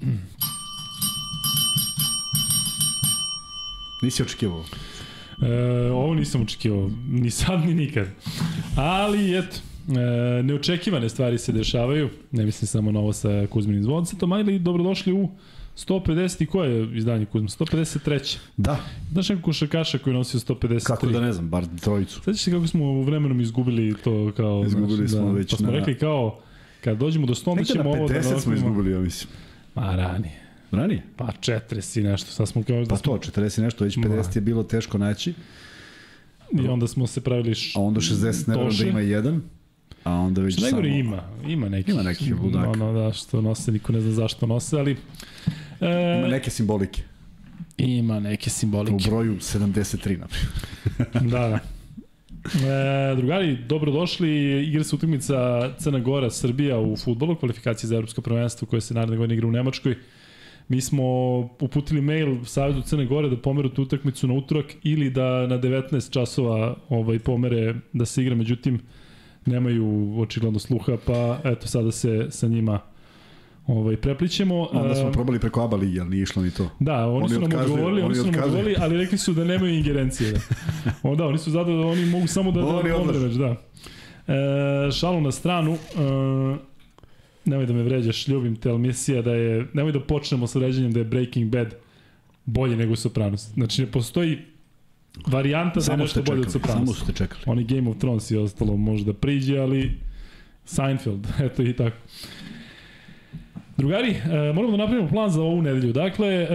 Nisi očekivao? E, ovo nisam očekivao, ni sad ni nikad. Ali, eto, e, neočekivane stvari se dešavaju, ne mislim samo na ovo sa Kuzminim zvoncetom, ali dobrodošli u 150 i koje je izdanje Kuzma? 153. Da. Znaš nekog košakaša koji nosio 153? Kako da ne znam, bar trojicu. Sveći se kako smo u vremenom izgubili to kao... Izgubili znaš, smo da, već Pa smo na- rekli kao, kad dođemo do 100, da ćemo ovo da 50 smo izgubili, ja mislim. Ma ranije. Ranije? Pa 40 i nešto, sad smo kao... Pa to, 40 i nešto, već 50 je bilo teško naći, I onda smo se pravili... Š... a onda 60 ne da ima jedan, a onda već samo... najgore ima, ima nekih. Ima nekih ludaka. Ono, da, što nose, niko ne zna zašto nose, ali... E, Ima neke simbolike. ima neke U simbolike. broju 73, na primjer. da, da. E, drugari, dobrodošli. Igra se utakmica Crna Gora, Srbija u futbolu, kvalifikacije za evropsko prvenstvo koje se naredne godine igra u Nemačkoj. Mi smo uputili mail Savjetu Crne Gore da pomeru tu utakmicu na utorak ili da na 19 časova ovaj pomere da se igra, međutim nemaju očigledno sluha, pa eto sada se sa njima ovaj preplićemo. Onda smo E, probali preko ABA ligi, ali nije išlo ni to. Da, oni, Oni su nam odgovorili, oni oni su nam odgovorili, ali rekli su da nemaju ingerencije. Da. O, da, oni su zato da oni mogu samo da, da odlažu. već, da. E, šalu na stranu, e, nemoj da me vređaš, ljubim te, ali misija da je, nemoj da počnemo sa vređanjem da je Breaking Bad bolje nego Sopranos. Znači, ne postoji varijanta da je Samo nešto ste bolje od čekali, Sopranos. samo su te čekali. Oni Game of Thrones i ostalo može da priđe, ali Seinfeld, eto i tako. Drugari, e, moramo da napravimo plan za ovu nedelju. Dakle, e,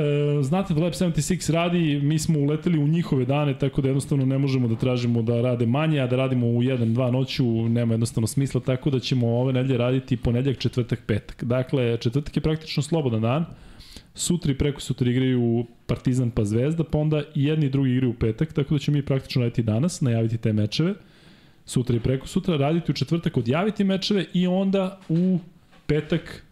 znate da Lab 76 radi, mi smo uleteli u njihove dane, tako da jednostavno ne možemo da tražimo da rade manje, a da radimo u 1-2 noću nema jednostavno smisla, tako da ćemo ove nedelje raditi ponedljak, četvrtak, petak. Dakle, četvrtak je praktično slobodan dan, sutra i preko sutra igraju Partizan pa Zvezda, pa onda i jedni i drugi igraju u petak, tako da ćemo mi praktično raditi danas, najaviti te mečeve, sutra i preko sutra, raditi u četvrtak, odjaviti mečeve i onda u petak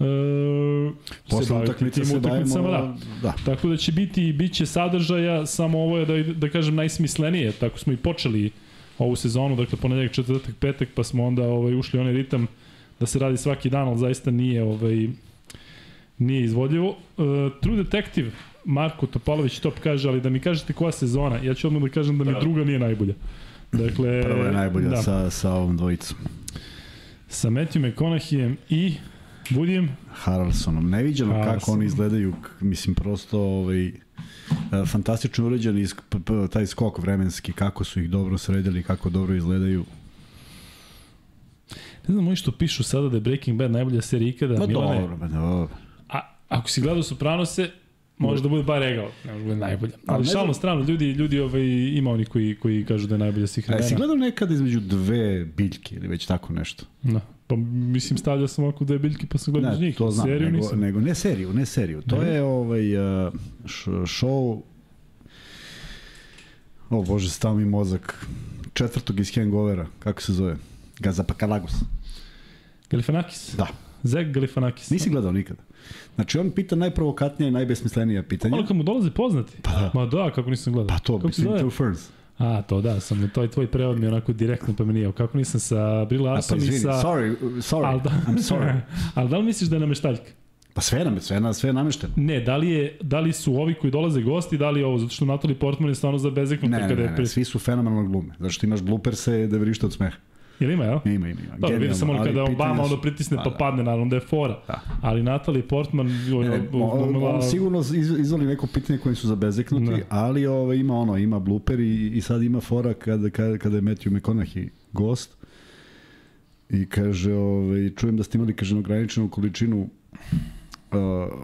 e, Posle utakmice se utakmicama, bavimo... Da. Da. Tako da će biti, bit će sadržaja, samo ovo je da, da kažem najsmislenije, tako smo i počeli ovu sezonu, dakle ponedeljak, četvrtak, petak, pa smo onda ovaj, ušli onaj ritam da se radi svaki dan, ali zaista nije ovaj, nije izvodljivo. Uh, True Detective, Marko Topalović top kaže, ali da mi kažete koja sezona, ja ću odmah da kažem da mi druga nije najbolja. Dakle, Prvo je najbolja da, sa, sa ovom dvojicom. sa Matthew McConaughyem i Woodijem, Harrelsonom. Neviđeno kako Harrelsonom. oni izgledaju, mislim, prosto ovaj, e, fantastično p, p, taj skok vremenski, kako su ih dobro sredili, kako dobro izgledaju. ne znam oni što pišu sada da je Breaking Bad najbolja serija ikada, Ma Milane, dobro, ba, dobro. A ako si gledao Sopranose, može da bude bar regao, ne može da bude najbolja. Ali ne šalno strano, ljudi, ljudi ovaj, ima oni koji, koji kažu da je najbolja svih A jesi vremena. gledao nekad između dve biljke ili već tako nešto? Da. Pa mislim stavljao sam ovako dve biljke pa sam gledao iz Ne, njih. to znam, Seriju nego, nisam. nego ne seriju, ne seriju. To Ne? je ovaj uh, š- show O bože, stao mi mozak. Četvrtog iz Hangovera, kako se zove? Gazapakalagos. Galifanakis. Da. Zeg Galifanakis. Nisi gledao nikada. Znači, on pita najprovokatnija i najbesmislenija pitanja. Ono kad mu dolaze poznati. Pa da. Ma da, kako nisam gledao. Pa to, kako zove? Two Ferns. A, to da, sam, to je tvoj prevod mi je onako direktno pa nije. Kako nisam sa Brie A, pa Larson i sa... sorry, sorry, Al da, I'm sorry. ali da li misliš da je nameštaljka? Pa sve nam je, sve, na, sve je namešteno. Ne, da li, je, da li su ovi koji dolaze gosti, da li je ovo, zato što Natalie Portman je stvarno zabezeknuta Ne, ne, kada ne, je... ne, pri- svi su fenomenalno glume. Zato što imaš blooperse da vrište od smeha. Jel ima, jel? Ima, ima, ima. Dobro, vidio sam ono kada Obama onda pritisne Pa, pa da. padne, naravno da je fora. Da. Ali Natalie Portman Ne, ne, on, glumila... on sigurno iz, izvoli neko pitanje koji su zabezeknuti, Da. ali ovaj, ima ono, ima blooper i, i sad ima fora kada, kada, kada je Matthew McConaughey gost i kaže, ovaj, čujem da ste imali, kaže, ograničenu količinu uh,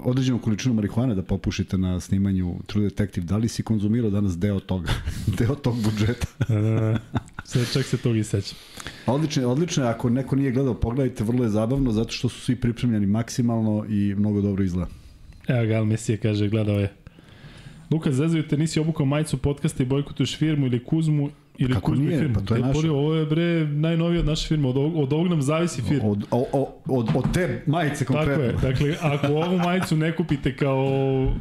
određenu količinu marihuane da popušite na snimanju True Detective. Da li si konzumirao danas deo toga? deo tog budžeta? E, Sve čak se tog i sećam. Odlično, odlično. Ako neko nije gledao, pogledajte, vrlo je zabavno zato što su svi pripremljeni maksimalno i mnogo dobro izgleda. Evo ga, Al Mesija kaže, gledao je. Luka, zezaju te, nisi obukao majicu podcasta i bojkotuješ firmu ili Kuzmu ili Kako nije? firmu. Pa to je E, naša. Pori, Ovo je bre najnovija od naše firme, od, ovog- od ovog nam zavisi firma. Od, o, o, od, od te majice Tako konkretno. je, dakle, ako ovu majicu ne kupite kao...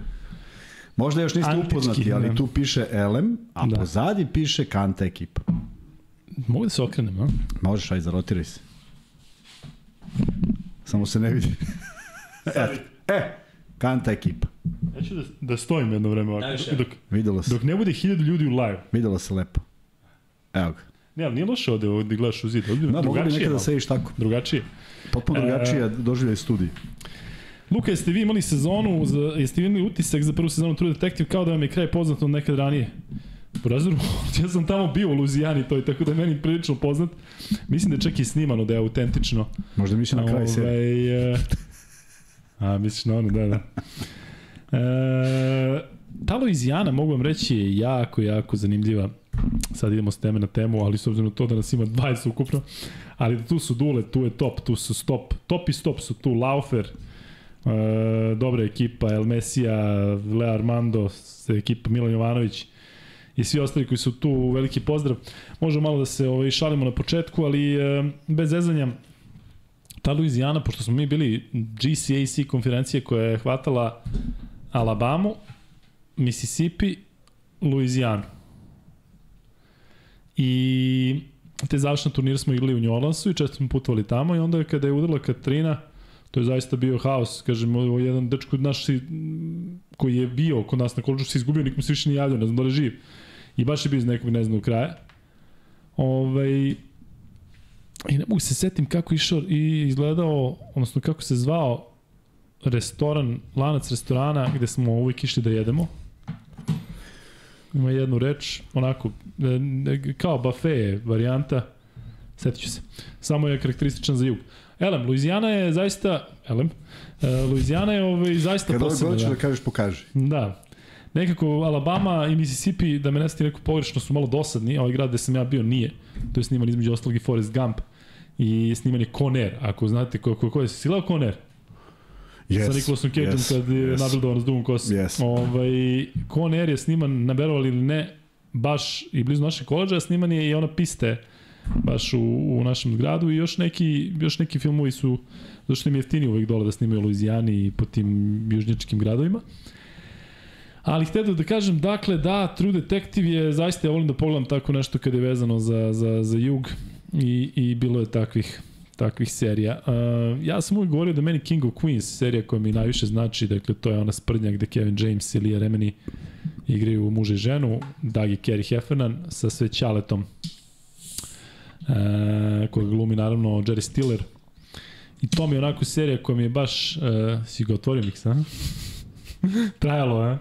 Možda još niste Antički, upoznati, ali da. tu piše Elem, a Da. pozadi piše Kanta ekipa. Mogu da se okrenem, a? Možeš, aj zarotiraj se. Samo se ne vidi. Eto. E, kanta ekipa. Ja ću da, da stojim jedno vreme ovako. Najviše. Dok, Videlo se, dok ne bude hiljadu ljudi u live. videlo se lepo. Evo ga. Ne, ali nije loše ovde, ovde gledaš u zid. Ovde Da, mogu drugačije nekada malo. da sediš tako. Drugačije. Potpuno E, drugačija doživljaj studij. Luka, jeste vi imali sezonu, za, jeste vi imali utisak za prvu sezonu True Detective kao da vam je kraj poznat od nekad ranije? Po razoru, ja sam tamo bio u Luzijani, to je tako da je meni prilično poznat. Mislim da je čak i snimano, da je autentično. Možda misli na kraj serije. Ovaj, e, a, misliš na ono, da, da. E, ta Luizijana, mogu vam reći, je jako, jako zanimljiva. Sad idemo s teme na temu, ali s obzirom na to da nas ima 20 ukupno. Ali tu su Dule, tu je top, tu su stop. Top i stop su tu, Laufer, e, dobra ekipa, El Mesija, Leo Armando, ekipa Milan Jovanović i svi ostali koji su tu, veliki pozdrav. Možemo malo da se ovaj, šalimo na početku, ali e, bez zezanja, ta Louisiana, pošto smo mi bili GCAC konferencije koja je hvatala Alabamu, Mississippi, Louisiana. I te završne turnire smo igrali u New Orleansu i često smo putovali tamo i onda kada je udarila Katrina, to je zaista bio haos, kažem, ovo je jedan dečko naš koji je bio kod nas na koleđu se izgubio, nikom se više nije javljao, ne znam da li je živ. I baš je bio iz nekog ne znam kraja. Ovaj, I ne mogu se setim kako je išao i izgledao, odnosno kako se zvao restoran, lanac restorana gde smo uvijek išli da jedemo. Ima jednu reč, onako, kao bafe varijanta, setit ću se. Samo je karakterističan za jug. Elem, Luizijana je zaista, Elem, e, Luizijana je ovaj, zaista Kada posebna. hoćeš Da. da kažeš, pokaži. Da. Nekako Alabama i Mississippi, da me ne stane neko pogrešno, su malo dosadni. Ovaj grad gde sam ja bio nije. To je sniman između ostalog i Forrest Gump. I sniman je Conair. Ako znate ko, ko, ko je silao Conair? Yes, Sa Nicolasom Cageom yes, kad je yes. nabildovan s dugom kosom. Yes. Ovaj, Conair je sniman, naberovali ili ne, baš i blizu našeg koleđa, sniman je i ona piste baš u, u našem gradu i još neki, još neki filmovi su, zašto im je jeftini uvek dole da snimaju u Luizijani i po tim južnjačkim gradovima. Ali htio da kažem, dakle, da, True Detective je, zaista ja volim da pogledam tako nešto kada je vezano za, za, za jug i, i bilo je takvih takvih serija. Uh, ja sam uvijek govorio da meni King of Queens serija koja mi najviše znači, dakle to je ona sprdnja gde Kevin James i Leah Remini igraju muža i ženu, Doug i Carrie Heffernan sa sve ćaletom uh, koga glumi naravno Jerry Stiller. I to mi je onako serija koja mi je baš, uh, si ga otvorio mix, a? Trajalo, a?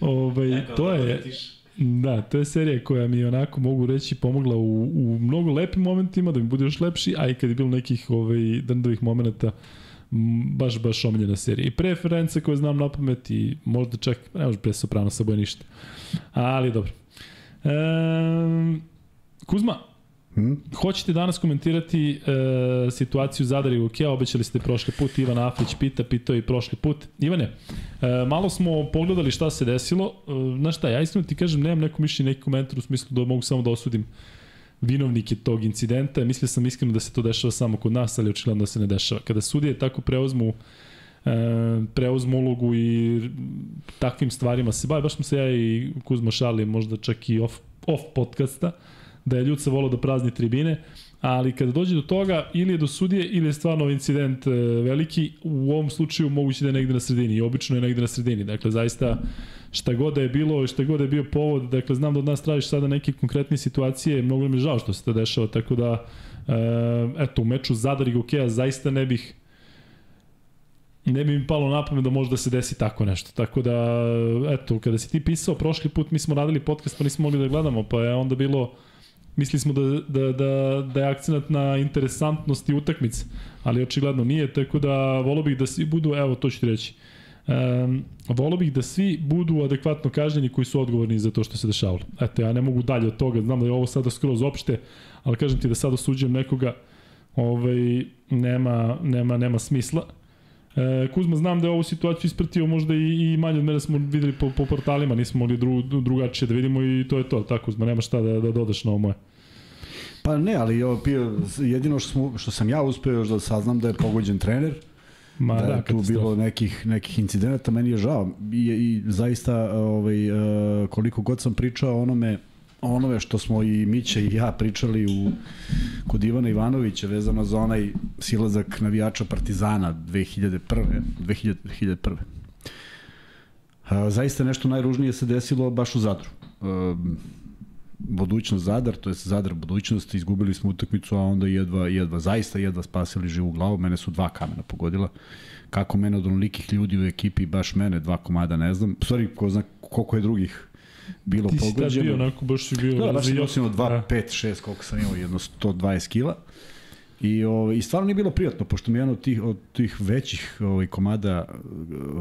Ovaj, to je, Da, to je serija koja mi je onako, mogu reći, pomogla u, u mnogo lepim momentima, da mi bude još lepši, a i kad je bilo nekih ovaj, drndovih momenta, baš, baš omiljena serija. I preference koje znam na pamet i možda čak, ne može pre Soprano sa boje ništa. Ali dobro. E, Kuzma, Hm? Hoćete danas komentirati e, situaciju Zadar i Lukea, obećali ste prošli put, Ivan Afrić pita, pitao i prošli put. Ivane, e, malo smo pogledali šta se desilo, e, znaš šta, ja iskreno ti kažem, nemam neko mišljenje, neki komentar u smislu da mogu samo da osudim vinovnike tog incidenta, mislio sam iskreno da se to dešava samo kod nas, ali očigledno da se ne dešava. Kada sudije tako preuzmu e, preuzmu ulogu i takvim stvarima se bavi, baš smo se ja i Kuzma šali, možda čak i off, off podcasta, da je Ljuca volao da prazni tribine, ali kada dođe do toga, ili je do sudije, ili je stvarno incident e, veliki, u ovom slučaju moguće da je negde na sredini i obično je negde na sredini. Dakle, zaista šta god da je bilo, šta god da je bio povod, dakle, znam da od nas tražiš sada neke konkretne situacije, mnogo mi je žao što se to dešava, tako da, e, eto, u meču Zadar i Gokeja zaista ne bih ne bi mi palo na pamet da može da se desi tako nešto. Tako da, eto, kada si ti pisao prošli put, mi smo radili podcast pa nismo mogli da gledamo, pa je onda bilo, mislili smo da, da, da, da je akcenat na interesantnosti utakmice, ali očigledno nije, tako da volio bih da svi budu, evo to ću ti reći, Um, volio bih da svi budu adekvatno kažnjeni koji su odgovorni za to što se dešavalo. Eto, ja ne mogu dalje od toga, znam da je ovo sada skroz opšte, ali kažem ti da sad osuđujem nekoga, ovaj, nema, nema, nema smisla. E, Kuzma, znam da je ovu situaciju ispratio možda i, i manje od mene smo videli po, po portalima, nismo mogli dru, drugačije da vidimo i to je to, tako Kuzma, nema šta da, da dodaš na ovo moje. Pa ne, ali ovo, pio, jedino što, smo, što sam ja uspeo još da saznam da je pogođen trener, Ma, da, da, je tu bilo nekih, nekih incidenata, meni je žao i, i zaista ovaj, uh, koliko god sam pričao onome onome što smo i Mića i ja pričali u, kod Ivana Ivanovića vezano za onaj silazak navijača Partizana 2001. 2000, 2001. A, zaista nešto najružnije se desilo baš u Zadru. A, budućnost Zadar, to je Zadar budućnost, izgubili smo utakmicu, a onda jedva, jedva, zaista jedva spasili živu glavu, mene su dva kamena pogodila. Kako mene od onolikih ljudi u ekipi, baš mene, dva komada, ne znam. Sorry, ko zna koliko je drugih bilo Ti pogođeno. Ti si bio onako, baš si bio... Da, baš sam nosio 2, 5, 6, koliko sam imao, jedno 120 kila. I, ovaj, I stvarno nije bilo prijatno, pošto mi je jedan od tih, od tih većih ovaj, komada eh,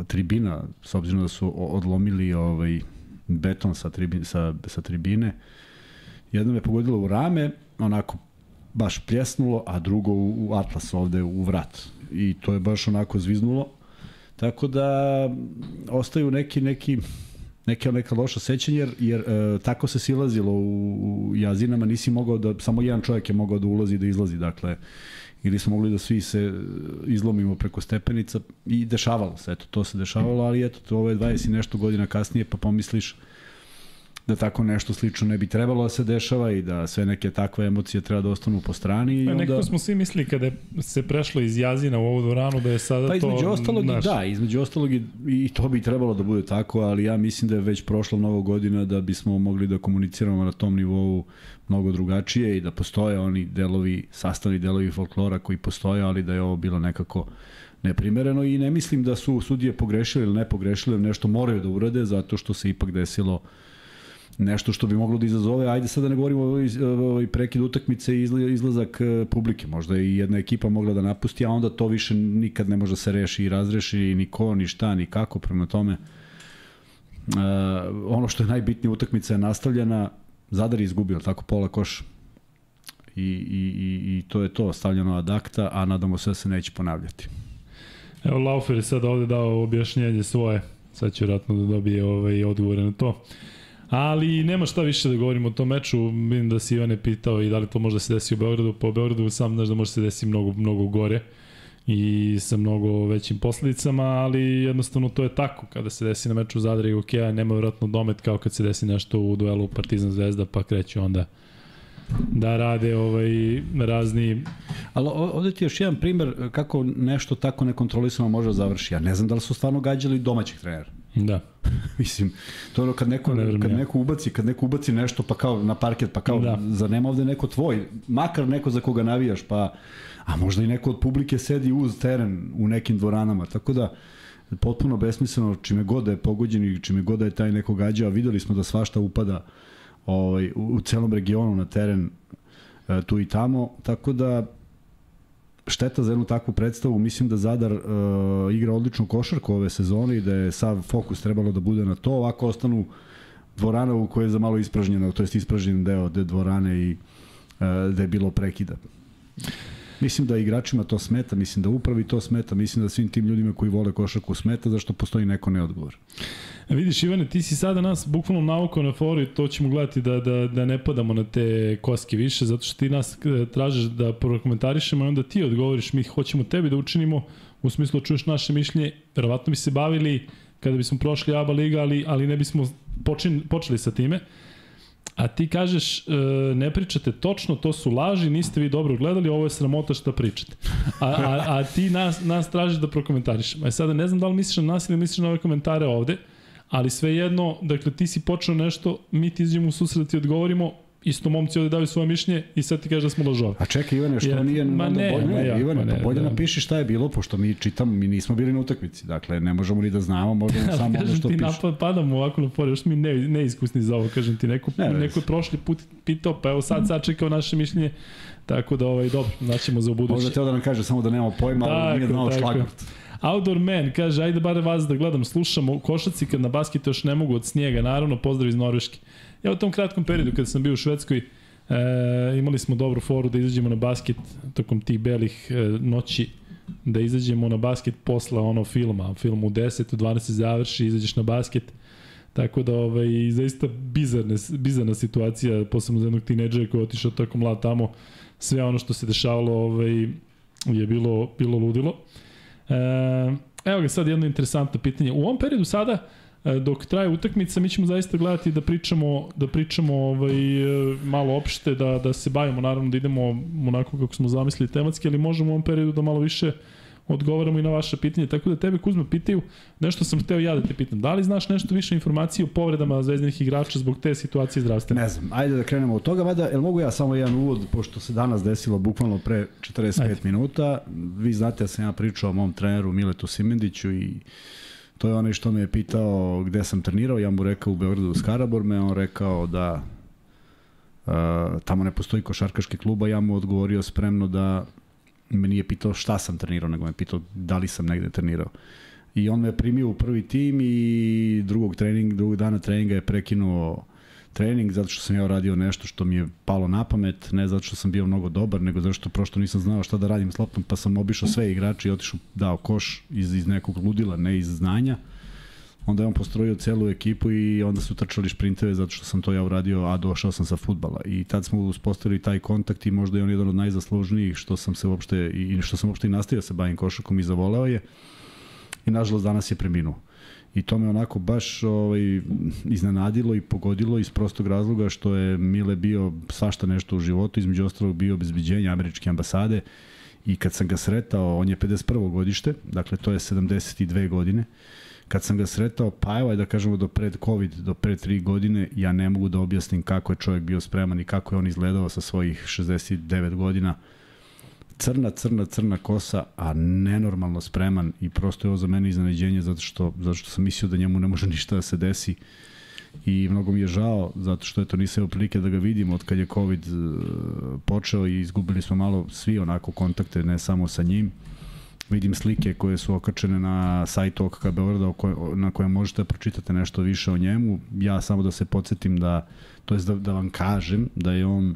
tribina, s obzirom da su odlomili ovaj, beton sa, tribine, sa, sa tribine, jedno me pogodilo u rame, onako baš pljesnulo, a drugo u, u atlas ovde u vrat. I to je baš onako zviznulo. Tako da ostaju neki, neki neke neka loša sećanja jer, jer e, tako se silazilo u, u jazinama, nisi mogao da, samo jedan čovjek je mogao da ulazi da izlazi, dakle, ili smo mogli da svi se izlomimo preko stepenica i dešavalo se, eto, to se dešavalo, ali eto, to ove 20 i nešto godina kasnije, pa pomisliš, da tako nešto slično ne bi trebalo da se dešava i da sve neke takve emocije treba da ostanu po strani. I pa onda... Nekako smo svi mislili kada se prešlo iz Jazina u ovu dvoranu da je sada pa, između to... Ostalog, naš... Da, između ostalog i, i to bi trebalo da bude tako, ali ja mislim da je već prošla mnogo godina da bismo mogli da komuniciramo na tom nivou mnogo drugačije i da postoje oni delovi, sastavni delovi folklora koji postoje, ali da je ovo bilo nekako neprimereno i ne mislim da su sudije pogrešili ili ne pogrešili, nešto moraju da urade zato što se ipak desilo uh, nešto što bi moglo da izazove, ajde sada da ne govorimo o ovaj prekid utakmice i izlazak e, publike, možda i jedna ekipa mogla da napusti, a onda to više nikad ne može da se reši i razreši, ni ko, ni šta, ni kako, prema tome uh, ono što je najbitnije utakmica je nastavljena, Zadar je izgubio tako pola koša i, i, i, i to je to, stavljeno ad akta, a nadamo se da se neće ponavljati. Evo Laufer je sad ovde dao objašnjenje svoje, sad će vratno da dobije ovaj odgovore na to. Ali nema šta više da govorimo o tom meču. Vidim da si Ivane pitao i da li to može da se desi u Beogradu. Po Beogradu sam znaš da može da se desi mnogo, mnogo gore i sa mnogo većim posledicama, ali jednostavno to je tako. Kada se desi na meču Zadra i Okeja, nema vjerojatno domet kao kad se desi nešto u duelu Partizan Zvezda, pa kreću onda da rade ovaj razni Ali ovde ti još jedan primer kako nešto tako nekontrolisano može da završi. Ja ne znam da li su stvarno gađali domaćih trenera. Da. Mislim, to je ono kad neko, ne kad neko ubaci, kad neko ubaci nešto pa kao na parket, pa kao da. za nema ovde neko tvoj, makar neko za koga navijaš, pa a možda i neko od publike sedi uz teren u nekim dvoranama, tako da potpuno besmisleno čime god da je pogođen i čime god da je taj neko gađao, videli smo da svašta upada ovaj, u, u celom regionu na teren e, tu i tamo, tako da šteta za jednu takvu predstavu. Mislim da Zadar uh, igra odličnu košarku ove sezone i da je sav fokus trebalo da bude na to. Ovako ostanu dvorana u kojoj je za malo ispražnjena, to jest ispražnjen deo de dvorane i uh, da je bilo prekida. Mislim da igračima to smeta, mislim da upravi to smeta, mislim da svim tim ljudima koji vole košarku smeta, zašto postoji neko neodgovor. A vidiš Ivane, ti si sada nas bukvalno naukao na foru i to ćemo gledati da, da, da ne padamo na te koske više, zato što ti nas e, tražiš da prokomentarišemo i onda ti odgovoriš, mi hoćemo tebi da učinimo, u smislu da čuješ naše mišljenje, verovatno bi se bavili kada bismo prošli ABA liga, ali, ali ne bismo počin, počeli sa time. A ti kažeš, e, ne pričate točno, to su laži, niste vi dobro gledali, ovo je sramota što pričate. A, a, a ti nas, nas tražiš da prokomentarišemo. E sada ne znam da li misliš na nas ili misliš na ove komentare ovde, ali svejedno, dakle, ti si počeo nešto, mi ti izđemo u susret da ti odgovorimo, isto momci ovde daju svoje mišljenje i sad ti kažeš da smo lažovi. A čekaj Ivane, što ja, nije ma ne, bolje, ne, ja, Ivane, ne, pa bolje da. napiši šta je bilo, pošto mi čitamo, mi nismo bili na utakmici, dakle ne možemo ni da znamo, možemo samo ono što piše. ti napad, padamo ovako na fore, još mi ne, neiskusni za ovo, kažem ti, neko, ne, neko je prošli put pitao, pa evo sad sačekao naše mišljenje, tako da ovaj, dobro, naćemo za buduće. Možda teo da nam kaže samo da nema pojma, ali nije znao šlagvort. Outdoor Man kaže, ajde bare vas da gledam, slušam, košaci kad na basketu još ne mogu od snijega, naravno, pozdrav iz Norveške. Ja u tom kratkom periodu kada sam bio u Švedskoj, e, imali smo dobru foru da izađemo na basket tokom tih belih e, noći, da izađemo na basket posla ono filma, film u 10, u 12 se završi, izađeš na basket, Tako da, ovaj, zaista bizarne, bizarna situacija, posebno za jednog tineđera koji je otišao tako mlad tamo, sve ono što se dešavalo ovaj, je bilo, bilo ludilo. E, evo ga sad jedno interesantno pitanje. U ovom periodu sada dok traje utakmica, mi ćemo zaista gledati da pričamo, da pričamo ovaj, e, malo opšte, da, da se bavimo, naravno da idemo onako kako smo zamislili tematski, ali možemo u ovom periodu da malo više odgovaramo i na vaše pitanje. Tako da tebe, Kuzma, pitaju, nešto sam hteo ja da te pitam. Da li znaš nešto više informacije o povredama zvezdanih igrača zbog te situacije zdravstvene? Ne znam, ajde da krenemo od toga, mada, jel mogu ja samo jedan uvod, pošto se danas desilo bukvalno pre 45 ajde. minuta, vi znate da sam ja pričao o mom treneru Miletu Simendiću i To je onaj što me je pitao gde sam trenirao, ja mu rekao u Beogradu u Skaraborme, on rekao da uh, tamo ne postoji košarkaški klub, a ja mu odgovorio spremno da me nije pitao šta sam trenirao, nego me pitao da li sam negde trenirao. I on me primio u prvi tim i drugog trening, drugog dana treninga je prekinuo trening zato što sam ja radio nešto što mi je palo na pamet, ne zato što sam bio mnogo dobar, nego zato što prosto nisam znao šta da radim s loptom, pa sam obišao sve igrače i otišao, dao koš iz, iz nekog ludila, ne iz znanja. Onda je on postrojio celu ekipu i onda su trčali šprinteve zato što sam to ja uradio, a došao sam sa futbala. I tad smo uspostavili taj kontakt i možda je on jedan od najzaslužnijih što sam se uopšte, i što sam uopšte i nastavio se bavim košakom i zavoleo je. I nažalost danas je preminuo i to me onako baš ovaj, iznenadilo i pogodilo iz prostog razloga što je Mile bio svašta nešto u životu, između ostalog bio obezbeđenje američke ambasade i kad sam ga sretao, on je 51. godište, dakle to je 72 godine, kad sam ga sretao, pa evo da kažemo do pred COVID, do pred 3 godine, ja ne mogu da objasnim kako je čovjek bio spreman i kako je on izgledao sa svojih 69 godina, crna, crna, crna kosa, a nenormalno spreman i prosto je ovo za mene iznenađenje zato što, zato što sam mislio da njemu ne može ništa da se desi i mnogo mi je žao zato što eto nisam imao prilike da ga vidim od kad je COVID e, počeo i izgubili smo malo svi onako kontakte, ne samo sa njim. Vidim slike koje su okačene na sajtu OKK Beograda na kojem možete da pročitate nešto više o njemu. Ja samo da se podsjetim da, to je da, da vam kažem da je on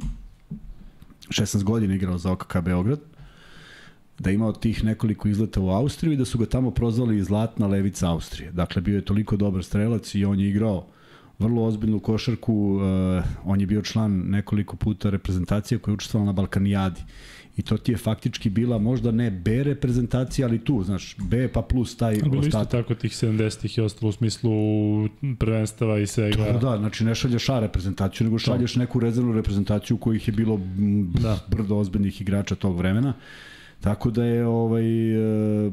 16 godina igrao za OKK Beograd, da je imao tih nekoliko izleta u Austriju i da su ga tamo prozvali zlatna levica Austrije. Dakle, bio je toliko dobar strelac i on je igrao vrlo ozbiljnu košarku, uh, on je bio član nekoliko puta reprezentacije koja je učestvovala na Balkanijadi. I to ti je faktički bila možda ne B reprezentacija, ali tu, znaš, B pa plus taj Bilo ostatak. isto tako tih 70-ih i ostalo u smislu prvenstava i svega. Da, da, znači ne šalješ A reprezentaciju, nego šalješ neku rezervnu reprezentaciju kojih je bilo da. brdo ozbiljnih igrača tog vremena. Tako da je ovaj e,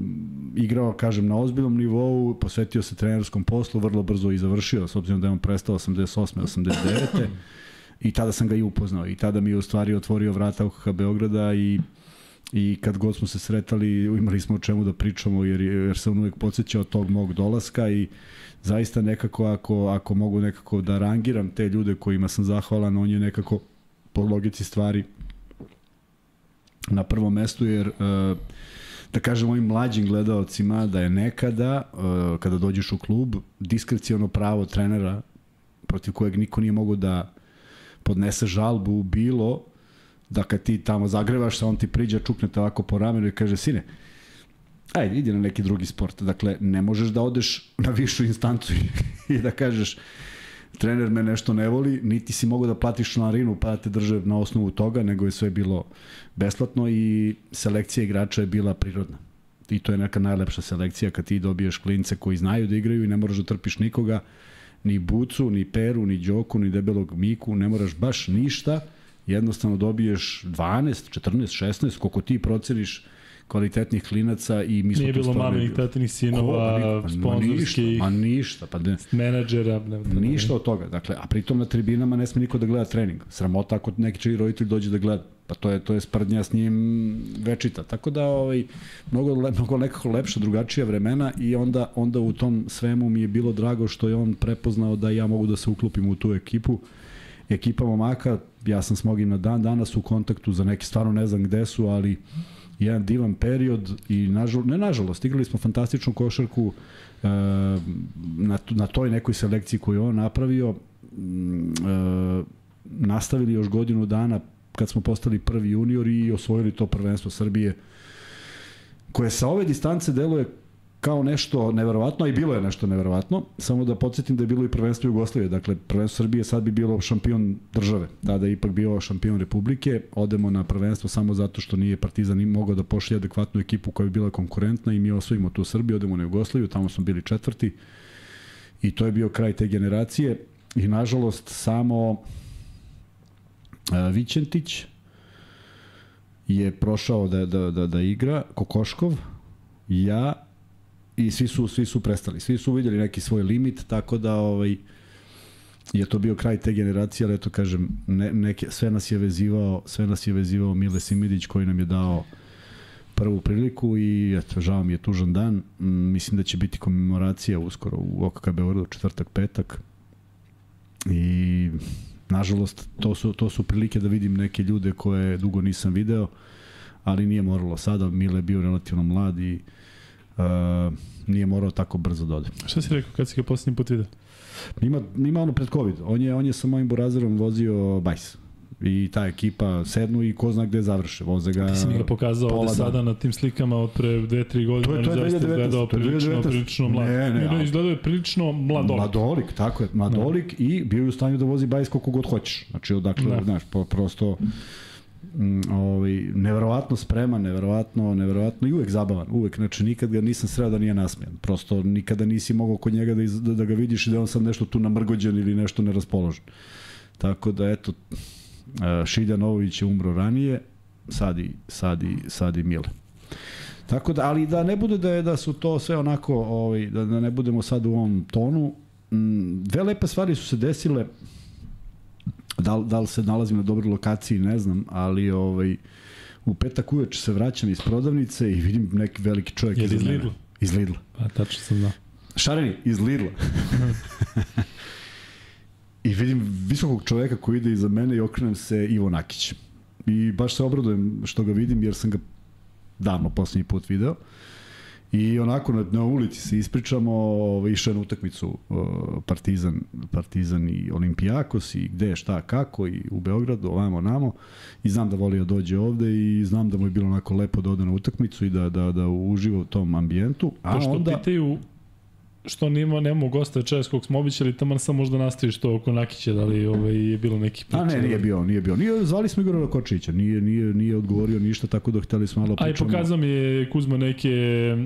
igrao, kažem, na ozbiljnom nivou, posvetio se trenerskom poslu, vrlo brzo i završio, s obzirom da je on prestao 88. 89. I tada sam ga i upoznao. I tada mi je u stvari otvorio vrata UKH Beograda i i kad god smo se sretali imali smo o čemu da pričamo jer, jer on uvek podsjećao tog mog dolaska i zaista nekako ako, ako mogu nekako da rangiram te ljude kojima sam zahvalan, on je nekako po logici stvari na prvom mestu jer uh, da kažem ovim mlađim gledalcima da je nekada uh, kada dođeš u klub diskrecijono pravo trenera protiv kojeg niko nije mogo da podnese žalbu bilo da kad ti tamo zagrevaš se on ti priđa čukne te ovako po ramenu i kaže sine ajde idi na neki drugi sport. Dakle ne možeš da odeš na višu instancu i da kažeš trener me nešto ne voli, niti si mogu da platiš članarinu pa da te drže na osnovu toga, nego je sve bilo besplatno i selekcija igrača je bila prirodna. I to je neka najlepša selekcija kad ti dobiješ klince koji znaju da igraju i ne moraš da trpiš nikoga, ni Bucu, ni Peru, ni Đoku, ni debelog Miku, ne moraš baš ništa, jednostavno dobiješ 12, 14, 16, koliko ti proceniš kvalitetnih klinaca i mi smo Nije bilo maminih, tatinih sinova, pa sponzorskih, ma ništa, pa ne, menadžera, ne, ne, ništa od toga. Dakle, a pritom na tribinama ne sme niko da gleda trening. Sramota ako neki čiji roditelj dođe da gleda. Pa to je to je sprdnja s njim večita. Tako da ovaj mnogo le, mnogo nekako lepša, drugačija vremena i onda onda u tom svemu mi je bilo drago što je on prepoznao da ja mogu da se uklopim u tu ekipu. Ekipa momaka, ja sam s mogim na dan danas u kontaktu za neki stvarno ne znam gde su, ali jedan divan period i nažalost, ne nažalost, igrali smo fantastičnu košarku uh, na, na toj nekoj selekciji koju on napravio, uh, nastavili još godinu dana kad smo postali prvi junior i osvojili to prvenstvo Srbije koje sa ove distance deluje kao nešto neverovatno, i bilo je nešto neverovatno. Samo da podsjetim da je bilo i prvenstvo Jugoslavije. Dakle, prvenstvo Srbije sad bi bilo šampion države. Tada je ipak bio šampion Republike. Odemo na prvenstvo samo zato što nije Partizan im mogao da pošlje adekvatnu ekipu koja bi bila konkurentna i mi osvojimo tu Srbiju, odemo na Jugoslaviju, tamo smo bili četvrti I to je bio kraj te generacije i nažalost samo uh, Vićentić je prošao da, da, da, da igra, Kokoškov, ja i svi su, svi su prestali. Svi su vidjeli neki svoj limit, tako da ovaj, je to bio kraj te generacije, ali eto kažem, ne, neke, sve nas je vezivao, sve nas je vezivao Mile Simidić koji nam je dao prvu priliku i eto, žao mi je tužan dan. Mm, mislim da će biti komemoracija uskoro u OKK Beogradu, četvrtak, petak. I nažalost, to su, to su prilike da vidim neke ljude koje dugo nisam video, ali nije moralo sada. Mile je bio relativno mlad i uh, nije morao tako brzo da ode. Šta si rekao kad si ga posljednji put vidio? Ima, ima ono pred COVID. On je, on je sa mojim burazerom vozio bajs. I ta ekipa sednu i ko zna gde završe. Voze ga Ti si mi ga pokazao ovde sada na tim slikama od pre 2-3 godine. To je- to je on zaista 2019, izgledao prilično, 2019. prilično mlad. Ne, ne, ne, izgledao je prilično mladolik. Mladolik, tako je, mladolik no. i bio je u stanju da vozi bajs koliko god hoćeš. Znači, odakle, Da. da. znaš, po, prosto mm, ovaj, neverovatno spreman, neverovatno, neverovatno i uvek zabavan, uvek, znači nikad ga nisam sreo da nije nasmijan, prosto nikada nisi mogao kod njega da, iz, da, da ga vidiš i da on sad nešto tu namrgođen ili nešto neraspoložen. Tako da, eto, e, Šilja Novović je umro ranije, sad i, sad i, sad i Mile. Tako da, ali da ne bude da je da su to sve onako, ovaj, da, da ne budemo sad u ovom tonu, mm, dve lepe stvari su se desile, da, da li se nalazim na dobroj lokaciji, ne znam, ali ovaj, u petak uveč se vraćam iz prodavnice i vidim neki veliki čovjek iz mene. Lidla? Iz Lidla. Pa, tačno sam znao. Šareni, iz Lidla. I vidim visokog čoveka koji ide iza mene i okrenem se Ivo Nakić. I baš se obradujem što ga vidim jer sam ga davno poslednji put video. I onako na, na ulici se ispričamo, ovaj, išao na utakmicu Partizan, Partizan i Olimpijakos i gde, šta, kako i u Beogradu, ovamo, namo. I znam da voli da dođe ovde i znam da mu je bilo onako lepo da ode na utakmicu i da, da, da uživa u tom ambijentu. A Pošto onda... pitaju što nima, nemamo gosta večeras kog smo običali, tamo samo možda nastaviš to oko Nakića, da li ovaj, je bilo neki priča. A ne, nije bio, nije bio. Nije, zvali smo Igora Kočića, nije, nije, nije odgovorio ništa, tako da hteli smo malo A i pričamo. pokazao mi je Kuzma neke e,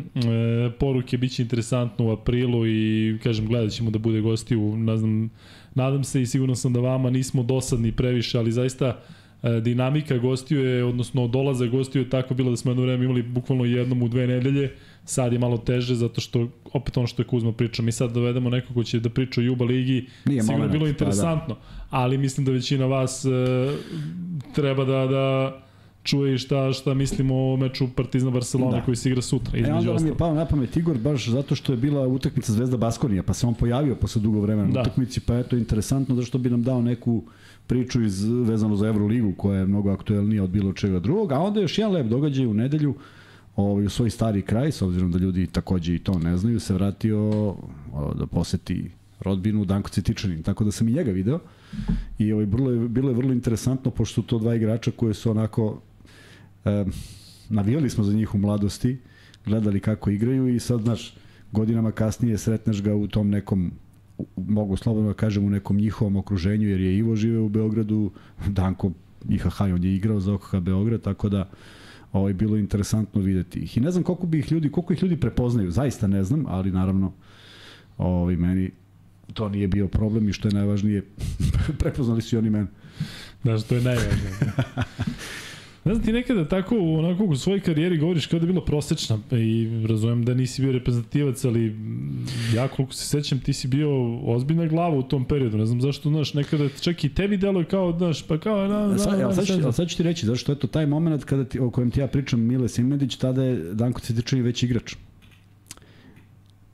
poruke, bit će interesantno u aprilu i kažem gledat ćemo da bude gosti u, ne znam, nadam se i sigurno sam da vama nismo dosadni previše, ali zaista e, dinamika gostiju je, odnosno dolaza gostiju je tako bilo da smo jedno vreme imali bukvalno jednom u dve nedelje, sad je malo teže zato što opet ono što je Kuzma pričao, mi sad dovedemo nekog ko će da priča o Juba ligi, Nije sigurno moment, bilo pa da. interesantno, ali mislim da većina vas e, treba da, da čuje i šta, šta mislimo o meču Partizan Barcelona Da. da. koji se igra sutra, E, onda nam je pao na pamet Igor baš zato što je bila utakmica Zvezda Baskonija, pa se on pojavio posle dugo vremena Da. na utakmici, pa eto interesantno zašto bi nam dao neku priču iz, vezano za Euroligu koja je mnogo aktuelnija od bilo čega drugog, a onda još jedan lep događaj u nedelju ovaj, u svoj stari kraj, s obzirom da ljudi takođe i to ne znaju, se vratio da poseti rodbinu Danko Cetičanin, tako da sam i njega video. I ovaj, bilo, je, bilo je vrlo interesantno pošto to dva igrača koje su onako e, navijali smo za njih u mladosti, gledali kako igraju i sad, znaš, godinama kasnije sretneš ga u tom nekom mogu slobodno da kažem u nekom njihovom okruženju jer je Ivo žive u Beogradu, Danko IHH on je igrao za OKH Beograd, tako da ovaj, bilo interesantno videti ih. I ne znam koliko bi ih ljudi, koliko ih ljudi prepoznaju, zaista ne znam, ali naravno ovaj, meni to nije bio problem i što je najvažnije, prepoznali su i oni mene. Znaš, to je najvažnije. Ne znam ti nekada tako onako u svojoj karijeri govoriš kao da je bila prosečna i razumem da nisi bio reprezentativac, ali ja koliko se sećam ti si bio ozbiljna glava u tom periodu. Ne znam zašto, znaš, nekada čak i tebi deluje kao, znaš, pa kao, na, na, Sad, na, ali sad, ću, sad ću ti reći, zašto je to taj moment kada ti, o kojem ti ja pričam Mile Simedić, tada je Danko Cetičani već igrač.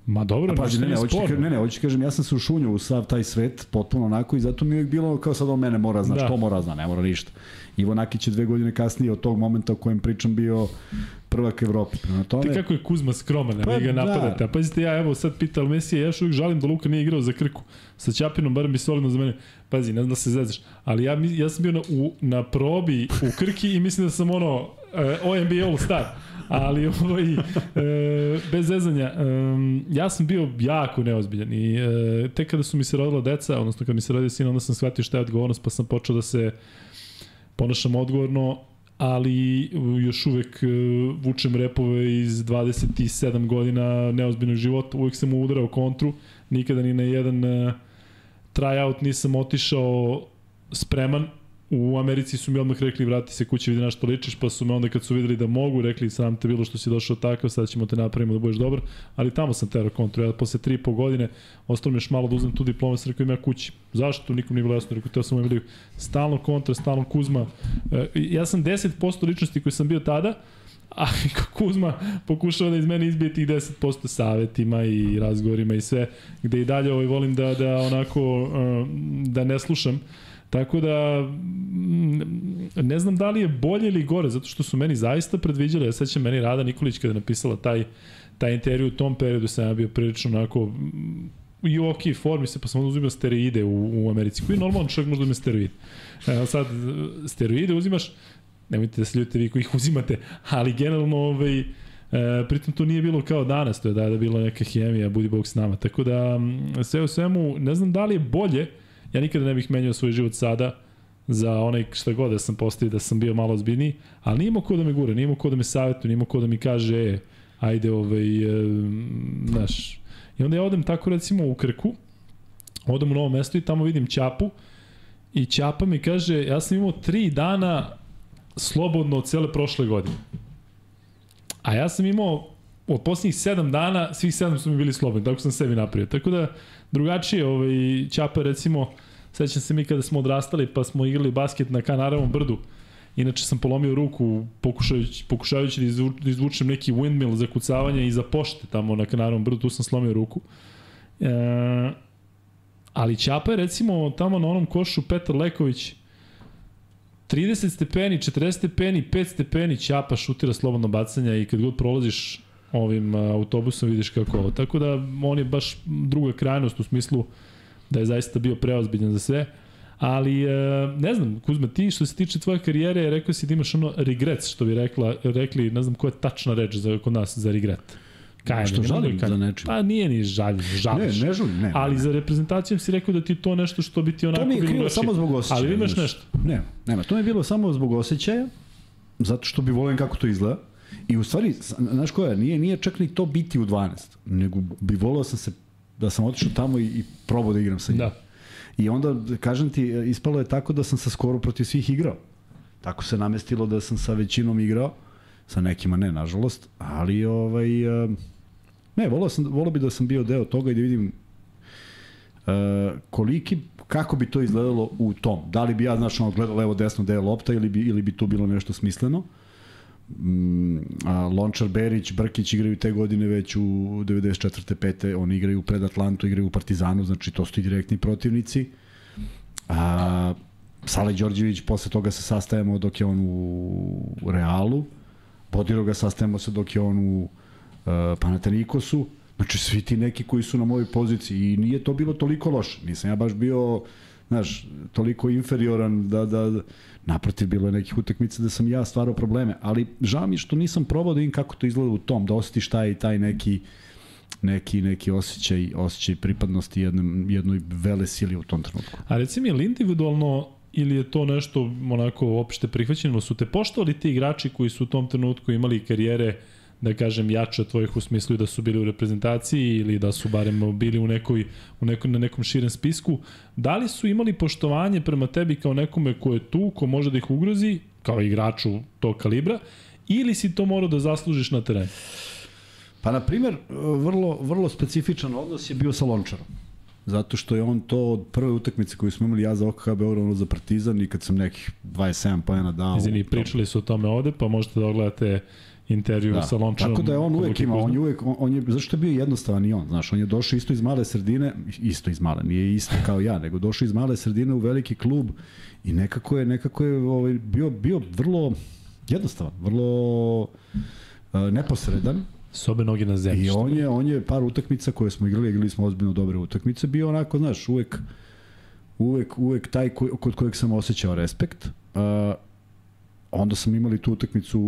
Ma dobro, Pazi, ne, ne, hoću kažem- ne, ne, hoću kažem, ja sam se ušunio u sav taj svet, potpuno onako, i zato mi je uvijek bilo kao sad on mene mora zna, Da. što mora zna, ne mora ništa. Ivo Nakić je dve godine kasnije od tog momenta o kojem pričam bio prvak Evrope. Prema tome, Ti kako je Kuzma skroman, Pa pa, vi ga da. napadate. A pazite, ja evo sad pital Mesija, ja još uvijek žalim da Luka nije igrao za Krku. Sa Ćapinom, barem bi solidno za mene. Pazi, ne znam da se zezaš, ali ja, ja sam bio na, u, na probi u Krki i mislim da sam ono, uh, OMB All Star. Ali ovaj, e, bez zezanja, um, ja sam bio jako neozbiljan i e, tek kada su mi se rodila deca, odnosno kada mi se rodio sin, onda sam shvatio šta je odgovornost, pa sam počeo da se ponašam odgovorno, ali još uvek e, vučem repove iz 27 godina neozbiljnog života, uvek sam udarao kontru, nikada ni na jedan uh, tryout nisam otišao spreman, u Americi su mi odmah rekli vrati se kući vidi na što ličiš, pa su me onda kad su videli da mogu, rekli sam te bilo što si došao takav, sad ćemo te napravimo da budeš dobar, ali tamo sam terao kontru. Ja posle 3,5 godine ostalo mi još malo da uzmem tu diplomu, sam rekao ima kući. Zašto? Nikom nije bilo jasno, rekao teo sam imali stalno kontra, stalno Kuzma. E, ja sam 10% ličnosti koji sam bio tada, a Kuzma pokušava da iz mene izbije tih 10% savetima i razgovorima i sve, gde i dalje ovaj, volim da, da onako, e, da ne slušam Tako da, mm, ne znam da li je bolje ili gore, zato što su meni zaista predviđali, ja sećam meni Rada Nikolić kada je napisala taj, taj intervju u tom periodu sam ja bio prilično onako mm, i u ok formi se, pa sam uzimao steroide u, u Americi, koji normalno čovjek može da uzme steroide. E, sad, steroide uzimaš, nemojte da se ljudite vi koji ih uzimate, ali generalno ovaj, e, pritom to nije bilo kao danas, to je da je da bila neka hemija, budi bog s nama. Tako da, mm, sve u svemu, ne znam da li je bolje, Ja nikada ne bih menjao svoj život sada za onaj šta god da sam postavio da sam bio malo ozbiljniji, ali nije imao ko da me gure, nije imao ko da me savjetuje, nije imao ko da mi kaže, e, ajde, ovaj, e, znaš. I onda ja odem tako recimo u Krku, odem u novo mesto i tamo vidim Ćapu i Ćapa mi kaže, ja sam imao tri dana slobodno od cele prošle godine. A ja sam imao od posljednjih sedam dana, svih sedam su mi bili slobodni, tako sam sebi napravio. Tako da, drugačije, ovaj, Ćapa recimo, sećam se mi kada smo odrastali pa smo igrali basket na Kanarevom brdu, Inače sam polomio ruku pokušavajući, pokušavajući da, izvu, da izvučem neki windmill za kucavanje i za pošte tamo na Kanarovom brdu, tu sam slomio ruku. E, ali Ćapa je recimo tamo na onom košu Petar Leković 30 stepeni, 40 stepeni, 5 stepeni Ćapa šutira slobodno bacanja i kad god prolaziš ovim autobusom vidiš kako ovo. Tako da on je baš druga krajnost u smislu da je zaista bio preozbiljan za sve. Ali, e, ne znam, Kuzma, ti što se tiče tvoje karijere, rekao si da imaš ono regrets, što bi rekla, rekli, ne znam koja je tačna reč za, kod nas za regret. Kaj, što žalim za nečim? Pa nije ni žalim, žališ. Ne, ne žalim, ne. Ali za reprezentacijom si rekao da ti to nešto što bi ti onako... To mi je krivo samo zbog osjećaja. Ali imaš nešto? Ne, nema. To mi je bilo samo zbog osjećaja, zato što bi volim kako to izgleda. I u stvari, znaš koja, nije, nije čak ni to biti u 12, nego bi volao sam se, da sam otišao tamo i, i probao da igram sa njim. Da. I onda, kažem ti, ispalo je tako da sam sa skoro protiv svih igrao. Tako se namestilo da sam sa većinom igrao, sa nekima ne, nažalost, ali ovaj, ne, volao, sam, volao bi da sam bio deo toga i da vidim uh, koliki, kako bi to izgledalo u tom. Da li bi ja, znaš, ono, gledao levo, desno, gde je lopta ili bi, ili bi tu bilo nešto smisleno. Uh, a Lončar Berić, Brkić igraju te godine već u 94. 5. Oni igraju pred Atlantu, igraju u Partizanu, znači to su i direktni protivnici. A, Sale Đorđević, posle toga se sastajemo dok je on u Realu. Bodiro ga sastajemo se dok je on u uh, Panatenikosu. Znači, svi ti neki koji su na mojoj poziciji i nije to bilo toliko loše. Nisam ja baš bio, znaš, toliko inferioran da, da, da Naprotiv, bilo je nekih utakmica da sam ja stvarao probleme, ali žao mi što nisam probao da vidim kako to izgleda u tom, da osjetiš taj, taj neki neki neki osjećaj, osjećaj pripadnosti jednom, jednoj vele sili u tom trenutku. A reci mi, je individualno ili je to nešto onako opšte prihvaćeno? Su te poštovali ti igrači koji su u tom trenutku imali karijere uh, da kažem, jače od tvojih u smislu da su bili u reprezentaciji ili da su barem bili u nekoj, u nekoj, na nekom širem spisku. Da li su imali poštovanje prema tebi kao nekome ko je tu, ko može da ih ugrozi, kao igraču tog kalibra, ili si to morao da zaslužiš na terenu? Pa, na primer, vrlo, vrlo specifičan odnos je bio sa Lončarom. Zato što je on to od prve utakmice koju smo imali ja za OKH Beograd za Partizan i kad sam nekih 27 pojena dao. Izvini, pričali su o tome ovde, pa možete da ogledate intervju da. sa Lončarom. Tako da je on uvek ima, on je uvek, on, on je, zašto je bio jednostavan i on, znaš, on je došao isto iz male sredine, isto iz male, nije isto kao ja, nego došao iz male sredine u veliki klub i nekako je, nekako je ovaj, bio, bio vrlo jednostavan, vrlo uh, neposredan, Sobe noge na zemlji. I on je, on je par utakmica koje smo igrali, igrali smo ozbiljno dobre utakmice, bio onako, znaš, uvek, uvek, uvek taj koj, kod kojeg sam osjećao respekt. Uh, onda sam imali tu utakmicu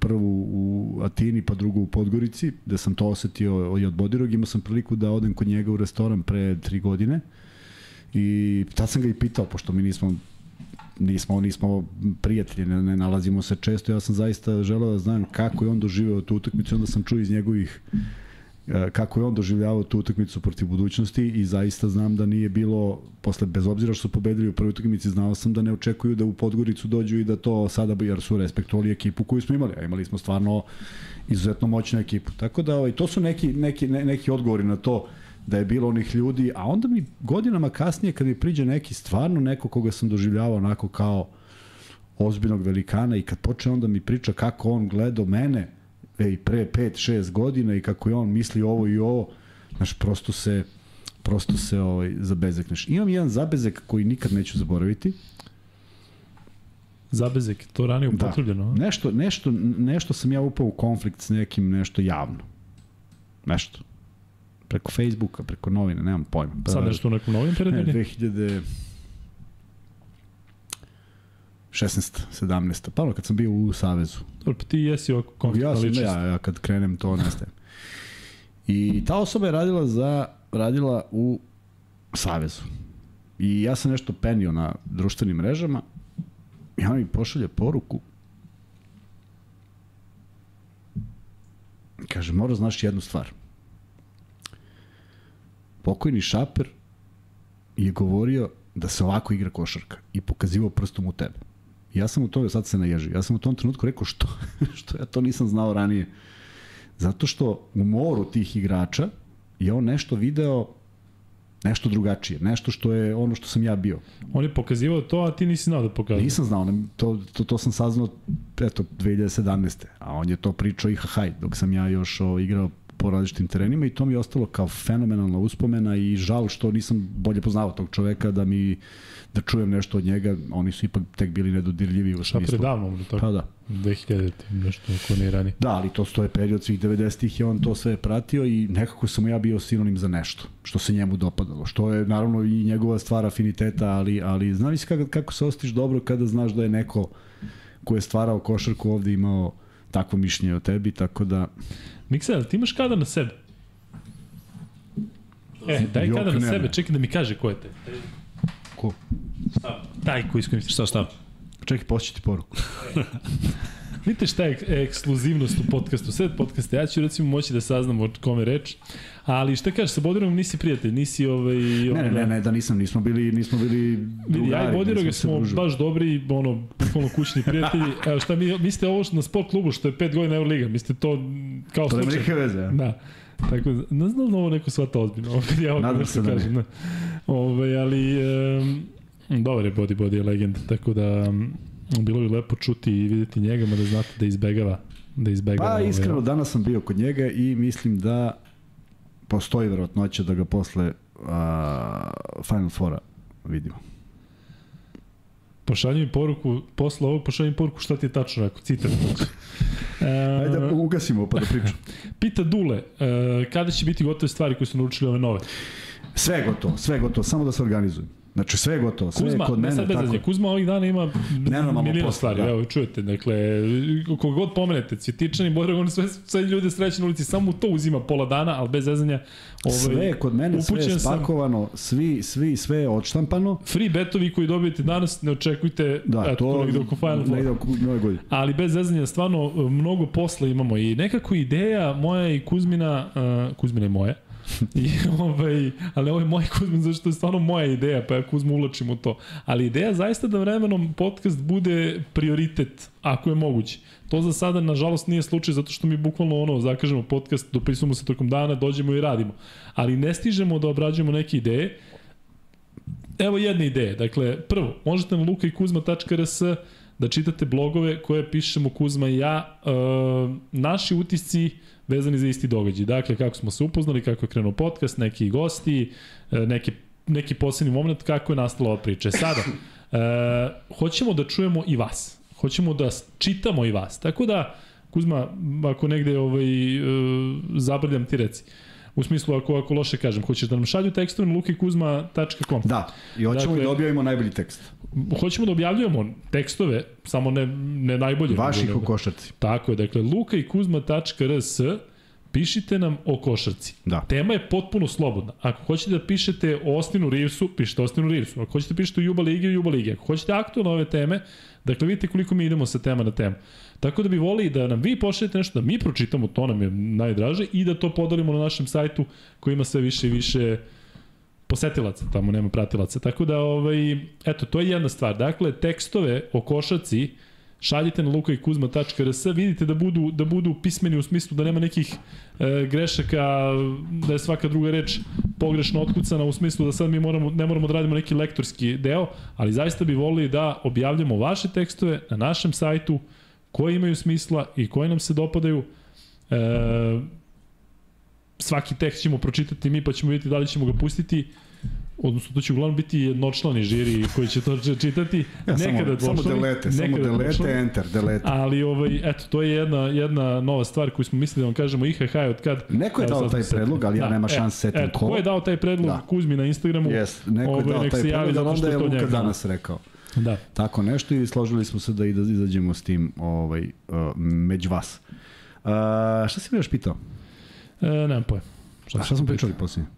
prvu u Atini, pa drugu u Podgorici, da sam to osetio i od Bodirog. Imao sam priliku da odem kod njega u restoran pre tri godine i tad sam ga i pitao, pošto mi nismo nismo, nismo prijatelji, ne, ne nalazimo se često, ja sam zaista želeo da znam kako je on doživeo tu utakmicu, onda sam čuo iz njegovih kako je on doživljavao tu utakmicu protiv budućnosti i zaista znam da nije bilo, posle bez obzira što su pobedili u prvoj utakmici, znao sam da ne očekuju da u Podgoricu dođu i da to sada, jer su respektovali ekipu koju smo imali, a imali smo stvarno izuzetno moćnu ekipu. Tako da ovaj, to su neki, neki, ne, neki odgovori na to da je bilo onih ljudi, a onda mi godinama kasnije kad mi priđe neki stvarno neko koga sam doživljavao onako kao ozbiljnog velikana i kad počne onda mi priča kako on gledao mene ej, pre 5-6 godina i kako je on misli ovo i ovo, znaš, prosto se prosto se ovaj, zabezekneš. Imam jedan zabezek koji nikad neću zaboraviti. Zabezek, to ranije upotrebljeno. Da. Nešto, nešto, nešto sam ja upao u konflikt s nekim, nešto javno. Nešto. Preko Facebooka, preko novina, nemam pojma. Pa, Sad nešto u nekom novim periodu? Ne, 2000... 16, 17. Pa ono kad sam bio u Savezu. Dobro, pa ti jesi ovako konfliktna ja sam, ličnost. Ja, ja kad krenem to nestajem. I ta osoba je radila za radila u Savezu. I ja sam nešto penio na društvenim mrežama i ona mi pošalje poruku kaže, mora znaš jednu stvar. Pokojni Šaper je govorio da se ovako igra košarka i pokazivao prstom u tebe. Ja sam u tome, sad se naježi, ja sam u tom trenutku rekao što, što ja to nisam znao ranije. Zato što u moru tih igrača je on nešto video nešto drugačije, nešto što je ono što sam ja bio. On je pokazivao to, a ti nisi znao da pokazuje. Nisam znao, ne, to, to, to sam saznao eto, 2017. A on je to pričao i hahaj, dok sam ja još o, igrao po različitim terenima i to mi je ostalo kao fenomenalna uspomena i žal što nisam bolje poznavao tog čoveka da mi da čujem nešto od njega, oni su ipak tek bili nedodirljivi. Šta predavno, tako? Pa da. 2000 nešto ko ne rani. Da, ali to stoje period svih 90-ih je on to sve pratio i nekako sam ja bio sinonim za nešto što se njemu dopadalo, što je naravno i njegova stvar afiniteta, ali, ali znam se kako, kako se ostiš dobro kada znaš da je neko ko je stvarao košarku ovde imao takvo mišljenje o tebi, tako da... Miksel, ti imaš kada na sebe? E, daj Jok, kada na sebe, čekaj da mi kaže ko je te. Ko? Šta? Taj koji iskoristiš. Šta, šta? Čekaj, pošći ti poruku. Vidite šta je ekskluzivnost u podcastu, sve podcaste. Ja ću recimo moći da saznam o kome reč, ali šta kažeš, sa Bodirom nisi prijatelj, nisi ovaj... Ne, ne, ne, ne, da nisam, nismo bili, nismo bili drugari. Ja i Bodiroga smo družili. baš dobri, ono, bukvalno kućni prijatelji. Evo šta mi, mislite ovo što na sport klubu, što je 5 godina Euroliga, mislite to kao slučaj? To nema veze, ja. Da. Tako, ne znam da ovo neko shvata ozbiljno. Ja Nadam se da kažem, ne. Ove, ali, um, dobar je Body Body je legend, tako da um, bilo bi lepo čuti i videti njega, da znate da izbegava da izbegava. Pa iskreno, ove, danas sam bio kod njega i mislim da postoji verovatnoća da ga posle uh, Final Fora vidimo. Pošalji mi poruku, posle ovog pošalji mi poruku šta ti je tačno rekao, citat. Ajde da ugasimo pa da pričam. Pita Dule, uh, kada će biti gotove stvari koje su naručili ove nove? Sve gotovo, sve gotovo, samo da se organizujem. Znači sve je gotovo, sve Kuzma, je kod mene. Sad tako... Kuzma ovih dana ima milijon stvari, da. evo čujete, dakle, koga god pomenete, Cvjetičani, Bodrag, on sve, sve ljude sreće na ulici, samo to uzima pola dana, ali bez zezanja. Ovaj, sve je kod mene, sve je spakovano, sam, svi, svi, sve je odštampano. Free betovi koji dobijete danas, ne očekujte, da, eto, to negde oko Final Four. Negde oko nove godine. Ali bez zezanja, stvarno, mnogo posla imamo i nekako ideja moja i Kuzmina, uh, Kuzmina je moja, I, ovaj, ali ovo je moj Kuzma, zašto je stvarno moja ideja, pa ja Kuzma ulačim u to. Ali ideja zaista da vremenom podcast bude prioritet, ako je moguće. To za sada, nažalost, nije slučaj zato što mi bukvalno ono, zakažemo podcast, dopisujemo se tokom dana, dođemo i radimo. Ali ne stižemo da obrađujemo neke ideje. Evo jedne ideje. Dakle, prvo, možete na lukaikuzma.rs da čitate blogove koje pišemo Kuzma i ja. E, naši utisci vezani za isti događaj. Dakle, kako smo se upoznali, kako je krenuo podcast, neki gosti, e, neki, neki posebni moment, kako je nastala ova priča. E, sada, e, hoćemo da čujemo i vas. Hoćemo da čitamo i vas. Tako da, Kuzma, ako negde ovaj, e, zabrljam ti reci. U smislu, ako, ako loše kažem, hoćeš da nam šalju tekstove na lukikuzma.com. Da, i hoćemo dakle, da objavimo najbolji tekst. Hoćemo da objavljujemo tekstove, samo ne, ne najbolje. Vaših u košarci. Tako je, dakle, lukikuzma.rs Pišite nam o košarci. Da. Tema je potpuno slobodna. Ako hoćete da pišete o Ostinu Reevesu, pišite o Ostinu Reevesu. Ako hoćete da pišete o Juba Ligi, o Juba Ligi. Ako hoćete aktualne ove teme, dakle vidite koliko mi idemo sa tema na temu. Tako da bi volili da nam vi pošaljete nešto, da mi pročitamo, to nam je najdraže, i da to podelimo na našem sajtu koji ima sve više i više posetilaca, tamo nema pratilaca. Tako da, ovaj, eto, to je jedna stvar. Dakle, tekstove o košaci, šaljite na lukajkuzma.rs, vidite da budu, da budu pismeni u smislu da nema nekih e, grešaka, da je svaka druga reč pogrešno otkucana u smislu da sad mi moramo, ne moramo da radimo neki lektorski deo, ali zaista bi volili da objavljamo vaše tekstove na našem sajtu koji imaju smisla i koji nam se dopadaju. E, svaki tekst ćemo pročitati mi pa ćemo vidjeti da li ćemo ga pustiti odnosno to će uglavnom biti jednočlani žiri koji će to čitati. Ja, nekada samo, samo delete, samo delete, dvočlani. enter, delete. Ali ovaj, eto, to je jedna, jedna nova stvar koju smo mislili da vam kažemo IHH od kad... Neko je dao taj predlog, ali ja da, nema šans e, setim eto, ko. ko je dao taj predlog Da. Kuzmi na Instagramu? Jes, neko je ovaj, dao taj predlog, ali onda je Luka danas rekao. Da. Tako nešto i složili smo se da i da izađemo s tim ovaj, uh, među vas. Uh, šta si me još pitao? E, nemam pojem. A šta smo pričali posljednje?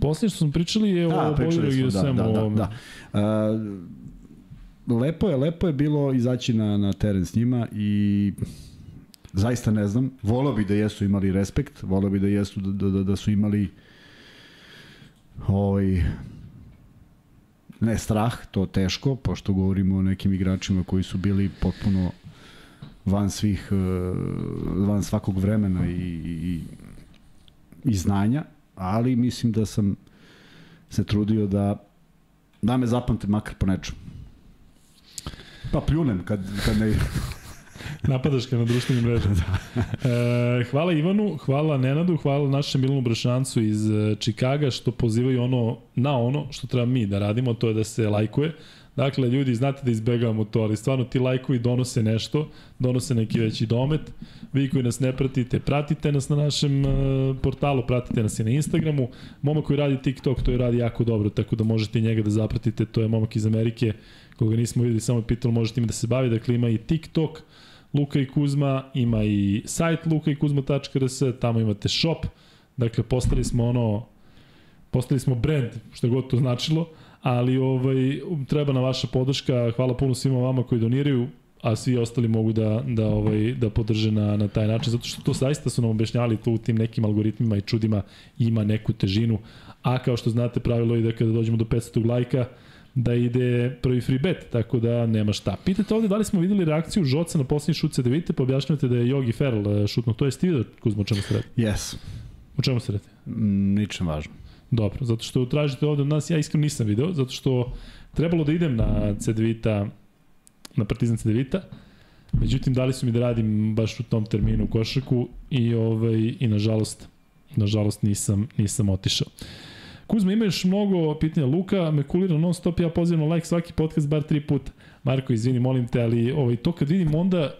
Poslednje što smo pričali je o A, Boileru pričali i da, da, da, da. Uh, lepo je, lepo je bilo izaći na, na teren s njima i zaista ne znam, volao bi da jesu imali respekt, volao bi da jesu da, da, da su imali ovaj ne strah, to teško, pošto govorimo o nekim igračima koji su bili potpuno van svih eh, van svakog vremena i, i, i znanja, ali mislim da sam se trudio da da me zapamte makar po nečemu. Pa pljunem kad, kad ne... Napadaš ga na društvenim mrežama. e, hvala Ivanu, hvala Nenadu, hvala našem Milanu Brašancu iz e, Čikaga što pozivaju ono na ono što treba mi da radimo, to je da se lajkuje. Dakle, ljudi, znate da izbegavamo to, ali stvarno ti lajkovi donose nešto, donose neki veći domet. Vi koji nas ne pratite, pratite nas na našem uh, portalu, pratite nas i na Instagramu. Momak koji radi TikTok, to je radi jako dobro, tako da možete i njega da zapratite, to je momak iz Amerike, koga nismo videli, samo je pitalo, možete im da se bavi, dakle ima i TikTok, Luka i Kuzma, ima i sajt lukaikuzma.rs, tamo imate shop, dakle postali smo ono, postali smo brand, što god to značilo, ali ovaj, treba na vaša podrška, hvala puno svima vama koji doniraju, a svi ostali mogu da, da, ovaj, da podrže na, na taj način, zato što to zaista su nam objašnjali to u tim nekim algoritmima i čudima ima neku težinu, a kao što znate pravilo je da kada dođemo do 500 lajka, da ide prvi free bet, tako da nema šta. Pitate ovde da li smo videli reakciju Žoca na posljednji šut CDVite, pa objašnjavate da je Jogi Ferrell šutno. To je ti vidio, Kuzmo, o čemu se radi? Yes. O čemu se radi? Mm, Ničem važno. Dobro, zato što tražite ovde od nas, ja iskreno nisam video, zato što trebalo da idem na CDVita, na Partizan CDVita, međutim dali su mi da radim baš u tom terminu u košarku i, ovaj, i nažalost, nažalost nisam, nisam otišao. Kuzma, ima još mnogo pitanja. Luka me kulira non stop, ja pozivam na like svaki podcast bar tri puta. Marko, izvini, molim te, ali ovaj, to kad vidim onda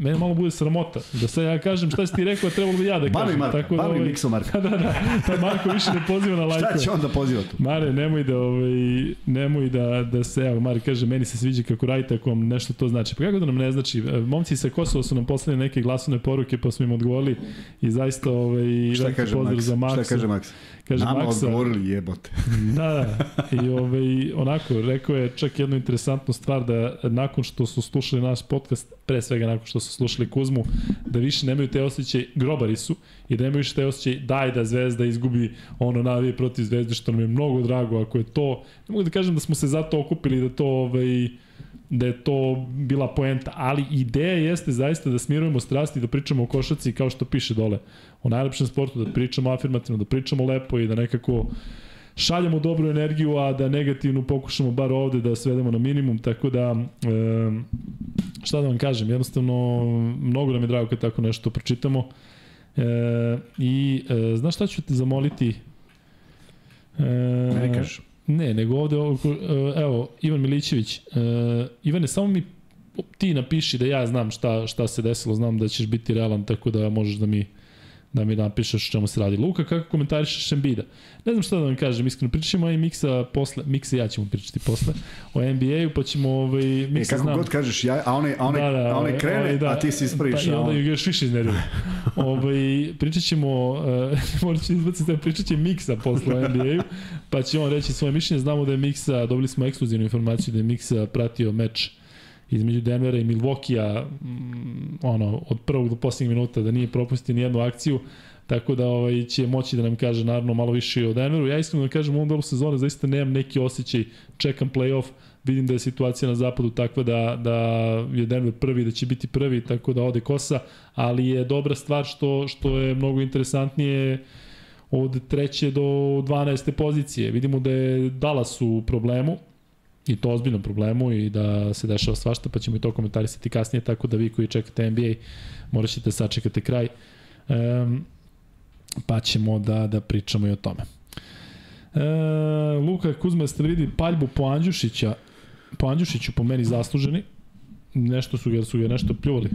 mene malo bude sramota. Da sad ja kažem šta si ti rekao, trebalo bi ja da kažem. Bavi Marka, Tako da, bavi ovaj, Mikso Marka. da, da, da, Marko više ne poziva na like. Šta će on da poziva tu? Mare, nemoj da, ovaj, nemoj da, da se, evo, Mare kaže, meni se sviđa kako radite ako vam nešto to znači. Pa kako da nam ne znači? E, Momci sa Kosova su nam poslali neke glasovne poruke, pa smo im odgovorili i zaista ovaj, Šta kaže pozdrav Max? za Maksa. Šta kaže Max? Kaže Nama Maksa, odgovorili jebote. Da, da. I ovaj, onako, rekao je čak jednu interesantnu stvar da nakon što su slušali naš podcast, pre svega nakon što su slušali Kuzmu, da više nemaju te osjećaj, grobari su, i da nemaju više te osjećaj daj da Zvezda izgubi ono navije protiv Zvezde, što nam je mnogo drago, ako je to, ne mogu da kažem da smo se zato okupili, da to ovaj, da je to bila poenta, ali ideja jeste zaista da smirujemo strasti, da pričamo o košaci kao što piše dole, o najlepšem sportu, da pričamo afirmativno, da pričamo lepo i da nekako šaljamo dobru energiju, a da negativnu pokušamo bar ovde da svedemo na minimum, tako da e, šta da vam kažem, jednostavno mnogo nam je drago kad tako nešto pročitamo e, i e, znaš šta ću te zamoliti? E, Meni kažeš. Ne, nego ovde, e, evo, Ivan Milićević, e, Ivane, samo mi ti napiši da ja znam šta, šta se desilo, znam da ćeš biti realan, tako da možeš da mi da mi napišeš o čemu se radi. Luka, kako komentarišeš Embida? Ne znam šta da vam kažem, iskreno pričamo i Miksa posle, Miksa ja ćemo pričati posle o NBA-u, pa ćemo ovaj, Miksa e, kako znam. god kažeš, ja, a onaj, a onaj, da, da, a onaj krene, ovaj, da, a ti se ispriš. Da, I onda još više iznervio. ovaj, pričat ćemo, uh, morat ću izbaciti, pričat će Miksa posle o NBA-u, pa će on reći svoje mišljenje. Znamo da je Miksa, dobili smo ekskluzivnu informaciju da je Miksa pratio meč između Denvera i Milvokija mm, ono, od prvog do poslednjeg minuta da nije propustio ni jednu akciju, tako da ovaj, će moći da nam kaže naravno malo više o Denveru. Ja iskreno da kažem u ovom delu sezone zaista nemam neki osjećaj, čekam playoff, vidim da je situacija na zapadu takva da, da je Denver prvi, da će biti prvi, tako da ode kosa, ali je dobra stvar što, što je mnogo interesantnije od treće do 12. pozicije. Vidimo da je Dallas u problemu, i to ozbiljnom problemu i da se dešava svašta, pa ćemo i to komentarisati kasnije, tako da vi koji čekate NBA morat ćete sačekati kraj, um, pa ćemo da, da pričamo i o tome. E, Luka Kuzma, jeste vidi paljbu po Andjušića, po Andjušiću po meni zasluženi, nešto su ga, su ga nešto pljuvali.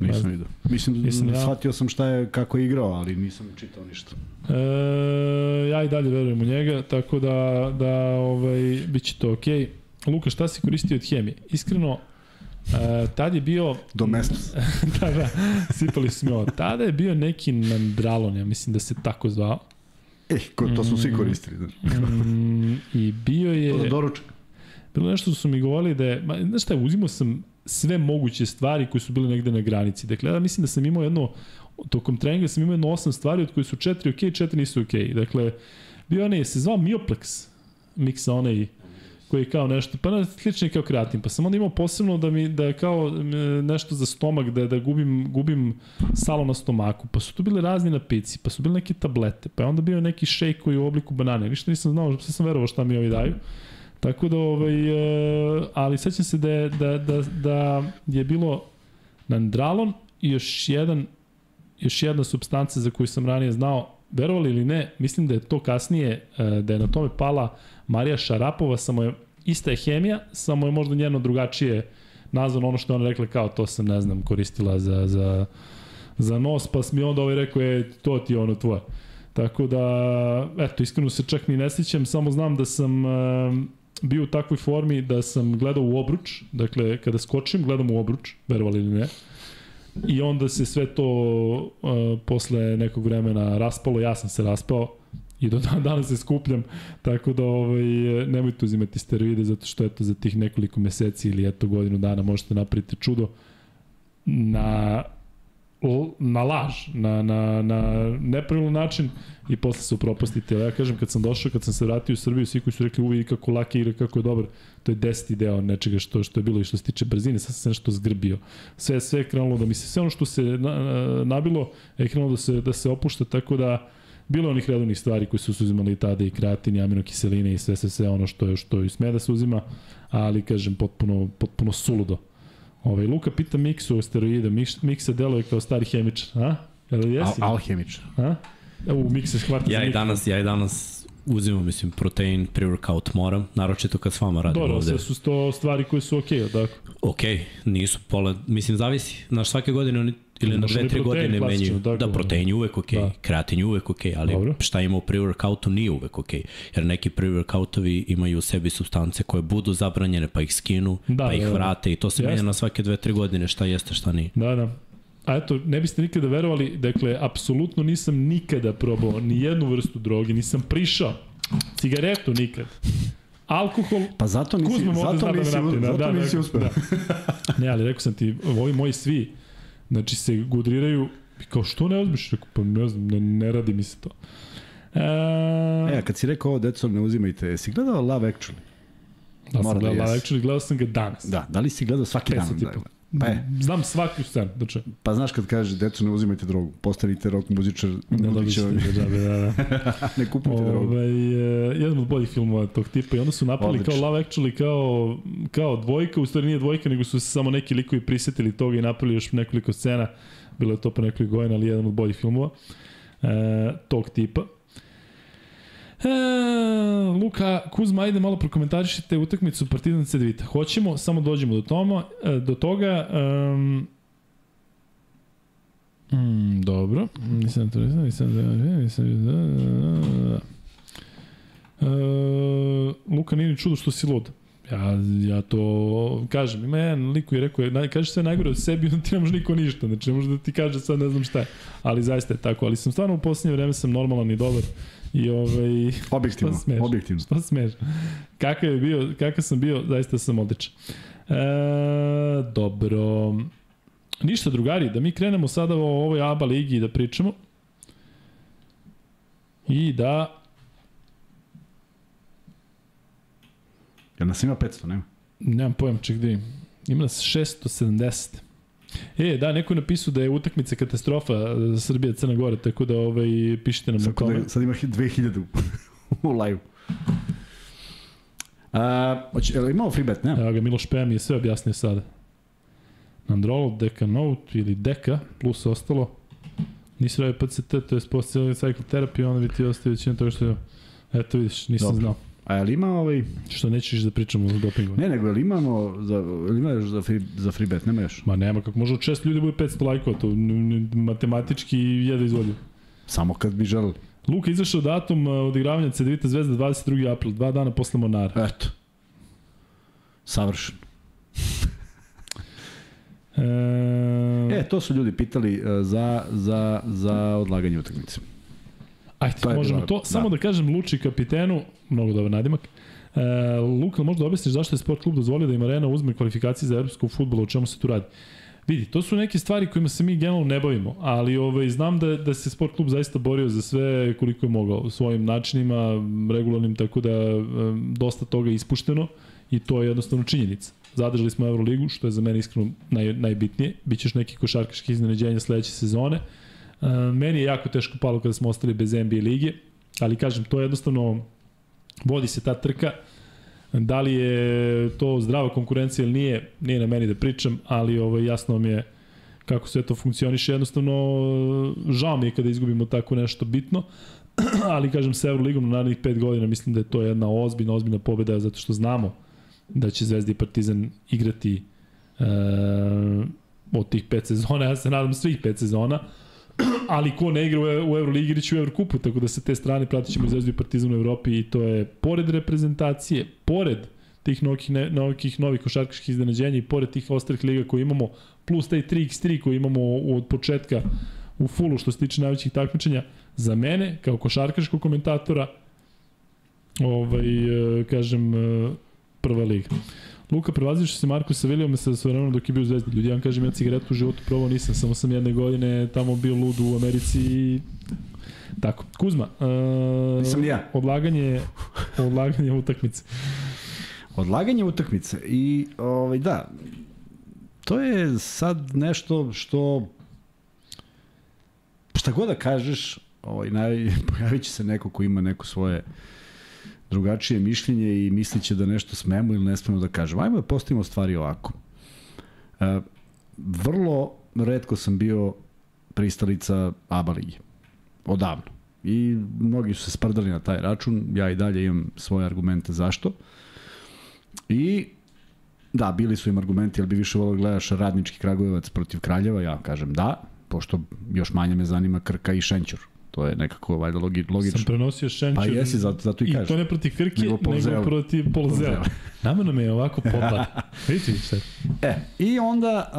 Nisam vidio. Mislim, nisam ja. shvatio sam šta je, kako je igrao, ali nisam čitao ništa. E, ja i dalje verujem u njega, tako da, da ovaj, bit će to okej. Okay. Luka, šta si koristio od hemije? Iskreno, Uh, tad je bio... Domestos. da, da, sipali su mi ovo. Tada je bio neki nandralon, ja mislim da se tako zvao. E, ko, to smo svi mm, koristili. mm, I bio je... To doručak. Bilo nešto su mi govorili da je... Ma, znaš šta, uzimao sam sve moguće stvari koje su bile negde na granici. Dakle, ja mislim da sam imao jedno... Tokom treninga sam imao jedno osam stvari od koje su četiri ok, četiri nisu ok. Dakle, bio onaj, se zvao Mioplex, miksa onaj koji je kao nešto, pa ne, slični kao kreatin, pa sam onda imao posebno da mi, da kao nešto za stomak, da, da gubim, gubim salo na stomaku, pa su tu bile razni napici, pa su bile neke tablete, pa je onda bio neki šejk koji je u obliku banane, ništa nisam znao, sve sam verovao šta mi ovi daju. Tako da, ovaj, e, ali sećam se da je, da, da, da je bilo nandralon i još jedan još jedna substanca za koju sam ranije znao, verovali ili ne, mislim da je to kasnije, e, da je na tome pala Marija Šarapova, samo je ista je hemija, samo je možda njeno drugačije nazvano ono što je ona rekla kao to sam, ne znam, koristila za, za, za nos, pa mi onda ovaj rekao, je, to ti je ono tvoje. Tako da, eto, iskreno se čak ni ne sjećam, samo znam da sam uh, bio u takvoj formi da sam gledao u obruč, dakle, kada skočim, gledam u obruč, verovali ili ne, i onda se sve to uh, posle nekog vremena raspalo, ja sam se raspao, i do dan danas se skupljam, tako da ovaj, nemojte uzimati steroide zato što eto za tih nekoliko meseci ili eto godinu dana možete napraviti čudo na na laž, na, na, na nepravilan način i posle se upropastite. Ja kažem, kad sam došao, kad sam se vratio u Srbiju, svi koji su rekli uvijek kako laki igra, kako je dobar, to je deseti deo nečega što, što je bilo i što se tiče brzine, sad sam se nešto zgrbio. Sve, sve je krenulo da mi se, sve ono što se na, nabilo je krenulo da se, da se opušta, tako da Bilo onih redovnih stvari koje su se uzimali tada i kreatin i aminokiseline i sve, sve, sve ono što je, što je sme da se uzima, ali kažem potpuno, potpuno suludo. Ovaj, Luka pita Miksu o steroide, Miksa deluje kao stari hemičar, a? Jel jesi? Al, alhemičar. A? Evo, Miksa hvata ja i danas, ja i danas uzimam, mislim, protein, pre-workout moram, naročito kad s vama radim Dobro, ovde. Dobro, sve su to stvari koje su okej, okay, tako? Okej, okay, nisu pola, mislim, zavisi. Naš svake godine oni ili na dve, tri godine menjaju. Da, da, protein je uvek ok, da. kreatin je uvek ok, ali Dobro. šta ima u pre-workoutu nije uvek ok. Jer neki pre-workoutovi imaju u sebi substance koje budu zabranjene, pa ih skinu, da, pa ih da, da. vrate i to se menja na svake dve, tri godine šta jeste, šta nije. Da, da. A eto, ne biste nikada verovali, dakle, apsolutno nisam nikada probao ni jednu vrstu droge, nisam prišao cigaretu nikad. Alkohol, pa zato nisi, Kuzma zato da nisi, da, zato da, nisi uspeo. Da. Ne, ali rekao sam ti, ovi moji svi, Znači se gudriraju i kao što ne uzmiš? Rekao, pa ne znam, ne, ne radi mi se to. E, e kad si rekao ovo, deco, ne uzimajte, si gledao Love Actually? Da, sam gledao Love Actually, gledao sam ga danas. Da, da li si gledao svaki dan? Da, Pa je. Znam svaku scenu. Znači. Pa znaš kad kaže, deco ne uzimajte drogu, postavite rock muzičar, ne dobit vam. Da, da, da. ne kupujte drogu. Ovaj, uh, jedan od boljih filmova tog tipa i onda su napali Odlično. kao Love Actually kao, kao dvojka, u stvari nije dvojka, nego su se samo neki likovi prisetili toga i napravili još nekoliko scena. Bilo je to pa nekoliko godina, ali jedan od boljih filmova uh, tog tipa. E, Luka Kuzma, ajde malo prokomentarišite utakmicu Partizan Cedevita. Hoćemo, samo dođemo do, toma, e, do toga. Um, Mm, dobro. Nisam to nisam, nisam da nisam da... Uh, Luka nije čudo što si lud. Ja, ja to kažem, ima jedan lik koji je rekao, naj, kaže sve najgore od sebi, onda ti ne može niko ništa, znači ne može da ti kaže sad ne znam šta je, ali zaista je tako, ali sam stvarno u posljednje vreme sam normalan i dobar i ovaj... Objektivno, šta smeš, objektivno. Šta smeš? Kakav je bio, kakav sam bio, zaista sam odličan. E, dobro. Ništa drugari, da mi krenemo sada o ovoj ABA ligi da pričamo. I da Jel nas ima 500, nema? Nemam pojam, ček da Ima nas 670. E, da, neko je napisao da je utakmica katastrofa za Srbija Crna Gora, tako da ovaj, pišite nam sad, u Da, sad ima 2000 u live. A, hoće, je imao free bet, ne? Evo ga, Miloš Peja mi je sve objasnio sada. Nandrolo, Deka Note ili Deka, plus ostalo. Nisi radio PCT, to je postavljeno cycle therapy, onda bi ti ostavio većina toga što je... Eto vidiš, nisam Dobro. znao. A je li ima ovaj... Što nećeš da pričamo o dopingu? Ne, nego je li imamo za, je li ima još za free, za free bet? Nema još? Ma nema, kako može od šest ljudi bude 500 lajkova, to matematički je da izvodio. Samo kad bi želeli. Luka izašao datum odigravanja Cedevita Zvezda 22. april, dva dana posle Monara. Eto. Savršeno. e... e, to su ljudi pitali za, za, za odlaganje utakmice. Ajde, to možemo bilo, to. Da. Samo da kažem Luči kapitenu, mnogo dobar nadimak. E, Luka, možda objasniš zašto je sport klub dozvolio da im Arena uzme kvalifikacije za evropsku futbolu, o čemu se tu radi? Vidi, to su neke stvari kojima se mi generalno ne bavimo, ali ovaj, znam da, da se sport klub zaista borio za sve koliko je mogao, svojim načinima, regularnim, tako da um, dosta toga je ispušteno i to je jednostavno činjenica. Zadržali smo Euroligu, što je za mene iskreno naj, najbitnije. Bićeš neki košarkaški iznenađenja sledeće sezone. Uh, meni je jako teško palo kada smo ostali bez NBA lige, ali kažem, to je jednostavno, vodi se ta trka, da li je to zdrava konkurencija ili nije, nije na meni da pričam, ali ovo, jasno mi je kako sve to funkcioniše, jednostavno žao mi je kada izgubimo tako nešto bitno, ali kažem sa Euroligom na narednih 5 godina mislim da je to jedna ozbiljna, ozbiljna pobeda zato što znamo da će Zvezda i Partizan igrati e, od tih pet sezona, ja se nadam svih pet sezona, ali ko ne igra u Euroligi igra će u Evrokupu, tako da se te strane pratit ćemo Zvezdu i Partizan u Evropi i to je pored reprezentacije, pored tih novih, novih, novih košarkaških iznenađenja i pored tih ostalih liga koje imamo, plus taj 3x3 koji imamo od početka u fullu što se tiče najvećih takmičenja, za mene, kao košarkaškog komentatora, ovaj, e, kažem, e, prva liga. Luka, prevazivši se Marko sa Vilijom sa svojevremeno dok je bio Zvezdi. Ljudi, ja vam kažem, ja cigaretu u životu probao nisam, samo sam jedne godine tamo bio lud u Americi i Tako. Kuzma, uh, Nisam ja. odlaganje, odlaganje utakmice. Odlaganje utakmice i ovaj, da, to je sad nešto što šta god da kažeš, ovaj, naj, pojavit će se neko ko ima neko svoje uh, drugačije mišljenje i misliće da nešto smemo ili ne smemo da kažemo. Ajmo da postavimo stvari ovako. E, vrlo redko sam bio pristalica ABA ligi. Odavno. I mnogi su se sprdali na taj račun. Ja i dalje imam svoje argumente zašto. I da, bili su im argumenti, ali bi više volio da gledaš radnički Kragujevac protiv Kraljeva, ja kažem da, pošto još manje me zanima Krka i Šenćur. To je nekako valjda logi, logično. Sam prenosio Šenčur. Pa jesi, zato, zato i kažeš. I to ne protiv Krke, nego, nego protiv Polzela. Nama me je ovako popad. Vidite šta. E, i onda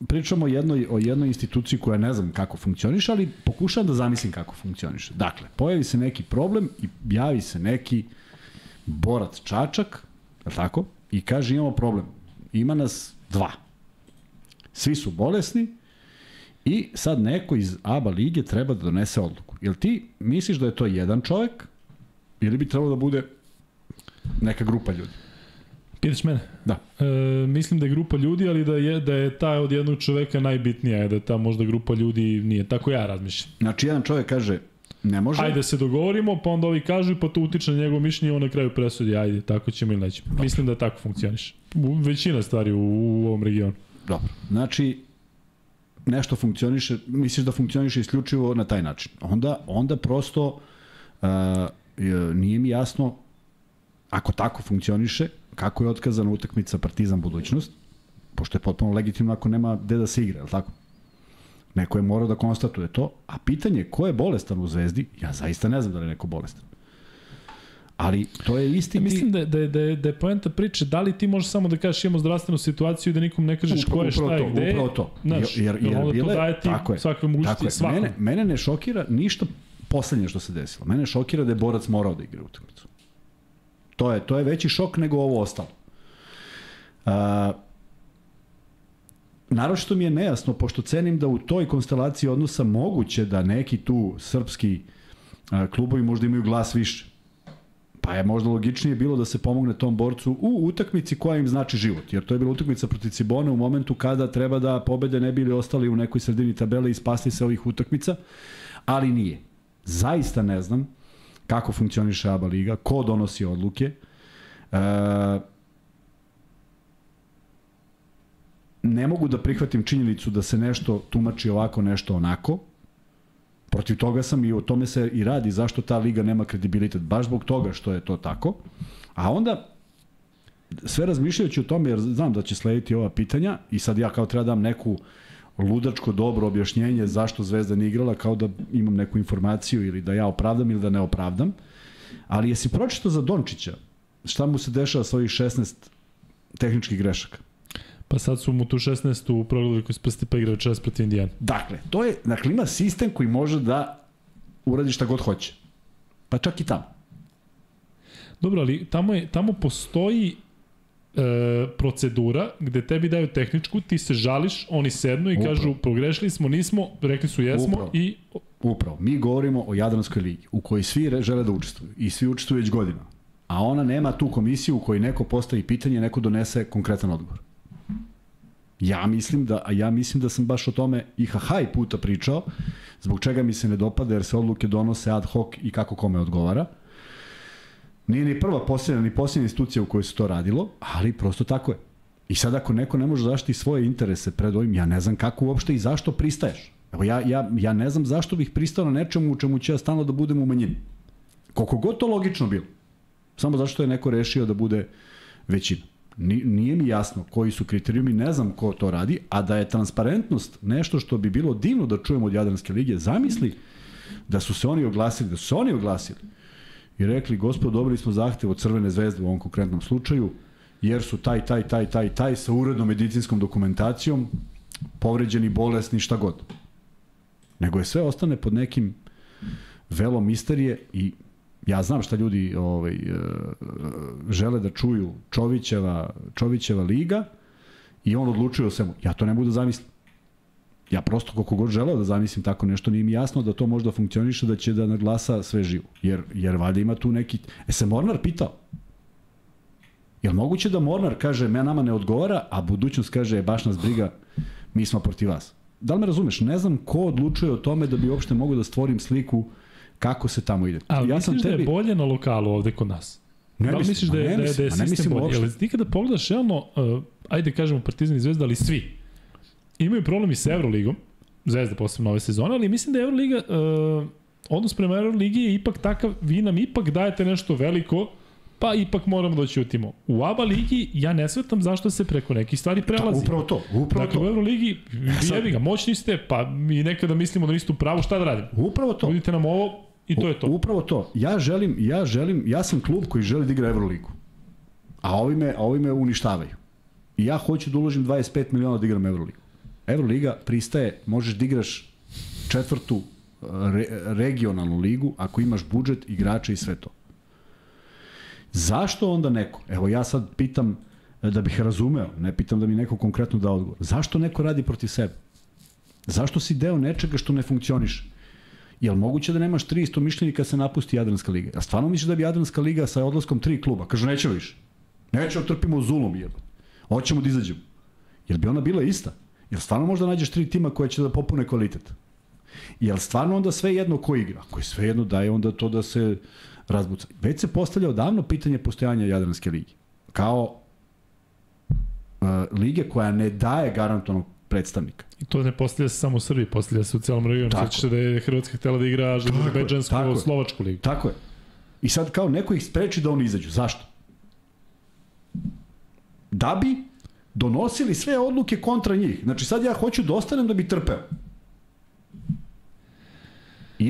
uh, pričamo o jednoj, o jednoj instituciji koja ne znam kako funkcioniše, ali pokušavam da zamislim kako funkcioniše. Dakle, pojavi se neki problem i javi se neki borac Čačak, tako? I kaže imamo problem. Ima nas dva. Svi su bolesni, I sad neko iz ABA lige treba da donese odluku. Jel ti misliš da je to jedan čovek ili bi trebalo da bude neka grupa ljudi? Pitaš mene? Da. E, mislim da je grupa ljudi, ali da je, da je ta od jednog čoveka najbitnija, da je ta možda grupa ljudi nije. Tako ja razmišljam. Znači, jedan čovek kaže, ne može. Ajde se dogovorimo, pa onda ovi kažu, pa to utiče na njegovo mišljenje i on na kraju presudi, ajde, tako ćemo ili nećemo. Dobro. Mislim da tako funkcioniš. Većina stvari u, u ovom regionu. Dobro. Znači, nešto funkcioniše, misliš da funkcioniše isključivo na taj način. Onda, onda prosto uh, nije mi jasno ako tako funkcioniše, kako je otkazana utakmica Partizan budućnost, pošto je potpuno legitimno ako nema gde da se igra, je tako? Neko je morao da konstatuje to, a pitanje ko je bolestan u Zvezdi, ja zaista ne znam da li je neko bolestan. Ali to je isti... Ja, mislim da, da, da, da je poenta priče, da li ti možeš samo da kažeš imamo zdravstvenu situaciju i da nikom ne kažeš upravo, ko je šta to, i gde. Upravo to, Znaš, jer, jer, jer bile, to daje ti tako je, svakve mogućnosti svakom. Mene, mene ne šokira ništa poslednje što se desilo. Mene šokira da je borac morao da igra utakmicu. To je, to je veći šok nego ovo ostalo. Uh, naročito mi je nejasno, pošto cenim da u toj konstelaciji odnosa moguće da neki tu srpski uh, klubovi možda imaju glas više. Pa je možda logičnije bilo da se pomogne tom borcu u utakmici koja im znači život. Jer to je bila utakmica protiv Cibona u momentu kada treba da pobede ne bili ostali u nekoj sredini tabele i spasti se ovih utakmica, ali nije. Zaista ne znam kako funkcioniše ABA liga, ko donosi odluke. E, ne mogu da prihvatim činjenicu da se nešto tumači ovako, nešto onako. Protiv toga sam i o tome se i radi zašto ta liga nema kredibilitet. Baš zbog toga što je to tako. A onda, sve razmišljajući o tome, jer znam da će slediti ova pitanja i sad ja kao treba da dam neku ludačko dobro objašnjenje zašto Zvezda ne igrala, kao da imam neku informaciju ili da ja opravdam ili da ne opravdam. Ali jesi pročito za Dončića šta mu se dešava sa ovih 16 tehničkih grešaka? Pa sad su mu tu 16 u progledu koji sprsti pa igrao čas protiv Indijana. Dakle, to je, dakle ima sistem koji može da uradi šta god hoće. Pa čak i tamo. Dobro, ali tamo, je, tamo postoji e, procedura gde tebi daju tehničku, ti se žališ, oni sednu i Upravo. kažu pogrešili smo, nismo, rekli su jesmo Upravo. i... Upravo. Mi govorimo o Jadranskoj ligi u kojoj svi žele da učestvuju i svi učestvuju već godina. A ona nema tu komisiju u kojoj neko postavi pitanje, neko donese konkretan odgovor. Ja mislim da, a ja mislim da sam baš o tome i hahaj puta pričao, zbog čega mi se ne dopada jer se odluke donose ad hoc i kako kome odgovara. Nije ni prva posljedna, ni posljedna institucija u kojoj se to radilo, ali prosto tako je. I sad ako neko ne može zaštiti svoje interese pred ovim, ja ne znam kako uopšte i zašto pristaješ. Evo ja, ja, ja ne znam zašto bih pristao na nečemu u čemu će ja stalno da budem u manjini. Koliko god to logično bilo. Samo zašto je neko rešio da bude većina. Nije mi jasno koji su kriterijumi, ne znam ko to radi, a da je transparentnost nešto što bi bilo divno da čujemo od Jadranske lige, zamisli da su se oni oglasili, da su se oni oglasili i rekli, gospod, dobili smo zahtev od Crvene zvezde u ovom konkretnom slučaju, jer su taj, taj, taj, taj, taj sa urednom medicinskom dokumentacijom povređeni, bolesni, šta god. Nego je sve ostane pod nekim velom misterije i ja znam šta ljudi ovaj, e, žele da čuju Čovićeva, Čovićeva liga i on odlučuje o svemu. Ja to ne mogu da zamislim. Ja prosto koliko god želeo da zamislim tako nešto, nije mi jasno da to možda funkcioniše, da će da naglasa sve živo. Jer, jer valjda ima tu neki... E se Mornar pitao? Je li moguće da Mornar kaže, me nama ne odgovara, a budućnost kaže, e, baš nas briga, mi smo protiv vas. Da li me razumeš? Ne znam ko odlučuje o tome da bi uopšte mogu da stvorim sliku uh, kako se tamo ide. Ali ja sam tebi... da je bolje na lokalu ovde kod nas? Ne da li misliš da je, da je, da je sistem bolje? Jel ti kada pogledaš, realno, uh, ajde kažemo Partizan i Zvezda, ali svi imaju problem i sa Euroligom, Zvezda posebno ove sezone, ali mislim da je Euroliga, uh, odnos prema Euroligi je ipak takav, vi nam ipak dajete nešto veliko, pa ipak moramo da ćutimo. U ABA ligi ja ne svetam zašto se preko nekih stvari prelazi. Da, upravo to, upravo dakle, to. u Euroligi, vi jebi ga, moćni ste, pa mi nekada mislimo da niste u pravu, šta da radimo? Upravo to. Budite nam ovo, I to je to. Upravo to. Ja želim, ja želim, ja sam klub koji želi da igra Euroligu. A ovi me, a ovi me uništavaju. I ja hoću da uložim 25 miliona da igram Euroligu. Euroliga pristaje, možeš da igraš četvrtu re, regionalnu ligu ako imaš budžet, igrača i sve to. Zašto onda neko? Evo ja sad pitam da bih razumeo, ne pitam da mi neko konkretno da odgovor. Zašto neko radi protiv sebe? Zašto si deo nečega što ne funkcioniše? Je li moguće da nemaš 300 mišljenika se napusti Jadranska liga? A stvarno misliš da bi Jadranska liga sa odlaskom tri kluba? Kažu, nećemo više. Nećemo, trpimo zulom, jeba. Hoćemo da izađemo. Jel bi ona bila ista? Jel stvarno možda nađeš tri tima koje će da popune kvalitet? Jel stvarno onda sve jedno ko igra? Ako je sve jedno daje onda to da se razbuca. Već se postavlja odavno pitanje postojanja Jadranske lige. Kao uh, lige koja ne daje garantonog predstavnika. I to ne postavlja se samo u Srbiji, postavlja se u celom regionu. Znači da je Hrvatska htela da igra Azerbejdžansku Slovačku ligu. Tako je. I sad kao neko ih spreči da oni izađu. Zašto? Da bi donosili sve odluke kontra njih. Znači sad ja hoću da ostanem da bi trpeo.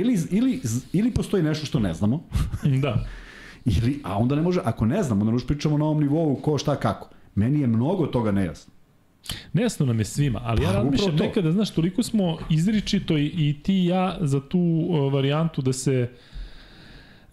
Ili, ili, ili postoji nešto što ne znamo. da. ili, a onda ne može, ako ne znamo, onda ne pričamo na ovom nivou ko šta kako. Meni je mnogo toga nejasno. Nejasno nam je svima, ali pa, ja razmišljam nekada, znaš, toliko smo izričito i, i ti i ja za tu uh, varijantu da se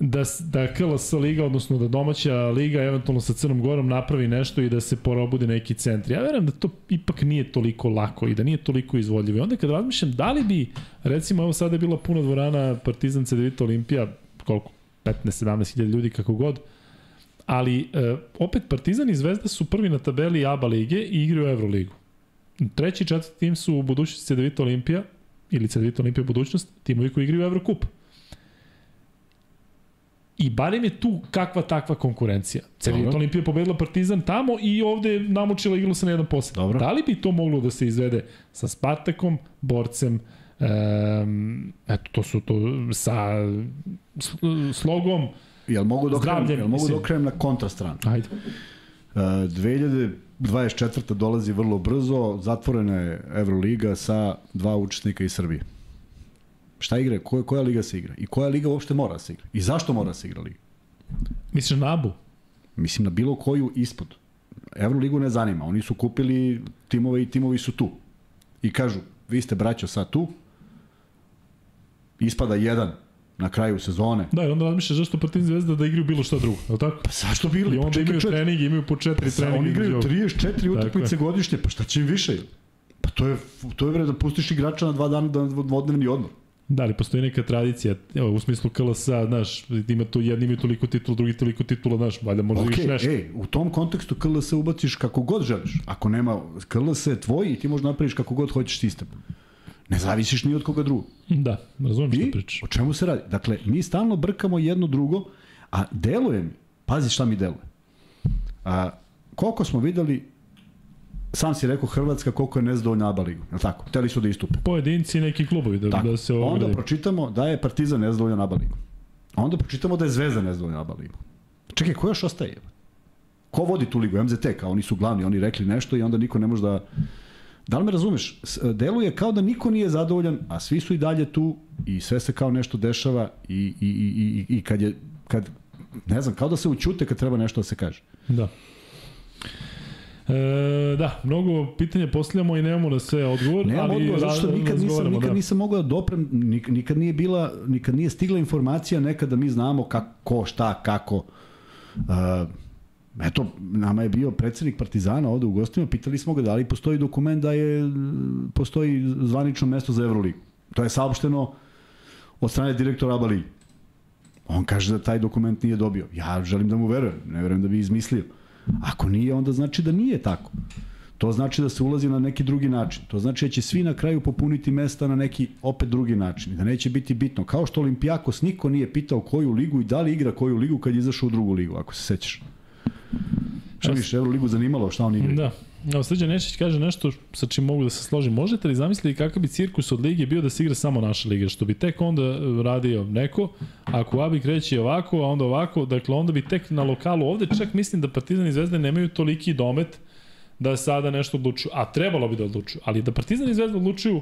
da, da KLS liga, odnosno da domaća liga eventualno sa Crnom Gorom napravi nešto i da se porobude neki centri. Ja verujem da to ipak nije toliko lako i da nije toliko izvodljivo. I onda kad razmišljam, da li bi, recimo, evo sada je bila puna dvorana Partizan CDVita Olimpija, koliko, 15-17 hiljada ljudi, kako god, ali e, opet Partizan i Zvezda su prvi na tabeli ABA lige i igraju Euroligu. Treći i četvrti tim su u budućnosti CDVita Olimpija ili CDVita Olimpija budućnost, timovi koji igraju Evrokup. I barem je tu kakva takva konkurencija. Cedevita Olimpija je pobedila Partizan tamo i ovde namučila igru sa jedan posed. Dobro. Da li bi to moglo da se izvede sa Spartakom, Borcem, um, eto, to su to sa slogom, Jel mogu da okrenem, jel mogu da okrenem na kontrastranu? Ajde. Uh, 2024. dolazi vrlo brzo, zatvorena je Euroliga sa dva učesnika iz Srbije. Šta igra? Koja, koja liga se igra? I koja liga uopšte mora da se igra? I zašto mora da se igra liga? Misliš na ABU? Mislim na bilo koju ispod. Euroligu ne zanima. Oni su kupili timove i timovi su tu. I kažu, vi ste braćo sad tu, ispada jedan na kraju sezone. Da, i onda razmišljaš zašto Partizan Zvezda da igraju bilo šta drugo, je tako? Pa zašto bilo? I onda Čekaj, imaju čet... trening, imaju po četiri pa, treninga. Oni igraju 34 utakmice godišnje, pa šta će im više? Pa to je, to je vre da pustiš igrača na dva dana da dvodnevni odmor. Da, ali postoji neka tradicija, evo, u smislu KLS-a, znaš, ima to, jedni imaju toliko titula, drugi toliko titula, znaš, valjda možda okay, nešto. Ej, u tom kontekstu KLS ubaciš kako god želiš. Ako nema KLS je tvoj i ti možeš napraviš kako god hoćeš sistem. Ne zavisiš ni od koga drugog. Da, razumijem što pričaš. o čemu se radi? Dakle, mi stalno brkamo jedno drugo, a deluje mi, pazi šta mi deluje. A, koliko smo videli sam si rekao Hrvatska koliko je nezadovoljna ABA ligu, je tako? Hteli su da istupe. Pojedinci i neki klubovi da, tako. da se ograde. Onda pročitamo da je Partizan nezadovoljan ABA ligu. Onda pročitamo da je Zvezda nezadovoljna ABA ligu. Čekaj, ko još ostaje? Ko vodi tu ligu? MZT, kao oni su glavni, oni rekli nešto i onda niko ne može da... Da li me razumeš? Deluje kao da niko nije zadovoljan, a svi su i dalje tu i sve se kao nešto dešava i, i, i, i, i kad je, kad, ne znam, kao da se učute kad treba nešto da se kaže. Da. E, da, mnogo pitanja postavljamo i nemamo da sve odgovor, Nemam ali odgovor, zato što nikad nisam, nikad da. nisam mogao da doprem, nikad nije bila, nikad nije stigla informacija nekada da mi znamo kako, šta, kako. Uh, eto, nama je bio predsednik Partizana ovde u gostima, pitali smo ga da li postoji dokument da je postoji zvanično mesto za Euroligu. To je saopšteno od strane direktora ABA Ligi. On kaže da taj dokument nije dobio. Ja želim da mu verujem, ne verujem da bi izmislio. Ako nije, onda znači da nije tako. To znači da se ulazi na neki drugi način. To znači da će svi na kraju popuniti mesta na neki opet drugi način. Da neće biti bitno. Kao što Olimpijakos niko nije pitao koju ligu i da li igra koju ligu kad je izašao u drugu ligu, ako se sećaš. Šta više Euroligu zanimalo šta on igra? Da. Evo, Srđan Nešić kaže nešto sa čim mogu da se složim. Možete li zamisliti kakav bi cirkus od lige bio da se igra samo naša liga? Što bi tek onda radio neko, ako Abi kreće ovako, a onda ovako, dakle onda bi tek na lokalu ovde, čak mislim da Partizan i Zvezda nemaju toliki domet da sada nešto odlučuju, a trebalo bi da odlučuju, ali da Partizan i Zvezda odlučuju,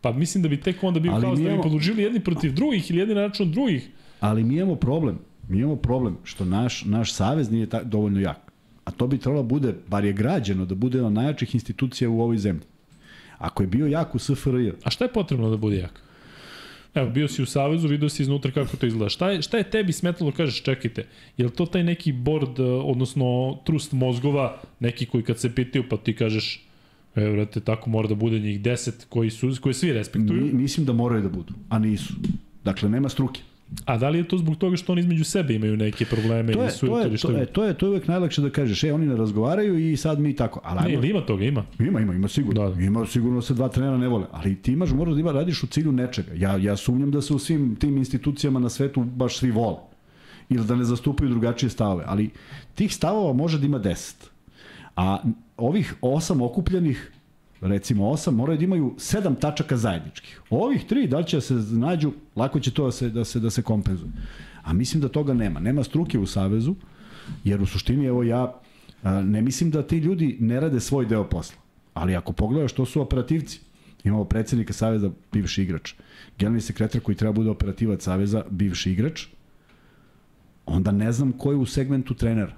pa mislim da bi tek onda bio kao da bi podlučili jedni protiv drugih ili jedni na račun drugih. Ali mi imamo problem, mi imamo problem što naš, naš savez nije ta, dovoljno jak. A to bi trebalo da bude, bar je građeno, da bude jedna od najjačih institucija u ovoj zemlji. Ako je bio jak u SFRJ... A šta je potrebno da bude jak? Evo, bio si u Savezu, vidio si iznutra kako to izgleda. Šta je, šta je tebi smetalo, kažeš, čekajte, je li to taj neki board, odnosno trust mozgova, neki koji kad se pitaju, pa ti kažeš, evo, vrate, tako mora da bude njih 10 koji, su, koji svi respektuju? Mi, mislim da moraju da budu, a nisu. Dakle, nema struke. A da li je to zbog toga što oni između sebe imaju neke probleme to je, ili su to je, to, je, to je to je uvek najlakše da kažeš, e oni ne razgovaraju i sad mi tako. Ali ne, ima toga, ima. Ima, ima, ima sigurno. Da, da. Ima sigurno se dva trenera ne vole, ali ti imaš moraš da ima radiš u cilju nečega. Ja ja sumnjam da se u svim tim institucijama na svetu baš svi vole ili da ne zastupaju drugačije stavove, ali tih stavova može da ima 10. A ovih osam okupljenih recimo 8, moraju da imaju 7 tačaka zajedničkih. Ovih tri, da li će da se nađu, lako će to da se, da se, da se kompenzuje. A mislim da toga nema. Nema struke u Savezu, jer u suštini, evo ja, ne mislim da ti ljudi ne rade svoj deo posla. Ali ako pogledaš što su operativci, Imamo predsednika Saveza, bivši igrač. Generalni sekretar koji treba bude operativac Saveza, bivši igrač. Onda ne znam ko je u segmentu trenera.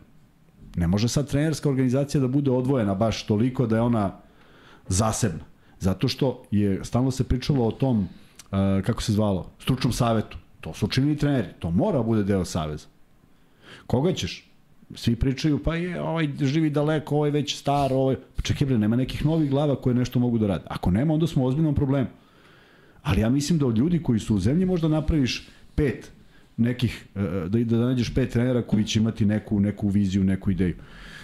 Ne može sad trenerska organizacija da bude odvojena baš toliko da je ona zasebna. Zato što je stalno se pričalo o tom, uh, kako se zvalo, stručnom savetu. To su učinili treneri. To mora bude deo Saveza. Koga ćeš? Svi pričaju, pa je, ovaj živi daleko, ovaj već star, ovaj... Pa čekaj bre, nema nekih novih glava koje nešto mogu da rade. Ako nema, onda smo u ozbiljnom problemu. Ali ja mislim da od ljudi koji su u zemlji možda napraviš pet nekih, e, e, da, da nađeš pet trenera koji će imati neku, neku viziju, neku ideju.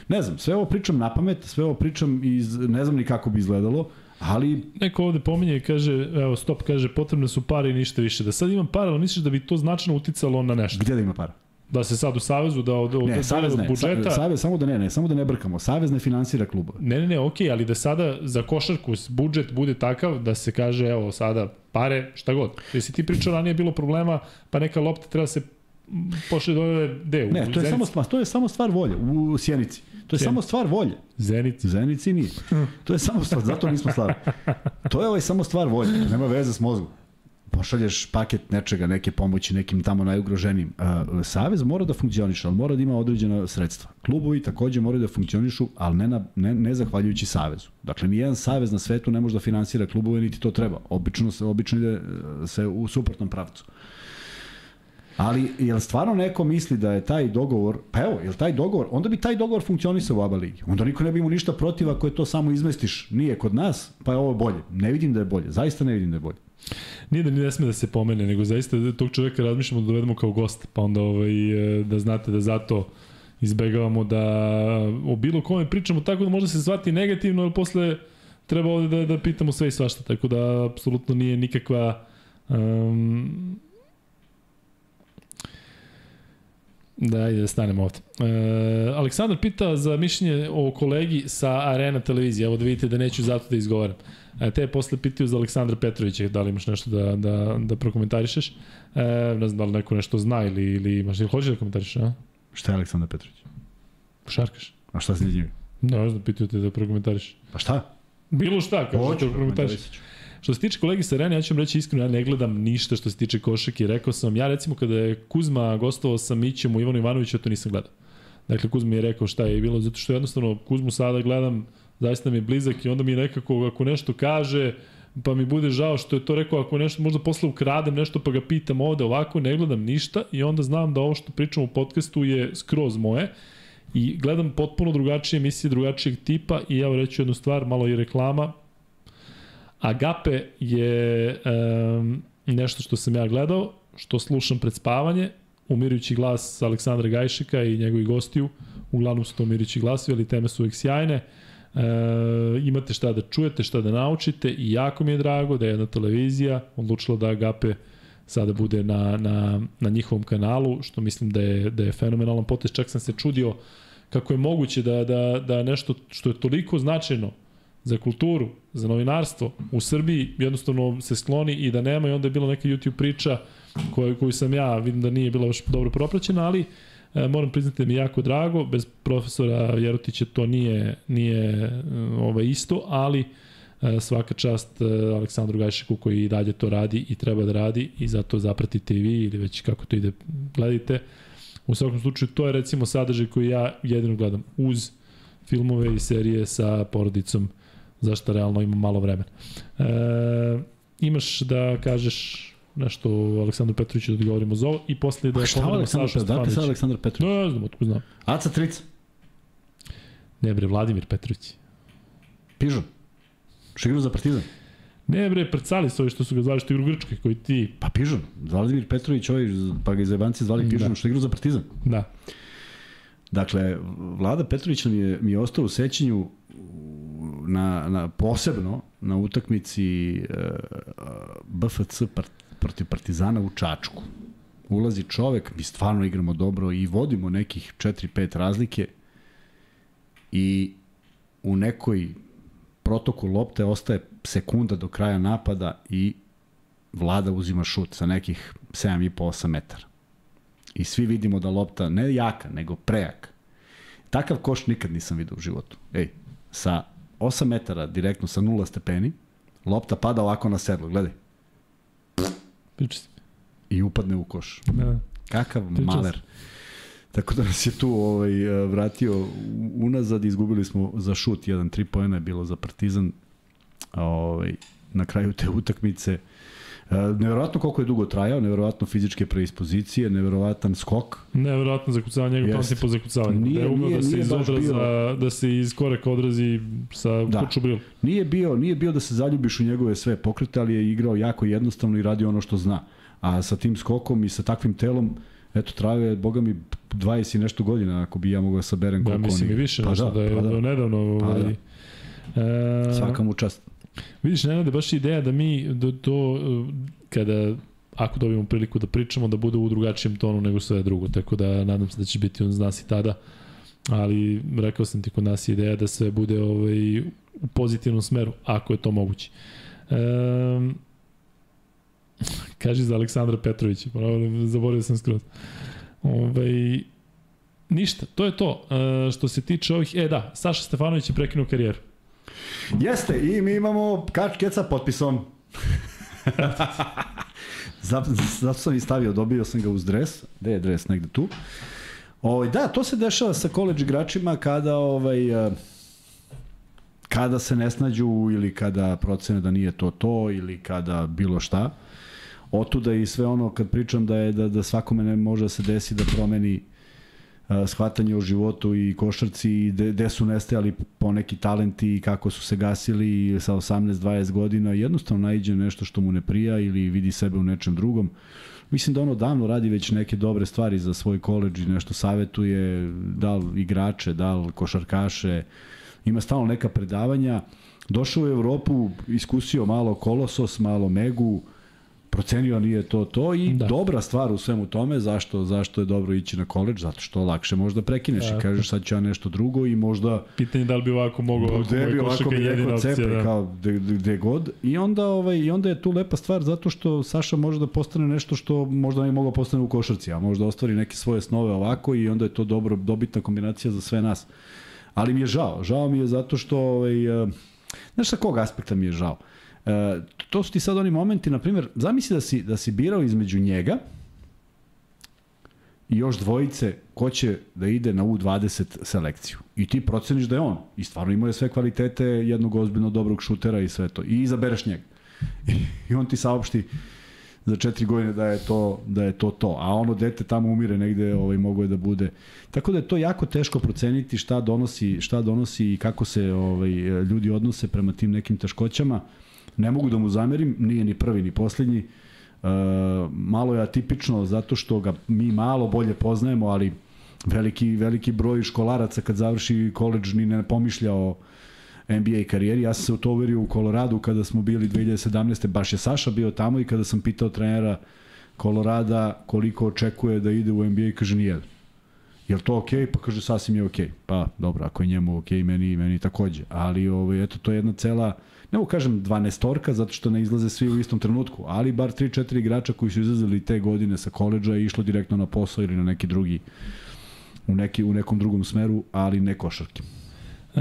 Ne znam, sve ovo pričam na pamet, sve ovo pričam iz, ne znam ni kako bi izgledalo, ali... Neko ovde pominje i kaže, evo stop, kaže, potrebne su pare i ništa više. Da sad imam para, ali misliš da bi to značajno uticalo na nešto? Gde da ima para? Da se sad u Savezu, da od, od, ne, savez od budžeta... Savez, samo da ne, ne, samo da ne brkamo. Savez ne finansira kluba. Ne, ne, ne, okej, okay, ali da sada za košarku budžet bude takav da se kaže, evo, sada pare, šta god. Jesi ti pričao ranije bilo problema, pa neka lopta treba se pošle do de, u Ne, to je, samo, to je samo stvar volje u Sjenici. To je Sjen. samo stvar volje. Zenici. Zenici nije. To je samo stvar, zato nismo slavi. To je ovaj samo stvar volje, nema veze s mozgom pošalješ paket nečega, neke pomoći nekim tamo najugroženijim. Savez mora da funkcioniše, ali mora da ima određena sredstva. Klubovi takođe moraju da funkcionišu, ali ne, na, ne, ne zahvaljujući Savezu. Dakle, nijedan Savez na svetu ne može da finansira klubove, niti to treba. Obično se, obično ide e, se u suprotnom pravcu. Ali, jel stvarno neko misli da je taj dogovor, pa evo, jel taj dogovor, onda bi taj dogovor funkcionisao u ABA ligi. Onda niko ne bi imao ništa protiv ako je to samo izmestiš, nije kod nas, pa je ovo bolje. Ne vidim da je bolje, zaista ne vidim da je bolje. Nije da ne sme da se pomene, nego zaista da tog čoveka razmišljamo da dovedemo kao gost, pa onda ovaj, e, da znate da zato izbegavamo da o bilo kome pričamo tako da možda se zvati negativno, ali posle treba ovde da, da pitamo sve i svašta, tako da apsolutno nije nikakva um, Da, ajde da stanemo ovde. E, Aleksandar pita za mišljenje o kolegi sa Arena televizije. Evo da vidite da neću zato da izgovaram. E, te posle pitaju za Aleksandra Petrovića, da li imaš nešto da, da, da prokomentarišeš. E, ne znam da li neko nešto zna ili, ili imaš ili hoćeš da komentarišeš, a? Šta je Aleksandar Petrović? Šarkaš. A šta se njega? Ne znam, pitaju te da prokomentariš. Pa šta? Bilo šta, kao što prokomentariš. Što se tiče kolegi Serena, ja ću vam reći iskreno, ja ne gledam ništa što se tiče košake. Rekao sam, ja recimo kada je Kuzma gostovao sa Mićem u Ivanu Ivanoviću, to nisam gledao. Dakle, Kuzma je rekao šta je bilo, zato što jednostavno Kuzmu sada gledam, zaista mi je blizak i onda mi nekako, ako nešto kaže, pa mi bude žao što je to rekao, ako nešto, možda posle ukradem nešto pa ga pitam ovde, ovako ne gledam ništa i onda znam da ovo što pričam u podcastu je skroz moje i gledam potpuno drugačije emisije, drugačijeg tipa i evo reću jednu stvar, malo i reklama, Agape je um, nešto što sam ja gledao, što slušam pred spavanje, umirujući glas Aleksandra Gajšika i njegovih gostiju, uglavnom su to umirujući glasovi, ali teme su uvijek sjajne. E, imate šta da čujete, šta da naučite i jako mi je drago da je jedna televizija odlučila da Agape sada bude na, na, na njihovom kanalu, što mislim da je, da je fenomenalan potez. Čak sam se čudio kako je moguće da, da, da nešto što je toliko značajno za kulturu, za novinarstvo u Srbiji jednostavno se skloni i da nema i onda je bila neka YouTube priča koju, koju sam ja, vidim da nije bila baš dobro propraćena, ali e, moram priznati da mi je jako drago, bez profesora Jerotića to nije, nije e, ovaj, isto, ali e, svaka čast e, Aleksandru Gajšiku koji i dalje to radi i treba da radi i zato zapratite i vi ili već kako to ide gledajte. U svakom slučaju to je recimo sadržaj koji ja jedino gledam uz filmove i serije sa porodicom zašto realno ima malo vremena. E, imaš da kažeš nešto o Aleksandru Petroviću da odgovorimo za ovo i posle da šta pomenemo Saša Stefanović. Šta Aleksandar Petrović? Ne znam, otko znam. Aca Trica? Ne bre, Vladimir Petrović. Pižo? Što igra za Partizan? Ne bre, Prcali su ovi što su ga zvali što igra u Grčkoj, koji ti... Pa Pižon, Vladimir Petrović, ovaj, pa ga iz Jebanci zvali da. Pižon, da. što igra za Partizan. Da. Dakle, Vlada Petrović mi je, mi je ostao u sećanju na, na posebno na utakmici e, BFC part, protiv Partizana u Čačku. Ulazi čovek, mi stvarno igramo dobro i vodimo nekih 4-5 razlike i u nekoj protoku lopte ostaje sekunda do kraja napada i vlada uzima šut sa nekih 7,5-8 metara. I svi vidimo da lopta ne jaka, nego prejaka. Takav koš nikad nisam vidio u životu. Ej, sa 8 metara direktno sa 0 stepeni, Lopta pada ovako na sedlo, gledaj. Priča se. I upadne u koš. Da. Kakav Priča maler. Se. Tako da nas je tu ovaj, vratio unazad, izgubili smo za šut, jedan tri pojena je bilo za Partizan. Ovaj, na kraju te utakmice E, neverovatno koliko je dugo trajao, neverovatno fizičke preispozicije, neverovatan skok. Neverovatno zakucavanje, njegov pamti po zakucavanju. Nije, da je umeo da se iz odraza, da se iz koreka odrazi sa da. kuću bril. Nije bio, nije bio da se zaljubiš u njegove sve pokrete, ali je igrao jako jednostavno i radio ono što zna. A sa tim skokom i sa takvim telom, eto, trave, boga mi, 20 i nešto godina, ako bi ja mogao da saberem koliko ja, mislim oni... i više, pa nešto da, da je pa da. nedavno... Pa ovaj, da. E... Svaka mu čast. Vidiš, Nenade, baš ideja da mi do, to, kada ako dobijemo priliku da pričamo, da bude u drugačijem tonu nego sve drugo, tako da nadam se da će biti on z nas i tada, ali rekao sam ti kod nas ideja da sve bude ovaj, u pozitivnom smeru, ako je to moguće. Um, kaži za Aleksandra Petrovića, zaboravio sam skroz. Ovaj, ništa, to je to. E, što se tiče ovih, e da, Saša Stefanović je prekinuo karijeru. Jeste, i mi imamo kačket sa potpisom. zato, zato sam i stavio, dobio sam ga uz dres. Gde je dres? Negde tu. Ovaj, da, to se dešava sa koleđ igračima kada ovaj, eh, kada se ne snađu ili kada procene da nije to to ili kada bilo šta. Otuda i sve ono kad pričam da je da, da svakome ne može da se desi da promeni shvatanje o životu i košarci i gde su nestajali poneki talenti i kako su se gasili sa 18-20 godina, jednostavno najđe nešto što mu ne prija ili vidi sebe u nečem drugom. Mislim da ono davno radi već neke dobre stvari za svoj koleđ i nešto savetuje, da li igrače, da li košarkaše, ima stalno neka predavanja. Došao u Evropu, iskusio malo Kolosos, malo Megu, procenio nije to to i da. dobra stvar u svemu tome, zašto, zašto je dobro ići na koleđ, zato što lakše možda prekineš da. i kažeš sad ću ja nešto drugo i možda... Pitanje da li bi ovako mogao, ako bi ovako bi jedina cepe, da. kao gde, god. I onda, ovaj, I onda je tu lepa stvar zato što Saša može da postane nešto što možda ne mogao postane u košarci, a možda ostvari neke svoje snove ovako i onda je to dobro, dobitna kombinacija za sve nas. Ali mi je žao. Žao mi je zato što, ovaj, eh, znaš sa kog aspekta mi je žao? Uh, E, to su ti sad oni momenti, na primjer, zamisli da si, da si birao između njega i još dvojice ko će da ide na U20 selekciju. I ti proceniš da je on. I stvarno ima je sve kvalitete jednog ozbiljno dobrog šutera i sve to. I izabereš njega. I on ti saopšti za četiri godine da je to da je to to a ono dete tamo umire negde ovaj mogo je da bude tako da je to jako teško proceniti šta donosi šta donosi i kako se ovaj ljudi odnose prema tim nekim teškoćama Ne mogu da mu zamerim, nije ni prvi ni poslednji. Uh, malo je atipično zato što ga mi malo bolje poznajemo, ali veliki, veliki broj školaraca kad završi koleđ ni ne pomišlja o NBA karijeri. Ja sam se u to uverio u Koloradu kada smo bili 2017. Baš je Saša bio tamo i kada sam pitao trenera Kolorada koliko očekuje da ide u NBA, kaže nijedan. Je to okej? Okay? Pa kaže sasvim je okej. Okay. Pa dobro, ako je njemu okej, okay, meni, meni takođe. Ali ovaj, eto, to je jedna cela ne mogu kažem 12 zato što ne izlaze svi u istom trenutku, ali bar 3-4 igrača koji su izlazili te godine sa koleđa i išlo direktno na posao ili na neki drugi u, neki, u nekom drugom smeru, ali ne košarke. E,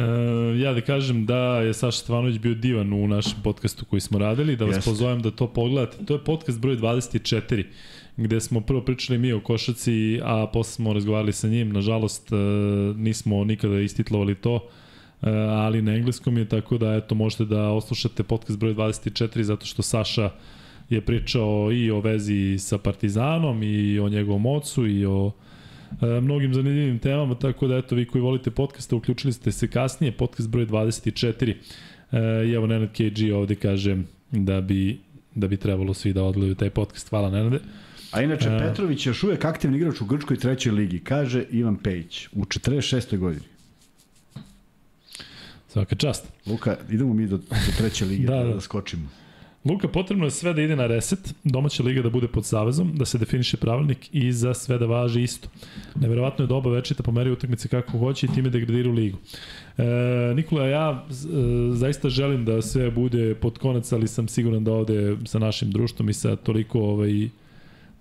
ja da kažem da je Saša Stevanović bio divan u našem podcastu koji smo radili, da vas Jest. pozovem da to pogledate. To je podcast broj 24 gde smo prvo pričali mi o košaci, a posle smo razgovarali sa njim. Nažalost, e, nismo nikada istitlovali to. E, ali na engleskom je tako da eto možete da oslušate podcast broj 24 zato što Saša je pričao i o vezi sa Partizanom i o njegovom ocu i o e, mnogim zanimljivim temama, tako da eto vi koji volite podcaste uključili ste se kasnije, podcast broj 24 e, i evo Nenad KG ovde kaže da bi, da bi trebalo svi da odgledaju taj podcast. Hvala Nenade. A inače, e, Petrović je još uvek aktivni igrač u Grčkoj trećoj ligi, kaže Ivan Pejić, u 46. godini. Svaka čast. Luka, idemo mi do, do treće lige da, da. da skočimo. Luka, potrebno je sve da ide na reset, domaća liga da bude pod savezom, da se definiše pravilnik i za sve da važi isto. Neverovatno je da oba večita pomeri utakmice kako hoće i time degradiru ligu. E, Nikola, ja e, zaista želim da sve bude pod konac, ali sam siguran da ovde sa našim društvom i sa toliko ovaj,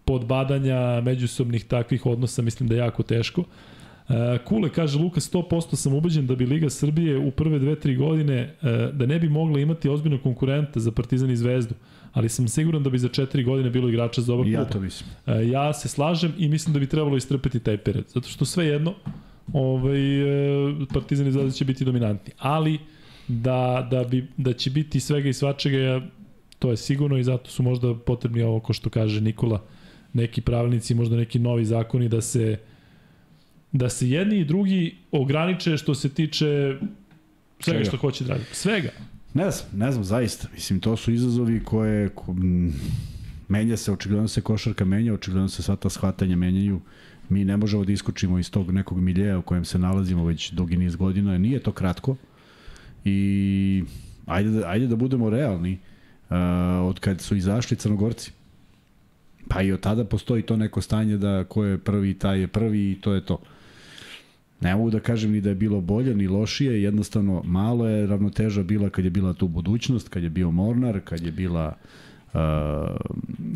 podbadanja, međusobnih takvih odnosa, mislim da je jako teško. Kule kaže Luka 100% sam ubeđen da bi Liga Srbije u prve dve, tri godine da ne bi mogla imati ozbiljno konkurenta za Partizan i Zvezdu ali sam siguran da bi za četiri godine bilo igrača za oba kluba. Ja to mislim. Ja se slažem i mislim da bi trebalo istrpeti taj period, zato što sve jedno ovaj, Partizan i Zvezda će biti dominantni. Ali da, da, bi, da će biti svega i svačega, to je sigurno i zato su možda potrebni ovo, ko što kaže Nikola, neki pravilnici, možda neki novi zakoni da se da se jedni i drugi ograniče što se tiče svega što hoće da radi. Svega. Ne znam, ne znam, zaista. Mislim, to su izazovi koje... Ko, menja se, očigledno se košarka menja, očigledno se sva ta shvatanja menjaju. Mi ne možemo da iskočimo iz tog nekog miljeja u kojem se nalazimo već dugi niz godina. Nije to kratko. I ajde da, ajde da budemo realni. Uh, od kad su izašli crnogorci, pa i od tada postoji to neko stanje da ko je prvi, taj je prvi i to je to. Ne mogu da kažem ni da je bilo bolje ni lošije, jednostavno malo je ravnoteža bila kad je bila tu budućnost, kad je bio Mornar, kad je bila uh,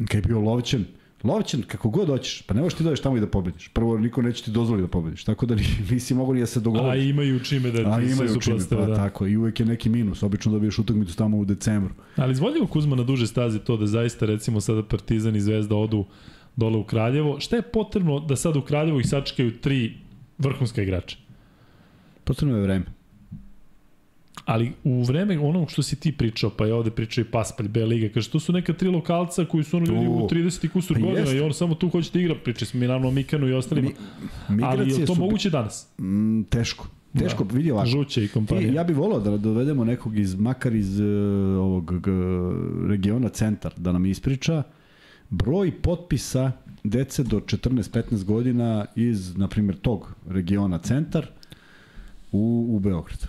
kad je bio Lovćen. Lovćen, kako god hoćeš, pa ne možeš ti dođeš tamo i da pobediš. Prvo, niko neće ti dozvoliti da pobediš, tako da nisi mogu ni da se dogovoriš. A imaju čime da ti se čime, pa, da. tako, i uvek je neki minus. Obično dobiješ utakmicu tamo u decembru. Ali izvoljivo Kuzma na duže stazi to da zaista, recimo, sada Partizan i Zvezda odu dole u Kraljevo. Šta je potrebno da sad u Kraljevo ih sačekaju tri vrhunska igrača. Potrebno je vreme. Ali u vreme onog što si ti pričao, pa je ovde pričao i Paspalj, B Liga, kaže, to su neka tri lokalca koji su ono ljudi u 30 i kusur pa godina jest. i on samo tu hoće da igra. Pričali smo mi naravno o Mikanu i ostalima. Mi, Ali je to su... moguće danas? Mm, teško. Teško, da. vidi ovako. Žuće i kompanija. I, ja bih volao da dovedemo nekog iz, makar iz uh, ovog uh, regiona centar, da nam ispriča broj potpisa dece do 14-15 godina iz, na primjer, tog regiona centar u, u Beograd.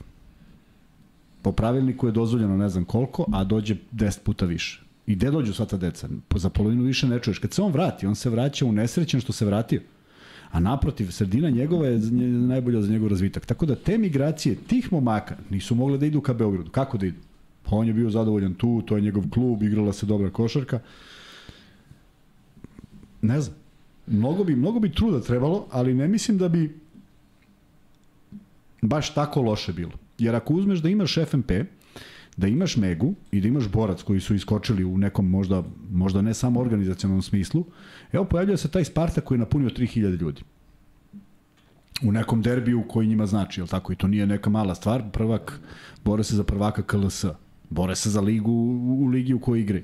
Po pravilniku je dozvoljeno ne znam koliko, a dođe 10 puta više. I gde dođu sva ta deca? Za polovinu više ne čuješ. Kad se on vrati, on se vraća u nesrećen što se vratio. A naprotiv, sredina njegova je najbolja za njegov razvitak. Tako da te migracije tih momaka nisu mogle da idu ka Beogradu. Kako da idu? Pa on je bio zadovoljan tu, to je njegov klub, igrala se dobra košarka. Ne znam. Mnogo bi, mnogo bi truda trebalo, ali ne mislim da bi baš tako loše bilo. Jer ako uzmeš da imaš FMP, da imaš Megu i da imaš Borac koji su iskočili u nekom možda, možda ne samo organizacionalnom smislu, evo pojavljuje se taj Spartak koji je napunio 3000 ljudi. U nekom derbiju koji njima znači, jel tako? I to nije neka mala stvar. Prvak bore se za prvaka KLS. Bore se za ligu u ligi u kojoj igraju.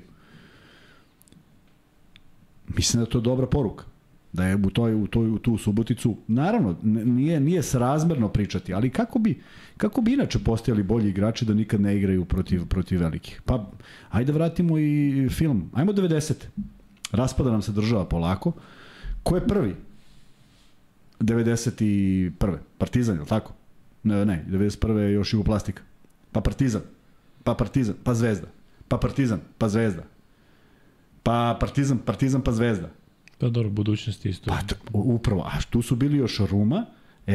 Mislim da to je dobra poruka da je u toj u toj u tu Suboticu naravno nije nije srazmerno pričati, ali kako bi kako bi inače postojali bolji igrači da nikad ne igraju protiv protiv velikih. Pa ajde vratimo i film. Ajmo 90. Raspada nam se država polako. Ko je prvi? 91. Partizan, je li tako? Ne, ne, 91. je još Jugoplastika. Pa Partizan. Pa Partizan, pa Zvezda. Pa Partizan, pa Zvezda. Pa Partizan, Partizan, pa Zvezda. Pa dobro, budućnost isto. Pa, upravo, a tu su bili još Ruma,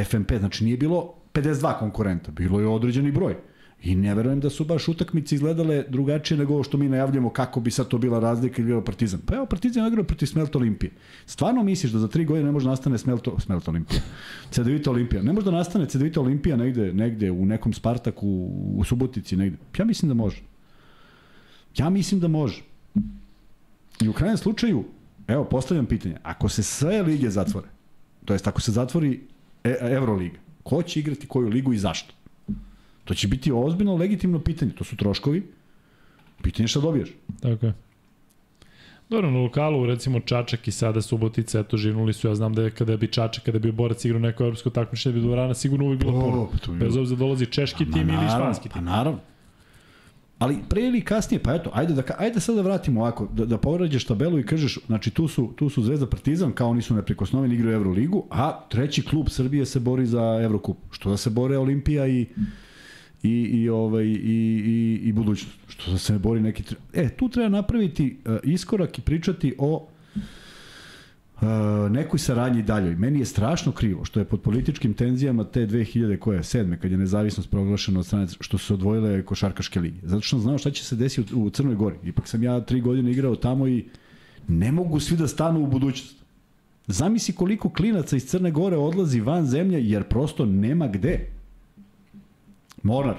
FMP, znači nije bilo 52 konkurenta, bilo je određeni broj. I ne verujem da su baš utakmice izgledale drugačije nego ovo što mi najavljamo kako bi sad to bila razlika ili igrao Partizan. Pa evo, Partizan igrao protiv Smelt Olimpije. Stvarno misliš da za tri godine ne može da nastane Smelt, Smelt Olimpija? Cedevita Olimpija. Ne može da nastane Cedevita Olimpija negde, negde u nekom Spartaku, u Subotici, negde. Ja mislim da može. Ja mislim da može. I u krajnjem slučaju, Evo, postavljam pitanje. Ako se sve lige zatvore, to jest ako se zatvori e Euroliga, ko će igrati koju ligu i zašto? To će biti ozbiljno legitimno pitanje. To su troškovi. Pitanje šta dobijaš. Tako je. Dobro, na lokalu, recimo Čačak i sada Subotica, eto, živnuli su, ja znam da je kada bi Čačak, kada bi borac igrao neko evropsko takmičenje, bi dvorana sigurno uvijek bilo puno. Bez obzira da dolazi češki pa, tim ili španski tim. Pa naravno. Ali pre ili kasnije, pa eto, ajde da ajde sad da vratimo ovako, da da povrađaš tabelu i kažeš, znači tu su tu su Zvezda Partizan, kao oni su neprikosnoveni igraju Evroligu, a treći klub Srbije se bori za Evrokup. Što da se bore Olimpija i i i ovaj i i i budućnost. Što da se ne bori neki E, tu treba napraviti uh, iskorak i pričati o nekoj saradnji daljoj. Meni je strašno krivo što je pod političkim tenzijama te 2000 koje je sedme kad je nezavisnost proglašena od strane što su se odvojile košarkaške lige. Zato što sam znao šta će se desiti u, u Crnoj Gori. Ipak sam ja tri godine igrao tamo i ne mogu svi da stanu u budućnost. Zamisli koliko klinaca iz Crne Gore odlazi van zemlje jer prosto nema gde. Mornar.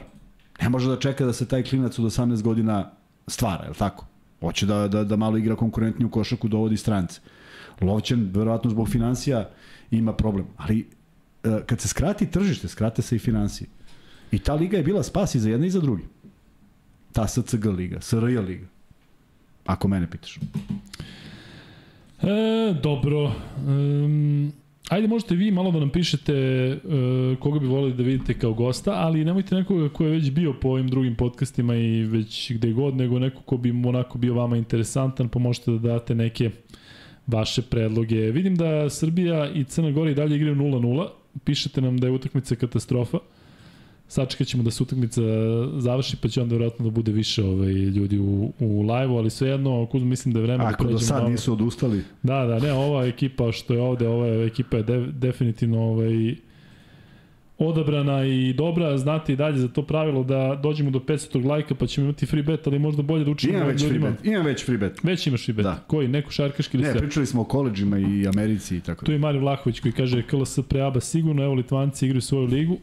Ne može da čeka da se taj klinac od 18 godina stvara, je li tako? Hoće da, da, da malo igra konkurentniju košaku, dovodi strance. Lovćen, verovatno zbog financija, ima problem. Ali e, kad se skrati tržište, skrate se i financije. I ta liga je bila spas i za jedne i za druge. Ta SCG liga, SRJ liga. Ako mene pitaš. E, dobro. Um, ajde možete vi malo da nam pišete uh, koga bi volili da vidite kao gosta, ali nemojte nekoga ko je već bio po ovim drugim podcastima i već gde god, nego neko ko bi onako bio vama interesantan, pa možete da date neke vaše predloge. Vidim da Srbija i Crna Gora i dalje igraju 0-0. Pišete nam da je utakmica katastrofa. Sačekat ćemo da se utakmica završi, pa će onda vjerojatno da bude više ovaj, ljudi u, u live-u, ali svejedno, Kuzma, mislim da je vreme Ako da. Ako do sad nisu odustali. Da, da, ne, ova ekipa što je ovde, ova ekipa je de, definitivno ovaj, odabrana i dobra, znate i dalje za to pravilo da dođemo do 500 lajka pa ćemo imati free bet, ali možda bolje da učinimo Imam već ljudima. free bet, imam već free bet. Već imaš free bet. Da. Koji, neko šarkaški ili Ne, pričali smo o koleđima i Americi i tako. Tu je Mario Vlahović koji kaže KLS preaba sigurno, evo Litvanci igraju svoju ligu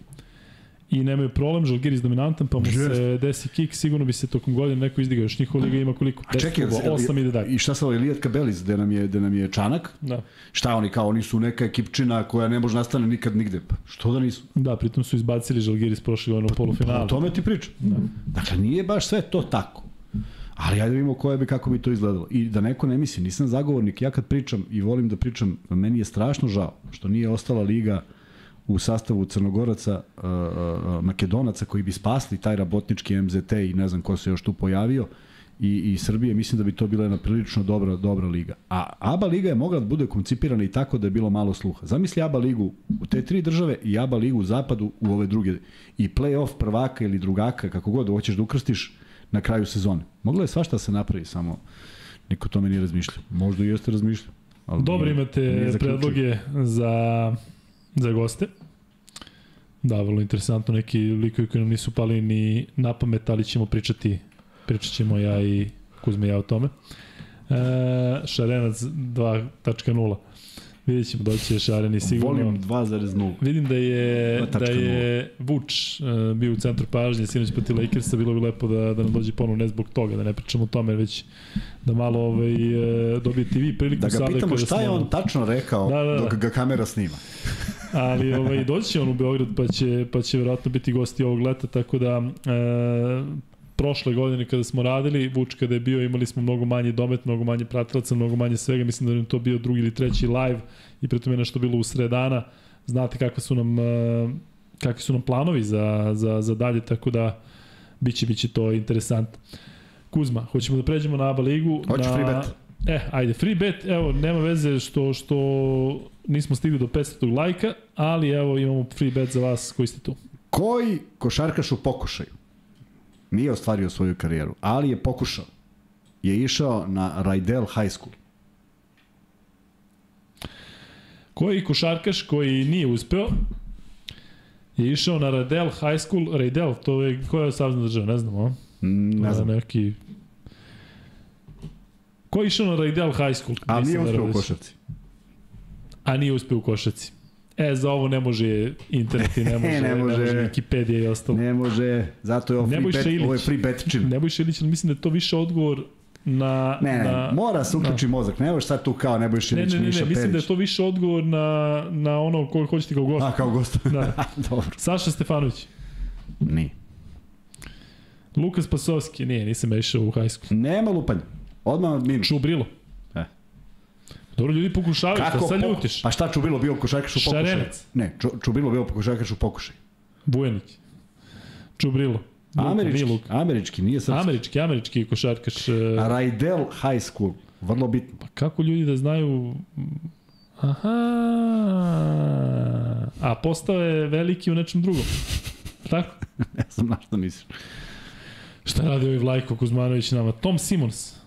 i nemaju problem, Žalgiris dominantan, pa mu se desi kick, sigurno bi se tokom godine neko izdigao, još njihova liga ima koliko? A čekaj, 8 ide dalje. I šta sa ovaj Lijat Kabelis, gde nam je, gde nam je Čanak? Da. Šta oni kao, oni su neka ekipčina koja ne može nastane nikad nigde. Pa što da nisu? Da, pritom su izbacili Žalgiris prošle godine u polufinalu. Pa, o tome ti pričam. Da. Dakle, nije baš sve to tako. Ali ajde da vidimo koje bi, kako bi to izgledalo. I da neko ne misli, nisam zagovornik, ja kad pričam i volim da pričam, meni je strašno žao što nije ostala liga u sastavu Crnogoraca, uh, uh, Makedonaca koji bi spasli taj rabotnički MZT i ne znam ko se još tu pojavio i, i Srbije, mislim da bi to bila jedna prilično dobra, dobra liga. A ABA liga je mogla da bude koncipirana i tako da je bilo malo sluha. Zamisli ABA ligu u te tri države i ABA ligu u zapadu u ove druge. I play-off prvaka ili drugaka, kako god hoćeš da ukrstiš na kraju sezone. Moglo je svašta da se napravi, samo niko tome nije razmišljao. Možda i jeste razmišljao. Dobro imate predloge za za goste. Da, vrlo interesantno, neki likovi koji nam nisu pali ni na pamet, ali ćemo pričati, pričat ćemo ja i Kuzme ja o tome. E, Šarenac 2.0. Vidjet ćemo da će Šareni sigurno. Volim 2.0. Vidim da je, da je Vuč uh, bio u centru pažnje sinoć poti Lakersa, bilo bi lepo da, da nam dođe ponovno ne zbog toga, da ne pričamo o tome, već da malo ovaj, uh, dobijete vi priliku. Da ga pitamo šta je on tačno rekao da, da, da. dok ga kamera snima. Ali ovaj, doći će on u Beograd pa će, pa će verovatno biti gosti ovog leta, tako da e, prošle godine kada smo radili, Vuč kada je bio, imali smo mnogo manje domet, mnogo manje pratilaca, mnogo manje svega, mislim da je to bio drugi ili treći live i preto je nešto bilo u sredana. Znate kakve su nam, e, kakvi su nam planovi za, za, za dalje, tako da biće, biće to interesantno. Kuzma, hoćemo da pređemo na ABA ligu. Hoću na... free bet. E, ajde, free bet, evo, nema veze što, što nismo stigli do 500 lajka, ali evo imamo free bet za vas koji ste tu. Koji košarkaš u pokušaju nije ostvario svoju karijeru, ali je pokušao. Je išao na Raidel High School. Koji košarkaš koji nije uspeo je išao na Raidel High School. Raidel, to je koja je savzna država, ne a? Mm, ne znam. Neki... Ko je išao na Raidel High School? A nije uspeo u košarci a nije uspeo u košaci. E, za ovo ne može internet i ne može, ne može, ne može Wikipedia i ostalo. Ne može, zato je ovo free, bet, Ilić, ovo je free betčin. Nebojša Ilić, mislim da je to više odgovor na... Ne, ne, na, mora se uključi na, mozak, ne možeš sad tu kao Nebojša Ilić, ne, ne, ne, Miša ne, mislim da je to više odgovor na, na ono koje hoćete kao gost. A, kao gost. Da. Dobro. Saša Stefanović. Nije. Lukas Pasovski, nije, nisam išao u high school. Nema lupanja. Odmah minus. Čubrilo. Dobro, ljudi pokušavaju, Kako šta sad ljutiš? Pa šta Čubilo bio košarkaš u pokušaju? Šarenac. Ne, Čubilo bio košarkaš u pokušaju. Bujanić. Čubrilo. Američki, Luk. američki, nije srpski. Američki, američki košarkaš. Uh... Raidel High School, vrlo bitno. Pa kako ljudi da znaju... Aha. A postao je veliki u nečem drugom. Tako? ne znam na što misliš. Šta radi ovaj Vlajko Kuzmanović nama? Tom Simons.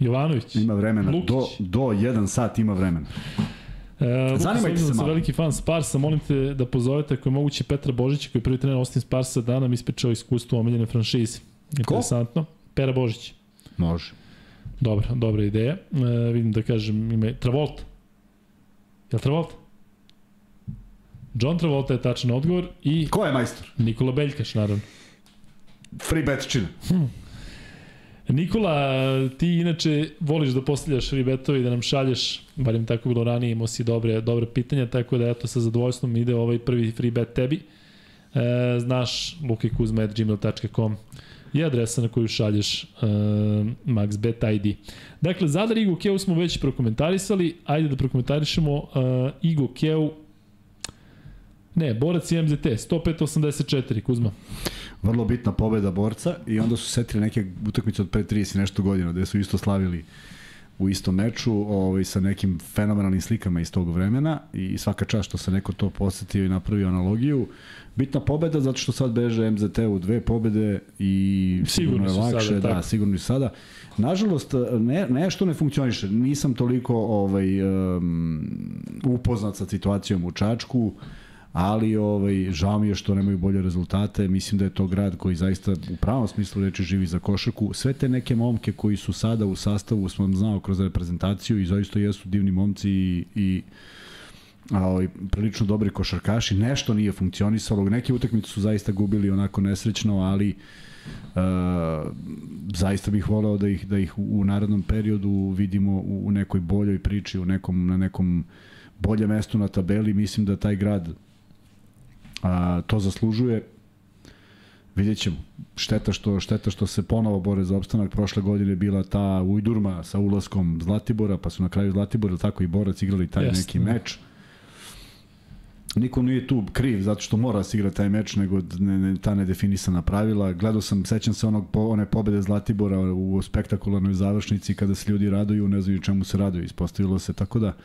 Jovanović. Ima vremena. Lukić. Do, do 1 sat ima vremena. E, Zanimajte se malo. veliki fan Sparsa, molim te da pozovete ako je moguće Petra Božića koji je prvi trener Austin Sparsa da nam ispričao iskustvo omiljene franšize. Interesantno. Ko? Pera Božić. Može. Dobra, dobra ideja. E, vidim da kažem ime Travolta. Je li Travolta? John Travolta je tačan odgovor i... Ko je majstor? Nikola Beljkaš, naravno. Free bet čina. Hm. Nikola, ti inače voliš da postavljaš free betove i da nam šalješ, barim tako bilo ranije, imao si dobre, dobre pitanja, tako da eto sa zadovoljstvom ide ovaj prvi free bet tebi. E, znaš lukikuzma.gmail.com i adresa na koju šalješ uh, MaxBet ID. Dakle, Zadar Igo Keu smo već prokomentarisali, ajde da prokomentarišemo uh, Igo Keu Ne, borac i MZT, 105-84, Kuzma. Vrlo bitna pobeda borca i onda su setili neke utakmice od pre 30 nešto godina, gde su isto slavili u istom meču ovaj, sa nekim fenomenalnim slikama iz tog vremena i svaka čast što se neko to posetio i napravio analogiju. Bitna pobeda zato što sad beže MZT u dve pobede i sigurno, sigurno je lakše, sada, da, tako. sigurno i sada. Nažalost, ne, nešto ne funkcioniše. Nisam toliko ovaj, um, upoznat sa situacijom u Čačku. Uh, ali ovaj, žao mi je što nemaju bolje rezultate. Mislim da je to grad koji zaista u pravom smislu reči živi za košarku. Sve te neke momke koji su sada u sastavu, smo znao kroz reprezentaciju i zaista jesu divni momci i, i a, ovaj, prilično dobri košarkaši. Nešto nije funkcionisalo. Neke utakmice su zaista gubili onako nesrećno, ali Uh, zaista bih voleo da ih da ih u narednom periodu vidimo u, u nekoj boljoj priči, u nekom na nekom boljem mestu na tabeli. Mislim da taj grad a, to zaslužuje. Vidjet ćemo. Šteta što, šteta što se ponovo bore za opstanak. Prošle godine bila ta ujdurma sa ulaskom Zlatibora, pa su na kraju Zlatibora tako i Borac igrali taj Jasne. neki meč. Niko nije tu kriv zato što mora da se igra taj meč, nego ne, ne, ta nedefinisana pravila. Gledao sam, sećam se onog, po, one pobede Zlatibora u spektakularnoj završnici kada se ljudi raduju, ne znaju čemu se raduju. Ispostavilo se tako da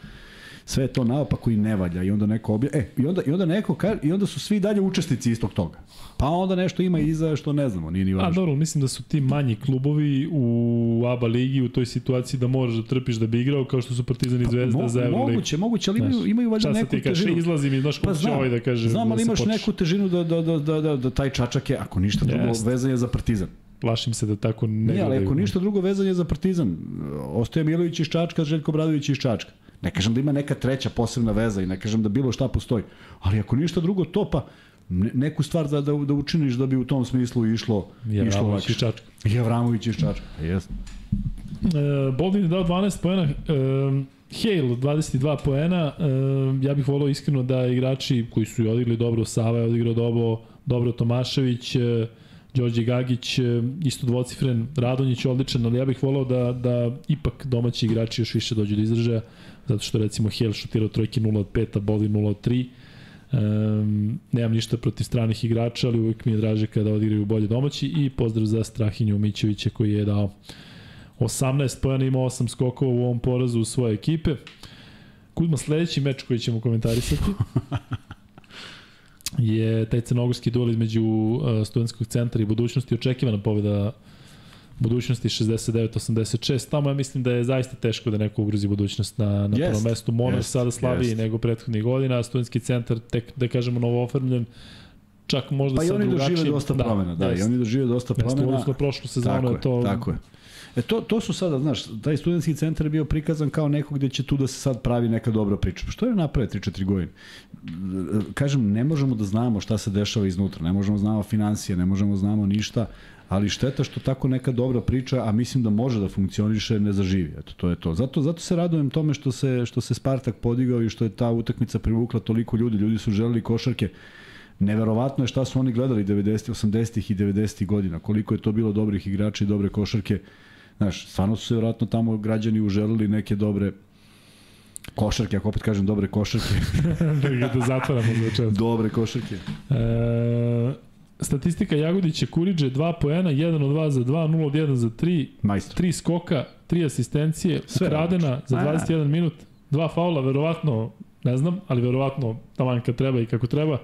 sve to naopako i ne valja i onda neko obja... E, i onda, i onda neko kaže, i onda su svi dalje učesnici istog toga. Pa onda nešto ima iza što ne znamo, nije ni važno. A dobro, mislim da su ti manji klubovi u ABA ligi u toj situaciji da moraš da trpiš da bi igrao kao što su Partizan i pa, Zvezda pa, za Euroligu. Moguće, moguće, ali imaju, imaju valjda neku težinu. Šta se ti izlazim i znaš pa, znam, ovaj da kaže Znam, ali da imaš neku težinu da, da, da, da, da, da taj čačak je, ako ništa drugo, yes. vezan je za Partizan plašim se da tako ne Ne, ali ako ništa drugo vezanje za Partizan, ostaje Milović iz Čačka, Željko Bradović iz Čačka. Ne kažem da ima neka treća posebna veza i ne kažem da bilo šta postoji, ali ako ništa drugo to pa neku stvar da, da, da učiniš da bi u tom smislu išlo išlo lakše. iz Čačka. Javramović iz Čačka, jesno. E, Boldin je dao 12 pojena, e, Hale 22 poena, e, ja bih volao iskreno da igrači koji su odigli dobro, Sava je odigrao dobro, dobro Tomašević, e, Đorđe Gagić, e, isto dvocifren, Radonjić odličan, ali ja bih volao da, da ipak domaći igrači još više dođu do izražaja zato što recimo Hel šutirao trojke 0 od 5, a Boli 0 od 3. Um, nemam ništa protiv stranih igrača, ali uvijek mi je draže kada odigraju bolje domaći i pozdrav za Strahinju Mićevića koji je dao 18 pojena, ima 8 skokova u ovom porazu u svoje ekipe. Kuzma, sledeći meč koji ćemo komentarisati je taj crnogorski duel između uh, studentskog centra i budućnosti, očekivana pobjeda budućnosti 69-86. Tamo ja mislim da je zaista teško da neko ugrozi budućnost na, na yes. prvom mestu. Monar yes. sada slabiji yes. nego prethodnih godina, studentski centar tek, da kažemo, novo oformljen, čak možda pa sa drugačijim... Pa i oni dožive dosta promena, da, da i oni dožive dosta promena. Odnosno, prošlu sezonu je to... Tako je. E to, to su sada, znaš, taj studentski centar je bio prikazan kao neko gde će tu da se sad pravi neka dobra priča. Što je naprave 3-4 godine? Kažem, ne možemo da znamo šta se dešava iznutra, ne možemo da znamo financije, ne možemo da znamo ništa, ali šteta što tako neka dobra priča, a mislim da može da funkcioniše, ne zaživi. Eto, to je to. Zato, zato se radujem tome što se, što se Spartak podigao i što je ta utakmica privukla toliko ljudi. Ljudi su želeli košarke. Neverovatno je šta su oni gledali 90. 80. i 90. godina. Koliko je to bilo dobrih igrača i dobre košarke. Znaš, stvarno su se vjerojatno tamo građani uželili neke dobre košarke, ako opet kažem dobre košarke. da, da zatvaramo za Dobre košarke. E, Statistika Jagodića Kuriđe 2 poena, 1 od 2 za 2, 0 od 1 za 3, Majstor. 3 skoka, 3 asistencije, Sve ukradena za 21 A. minut, dva faula, verovatno, ne znam, ali verovatno taman kad treba i kako treba.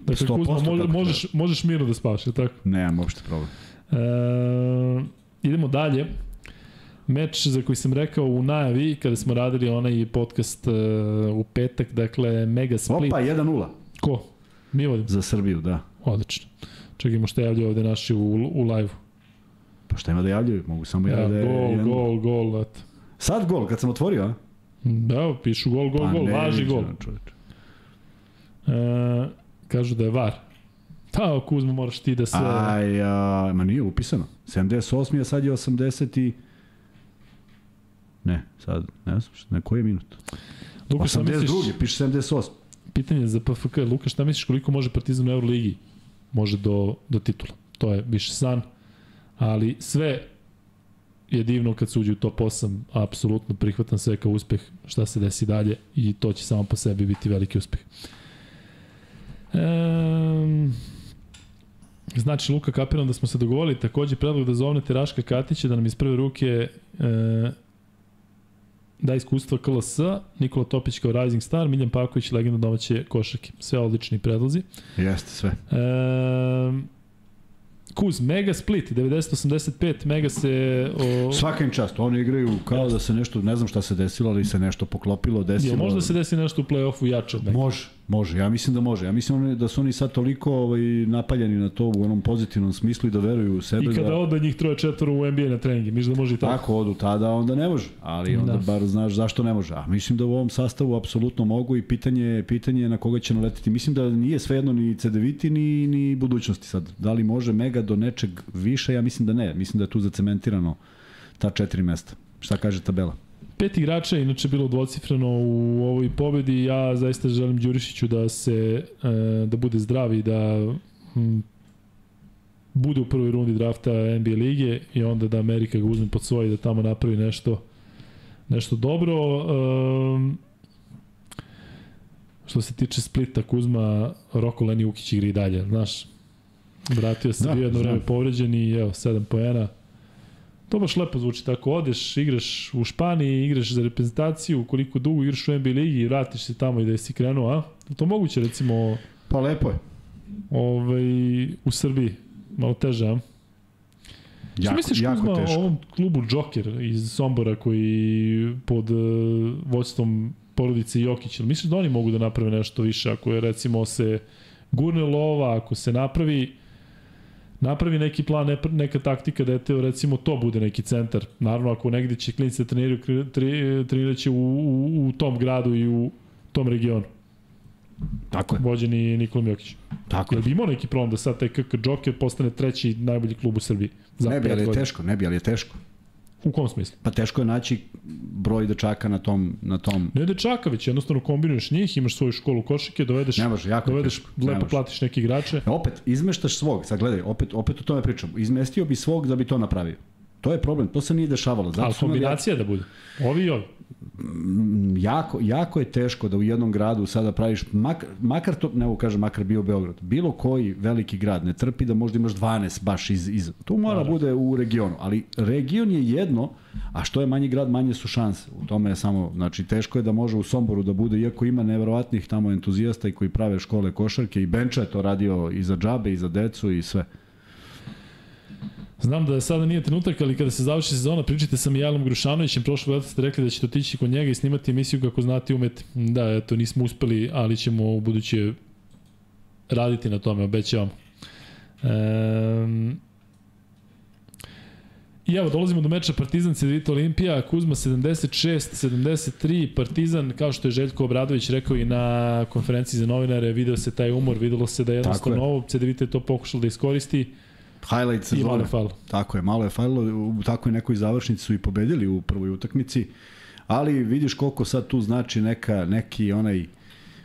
Dakle, Kuzma, može, možeš, možeš mirno da spavaš, je tako? Nemam uopšte problem. E, idemo dalje. Meč za koji sam rekao u najavi, kada smo radili onaj podcast uh, u petak, dakle, Mega Split. Opa, 1-0. Ko? Mi vodim. Za Srbiju, da. Odlično. Čekajmo što javljaju ovde naši u, u live-u. Pa šta ima da javljaju? Mogu samo ja, ja da. Gol, jedan... gol, gol, eto. Sad gol, kad sam otvorio, a? Da, pišu gol, gol, pa gol, važi gol. Čovječ. E, kažu da je var. Pa, Kuzma, moraš ti da se... Aj, a, ma nije upisano. 78. a sad je 80 i... Ne, sad, ne znam, na koji je minut? Luka, 82. Misliš, piše 78. Pitanje za PFK. Luka, šta misliš koliko može Partizan u Euroligi? Može do, do titula. To je više san. Ali sve je divno kad se uđe u top 8, apsolutno prihvatam sve kao uspeh šta se desi dalje i to će samo po sebi biti veliki uspeh. Um, znači, Luka kapiram da smo se dogovorili, takođe predlog da zovnete Raška Katića da nam iz prve ruke e, da iskustva KLS, Nikola Topić kao Rising Star, Miljan Paković, legenda domaće košarke. Sve odlični predlozi. Jeste sve. E, Kuz, Mega Split, 90-85, Mega se... O... Svaka im čast, oni igraju kao da se nešto, ne znam šta se desilo, ali se nešto poklopilo, desilo. Je, možda se desi nešto u play-offu jače od Mega? Može, Može, ja mislim da može. Ja mislim da su oni sad toliko ovaj, napaljeni na to u onom pozitivnom smislu i da veruju u sebe. I kada da... odu njih troje četvoro u NBA na treningi, misliš da može i tako? Tako odu tada, onda ne može. Ali onda da. bar znaš zašto ne može. A mislim da u ovom sastavu apsolutno mogu i pitanje, pitanje je na koga će naletiti. Mislim da nije svejedno ni CDViti ni, ni budućnosti sad. Da li može Mega do nečeg više? Ja mislim da ne. Mislim da je tu zacementirano ta četiri mesta. Šta kaže tabela? Pet igrača inače bilo dvocifreno u ovoj pobedi. Ja zaista želim Đurišiću da se e, da bude zdrav i da hm, bude u prvoj rundi drafta NBA lige i onda da Amerika ga uzme pod svoj i da tamo napravi nešto nešto dobro. Um, što se tiče Splita, Kuzma, Roko Leni Ukić igra i dalje, znaš. Vratio se, da, bio jedno vreme povređen i evo, 7 poena. To baš lepo zvuči tako, odeš, igraš u Španiji, igraš za reprezentaciju, koliko dugo igraš u NBA ligi i vratiš se tamo i da si krenuo, a? To moguće recimo... Pa lepo je. Ovaj, u Srbiji, malo teže, a? Jako, Što misliš jako Kuzma teško. o ovom klubu Joker iz Sombora koji pod uh, vođstvom porodice Jokić, ili misliš da oni mogu da naprave nešto više ako je recimo se gurne lova, ako se napravi napravi neki plan, neka taktika da je te, recimo to bude neki centar. Naravno, ako negde će klinice treniraju, treniraće u, u, u tom gradu i u tom regionu. Tako je. Vođeni Nikola Jokić. Tako je. bi imao neki problem da sad taj KK Joker postane treći najbolji klub u Srbiji? Za ne bi, ali je teško, ne bi, ali je teško. U kom smislu? Pa teško je naći broj dečaka na tom... Na tom... Ne dečaka, već jednostavno kombinuješ njih, imaš svoju školu košike, dovedeš, ne može, jako dovedeš teško. lepo ne platiš neke igrače. E, opet, izmeštaš svog, sad gledaj, opet, opet o tome pričam, izmestio bi svog da bi to napravio. To je problem, to se nije dešavalo. Zato Ali kombinacija da bude, ovi i ovi. Mm, jako, jako je teško da u jednom gradu sada praviš, makar, makar to, ne kažem makar bio Beograd, bilo koji veliki grad ne trpi da možda imaš 12 baš iz, iz to mora da, bude u regionu, ali region je jedno, a što je manji grad, manje su šanse. U tome je samo, znači teško je da može u Somboru da bude, iako ima neverovatnih tamo entuzijasta i koji prave škole košarke i Benča je to radio i za džabe i za decu i sve. Znam da sada nije trenutak, ali kada se završi sezona, pričajte sa Mijalom Grušanovićem, prošle leta ste rekli da ćete otići kod njega i snimati emisiju kako znate umeti. Da, eto, nismo uspeli, ali ćemo u buduće raditi na tome, obećavam. Um, I evo, dolazimo do meča Partizan Cedevita Olimpija, Kuzma 76-73, Partizan, kao što je Željko Obradović rekao i na konferenciji za novinare, video se taj umor, videlo se da jednostavno ovo, Cedevita je to pokušalo da iskoristi. Highlight sezone. I malo je falilo. Tako je, malo je falilo. U takvoj nekoj završnici su i pobedili u prvoj utakmici. Ali vidiš koliko sad tu znači neka, neki onaj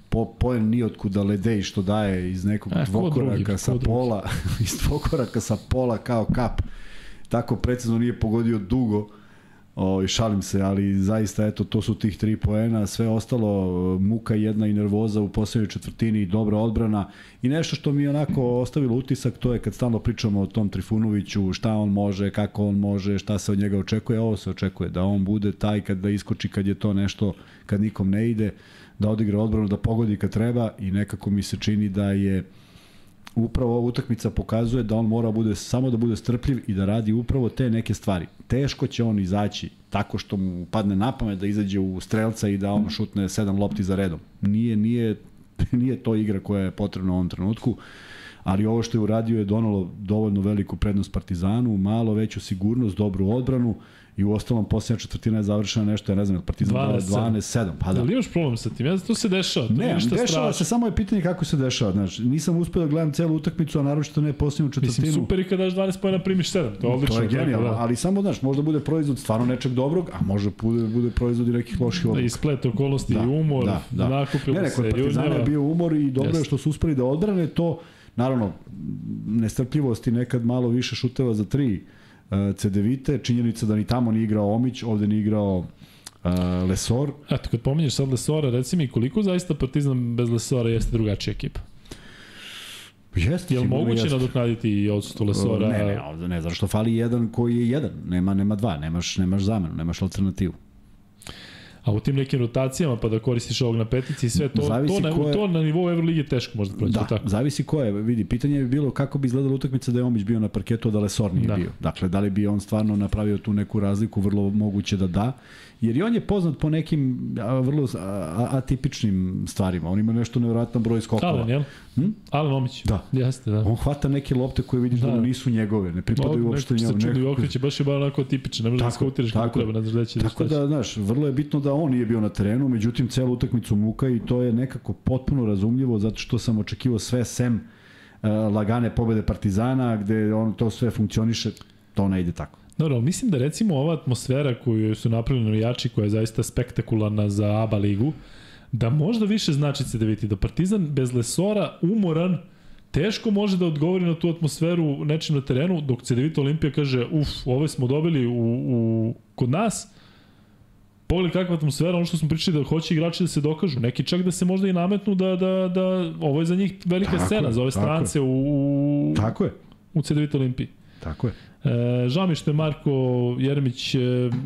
po, poen ni otkuda ledej što daje iz nekog e, dvokoraka drugi, sa pola, iz dvokoraka sa pola kao kap. Tako precizno nije pogodio dugo O, i šalim se, ali zaista eto to su tih tri poena, sve ostalo muka jedna i nervoza u poslednjoj četvrtini, dobra odbrana. I nešto što mi je onako ostavilo utisak, to je kad stalno pričamo o tom Trifunoviću, šta on može, kako on može, šta se od njega očekuje, ovo se očekuje, da on bude taj kad da iskoči kad je to nešto, kad nikom ne ide, da odigra odbranu, da pogodi kad treba i nekako mi se čini da je upravo ova utakmica pokazuje da on mora bude samo da bude strpljiv i da radi upravo te neke stvari. Teško će on izaći tako što mu padne na pamet da izađe u strelca i da on šutne sedam lopti za redom. Nije nije nije to igra koja je potrebna u ovom trenutku ali ovo što je uradio je donalo dovoljno veliku prednost Partizanu, malo veću sigurnost, dobru odbranu, i u ostalom posljednja četvrtina je završena nešto, ja ne znam, Partizan 12-7. Pa da. Ali imaš problem sa tim? Ja to se dešava. To ne, dešava strašno. se, samo je pitanje kako se dešava. Znaš, nisam uspio da gledam celu utakmicu, a naročito ne posljednju četvrtinu. Mislim, super i kad daš 12 pojena primiš 7. To je odlično. To je genijalno, da. ali samo, znaš, možda bude proizvod stvarno nečeg dobrog, a možda bude, bude proizvod i nekih loših odluka. Da, i splet okolnosti da, i umor, da, da. nakupilo ne, ne, kod Partizana je bio umor i dobro yes. je što su uspeli da odbrane to. Naravno, nestrpljivost i nekad malo više šuteva za tri uh, Cedevite, činjenica da ni tamo nije igrao Omić, ovde nije igrao uh, Lesor. Eto, kad pominješ sad Lesora, reci mi koliko zaista Partizan bez Lesora jeste drugačija ekipa? Jeste, je li moguće nadoknaditi i odsustvo Lesora? Ne, ne, ovde ne, zašto fali jedan koji je jedan, nema, nema dva, nemaš, nemaš zamenu, nemaš alternativu. A u tim nekim rotacijama pa da koristiš ovog na petici i sve to, zavisi to, na, je... to na nivou Evrolige teško možda proći. Da, tako. zavisi ko je. Vidi, pitanje je bilo kako bi izgledala utakmica da je Omić bio na parketu, da Lesor nije da. bio. Dakle, da li bi on stvarno napravio tu neku razliku, vrlo moguće da da. Jer i on je poznat po nekim a, vrlo a, atipičnim stvarima. On ima nešto nevjerojatan broj skokova. Alen, jel? Hm? Alen Omić. Da. Jeste, da. On hvata neke lopte koje vidiš da, da nisu njegove, ne pripadaju uopšte njemu. Neko se čudi okreće, baš je bar onako tipičan, ne možeš da skautiraš kako treba, ne znaš da će Tako da, znaš, vrlo je bitno da on nije bio na terenu, međutim, celu utakmicu muka i to je nekako potpuno razumljivo, zato što sam očekivao sve sem uh, lagane pobede Partizana, gde on to sve funkcioniše, to ne ide tako. Dobro, mislim da recimo ova atmosfera koju su napravili navijači, koja je zaista spektakularna za ABA ligu, da možda više znači se da vidite da Partizan bez Lesora umoran teško može da odgovori na tu atmosferu nečim na terenu, dok CDVita Olimpija kaže, uf, ove smo dobili u, u, kod nas, pogledaj kakva atmosfera, ono što smo pričali da hoće igrači da se dokažu, neki čak da se možda i nametnu da, da, da ovo je za njih velika tako scena, je, za ove strance u, u, tako je. u CDVita Olimpiji. Tako je. E, žao mi što je Marko Jeremić e,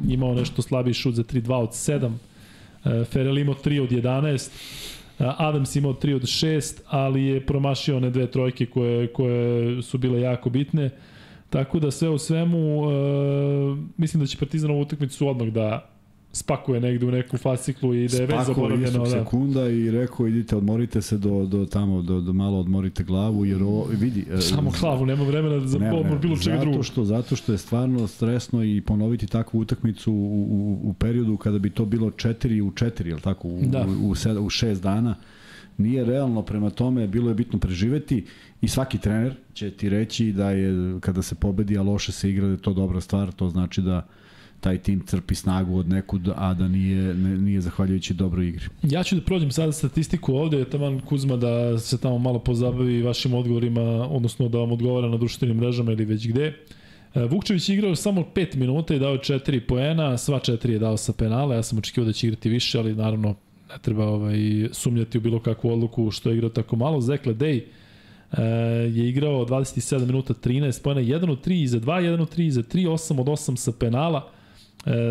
imao nešto slabiji šut za 3-2 od 7. E, Ferel imao 3 od 11. E, Adams imao 3 od 6, ali je promašio one dve trojke koje, koje su bile jako bitne. Tako da sve u svemu, e, mislim da će Partizan ovu utakmicu odmah da spakuje negde u neku fasciklu i da je već zaboravljeno. da. sekunda i rekao idite odmorite se do, do tamo, do, do malo odmorite glavu jer ovo, vidi. E, Samo glavu, nema vremena za ne, odmor bilo čega drugog. Što, zato što je stvarno stresno i ponoviti takvu utakmicu u, u, u periodu kada bi to bilo 4 u 4, je tako, u, da. u, u, sed, u 6 dana nije realno prema tome, bilo je bitno preživeti i svaki trener će ti reći da je kada se pobedi, a loše se igra, da je to dobra stvar, to znači da taj tim crpi snagu od nekud, a da nije, ne, nije zahvaljujući dobroj igri. Ja ću da prođem sada statistiku ovde, taman Kuzma da se tamo malo pozabavi vašim odgovorima, odnosno da vam odgovara na društvenim mrežama ili već gde. E, Vukčević je igrao samo 5 minuta i dao je 4 poena, sva 4 je dao sa penala, ja sam očekivao da će igrati više, ali naravno ne treba ovaj, sumnjati u bilo kakvu odluku što je igrao tako malo. Zekle Dej e, je igrao 27 minuta 13 poena, 1 od 3 za 2, 1 od 3 za 3, 8 od 8 sa penala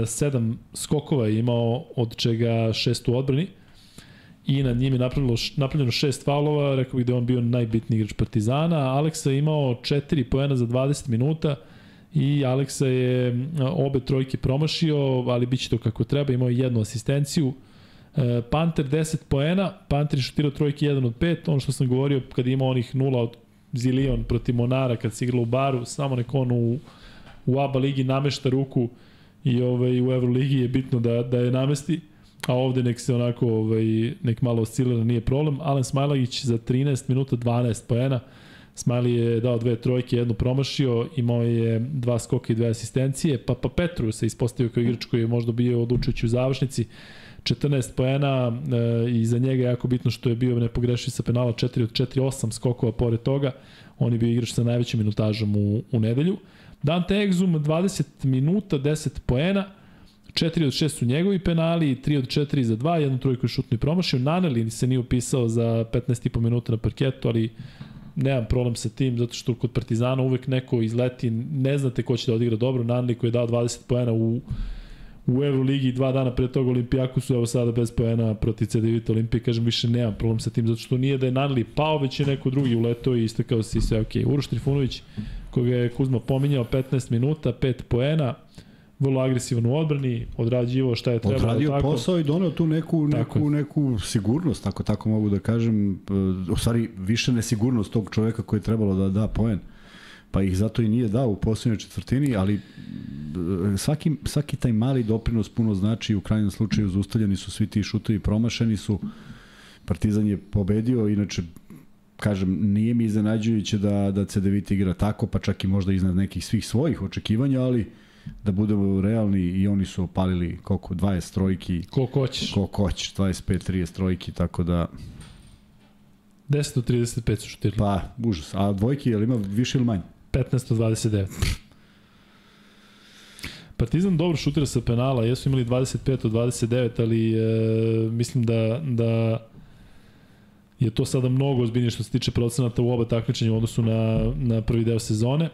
sedam skokova je imao, od čega šest u odbrani i nad njim je napravljeno, napravljeno šest faulova, rekao bih da je on bio najbitniji igrač Partizana. Aleksa je imao 4 poena za 20 minuta i Aleksa je obe trojke promašio, ali bit će to kako treba, imao jednu asistenciju. E, Panter 10 poena, Panter je šutirao trojke 1 od 5, ono što sam govorio kada ima onih 0 od Zilion protiv Monara kad se igralo u baru, samo neko on u, u ABA ligi namešta ruku i ovaj, u Euroligi je bitno da, da je namesti, a ovde nek se onako ovaj, nek malo oscilira, nije problem. Alen Smajlagić za 13 minuta 12 poena, Smajli je dao dve trojke, jednu promašio, imao je dva skoka i dve asistencije, pa pa Petru se ispostavio kao igrač koji je možda bio odlučujući u završnici, 14 poena e, i za njega je jako bitno što je bio nepogrešiv sa penala 4 od 4, 8 skokova pored toga, on je bio igrač sa najvećim minutažom u, u nedelju. Dante Exum 20 minuta, 10 poena, 4 od 6 su njegovi penali, 3 od 4 za 2, jednu trojku je šutno i promašio. Naneli se nije upisao za 15,5 minuta na parketu, ali nemam problem sa tim, zato što kod Partizana uvek neko izleti, ne znate ko će da odigra dobro. Naneli koji je dao 20 poena u u Euroligi dva dana pre toga Olimpijaku su evo sada bez poena protiv CDVita Olimpije, kažem više nemam problem sa tim, zato što nije da je Naneli pao, već je neko drugi uletao i istakao se i sve ok. Uroš Trifunović koga je Kuzma pominjao, 15 minuta, 5 poena, vrlo agresivan u odbrani, odrađivo šta je trebalo. Odradio tako. posao i doneo tu neku, neku, neku sigurnost, ako tako mogu da kažem. E, u stvari, više nesigurnost tog čoveka koji je trebalo da da poen. Pa ih zato i nije dao u posljednjoj četvrtini, ali e, svaki, svaki taj mali doprinos puno znači u krajnjem slučaju zaustavljeni su svi ti šutovi, promašeni su. Partizan je pobedio, inače kažem, nije mi iznenađujuće da, da CDVita igra tako, pa čak i možda iznad nekih svih svojih očekivanja, ali da budemo realni i oni su opalili koliko 20 trojki? Koliko hoćeš. Koliko hoćeš 25 30 trojki tako da 10 do 35 su šutirali. Pa užas. A dvojki je li ima više ili manje? 15 do 29 Partizan dobro šutira sa penala, jesu imali 25 od 29, ali e, mislim da, da je to sada mnogo ozbiljnije što se tiče procenata u oba takmičenja u odnosu na, na prvi deo sezone. E,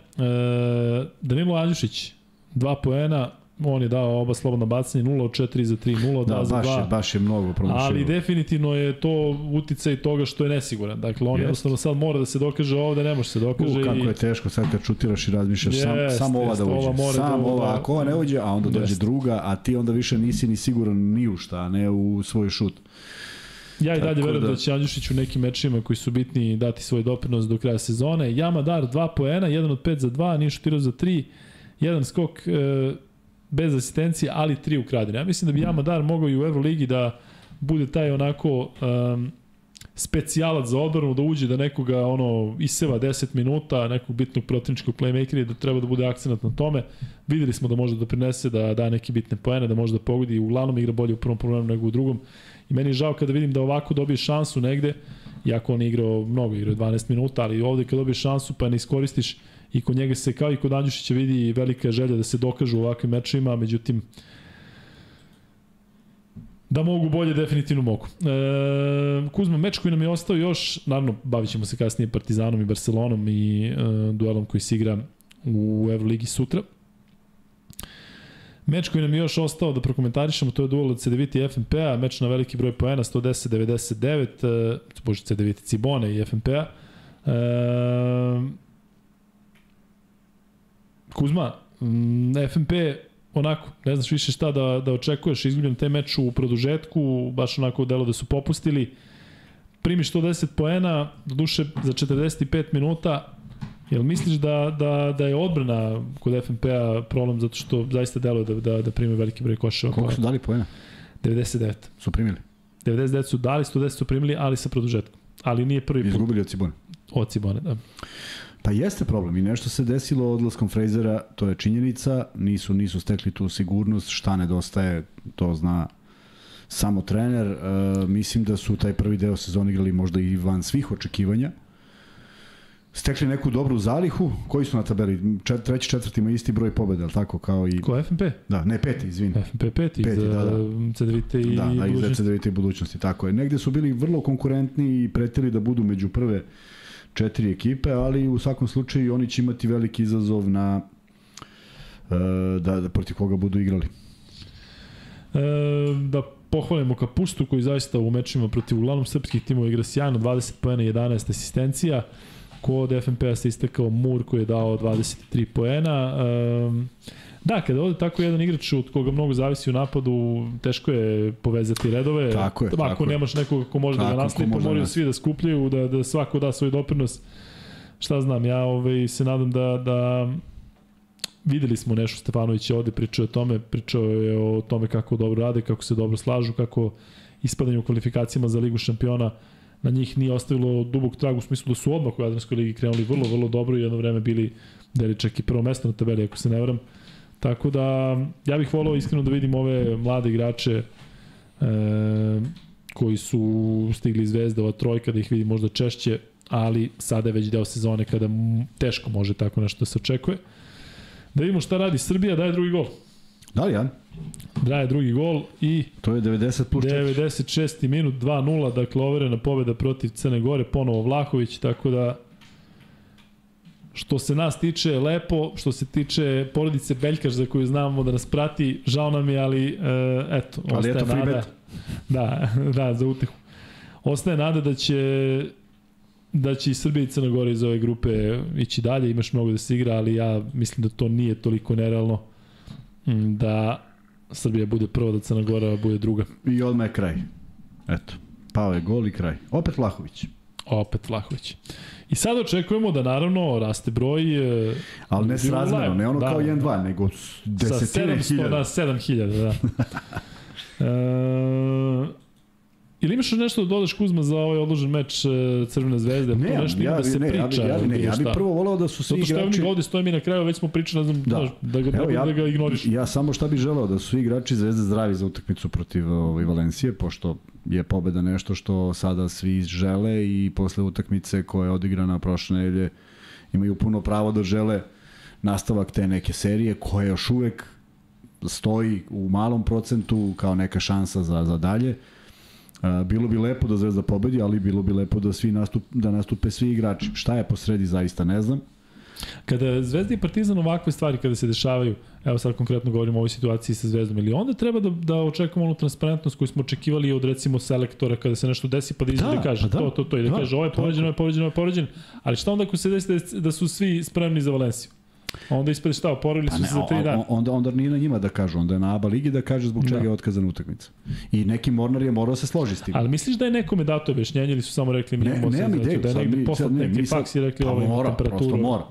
Danilo Andjušić, dva poena, on je dao oba slobodna bacanja, 0 od 4 za 3, 0 od da, 2 za 2. Baš je, baš je mnogo promašio. Ali definitivno je to uticaj toga što je nesiguran. Dakle, on Jest. jednostavno sad mora da se dokaže ovde, ne može se dokaže. U, kako i... je teško sad kad šutiraš i razmišljaš, sam, samo ova da uđe. Ova sam da, ova, ako ova ne uđe, a onda dođe Jest. druga, a ti onda više nisi ni siguran ni u šta, ne u svoj šut. Ja i dalje verujem da... da će Andjušić u nekim mečima koji su bitni dati svoj doprinos do kraja sezone. Jamadar 2 poena, 1 od 5 za 2, nije šutirao za 3 jedan skok e, bez asistencije, ali tri ukradene. Ja mislim da bi Jamadar mogao i u Euroligi da bude taj onako um, specijalac za odbranu, da uđe da nekoga ono iseva 10 minuta, nekog bitnog protivničkog playmakera i da treba da bude akcenat na tome. Videli smo da može da prinese, da da neke bitne poene, da može da pogodi, uglavnom igra bolje u prvom problemu nego u drugom. I meni je žao kada vidim da ovako dobije šansu negde, iako on je igrao mnogo, igrao 12 minuta, ali ovde kad dobiješ šansu pa ne iskoristiš, i kod njega se kao i kod Andjušića vidi velika želja da se dokažu u ovakvim mečima, međutim da mogu bolje, definitivno mogu. E, Kuzma, meč koji nam je ostao još, naravno, bavit ćemo se kasnije Partizanom i Barcelonom i e, duelom koji se igra u Euroligi sutra. Meč koji nam je još ostao da prokomentarišemo, to je duel od CDVita i FNP-a, meč na veliki broj poena, 110-99, e, bože CDVita Cibone i FNP-a. E, Kuzma, FNP onako, ne znaš više šta da, da očekuješ, izgubljen taj meč u produžetku, baš onako delo da su popustili. Primiš 110 poena, do duše za 45 minuta, Jel misliš da, da, da je odbrana kod FNP-a problem zato što zaista deluje da, da, da prime veliki broj koševa? Koliko su dali poena? 99. Su primili? 99 su dali, 110 su primili, ali sa produžetkom. Ali nije prvi put. Izgubili od Cibone. Od Cibone, da. Pa jeste problem i nešto se desilo odlaskom Frejzera, to je činjenica, nisu nisu stekli tu sigurnost, šta nedostaje, to zna samo trener. E, mislim da su taj prvi deo sezona igrali možda i van svih očekivanja. Stekli neku dobru zalihu, koji su na tabeli? Čet, treći, četvrti ima isti broj pobeda, ali tako kao i... Ko FNP? Da, ne, peti, izvini. FNP peti, peti da, da. CDVT i da, da, iz CDVT i budućnosti, tako je. Negde su bili vrlo konkurentni i pretili da budu među prve četiri ekipe, ali u svakom slučaju oni će imati veliki izazov na e, da, da protiv koga budu igrali. E, da pohvalimo Kapustu koji zaista u mečima protiv uglavnom srpskih timova igra sjajno, 20 poena i 11 asistencija. Kod FNP-a se istakao Mur koji je dao 23 poena. E, Da, kada ovde tako jedan igrač od koga mnogo zavisi u napadu, teško je povezati redove. Tako je. Ako tako nemaš nekog ko može tako, da ga nastavi, pa moraju da svi da skupljaju, da, da svako da svoj doprinos. Šta znam, ja ovaj, se nadam da, da videli smo nešto Stefanović je ovde pričao o tome, pričao je o tome kako dobro rade, kako se dobro slažu, kako ispadanje u kvalifikacijama za Ligu šampiona na njih nije ostavilo dubog trag u smislu da su odmah u Jadranskoj ligi krenuli vrlo, vrlo dobro i jedno vreme bili deli čak i prvo mesto na tabeli, ako se ne varam. Tako da, ja bih volao iskreno da vidim ove mlade igrače e, koji su stigli Zvezda, ova trojka, da ih vidim možda češće, ali sada je već deo sezone kada teško može tako nešto da se očekuje. Da vidimo šta radi Srbija, daje drugi gol. Da li, Jan? Daje drugi gol i... To je 90 plus 4. 96. minut, 2-0, dakle overena pobeda protiv Crne Gore, ponovo Vlahović, tako da Što se nas tiče lepo, što se tiče porodice Beljkaš za koju znamo da nas prati, žao nam je, ali e, eto, ali ostaje eto, nada. Da, da, za utehu. Ostaje nada da će da će i Srbija i Crna Gora iz ove grupe ići dalje, imaš mnogo da se igra, ali ja mislim da to nije toliko nerealno. da Srbija bude prva, da Crna Gora bude druga. I odmah je kraj. Eto, pao je gol i kraj. Opet Vlahović. Opet Vlahović. I sad očekujemo da naravno raste broj... E, Ali ne srazmeno, ne ono da, kao 1-2, nego desetine hiljada. Sa 700 na 7000, da. e, Ili imaš nešto da dodaš Kuzma za ovaj odložen meč e, Crvene zvezde? Ne, to nešto ja, da se ne, priča. Ja, ja, ne, ja bih prvo volao da su svi Zato što igrači... Ovdje stoji mi na kraju, već smo pričali, ne znam, da, da, ga, Evo, ja, da ga ignoriš. Ja samo šta bih želeo, da su svi igrači Zvezde zdravi za utakmicu protiv ovaj, Valencije, pošto je pobeda nešto što sada svi žele i posle utakmice koja je odigrana prošle nedelje imaju puno pravo da žele nastavak te neke serije koja još uvek stoji u malom procentu kao neka šansa za, za dalje. Bilo bi lepo da Zvezda pobedi, ali bilo bi lepo da svi nastup, da nastupe svi igrači. Šta je posredi zaista ne znam. Kada Zvezda i Partizan ovakve stvari kada se dešavaju, evo sad konkretno govorimo o ovoj situaciji sa Zvezdom, ili onda treba da, da očekujemo onu transparentnost koju smo očekivali od recimo selektora kada se nešto desi pa da izađe da, da kaže pa da, to, to, to i da, da kaže ovo je povređeno, ovo je povređeno, ovo je povređeno, ali šta onda ako se desi da, da su svi spremni za Valenciju? Onda ispred šta, oporavili pa su se za tri dana. Onda, onda nije na njima da kažu, onda je na ABA ligi da kaže zbog čega da. je otkazana utakmica. I neki Mornar je morao se složiti s tim. Ali misliš da je nekome dato objašnjenje ili su samo rekli mi ne, se, ideju, da je negdje poslat neki faks i rekli pa ovo ima temperaturu? Prosto mora.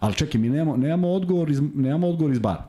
Ali čekaj, mi nemamo, nemamo, odgovor iz, nemamo odgovor iz bara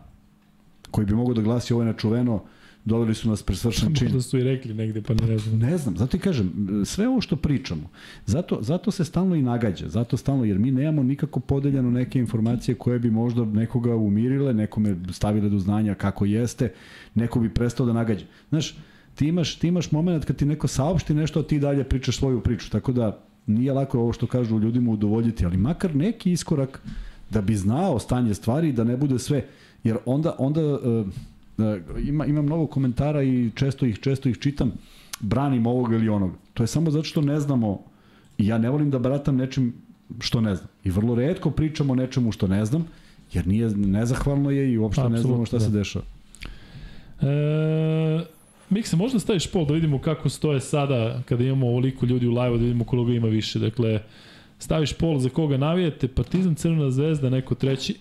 koji bi mogao da glasi ovo je načuveno, doveli su nas presvršen čin. Možda su i rekli negde, pa ne znam. Ne znam, zato i kažem, sve ovo što pričamo, zato, zato se stalno i nagađa, zato stalno, jer mi nemamo nikako podeljeno neke informacije koje bi možda nekoga umirile, nekome stavile do znanja kako jeste, neko bi prestao da nagađa. Znaš, ti imaš, ti imaš moment kad ti neko saopšti nešto, a ti dalje pričaš svoju priču, tako da nije lako ovo što kažu ljudima udovoljiti, ali makar neki iskorak da bi znao stanje stvari da ne bude sve jer onda onda uh, ima ima mnogo komentara i često ih često ih čitam branim ovog ili onog to je samo zato što ne znamo i ja ne volim da bratam nečim što ne znam i vrlo retko pričamo o nečemu što ne znam jer nije nezahvalno je i uopšte Absolutno, ne znamo šta da. se dešava e, Mikse, možda staviš pol da vidimo kako stoje sada kada imamo ovoliko ljudi u live da vidimo koliko ima više. Dakle, staviš pol za koga navijete, Partizan, Crvena zvezda, neko treći.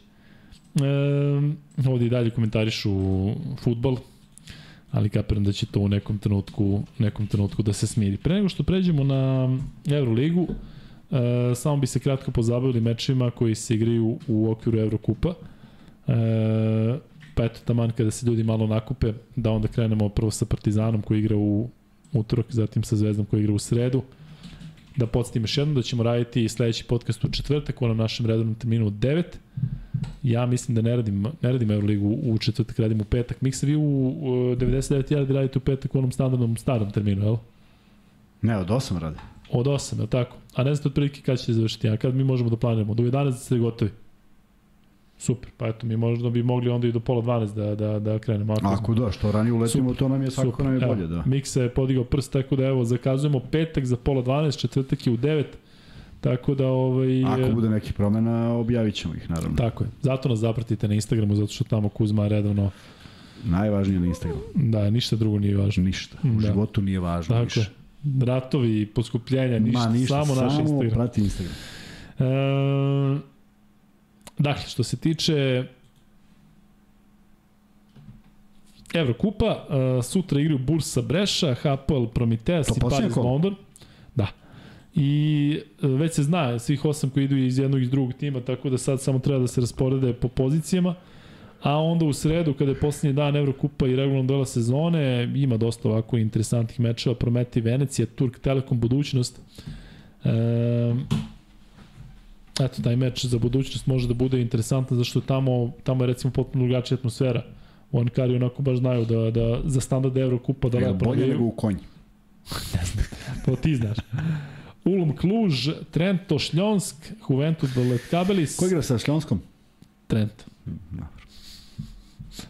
E, ovdje i dalje komentarišu futbol, ali kapiram da će to u nekom trenutku, nekom trenutku da se smiri. Pre nego što pređemo na Euroligu, e, samo bi se kratko pozabavili mečima koji se igraju u okviru Evrokupa. E, pa eto, taman kada se ljudi malo nakupe, da onda krenemo prvo sa Partizanom koji igra u utorak, zatim sa Zvezdom koji igra u sredu. Da podsjetim još jednom da ćemo raditi sledeći podcast u četvrtak u onom našem redovnom terminu u 9. Ja mislim da ne radim, ne radim Euroligu u četvrtak, radim u petak. Miksa, vi u, u 99 jardi radite u petak u onom standardnom starom terminu, jel? Ne, od 8 radi. Od 8, je tako? A ne znate otprilike kada ćete završiti, a kad mi možemo da planiramo? Do 11 ste gotovi. Super, pa eto, mi možda bi mogli onda i do pola 12 da, da, da krenemo. Ako, Ako da, što ranije uletimo, to nam je svako nam je bolje, da. Miksa je podigao prst, tako da evo, zakazujemo petak za pola 12, četvrtak je u 9, Tako da ovaj Ako bude neki promena, objavićemo ih naravno. Tako je. Zato nas zapratite na Instagramu zato što tamo Kuzma redovno najvažnije na Instagramu. Da, ništa drugo nije važno. Ništa. U da. životu nije važno Tako više. Ratovi, poskupljenja, ništa, Ma, ništa samo, samo naš Instagram. prati Instagram. E, dakle, što se tiče Evrokupa, uh, sutra igraju Bursa Breša, HPL Prometeas i Paris London. Da. I e, već se zna svih osam koji idu iz jednog i iz drugog tima, tako da sad samo treba da se rasporede po pozicijama. A onda u sredu, kada je poslednji dan Evrokupa i regularno dela sezone, ima dosta ovako interesantnih mečeva, Prometi Venecija, Turk Telekom, budućnost. E, eto, taj meč za budućnost može da bude interesantan, zašto tamo, tamo je recimo potpuno drugačija atmosfera. U Ankari onako baš znaju da, da za standard Evrokupa da lepo Bolje nego u konji. ne znam, to ti znaš. Ulm Kluž, Trento Šljonsk, Juventud Letkabelis. Ko igra sa Šljonskom? Trent. Dobro.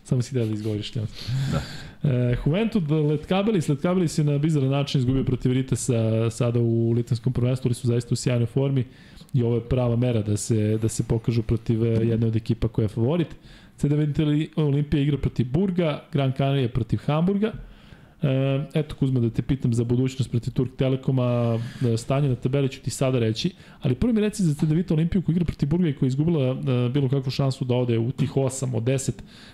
Samo si da da izgovoriš Šljonsk. Da. E, Juventud Letkabelis, Letkabelis je na bizaran način izgubio protiv Ritesa sada u litvanskom prvenstvu, ali su zaista u sjajnoj formi i ovo je prava mera da se, da se pokažu protiv e, jedne od ekipa koja je favorit. CD Olimpija igra protiv Burga, Gran Canaria protiv Hamburga, eto Kuzma da te pitam za budućnost protiv Turk Telekoma, e, stanje na tabeli ću ti sada reći, ali prvo mi reci za Cedevita Olimpiju koja igra protiv Burga i koja je izgubila e, bilo kakvu šansu da ode u tih 8 od 10.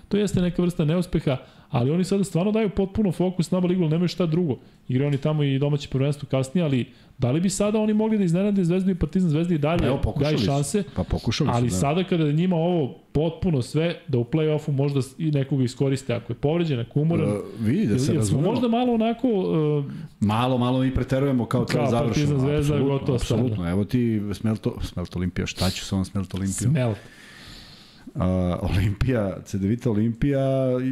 To jeste neka vrsta neuspeha, ali oni sada stvarno daju potpuno fokus na ligu, nemaju šta drugo. Igraju oni tamo i domaće prvenstvo kasnije, ali da li bi sada oni mogli da iznenade Zvezdu i Partizan Zvezdi i dalje Evo, daju šanse? Pa pokušali ali su, da. sada kada njima ovo potpuno sve, da u play-offu možda i nekoga iskoriste ako je povređen, ako umoran. Uh, vidi da se razumemo. možda malo onako... Uh, malo, malo mi preterujemo kao to završeno. Kao Partizan Zvezda, gotovo Apsolutno, evo ti Smelt, Smelt Olimpija, šta ću sa ovom Smelt Olimpijom? Smelt. Uh, Olimpija, CDVita Olimpija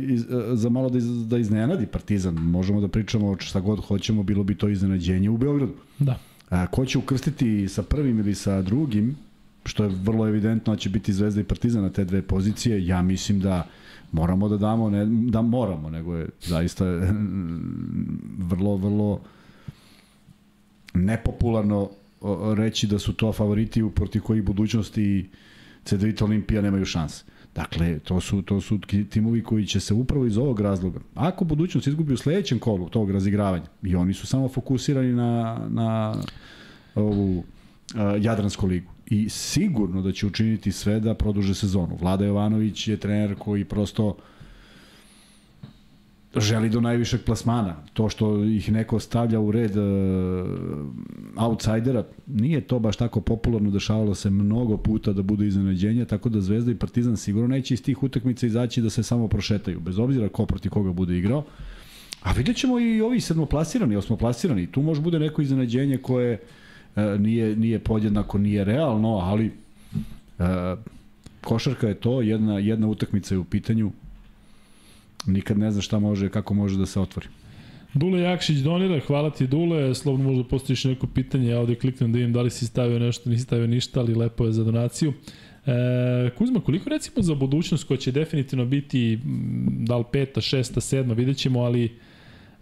iz, uh, za malo da, iz, da iznenadi Partizan. Možemo da pričamo šta god hoćemo, bilo bi to iznenađenje u Beogradu. Da. A, ko će ukrstiti sa prvim ili sa drugim, što je vrlo evidentno će biti Zvezda i Partizan na te dve pozicije, ja mislim da moramo da damo, ne da moramo, nego je zaista vrlo, vrlo nepopularno reći da su to favoriti protiv kojih budućnosti CDVita Olimpija nemaju šanse. Dakle, to su, to su timovi koji će se upravo iz ovog razloga, ako budućnost izgubi u sledećem kolu tog razigravanja, i oni su samo fokusirani na, na ovu uh, Jadransku ligu, i sigurno da će učiniti sve da produže sezonu. Vlada Jovanović je trener koji prosto želi do najvišeg plasmana. To što ih neko stavlja u red uh, outsidera, nije to baš tako popularno, dešavalo se mnogo puta da budu iznenađenja, tako da Zvezda i Partizan sigurno neće iz tih utakmica izaći da se samo prošetaju, bez obzira ko proti koga bude igrao. A vidjet ćemo i ovi sedmoplasirani, osmoplasirani. Tu može bude neko iznenađenje koje uh, nije, nije podjednako, nije realno, ali uh, košarka je to, jedna, jedna utakmica je u pitanju, Nikad ne zna šta može, kako može da se otvori. Dule Jakšić donira, hvala ti Dule, slobodno možda postojiš neko pitanje, ja ovde kliknem da vidim da li si stavio nešto, nisi stavio ništa, ali lepo je za donaciju. E, Kuzma, koliko recimo za budućnost koja će definitivno biti da li peta, šesta, sedma, vidjet ćemo, ali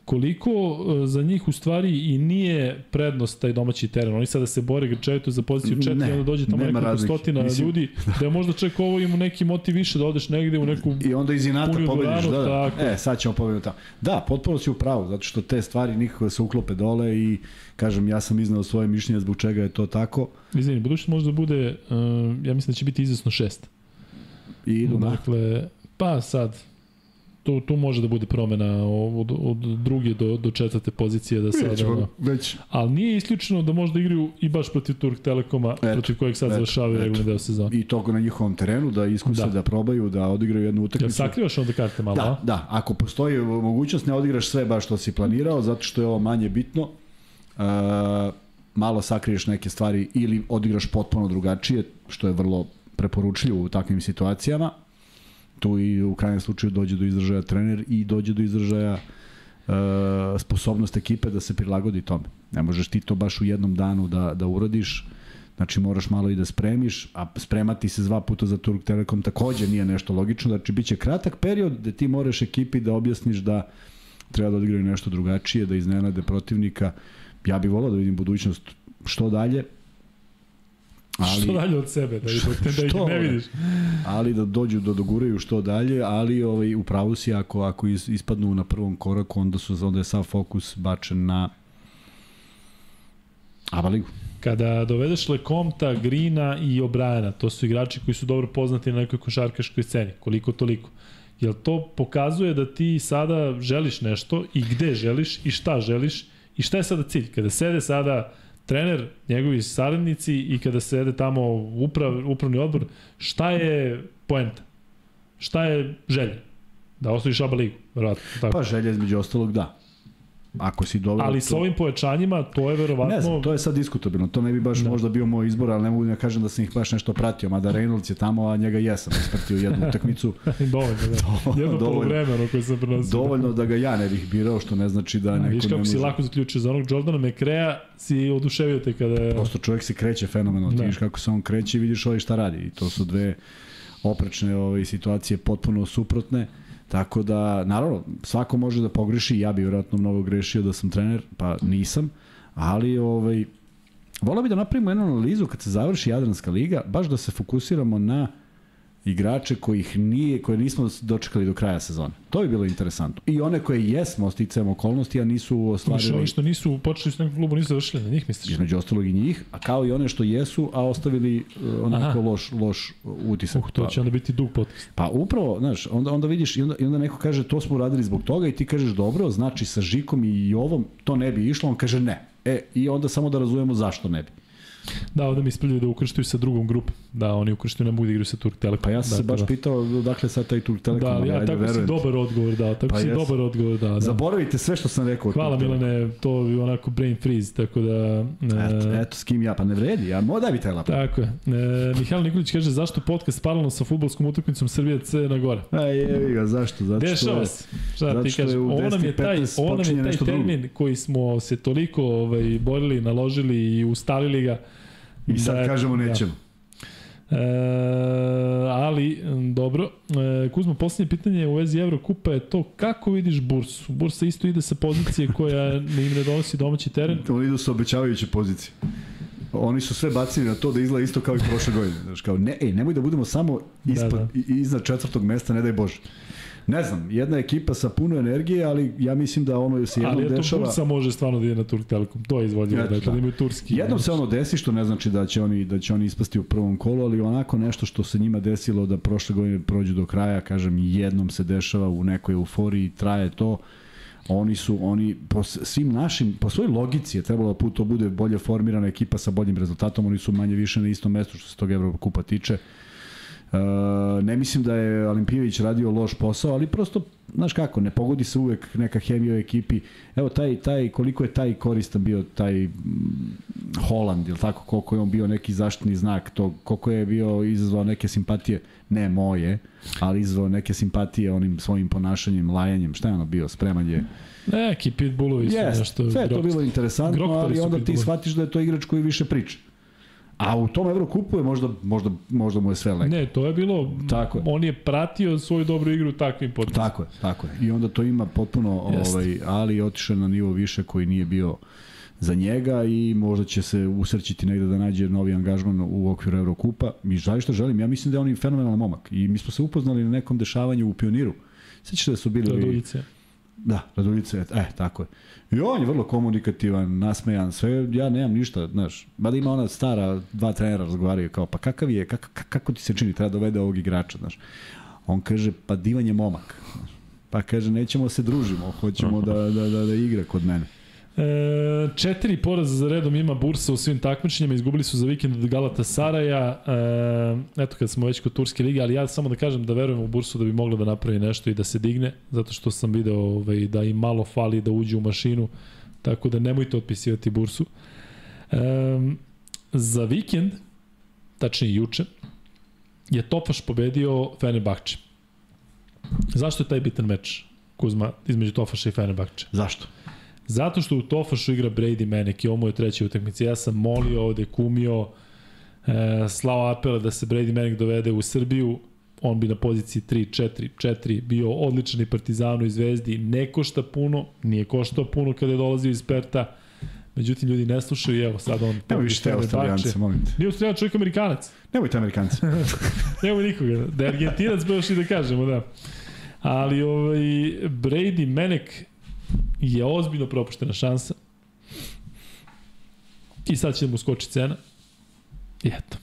koliko e, za njih u stvari i nije prednost taj domaći teren. Oni sada se bore grčevito za poziciju 4 i onda dođe tamo nekoliko razlik. stotina Mislim... ljudi, da je možda čak ovo ima neki motiv više da odeš negde u neku I onda iz inata pobediš, da, da. Tako. E, sad ćemo pobediti tamo. Da, potpuno si u pravu, zato što te stvari nikako da se uklope dole i kažem, ja sam iznao svoje mišljenje zbog čega je to tako. Izvini, budućnost možda bude, uh, ja mislim da će biti izvesno šest. I idu dakle, na? pa sad, tu, tu može da bude promena od, od druge do, do četvrte pozicije da sada Vidjet da, već. ali nije isključeno da možda igraju i baš protiv Turk Telekoma eto, protiv kojeg sad završavaju regularni deo sezona i to na njihovom terenu da iskuse da, da probaju da odigraju jednu utakmicu. ja sakrivaš onda karte malo da, a? da, ako postoji mogućnost ne odigraš sve baš što si planirao zato što je ovo manje bitno. Uh, malo sakriješ neke stvari ili odigraš potpuno drugačije što je vrlo preporučljivo u takvim situacijama tu i u krajnjem slučaju dođe do izražaja trener i dođe do izražaja uh, sposobnost ekipe da se prilagodi tome. Ne možeš ti to baš u jednom danu da, da uradiš, znači moraš malo i da spremiš, a spremati se dva puta za Turk Telekom takođe nije nešto logično, znači bit će kratak period gde ti moraš ekipi da objasniš da treba da odigraju nešto drugačije, da iznenade protivnika. Ja bih volao da vidim budućnost što dalje, Ali, što dalje od sebe, da, ih, da ih ne vidiš. Ali da dođu, da doguraju što dalje, ali ovaj, u pravu si ako, ako ispadnu na prvom koraku, onda, su, onda je sav fokus bačen na Aba ligu. Kada dovedeš Lekomta, Grina i Obrajana, to su igrači koji su dobro poznati na nekoj košarkaškoj sceni, koliko toliko. Jel to pokazuje da ti sada želiš nešto i gde želiš i šta želiš i šta je sada cilj? Kada sede sada trener, njegovi saradnici i kada se jede tamo uprav, upravni odbor, šta je poenta? Šta je želja? Da osvojiš ABA ligu, verovatno. Tako. Pa želja između ostalog da. Ako si dobro... Ali sa ovim pojačanjima, to je verovatno... Ne znam, to je sad diskutabilno. To ne bi baš da. možda bio moj izbor, ali ne mogu da kažem da sam ih baš nešto pratio. Mada Reynolds je tamo, a njega jesam ispratio jednu utakmicu. dovoljno, da. Jedno polovremeno koje sam prenosio. Dovoljno da ga ja ne bih birao, što ne znači da neko Viš kako ne si lako zaključio za onog Jordana Mekreja, si oduševio te kada je... Prosto čovjek se kreće fenomenalno. Da. Ti vidiš kako se on kreće i vidiš ovaj šta radi. I to su dve oprečne ove ovaj, situacije potpuno suprotne. Tako da, naravno, svako može da pogreši, ja bih vjerojatno mnogo grešio da sam trener, pa nisam, ali ovaj, volao bi da napravimo jednu analizu kad se završi Jadranska liga, baš da se fokusiramo na igrače kojih nije, koje nismo dočekali do kraja sezone. To bi bilo interesantno. I one koje jesmo sticajem okolnosti, a nisu ostvarili... Oni što nisu počeli s nekog klubu, nisu završili na njih, misliš? Između ostalog i njih, a kao i one što jesu, a ostavili uh, onako Aha. loš, loš utisak. Uh, to će onda biti dug podcast. Pa upravo, znaš, onda, onda vidiš i onda, i onda neko kaže to smo uradili zbog toga i ti kažeš dobro, znači sa Žikom i ovom to ne bi išlo, on kaže ne. E, i onda samo da razumemo zašto ne bi. Da, ovde mi ispravljaju da ukrštuju sa drugom grupom. Da, oni ukrštuju, ne mogu da igraju sa Turk Telekom. Pa ja sam dakle, se baš da. pitao dakle sad taj Turk Telekom. Da, ali ja, tako verujem. si dobar odgovor dao, tako pa si jes. dobar odgovor dao. Da. Zaboravite sve što sam rekao. Hvala Milane, to je onako brain freeze, tako da... Eto, e, eto s kim ja, pa ne vredi, ja mo daj mi taj laptop. Tako je. E, Mihajlo Nikolić kaže zašto podcast paralelno sa futbolskom utakmicom Srbije C na gore? A je ga, zašto? Zato što, Dešava se. Šta ti kažeš? Ovo nam je taj, ovo nam je taj termin drugo. koji smo se toliko ovaj, borili, naložili i ustalili ga I sad da, kažemo da. nećemo. Da. E, ali, dobro, e, Kuzma, posljednje pitanje u vezi Evrokupa je to kako vidiš Bursu? Bursa isto ide sa pozicije koja ne im ne donosi domaći teren. Oni idu sa obećavajuće pozicije. Oni su sve bacili na to da izgleda isto kao i prošle godine. Znaš, kao, ne, ej, nemoj da budemo samo ispod, da, da. iznad četvrtog mesta, ne daj Bože ne znam, jedna ekipa sa puno energije, ali ja mislim da ono se jednom dešava... Ali eto, Bursa može stvarno da ide na Turk Telekom, to je izvodljivo, dakle, da. imaju turski. Jednom se ono desi, što ne znači da će oni, da će oni ispasti u prvom kolu, ali onako nešto što se njima desilo da prošle godine prođu do kraja, kažem, jednom se dešava u nekoj euforiji, traje to, oni su oni po svim našim po svojoj logici je trebalo da put to bude bolje formirana ekipa sa boljim rezultatom oni su manje više na istom mestu što se tog Evropa tiče. Uh, ne mislim da je Olimpijević radio loš posao, ali prosto, znaš kako, ne pogodi se uvek neka hemija u ekipi. Evo, taj, taj, koliko je taj koristan bio taj Holland, ili tako, koliko je on bio neki zaštitni znak, to, koliko je bio izazvao neke simpatije, ne moje, ali izazvao neke simpatije onim svojim ponašanjem, lajanjem, šta je ono bio, spremanje Neki pitbullovi su yes, nešto... Sve je to bilo interesantno, ali onda ti shvatiš da je to igrač koji više priča. A u tom Evrokupu je možda, možda, možda mu je sve leko. Ne, to je bilo, tako je. on je pratio svoju dobru igru takvim potpuno. Tako je, tako je. I onda to ima potpuno, Jeste. ovaj, ali otišao na nivo više koji nije bio za njega i možda će se usrćiti negde da nađe novi angažman u okviru Evrokupa. Mi zaista želim, ja mislim da je on fenomenalan momak i mi smo se upoznali na nekom dešavanju u Pioniru. Sećaš da su bili... Raduljice. Da, Raduljice, e, tako je. I on je vrlo komunikativan, nasmejan, sve, ja nemam ništa, znaš. Mada ima ona stara, dva trenera razgovaraju kao, pa kakav je, kako, kako ti se čini, treba dovede ovog igrača, znaš. On kaže, pa divan je momak. Pa kaže, nećemo se družimo, hoćemo da, da, da, da igra kod mene. E, četiri poraza za redom ima Bursa u svim takmičenjima, izgubili su za vikend od Galata Saraja, e, eto kad smo već kod Turske lige, ali ja samo da kažem da verujem u Bursu da bi mogla da napravi nešto i da se digne, zato što sam video ovaj, da im malo fali da uđe u mašinu, tako da nemojte otpisivati Bursu. E, za vikend, tačnije juče, je Tofaš pobedio Fenerbahče. Zašto je taj bitan meč, Kuzma, između Tofaša i Fenerbahče? Zašto? Zato što u Tofašu igra Brady Manek i ovo je treća utakmica. Ja sam molio ovde, kumio, e, slao apele da se Brady Manek dovede u Srbiju. On bi na poziciji 3, 4, 4 bio odličan i Partizanu i Zvezdi. Ne košta puno, nije koštao puno kada je dolazio iz Perta. Međutim, ljudi ne slušaju i evo sad on... Nemoj više te australijance, molim te. Nije australijan čovjek amerikanac. Nemojte amerikanci. Nemoj nikoga. Da je argentinac, baš i da kažemo, da. Ali ovaj, Brady Menek je ozbiljno propuštena šansa. I sad će mu skoči cena. I eto.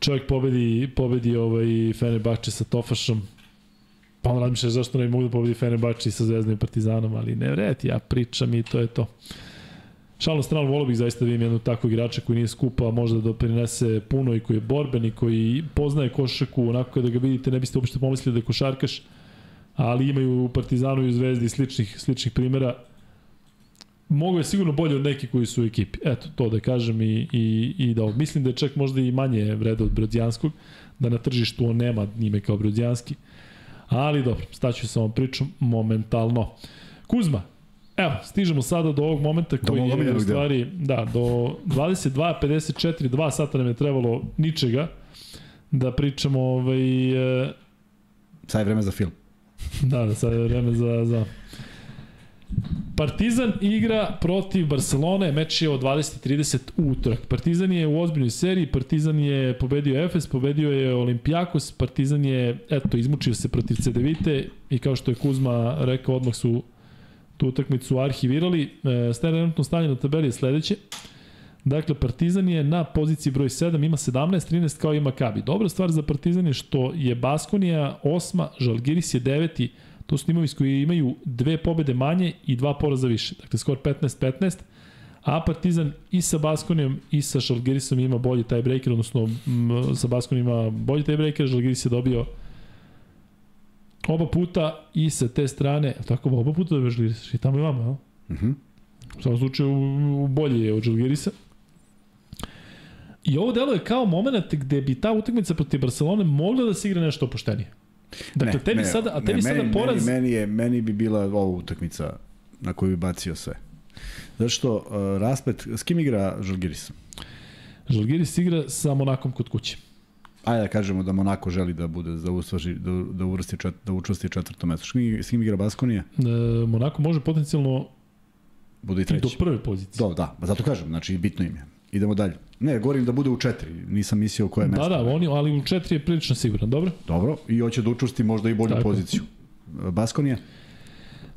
Čovjek pobedi, pobedi ovaj Fenerbahče sa Tofašom. Pa on razmišlja zašto ne mogu da pobedi Fenerbahče sa Zvezdom i Partizanom, ali ne vreti, ja pričam i to je to. Šalno strano, volio bih zaista da vidim jednu takvog igrača koji nije skupa, možda da doprinese puno i koji je borben i koji poznaje košaku, onako kada ga vidite ne biste uopšte pomislili da je košarkaš ali imaju u Partizanu i u Zvezdi sličnih, sličnih primjera. Mogu je sigurno bolje od neki koji su u ekipi. Eto, to da kažem i, i, i da mislim da je čak možda i manje vreda od Brodzijanskog, da na tržištu on nema ime kao Brodzijanski. Ali dobro, staću sa ovom pričom momentalno. Kuzma, Evo, stižemo sada do ovog momenta koji je u stvari, da, do 22.54, 2 sata nam je trebalo ničega da pričamo ovaj... E, Sad je vreme za film. da, da, sad je vreme za, za... Partizan igra protiv Barcelone, meč je o 20.30 utorak. Partizan je u ozbiljnoj seriji, Partizan je pobedio Efes, pobedio je Olimpijakos, Partizan je, eto, izmučio se protiv Cedevite i kao što je Kuzma rekao, odmah su tu utakmicu arhivirali. E, trenutno stanje na tabeli je sledeće. Dakle, Partizan je na poziciji broj 7, ima 17-13 kao i Makabi. Dobra stvar za Partizan je što je Baskonija osma, Žalgiris je deveti, To su timovi koji imaju dve pobede manje i dva poraza više. Dakle, skor 15-15. A Partizan i sa Baskonijom i sa Žalgirisom ima bolji tiebreaker, odnosno m, sa Baskonijom ima bolji tiebreaker, Žalgiris je dobio oba puta i sa te strane, tako oba puta da Žalgiris, i tamo i vama, jel? Mhm. Mm u svakom slučaju bolje je od Žalgirisa. I ovo delo je kao moment gde bi ta utakmica protiv Barcelone mogla da se igra nešto opuštenije. Dakle, ne, tebi ne, sada, a tebi ne, sada meni, poraz... Meni, meni, je, meni bi bila ova utakmica na koju bi bacio sve. Zato što uh, raspet, s kim igra Žalgiris? Žalgiris igra sa Monakom kod kuće. Ajde da kažemo da Monako želi da bude da usvaži da da uvrsti čet, da učesti četvrto mesto. S kim, s kim igra Baskonija? E, Monako može potencijalno bude i treći. do prve pozicije. Do, da, zato kažem, znači bitno im je. Idemo dalje. Ne, govorim da bude u četiri, nisam mislio koje da, mesto. Da, da, oni, ali u četiri je prilično sigurno, dobro? Dobro, i hoće da učusti možda i bolju Tako. poziciju. Baskonija?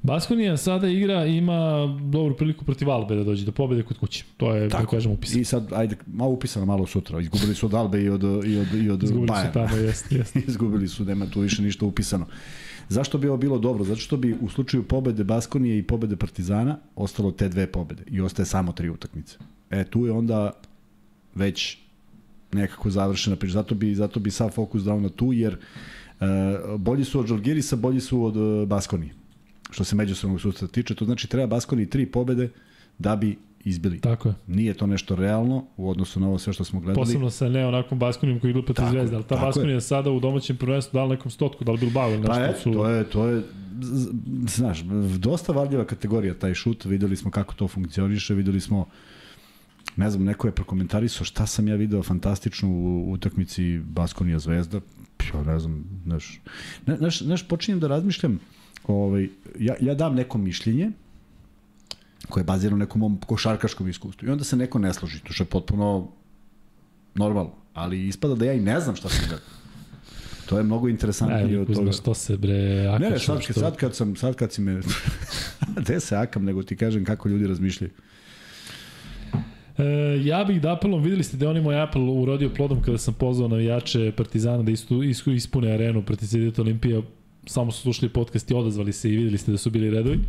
Baskonija sada igra ima dobru priliku protiv Albe da dođe do pobede kod kuće. To je, Tako. da kažem, upisano. I sad, ajde, malo upisano malo sutra. Izgubili su od Albe i od, i od, i od Izgubili Bayern. su tamo, jest, jest. Izgubili su, nema tu više ništa upisano. Zašto bi ovo bilo dobro? Zato što bi u slučaju pobede Baskonije i pobede Partizana ostalo te dve pobede i ostaje samo tri utakmice. E, tu je onda već nekako završena priča. Zato bi, zato bi sav fokus dao na tu, jer uh, bolji su od Žalgirisa, bolji su od uh, Baskoni. Što se međusobnog sustava tiče, to znači treba Baskoni tri pobede da bi izbili. Tako je. Nije to nešto realno u odnosu na ovo sve što smo gledali. Posebno sa ne onakvom Baskonijom koji igra protiv Zvezda, ali ta Baskonija je sada u domaćem prvenstvu dala nekom stotku, da li Bilbao ili nešto. Pa je, su... to je, to je, znaš, dosta varljiva kategorija taj šut, videli smo kako to funkcioniše, videli smo ne znam, neko je prokomentarisao šta sam ja video fantastično u utakmici Baskonija Zvezda, ja ne znam, znaš, znaš, znaš počinjem da razmišljam, ovaj, ja, ja dam neko mišljenje, koje je bazirano na nekom mom košarkaškom iskustvu. I onda se neko ne složi, to što je potpuno normalno. Ali ispada da ja i ne znam šta sam gledao. To je mnogo interesantnije od toga. što se bre akaš, Ne, ne, sad, što... sad, kad sam, sad kad si me... Gde se akam, nego ti kažem kako ljudi razmišljaju. E, ja bih da apelom, videli ste da on moj apel urodio plodom kada sam pozvao navijače Partizana da istu, ispune arenu protiv Cedita Olimpija, samo su slušali podcast i odazvali se i videli ste da su bili redovi.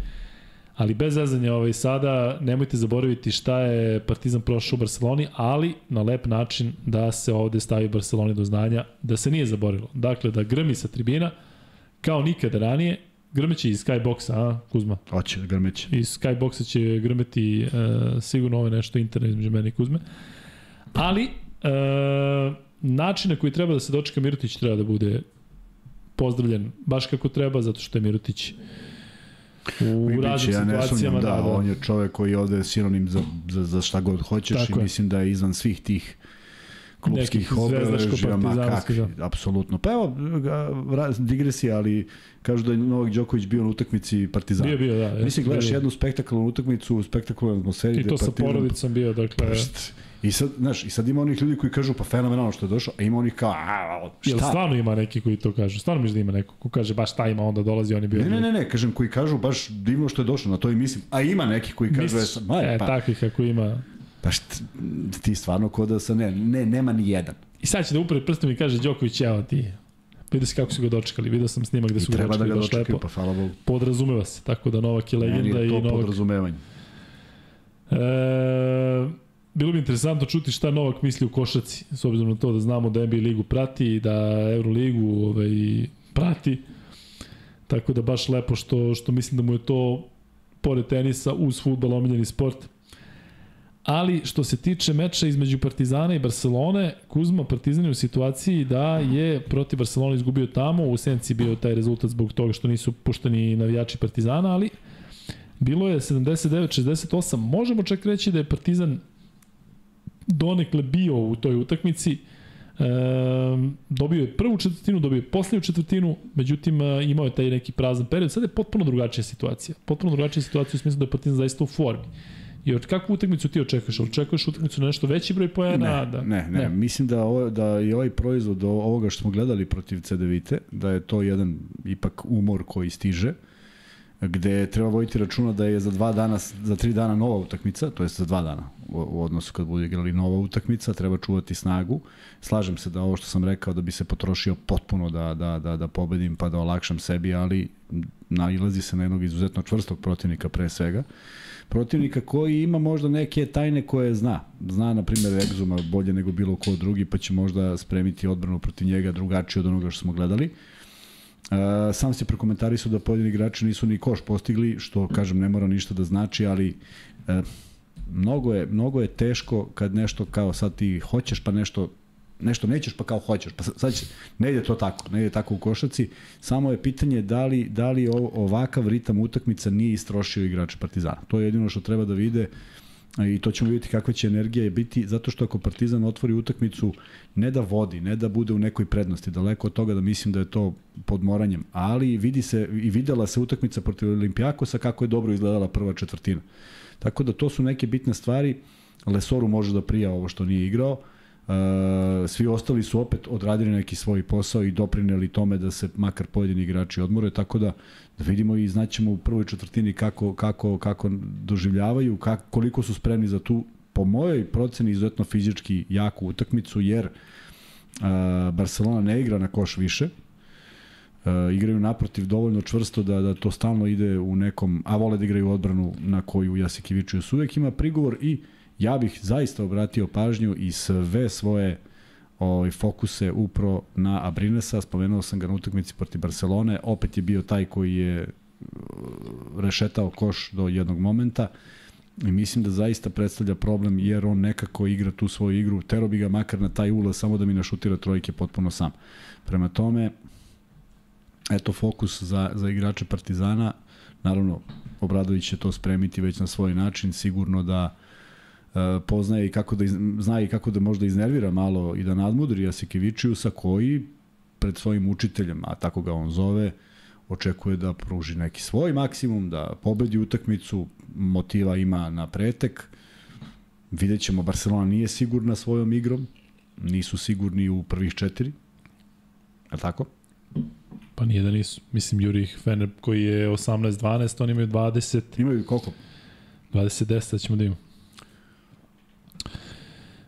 Ali bez zezanja ovaj, sada nemojte zaboraviti šta je Partizan prošao u Barceloni, ali na lep način da se ovde stavi Barceloni do znanja da se nije zaboravilo. Dakle, da grmi sa tribina kao nikada ranije, grmeće iz Skyboxa, a Kuzma? Hoće, grmeće. Iz Skyboxa će grmeti uh, sigurno ovo nešto internet između mene i Kuzme. Ali, uh, način na koji treba da se dočeka Mirotić treba da bude pozdravljen baš kako treba, zato što je Mirotić u raznim ja ne situacijama. Da, da, da, on je čovek koji je ovde sinonim za, za, za šta god hoćeš Tako i je. mislim da je izvan svih tih klubskih obeležja, ma kak, da. apsolutno. Pa evo, digresija, ali kažu da je Novak Đoković bio na utakmici Partizana. Bio, bio, da. Mislim, gledaš jednu spektakularnu utakmicu u spektakularnoj atmosferi. I to sa porodicom bio, dakle... Pa, I sad, znaš, i sad ima onih ljudi koji kažu pa fenomenalno što je došao, a ima onih kao, a, šta? Jel stvarno ima neki koji to kažu? Stvarno misliš da ima neko ko kaže baš ta ima, onda dolazi, on je bio... Ne, ne, ne, ne, kažem koji kažu baš divno što je došao, na to i mislim. A ima neki koji kažu, Misliš, e, pa, takvih kako ima. Pa št, ti stvarno kod da se ne, ne, nema ni jedan. I sad će da upred prstom i kaže Đoković, evo ti, Vidio se kako su ga dočekali, vidio sam snimak gde su ga dočekali. treba da ga dočekaju, pa hvala Bogu. Podrazumeva se, tako da Novak je legenda i Novak... podrazumevanje. E, bilo bi interesantno čuti šta Novak misli u košaci, s obzirom na to da znamo da NBA ligu prati i da Euroligu ovaj, prati. Tako da baš lepo što, što mislim da mu je to pored tenisa uz futbol omiljeni sport. Ali što se tiče meča između Partizana i Barcelone, Kuzma Partizan je u situaciji da je protiv Barcelona izgubio tamo, u senci bio taj rezultat zbog toga što nisu pušteni navijači Partizana, ali bilo je 79-68. Možemo čak reći da je Partizan donekle bio u toj utakmici, E, dobio je prvu četvrtinu, dobio je posljednju četvrtinu, međutim imao je taj neki prazan period. Sada je potpuno drugačija situacija. Potpuno drugačija situacija u smislu da je Partizan zaista u formi. I od kakvu utakmicu ti očekuješ? Očekuješ utakmicu na nešto veći broj poena? Ne, da, ne, ne, ne. Mislim da, ovo, da je ovaj proizvod ovoga što smo gledali protiv CDVite, da je to jedan ipak umor koji stiže gde treba voditi računa da je za dva dana, za tri dana nova utakmica, to je za dva dana u odnosu kad budu igrali nova utakmica, treba čuvati snagu. Slažem se da ovo što sam rekao da bi se potrošio potpuno da, da, da, da pobedim pa da olakšam sebi, ali nailazi se na jednog izuzetno čvrstog protivnika pre svega. Protivnika koji ima možda neke tajne koje zna. Zna, na primjer, Exuma bolje nego bilo ko drugi, pa će možda spremiti odbranu protiv njega drugačije od onoga što smo gledali. Uh, sam se su da pojedini igrači nisu ni koš postigli, što kažem ne mora ništa da znači, ali uh, mnogo je, mnogo je teško kad nešto kao sad ti hoćeš pa nešto nešto nećeš pa kao hoćeš. Pa sad će, ne ide to tako, ne ide tako u košaci. Samo je pitanje da li, da li ovakav ritam utakmica nije istrošio igrač Partizana. To je jedino što treba da vide. I to ćemo vidjeti kakva će energija biti, zato što ako Partizan otvori utakmicu, ne da vodi, ne da bude u nekoj prednosti, daleko od toga da mislim da je to pod moranjem, ali vidi se i videla se utakmica protiv Olimpijakosa kako je dobro izgledala prva četvrtina. Tako da to su neke bitne stvari, Lesoru može da prija ovo što nije igrao, svi ostali su opet odradili neki svoj posao i doprineli tome da se makar pojedini igrači odmore, tako da da vidimo i znaćemo u prvoj četvrtini kako, kako, kako doživljavaju, kako, koliko su spremni za tu, po mojoj proceni, izuzetno fizički jaku utakmicu, jer uh, Barcelona ne igra na koš više, uh, igraju naprotiv dovoljno čvrsto da, da to stalno ide u nekom, a vole da igraju odbranu na koju Jasikivičius uvek ima prigovor i ja bih zaista obratio pažnju i sve svoje ovaj, fokuse upro na Abrinesa, spomenuo sam ga na utakmici protiv Barcelone, opet je bio taj koji je uh, rešetao koš do jednog momenta. I mislim da zaista predstavlja problem jer on nekako igra tu svoju igru, tero bi ga makar na taj ulaz samo da mi našutira trojke potpuno sam. Prema tome, eto fokus za, za igrače Partizana, naravno Obradović će to spremiti već na svoj način, sigurno da poznaje i kako da iz, zna i kako da možda iznervira malo i da nadmudri Jasikevičiusa koji pred svojim učiteljem, a tako ga on zove, očekuje da pruži neki svoj maksimum, da pobedi utakmicu, motiva ima na pretek. Vidjet ćemo, Barcelona nije sigurna svojom igrom, nisu sigurni u prvih četiri. Je tako? Pa nije da nisu. Mislim, Jurih Fener koji je 18-12, oni imaju 20. Imaju koliko? 20-10, ćemo da imamo.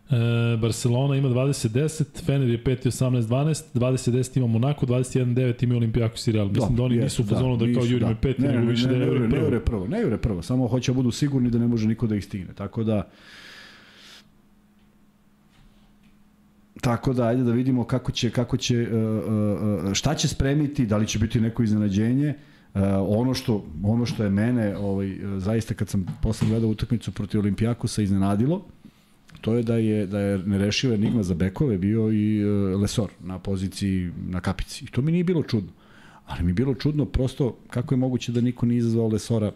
E, Barcelona ima 20-10, Fener je 5-18-12, 20-10 ima Monako, 21-9 ima Olimpijakos i Real. Mislim da, da oni nisu u fazonu da, da kao Jurima da. 5 ne, nego više da ne, ne, ne, ne, prvo. Ne jure prvo, samo hoće da budu sigurni da ne može niko da ih stigne. Tako da, Tako da, ajde da vidimo kako će, kako će, uh, uh, šta će spremiti, da li će biti neko iznenađenje. Uh, ono što ono što je mene ovaj zaista kad sam posle gledao utakmicu protiv Olimpijakosa iznenadilo to je da je da je nerešiva enigma za bekove bio i uh, Lesor na poziciji na kapici. I to mi nije bilo čudno. Ali mi je bilo čudno prosto kako je moguće da niko nije izazvao Lesora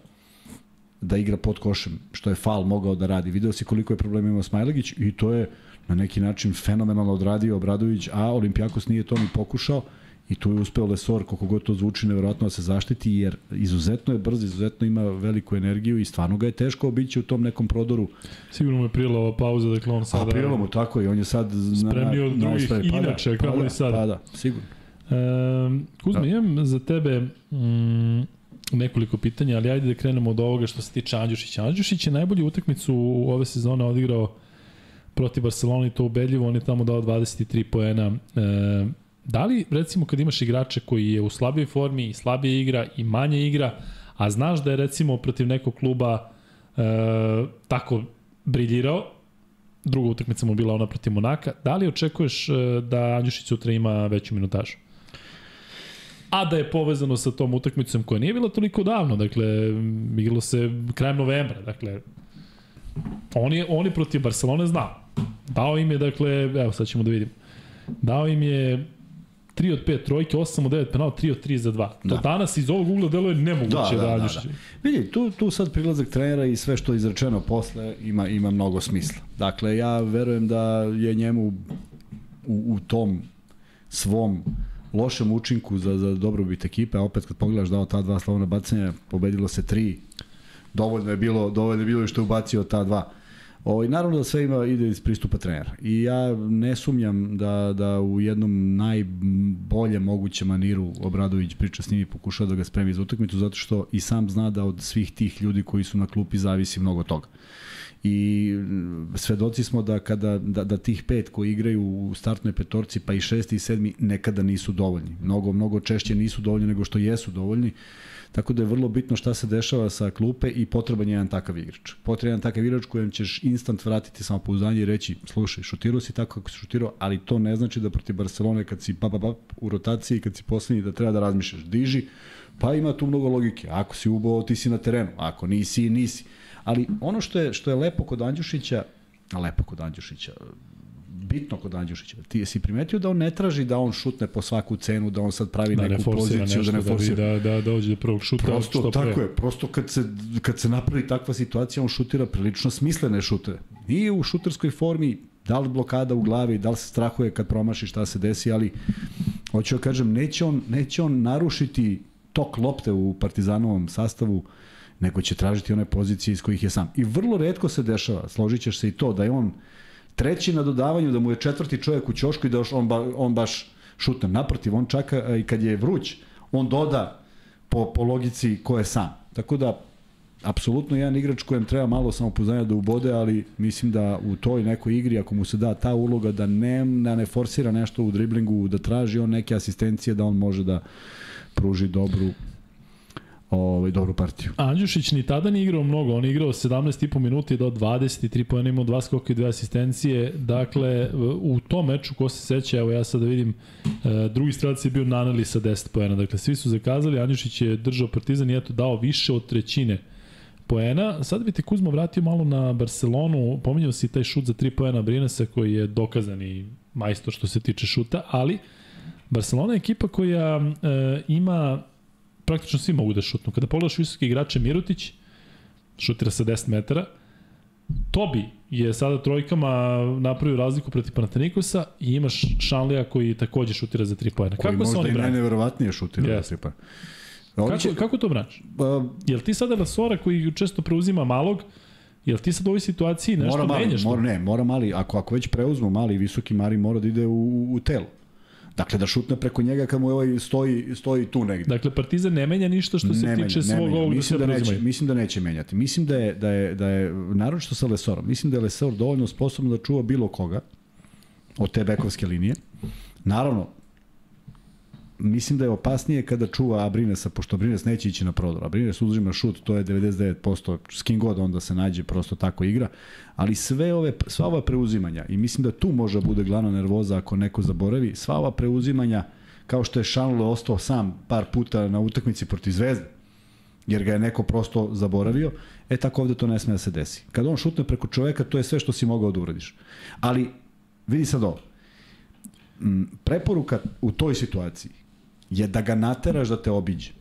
da igra pod košem, što je Fal mogao da radi. Video si koliko je problema imao Smajlegić i to je na neki način fenomenalno odradio Obradović, a Olimpijakos nije to ni pokušao i tu je uspeo Lesor, koliko god to zvuči, nevjerojatno da se zaštiti, jer izuzetno je brz, izuzetno ima veliku energiju i stvarno ga je teško obići u tom nekom prodoru. Sigurno mu je prijela ova pauza, dakle on sada... A prijela mu, tako i on je sad... Spremnio od drugih, na inače, pa, kao i sad. Pa da, sigurno. E, Kuzma, da. imam za tebe mm, nekoliko pitanja, ali ajde da krenemo od ovoga što se tiče Andjušića. Andjušić je najbolju utakmicu u ove sezone odigrao protiv Barcelona i to ubedljivo, on je tamo dao 23 poena. E, Da li, recimo, kad imaš igrača koji je u slabijoj formi i slabije igra i manje igra, a znaš da je, recimo, protiv nekog kluba e, tako briljirao, druga utakmica mu bila ona protiv Monaka, da li očekuješ e, da Andjušić sutra ima veću minutažu? a da je povezano sa tom utakmicom koja nije bila toliko davno, dakle, igralo se krajem novembra, dakle, on je, on je protiv Barcelone znao. Dao im je, dakle, evo sad ćemo da vidimo, dao im je 3 od 5 trojke, 8 od 9 penala, 3 od 3 za 2. Da. To danas iz ovog ugla deluje nemoguće da, da, da, da, da. Vidi, tu, tu sad prilazak trenera i sve što je izrečeno posle ima, ima mnogo smisla. Dakle, ja verujem da je njemu u, u tom svom lošem učinku za, za dobrobit ekipe, a opet kad pogledaš dao ta dva slovna bacanja, pobedilo se tri, dovoljno je bilo, dovoljno je bilo što je ubacio ta dva. Ovaj, naravno da sve ima, ide iz pristupa trenera. I ja ne sumnjam da, da u jednom najboljem mogućem maniru Obradović priča s njim i pokušava da ga spremi za utakmicu, zato što i sam zna da od svih tih ljudi koji su na klupi zavisi mnogo toga i svedoci smo da kada da, da tih pet koji igraju u startnoj petorci pa i šesti i sedmi nekada nisu dovoljni. Mnogo mnogo češće nisu dovoljni nego što jesu dovoljni. Tako da je vrlo bitno šta se dešava sa klupe i potreban je jedan takav igrač. Potreban je jedan takav igrač kojem ćeš instant vratiti samopouzdanje i reći, slušaj, šutirao si tako kako si šutirao, ali to ne znači da protiv Barcelone kad si pa, pa, pa, u rotaciji, kad si poslednji da treba da razmišljaš. Diži, pa ima tu mnogo logike. Ako si ubao, ti si na terenu. Ako nisi, nisi. Ali ono što je, što je lepo kod Andjušića, lepo kod Andjušića, bitno kod Andjušića. Ti jesi primetio da on ne traži da on šutne po svaku cenu, da on sad pravi da neku poziciju, nešto, da ne forsira. Da, da, da dođe do prvog šuta. Prosto, što tako pre. je, prosto kad se, kad se napravi takva situacija, on šutira prilično smislene šute. I u šuterskoj formi, da li blokada u glavi, da li se strahuje kad promaši šta se desi, ali hoću da kažem, neće on, neće on narušiti tok lopte u Partizanovom sastavu, nego će tražiti one pozicije iz kojih je sam. I vrlo redko se dešava, složit ćeš se i to, da je on treći na dodavanju, da mu je četvrti čovjek u ćošku i da on, ba, on baš šutne. Naprotiv, on čaka i kad je vruć, on doda po, po logici ko je sam. Tako da, apsolutno jedan igrač kojem treba malo samopouzdanja da ubode, ali mislim da u toj nekoj igri, ako mu se da ta uloga da ne, da ne forsira nešto u driblingu, da traži on neke asistencije, da on može da pruži dobru ovaj, dobru partiju. Andjušić ni tada nije igrao mnogo, on je igrao 17,5 minuta i do 23 pojena, imao dva skoka i dve asistencije. Dakle, u tom meču, ko se seća, evo ja sada vidim, e, drugi strelac je bio Naneli sa 10 pojena. Dakle, svi su zakazali, Andjušić je držao Partizan i eto dao više od trećine poena. Sad bi te Kuzmo vratio malo na Barcelonu, pominjao si taj šut za 3 poena Brinesa koji je dokazani majstor što se tiče šuta, ali Barcelona je ekipa koja e, ima praktično svi mogu da šutnu. Kada pogledaš visoke igrače Mirutić, šutira sa 10 metara, Tobi je sada trojkama napravio razliku protiv Panatenikosa i imaš Šanlija koji takođe šutira za 3 pojena. Kako se oni brani? Koji možda i najneverovatnije šutira yes. za 3 pojena. Kako, će... kako to braniš? Uh, jel ti sada Lasora koji često preuzima malog, Jel ti sad u ovoj situaciji nešto mora mali, menjaš? Mora, ne, mora mali. Ako, ako već preuzmu mali i visoki Mari mora da ide u, u telo. Dakle, da šutne preko njega kad mu ovaj stoji, stoji tu negde. Dakle, Partizan ne menja ništa što se ne tiče menja, svog ovog mislim da, da neće, Mislim da neće menjati. Mislim da je, da je, da je naročito sa Lesorom, mislim da je Lesor dovoljno sposobno da čuva bilo koga od te bekovske linije. Naravno, mislim da je opasnije kada čuva Abrinesa, pošto Abrines neće ići na prodor. Abrines uzima šut, to je 99%, s kim god onda se nađe, prosto tako igra. Ali sve ove, sva ova preuzimanja, i mislim da tu može bude glavna nervoza ako neko zaboravi, sva ova preuzimanja, kao što je Šanlo ostao sam par puta na utakmici protiv Zvezde, jer ga je neko prosto zaboravio, e tako ovde to ne sme da se desi. Kad on šutne preko čoveka, to je sve što si mogao da uradiš. Ali, vidi sad ovo, preporuka u toj situaciji je da ga nateraš da te obiđe.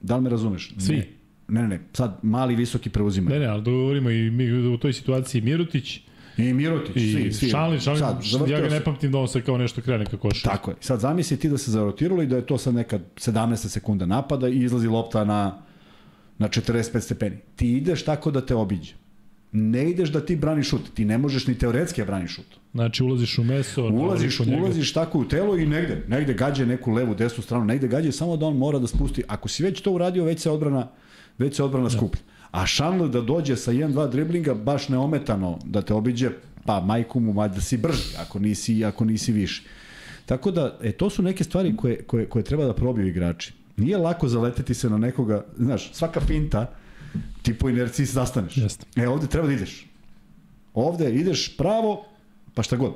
Da li me razumeš? Svi. Ne. Ne, ne, ne, sad mali visoki preuzima. Ne, ne, ali govorimo i mi u toj situaciji Mirutić, I Mirotić, I svi, svi. Šalin, Šalin, sad, ja ga ne pamtim da on se kao nešto krene kako koša. Tako je. Sad zamisli ti da se zarotiralo i da je to sad neka 17 sekunda napada i izlazi lopta na, na 45 stepeni. Ti ideš tako da te obiđe ne ideš da ti braniš šut, ti ne možeš ni teoretski da braniš šut. Znači ulaziš u meso, ulaziš, ulaziš tako u telo i negde, negde gađe neku levu, desnu stranu, negde gađe samo da on mora da spusti. Ako si već to uradio, već se odbrana, već se odbrana da. skuplja. A Šanle da dođe sa 1-2 driblinga baš neometano da te obiđe, pa majku mu da si brži, ako nisi, ako nisi više. Tako da, e, to su neke stvari koje, koje, koje treba da probiju igrači. Nije lako zaleteti se na nekoga, znaš, svaka finta, ti po inerciji zastaneš. Jeste. E, ovde treba da ideš. Ovde ideš pravo, pa šta god.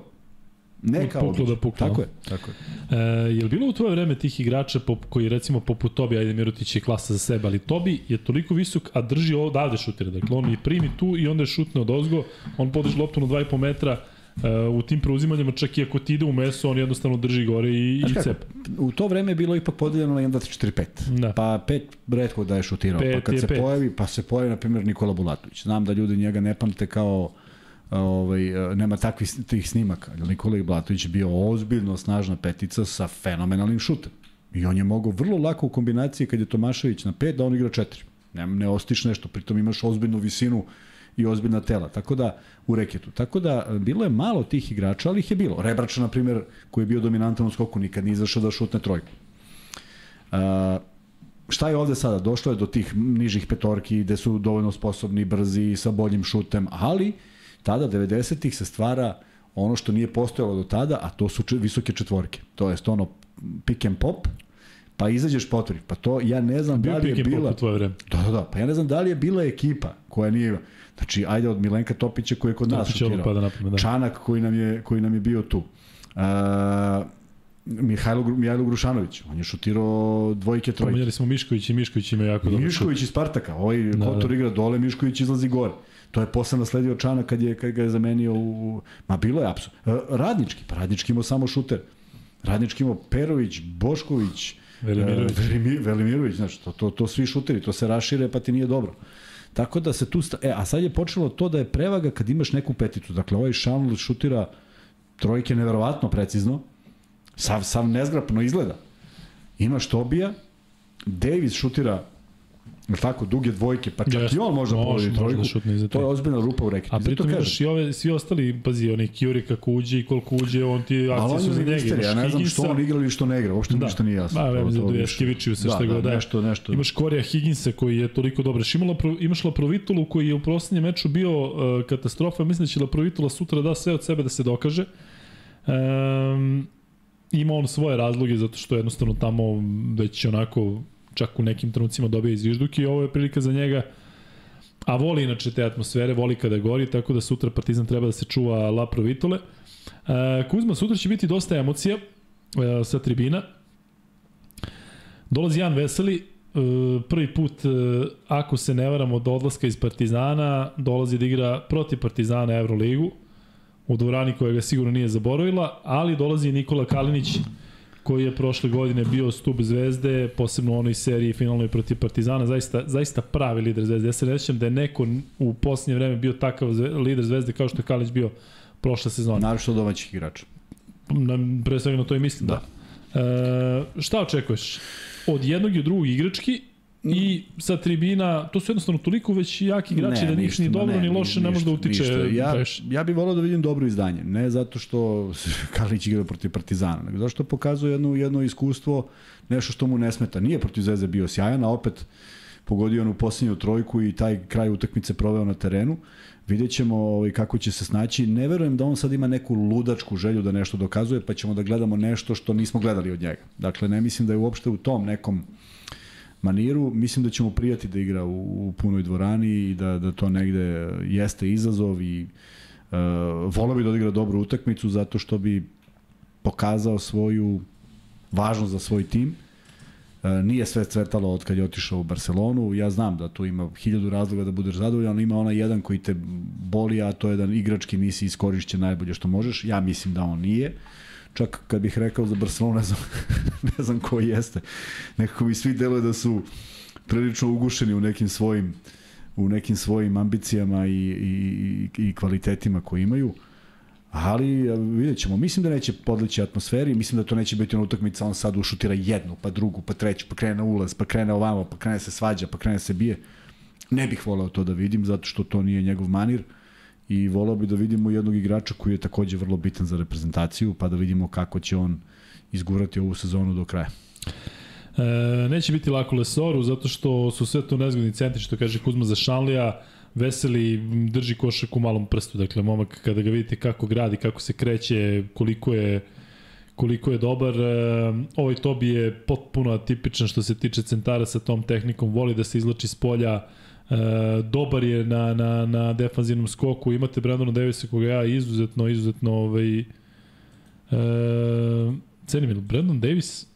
Ne kao puklo da puklo. Tako je, tako je. E, je li bilo u tvoje vreme tih igrača pop, koji recimo poput Tobi, ajde Mirotić je klasa za sebe, ali Tobi je toliko visok, a drži ovo davde šutira. Dakle, on i primi tu i onda je šutne od ozgo, on podiže loptu na 2,5 metra, u tim preuzimanjima čak i ako ti ide u meso, on jednostavno drži gore i, i cep. U to vreme je bilo ipak podeljeno na 1, 2, 3, 4, 5. Da. Pa 5 redko da je šutirao. pa kad se pet. pojavi, pa se pojavi, na primjer, Nikola Bulatović. Znam da ljudi njega ne pamte kao ovaj, nema takvih tih snimaka. Nikola Blatović je bio ozbiljno snažna petica sa fenomenalnim šutem. I on je mogao vrlo lako u kombinaciji kad je Tomašević na 5 da on igra 4. Ne, ne ostiš nešto, pritom imaš ozbiljnu visinu i ozbiljna tela. Tako da, u reketu. Tako da, bilo je malo tih igrača, ali ih je bilo. Rebrača, na primjer, koji je bio dominantan u skoku, nikad nije izašao da šutne trojku. Uh, šta je ovde sada? Došlo je do tih nižih petorki gde su dovoljno sposobni, brzi, sa boljim šutem, ali tada 90-ih se stvara ono što nije postojalo do tada, a to su visoke četvorke. To je ono pick and pop, pa izađeš potvori. Pa to ja ne znam da li je bila... Tvoje vreme. Da, da, da. Pa ja ne znam da li je bila ekipa koja nije... Znači, ajde od Milenka Topića koji je kod nas šutirao. Da da. Čanak koji nam je, koji nam je bio tu. Uh, Mihajlo, Mihajlo Grušanović, on je šutirao dvojke, trojke. Pomenjali smo Mišković i Mišković ima jako dobro. Mišković iz Spartaka, ovaj da, Kotor da. igra dole, Mišković izlazi gore. To je posle nasledio Čana kad je kad ga je zamenio u ma bilo je apsolutno. Radnički, pa Radnički imao samo šuter. Radnički imao Perović, Bošković, Velimirović. Uh, Velimirović, znači to, to, to svi šuteri, to se rašire pa ti nije dobro. Tako da se tu, sta... e, a sad je počelo to da je prevaga kad imaš neku peticu. Dakle, ovaj Šanl šutira trojke neverovatno precizno, sav, sav nezgrapno izgleda. Imaš Tobija, Davis šutira tako, duge dvojke, pa čak i on može da povedi trojku. Da to je ozbiljna rupa u reketu. A pritom imaš i ove, svi ostali, pazi, oni Kjuri kako uđe i koliko uđe, on ti akcije su za njega. Ja ne znam što on igra ili što ne igra, uopšte da. ništa nije jasno. Da, vreme za Dujaškeviću se da, šta da, god da, nešto, nešto. Imaš Korija Higginsa koji je toliko dobar. Imala, imaš Laprovitulu koji je u proslednjem meču bio uh, katastrofa. Mislim da će Laprovitula sutra da sve od sebe da se dokaže. Um, ima on svoje razloge zato što jednostavno tamo već onako čak u nekim trenucima dobija izvižduk i ovo je prilika za njega a voli inače te atmosfere, voli kada gori, tako da sutra Partizan treba da se čuva La Provitole. E, Kuzma, sutra će biti dosta emocija e, sa tribina. Dolazi Jan Veseli, e, prvi put, ako se ne varamo, od odlaska iz Partizana, dolazi da igra protiv Partizana Euroligu u dvorani koja ga sigurno nije zaboravila, ali dolazi Nikola Kalinić, koji je prošle godine bio stup zvezde, posebno u onoj seriji finalnoj protiv Partizana, zaista, zaista pravi lider zvezde. Ja se ne da je neko u posljednje vreme bio takav zve, lider zvezde kao što je Kalić bio prošle sezone. Naravno domaćih igrača. Na, pre svega na to i mislim, da. da. E, šta očekuješ? Od jednog i od drugog igrački i sa tribina, to su jednostavno toliko već jaki igrači ne, da njih ni dobro ne, ni loše ne može da utiče. Ništa. Ja, ja bih volao da vidim dobro izdanje, ne zato što Kalić igra protiv Partizana, nego zato što pokazuje jedno, jedno iskustvo, nešto što mu ne smeta. Nije protiv Zvezde bio sjajan, a opet pogodio on u posljednju trojku i taj kraj utakmice proveo na terenu. Vidjet ćemo ovaj, kako će se snaći. Ne verujem da on sad ima neku ludačku želju da nešto dokazuje, pa ćemo da gledamo nešto što nismo gledali od njega. Dakle, ne mislim da je uopšte u tom nekom maniru. Mislim da ćemo prijati da igra u, u punoj dvorani i da, da to negde jeste izazov i uh, volao bi da odigra dobru utakmicu zato što bi pokazao svoju važnost za svoj tim. Uh, nije sve cvetalo od kad je otišao u Barcelonu. Ja znam da tu ima hiljadu razloga da budeš zadovoljan, ali ima onaj jedan koji te boli, a to je da igrački nisi iskorišćen najbolje što možeš. Ja mislim da on nije. Uh, čak kad bih rekao za Barcelonu, ne znam, ne znam ko jeste. Nekako mi svi deluje da su prilično ugušeni u nekim svojim u nekim svojim ambicijama i, i, i kvalitetima koje imaju. Ali vidjet ćemo. Mislim da neće podleći atmosferi, mislim da to neće biti ona utakmica, on sad ušutira jednu, pa drugu, pa treću, pa krene na ulaz, pa krene ovamo, pa krene se svađa, pa krene se bije. Ne bih voleo to da vidim, zato što to nije njegov manir. Uh, i volao bi da vidimo jednog igrača koji je takođe vrlo bitan za reprezentaciju, pa da vidimo kako će on izgurati ovu sezonu do kraja. E, neće biti lako Lesoru, zato što su sve to nezgodni centri, što kaže Kuzma za Šanlija, Veseli drži košak u malom prstu, dakle momak kada ga vidite kako gradi, kako se kreće, koliko je koliko je dobar. E, ovaj Tobi je potpuno atipičan što se tiče centara sa tom tehnikom, voli da se izlači s polja, E, dobar je na, na, na defanzivnom skoku, imate Brandona Davisa koga ja izuzetno, izuzetno ovaj, e, cenim, Brandon Davis,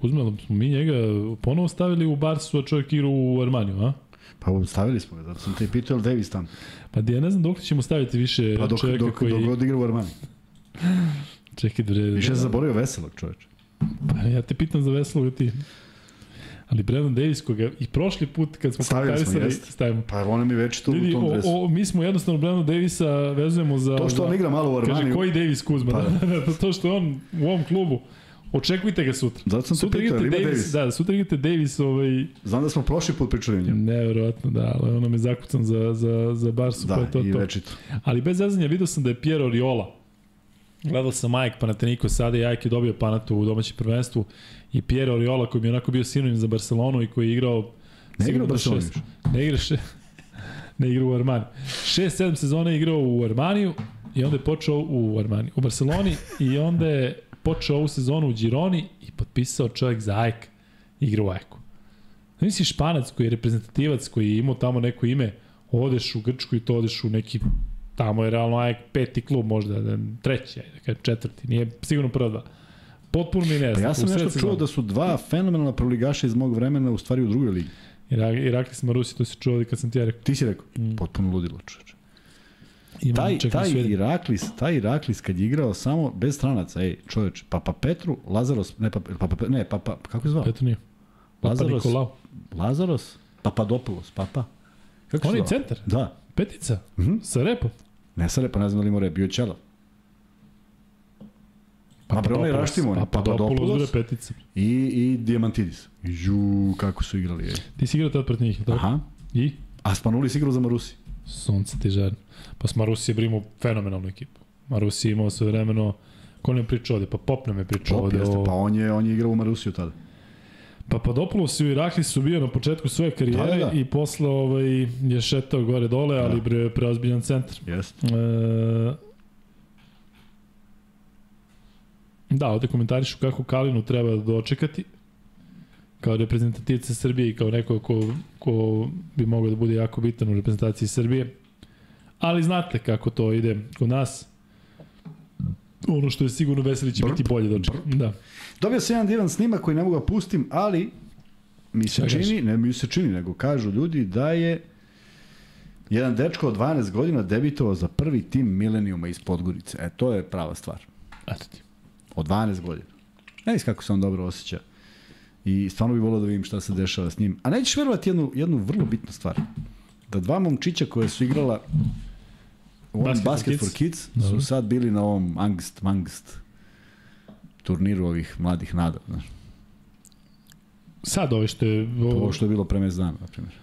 Kuzma, smo mi njega ponovo stavili u Barsu, a čovjek igra u Armaniju, a? Pa stavili smo ga, zato sam te pitao Davis tamo. Pa ja ne znam dok ćemo staviti više pa dok, čovjeka dok, koji... Dok god igra u Armaniju. Čekaj, bre... Više da, zaboravio veselog čovječa. Pa ja te pitam za veselog ti. Ali Brandon Davis, koga i prošli put kad smo stavili smo, jest. stavimo. Pa on mi već tu Ljudi, u tom dresu. O, o, mi smo jednostavno Brandon Davisa vezujemo za... To što on igra malo u Armaniju. Kaže, koji Davis Kuzma? Pa, da. to što on u ovom klubu. Očekujte ga sutra. Zato sam sutra pitao, Davis, Davis. Da, sutra igrate Davis. Ovaj... Znam da smo prošli put pričali o njemu. Neverovatno, da, ali ono me zakucan za, za, za Barsu, da, pa je to i to. Večito. Ali bez zazanja vidio sam da je Piero Oriola, gledao sam Majk Panateniko sada i Ajk je dobio Panatu u domaćem prvenstvu i Piero Oriola koji mi je onako bio sinonim za Barcelonu i koji je igrao ne igra u Barcelonu. Ne igra še, ne igra u Armani. 6-7 sezona je igrao u Armaniju i onda je počeo u Armani, u Barceloni i onda je počeo ovu sezonu u Gironi i potpisao čovjek za Ajk, igra u Ajku. Misli Španac koji je reprezentativac, koji je imao tamo neko ime, odeš u Grčku i to odeš u neki tamo je realno Ajk peti klub možda, da, treći, ajde, četvrti, nije sigurno prva dva. Potpuno mi ne znam. Pa ja sam nešto čuo da su dva fenomenalna proligaša iz mog vremena u stvari u drugoj ligi. Iraklis Marusi, to si čuo kad sam ti ja rekao. Ti si rekao, mm. potpuno ludilo čoveče. Taj, taj Iraklis, taj Iraklis kad je igrao samo bez stranaca, ej, čoveče, Papa Petru, Lazaros, ne, Papa, Papa, ne, Papa, kako je zvao? Petru nije. Papa Lazaros, Nikolao. Lazaros, Papadopoulos, Papa. Kako On je centar? Da. Petica? Mm -hmm. Sa repom? Ne sa repom, ne znam da li rep, bio Čelav. Pa je Raštimon, Papadopoulos petica. i, i Diamantidis. Ju, kako su igrali. Je. Ti si igrao tad pred njih, tako? Aha. I? A Spanulis igrao za Marusi. Sunce ti žarno. Pa s Marusi je brimu fenomenalnu ekipu. Marusi je imao sve vremeno, ko nam pričao ovde? Pa Pop nam je pričao Pop, ovde. Jeste, o... pa on je, on je igrao u Marusiju tada. Pa Padopoulos i u Irakli su bio na početku svoje karijere da, da, da. i posle ovaj, je šetao gore dole, da. ali bre, preozbiljan centar. Jeste. E, da, ovde komentarišu kako Kalinu treba dočekati kao reprezentativca Srbije i kao neko ko, ko bi mogao da bude jako bitan u reprezentaciji Srbije. Ali znate kako to ide kod nas. Ono što je sigurno veseli će biti bolje doček. Da. Dobio sam jedan divan snimak koji ne mogu da pustim, ali mi se Čega čini, ne mi se čini, nego kažu ljudi da je jedan dečko od 12 godina debitovao za prvi tim Milenijuma iz Podgorice. E, to je prava stvar. Eto ti. Od 12 godina. Ne znam kako se on dobro osjeća. I stvarno bih volio da vidim šta se dešava s njim. A nećeš verovati jednu, jednu vrlo bitnu stvar. Da dva momčića koje su igrala u Basket, Basket for Kids, for kids su sad bili na ovom Angst, Mangst turniru ovih mladih nada, znaš. Sad ovo što je... Ovo što je bilo pre mes dana, na primjer.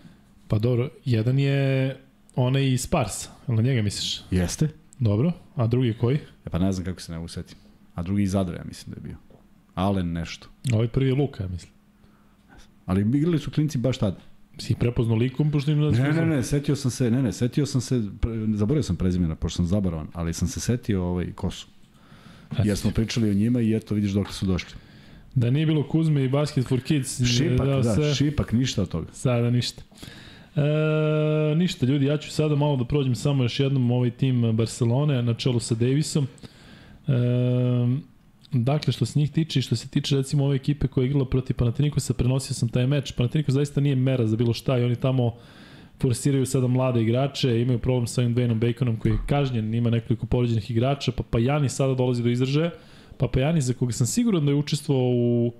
Pa dobro, jedan je onaj iz Sparsa, na njega misliš? Jeste. Dobro, a drugi koji? E pa ne znam kako se ne usetim. A drugi iz Zadra, ja mislim da je bio. Alen nešto. Ovaj prvi je Luka, ja mislim. Ali igrali su klinci baš tada. Si prepoznao likom, pošto im... Ne, ne, ne, setio sam se, ne, ne, setio sam se, zaboravio sam prezimena, pošto sam zabarovan, ali sam se setio ovaj, ko su. Jer smo pričali o njima i eto, vidiš dok su došli. Da nije bilo Kuzme i Basket for Kids. Šipak, da, sve, šipak, ništa od toga. Sada ništa. E, ništa, ljudi, ja ću sada malo da prođem samo još jednom ovaj tim Barcelone na čelu sa Davisom. E, dakle, što se njih tiče i što se tiče recimo ove ekipe koja je igrala protiv Panatinikosa, prenosio sam taj meč. Panathinaikos zaista nije mera za bilo šta i oni tamo forsiraju sada mlade igrače, imaju problem sa ovim Dwayneom Baconom koji je kažnjen, ima nekoliko povređenih igrača, pa Pajani sada dolazi do izražaja. Pa Pajani za koga sam siguran da je učestvovao u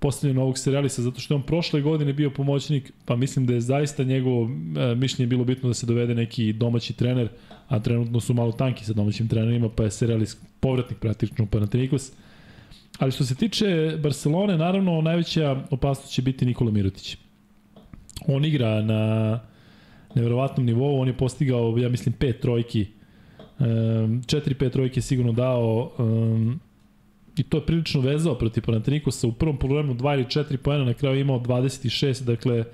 postavljanju novog serijalisa, zato što je on prošle godine bio pomoćnik, pa mislim da je zaista njegovo e, mišljenje bilo bitno da se dovede neki domaći trener, a trenutno su malo tanki sa domaćim trenerima, pa je serijalis povratnik praktično u Panathinaikos. Ali što se tiče Barcelone, naravno najveća opasnost će biti Nikola Mirotić. On igra na nevjerovatnom nivou, on je postigao, ja mislim, pet trojki, um, četiri, pet trojke sigurno dao, um, i to je prilično vezao protiv Panatenikosa, u prvom problemu 2 ili 4 poena, na kraju imao 26, dakle,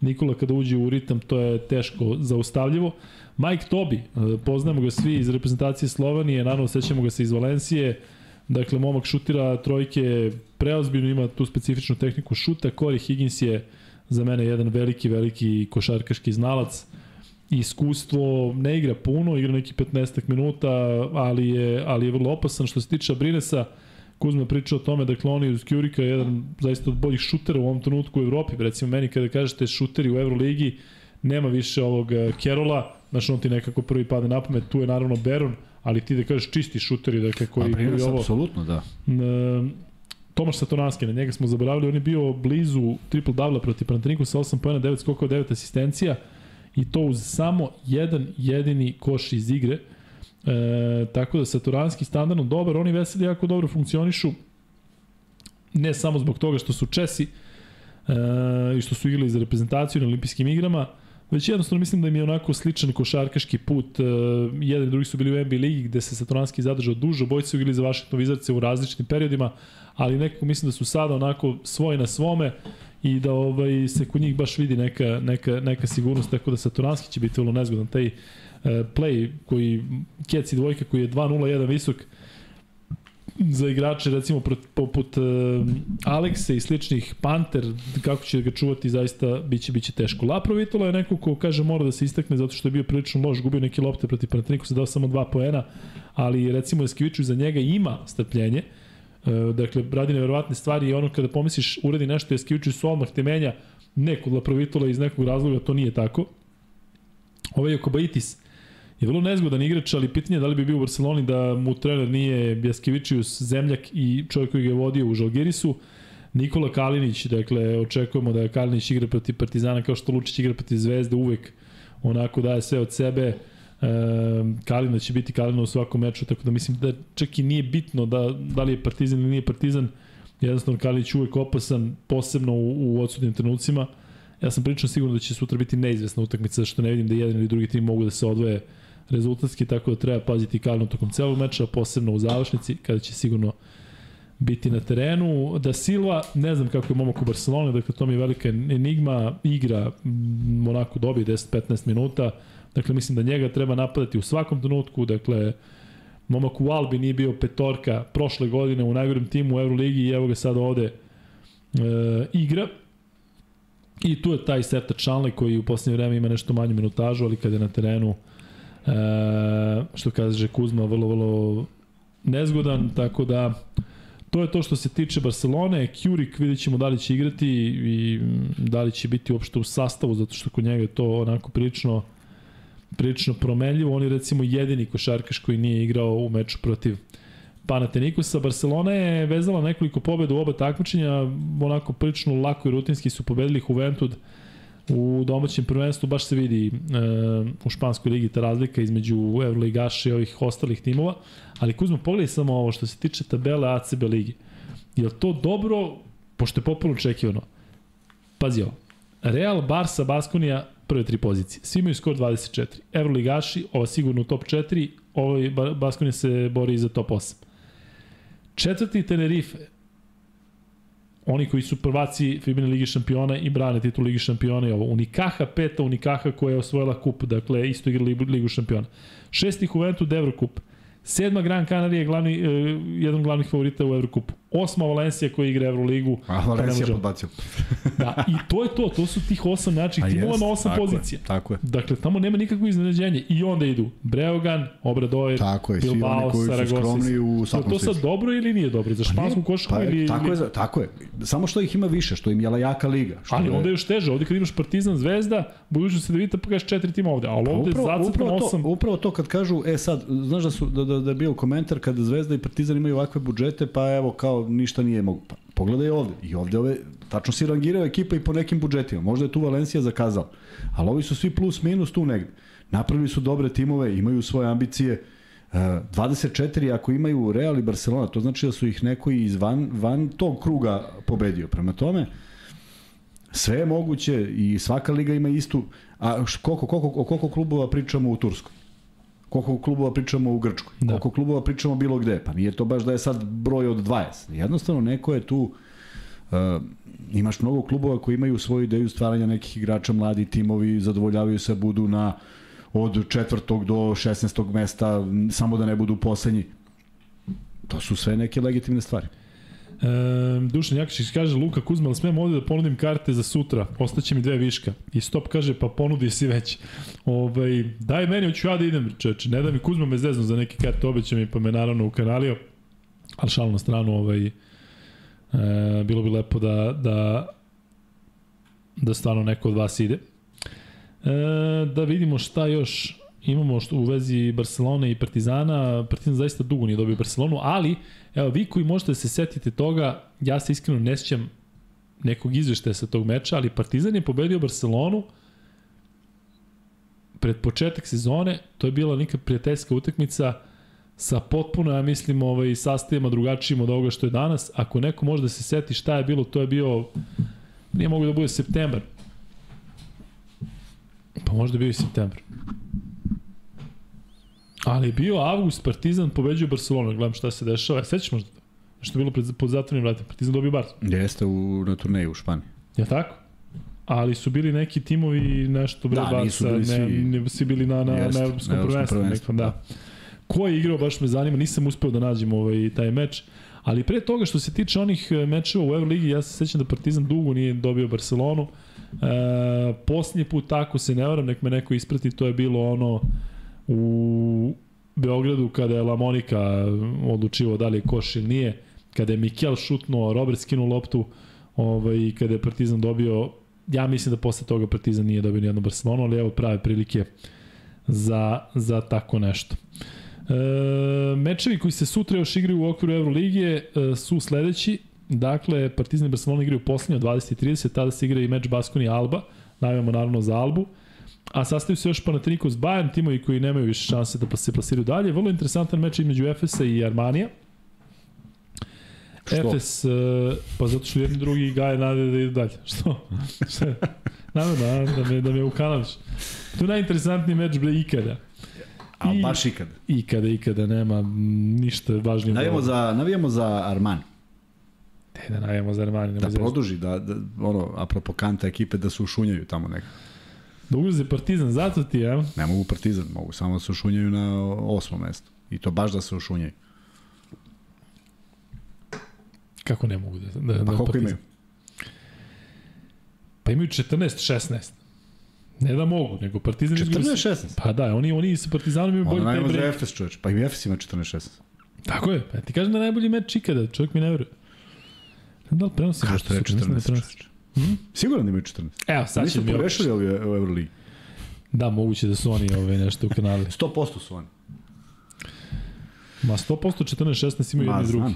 Nikola kada uđe u ritam, to je teško zaustavljivo. Mike Tobi, e, poznajemo ga svi iz reprezentacije Slovenije, naravno sećamo ga se iz Valencije, dakle, momak šutira trojke preozbiljno, ima tu specifičnu tehniku šuta, Corey Higgins je za mene jedan veliki, veliki košarkaški znalac. Iskustvo ne igra puno, igra neki 15 minuta, ali je, ali je vrlo opasan. Što se tiče Brinesa, Kuzma priča o tome da kloni uz Kjurika jedan zaista od boljih šutera u ovom trenutku u Evropi. Recimo meni kada kažete šuteri u Euroligi, nema više ovog Kerola, znači on ti nekako prvi pade na pamet, tu je naravno Beron, ali ti da kažeš čisti šuteri, dakle koji, koji ovo... Apsolutno, da. Tomaš Satoranski, na njega smo zaboravili, on je bio blizu triple double protiv Panathiniku sa 8 pojena, 9 skokova, 9 asistencija i to uz samo jedan jedini koš iz igre. E, tako da Satoranski standardno dobar, oni veseli jako dobro funkcionišu, ne samo zbog toga što su Česi e, i što su igrali za reprezentaciju na olimpijskim igrama, Već jednostavno mislim da im je onako sličan košarkaški put. Uh, jedan i drugi su bili u NBA ligi gde se Satoranski zadržao duže, obojice su igrali za Washington Wizards u različitim periodima, ali nekako mislim da su sada onako svoji na svome i da ovaj, se kod njih baš vidi neka, neka, neka sigurnost, tako da Satoranski će biti vrlo nezgodan. Taj play koji, Keci dvojka koji je 2-0-1 visok, za igrače recimo poput uh, Alekse i sličnih Panter kako će ga čuvati zaista biće biće teško. Lapro Vitola je neko ko kaže mora da se istakne zato što je bio prilično loš, gubio neke lopte protiv se dao samo dva poena, ali recimo Eskiviću za njega ima strpljenje. Uh, dakle, radi neverovatne stvari i ono kada pomisliš uradi nešto Eskiviću su odmah te menja, ne kod Laprovitola iz nekog razloga to nije tako. Ovaj Jokobaitis je vrlo nezgodan igrač, ali pitanje je da li bi bio u Barceloni da mu trener nije Bjaskevicius, zemljak i čovjek koji ga je vodio u Žalgirisu. Nikola Kalinić, dakle, očekujemo da Kalinić igra protiv Partizana kao što Lučić igra protiv Zvezde, uvek onako daje sve od sebe. E, Kalina će biti Kalina u svakom meču, tako da mislim da čak i nije bitno da, da li je Partizan ili nije Partizan. Jednostavno Kalinić uvek opasan, posebno u, u odsudnim trenucima. Ja sam prilično siguran da će sutra biti neizvesna utakmica, što ne vidim da jedan ili drugi tim mogu da se odvoje uh, rezultatski, tako da treba paziti Kalinu tokom celog meča, posebno u završnici, kada će sigurno biti na terenu. Da Silva, ne znam kako je momak u Barceloni, dakle to mi je velika enigma, igra onako dobije 10-15 minuta, dakle mislim da njega treba napadati u svakom trenutku, dakle momak u Albi nije bio petorka prošle godine u najgorem timu u Euroligi i evo ga sad ovde e, igra. I tu je taj Serta Čanli koji u poslednje vreme ima nešto manju minutažu, ali kada je na terenu E, što kaže Kuzma, vrlo, vrlo nezgodan, tako da to je to što se tiče Barcelone. Kjurik vidjet ćemo da li će igrati i da li će biti uopšte u sastavu, zato što kod njega je to onako prilično prilično promenljivo. On je recimo jedini košarkaš koji nije igrao u meču protiv Panatenikusa. Barcelona je vezala nekoliko pobeda u oba takmičenja, onako prilično lako i rutinski su pobedili Juventud u domaćem prvenstvu baš se vidi e, u španskoj ligi ta razlika između Euroligaša i ovih ostalih timova, ali Kuzma pogledaj samo ovo što se tiče tabele ACB ligi. Je to dobro, pošto je popularno očekivano? Pazi ovo, Real, Barca, Baskonija, prve tri pozicije. Svi imaju skor 24. Euroligaši, ova sigurno u top 4, ovaj Baskonija se bori za top 8. Četvrti Tenerife, oni koji su prvaci Fibine Ligi šampiona i brane titul Ligi šampiona i ovo. Unikaha peta, Unikaha koja je osvojila kup, dakle isto igra Ligu šampiona. Šesti Juventud Evrokup. Sedma Gran Canaria je glavni, uh, jedan glavnih favorita u Evrokupu. Osma Valencija koja igra Evroligu. A Valencija podbacio. da, i to je to, to su tih osam način timova na osam tako pozicija. Je, tako je. Dakle, tamo nema nikakvo iznenađenje. I onda idu Breogan, Obradojer, tako je, Bilbao, svi oni koji su skromni u svakom To, sad dobro ili nije dobro? Za pa špansku košarku pa, ili... Tako je, tako je. Samo što ih ima više, što im je jaka liga. Što ali je... onda je još teže. Ovde kad imaš Partizan, Zvezda, budućnost se da vidite, pa kažeš četiri tima ovde. Ali pa ovde upravo, zacrtam osam. To, upravo to kad kažu, e sad, znaš da, su, da, da, da je bio komentar kada Zvezda i Partizan imaju ovakve budžete, pa evo kao ništa nije mogu. Pa, pogledaj ovde. I ovde ove, tačno si rangirao ekipa i po nekim budžetima. Možda je tu Valencija zakazala. Ali ovi su svi plus minus tu negde. Napravili su dobre timove, imaju svoje ambicije. 24 e, ako imaju Real i Barcelona, to znači da su ih neko iz van, van tog kruga pobedio. Prema tome, sve je moguće i svaka liga ima istu. A koliko, koliko, o koliko klubova pričamo u Turskoj? Koliko klubova pričamo u Grčkoj, da. koliko klubova pričamo bilo gde. Pa nije to baš da je sad broj od 20. Jednostavno neko je tu Uh, imaš mnogo klubova koji imaju svoju ideju stvaranja nekih igrača, mladi timovi zadovoljavaju se budu na od četvrtog do 16. mesta, samo da ne budu poslednji. To su sve neke legitimne stvari. E, Dušan Jakšić kaže, Luka Kuzma, ali smijem ovde da ponudim karte za sutra, ostaće mi dve viška. I stop kaže, pa ponudi si već. Ovaj, daj meni, hoću ja da idem, čeče. Ne da mi Kuzma me zeznu za neke karte, obeća mi, pa me naravno ukanalio. Ali šal na stranu, ovaj, e, bilo bi lepo da, da, da stvarno neko od vas ide. E, da vidimo šta još imamo što u vezi Barcelone i Partizana. Partizan zaista dugo nije dobio Barcelonu, ali Evo, vi koji možete da se setite toga, ja se iskreno ne sjećam nekog izveštaja sa tog meča, ali Partizan je pobedio Barcelonu pred početak sezone, to je bila neka prijateljska utakmica sa potpuno, ja mislim, ovaj, sastavima drugačijim od ovoga što je danas. Ako neko može da se seti šta je bilo, to je bio, nije mogu da bude septembar. Pa možda bio i septembar. Ali je bio avgust, Partizan pobeđuje Barcelonu, gledam šta se dešava. Sećaš možda to? Što je bilo pred, pod zatvornim vratima. Partizan dobio Barca. Jeste u, na turneju u Španiji. Ja tako? Ali su bili neki timovi nešto bre da, Barca, bili ne, ne, svi bili na, na, Jest, na evropskom prvenstvu. Da. da. Ko je igrao, baš me zanima, nisam uspeo da nađem ovaj, taj meč. Ali pre toga što se tiče onih e, mečeva u Euroligi, ja se sećam da Partizan dugo nije dobio Barcelonu. E, posljednji put tako se ne varam, nek me neko isprati, to je bilo ono u Beogradu kada je Lamonika odlučivao da li je koš ili nije, kada je Mikel šutnuo, Robert skinuo loptu ovaj, kada je Partizan dobio, ja mislim da posle toga Partizan nije dobio nijedno Barcelonu, ali evo prave prilike za, za tako nešto. E, mečevi koji se sutra još igraju u okviru Euroligije e, su sledeći. Dakle, Partizan i Barcelona igraju poslednje od 20.30, tada se igra i meč Baskoni Alba. Najavamo naravno za Albu. A sastavio se još Panathinaikos Bayern, timovi koji nemaju više šanse da se plasiraju dalje. Vrlo interesantan meč između Efesa i Armanija. Što? Efes, uh, pa zato što jedni drugi gaje nade da ide dalje. Što? Naravno, da, da me, da me ukanališ. Tu najinteresantniji meč bre ikada. A I, baš ikada. Ikada, ikada, nema ništa važnije. Navijamo za, navijamo za Armani. Ne, da navijamo za Armani. Da produži, da, da, ono, apropo kanta ekipe, da se ušunjaju tamo nekako. Da ugroze Partizan, zato ti, ja? Ne mogu Partizan, mogu samo da se ušunjaju na osmom mestu. I to baš da se ušunjaju. Kako ne mogu da... da pa da koliko imaju? Pa imaju 14-16. Ne da mogu, nego Partizan 14-16? Pa da, oni, oni sa Partizanom imaju bolji taj break. Ono za Efes čoveč, pa i Efes ima 14-16. Tako je, pa ti kažem da najbolji meč ikada, čovjek mi ne veruje. Da li prenosim? Kako što je 14? Hmm? Sigurno da imaju 14. Evo, sad će mi... Nisu porešili ovi u Euroligi. Da, moguće da su oni ove nešto u kanali. 100% su oni. Ma 100% 14-16 imaju jedni drugi.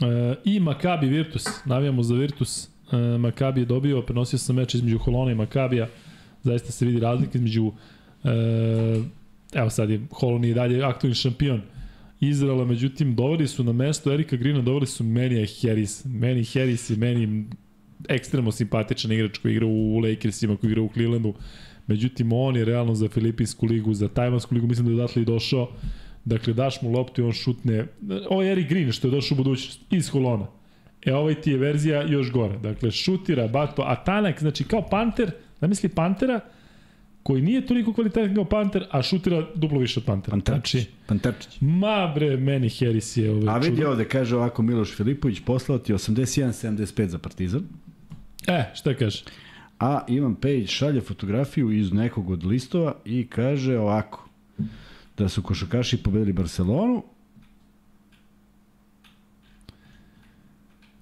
E, I Makabi Virtus, navijamo za Virtus. E, Makabi je dobio, prenosio sam meč između Holona i Makabija. Zaista se vidi razlika između e, evo sad je Holon i dalje aktualni šampion Izraela, međutim doveli su na mesto Erika Grina, doveli su Menija Harris. Meni Harris je meni ekstremno simpatičan igrač koji igra u Lakersima, koji igra u Clevelandu. Međutim, on je realno za Filipinsku ligu, za Tajvansku ligu, mislim da je odatle i došao. Dakle, daš mu loptu i on šutne. Ovo je Eric Green što je došao u budućnost iz Holona. E, ovaj ti je verzija još gore. Dakle, šutira, bato, a tanak, znači kao panter, zamisli pantera, koji nije toliko kvalitetan kao Panter, a šutira duplo više od Pantera. Panterčić. Znači, Panterčić. Ma bre, meni Harris je ovaj A vidi ovde, kaže ovako Miloš Filipović, poslao ti 81-75 za Partizan. E, šta kaže? A Ivan Pejić šalje fotografiju iz nekog od listova i kaže ovako, da su košakaši pobedili Barcelonu.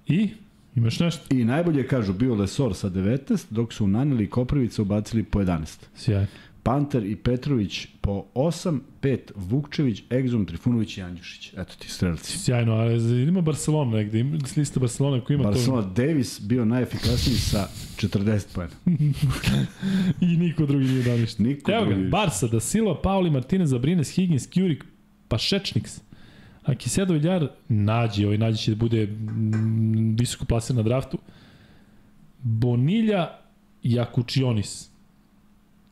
I? Imaš nešto? I najbolje kažu bio Lesor sa 19, dok su Naneli i Koprivica ubacili po 11. Sjajno. Panter i Petrović po 8, 5 Vukčević, Egzum, Trifunović i Anđušić. Eto ti strelci. Sjajno, ali ima Barcelona negde, ima lista Barcelona koji ima Barcelona, to... Davis bio najefikasniji sa 40 pojena. I niko drugi nije dao ništa. Niko Evo ga, Barsa, Da Silva, Pauli, Martinez, Abrines, Higgins, Kjurik, pa Šečniks. A Kisedo Viljar nađe, ovaj nađe će da bude mm, visoko plasiran na draftu. Bonilja Jakučionis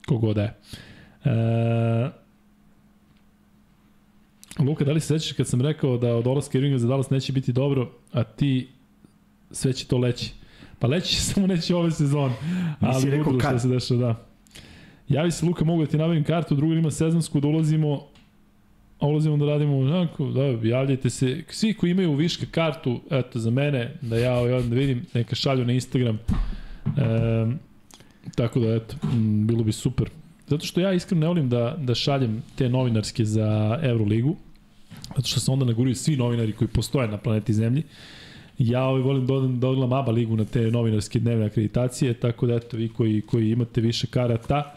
kogoda je. E, Luka, da li se sećaš kad sam rekao da od Olaska Irvinga za Dallas neće biti dobro, a ti sve će to leći? Pa leći samo neće ove sezone. Ali rekao kad? se dešava, da. Javi se Luka, mogu da ti nabavim kartu, drugo ima sezonsku, da ulazimo a ulazimo da radimo onako, da, javljajte se, svi koji imaju viška kartu, eto, za mene, da ja ovaj da vidim, neka šalju na Instagram, e, Tako da, eto, m, bilo bi super. Zato što ja iskreno ne volim da, da šaljem te novinarske za Euroligu, zato što se onda naguraju svi novinari koji postoje na planeti Zemlji. Ja ovaj volim da, da odgledam ABA ligu na te novinarske dnevne akreditacije, tako da eto, vi koji, koji imate više karata,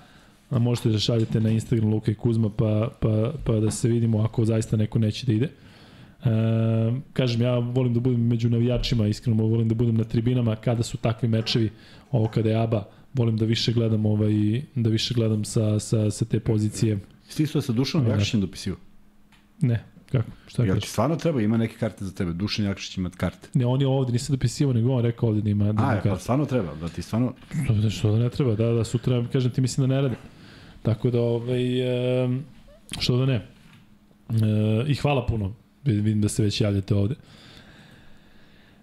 a možete da šaljete na Instagram Luka i Kuzma pa, pa, pa da se vidimo ako zaista neko neće da ide. kažem, ja volim da budem među navijačima, iskreno volim da budem na tribinama kada su takvi mečevi, ovo kada je ABA, volim da više gledam ovaj da više gledam sa sa sa te pozicije. Stisto sa Dušanom Jakšićem dopisio? Ne, kako? Šta Jel ti stvarno treba, ima neke karte za tebe, Dušan Jakšić ima karte. Ne, on je ovde, nisam dopisivao, nego on rekao ovde da ima, da ima A, pa stvarno treba, da ti stvarno... Da, što da ne treba, da, da sutra, kažem ti, mislim da ne rade. Tako da, ovaj, što da ne. E, I hvala puno, vidim da se već javljate ovde.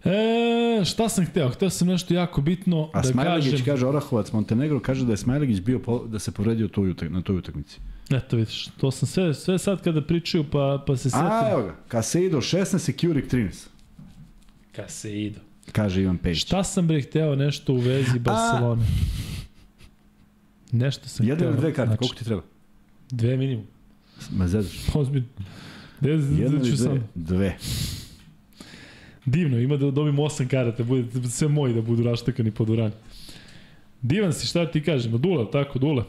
E, šta sam hteo? Hteo sam nešto jako bitno A da Smajlegić kažem... kaže Orahovac, Montenegro kaže da je Smajlegić bio po, da se povredio tu, na toj utakmici. Eto vidiš, to sam sve, sve sad kada pričaju pa, pa se setim. A evo ga, Kaseido 16 i Kjurik 13. Kaseido. Kaže Ivan Pejić. Šta sam bre hteo nešto u vezi Barcelone? Nešto sam Jedan hteo. Jedan dve karte, znači, koliko ti treba? Dve minimum. Ma zezaš. Ozbiljno. Jedna ili dve? Dve. Divno, ima da dobimo osam karata, bude sve moji da budu raštekani po Durani. Divan si, šta ti kažem? Dule, tako, Dule?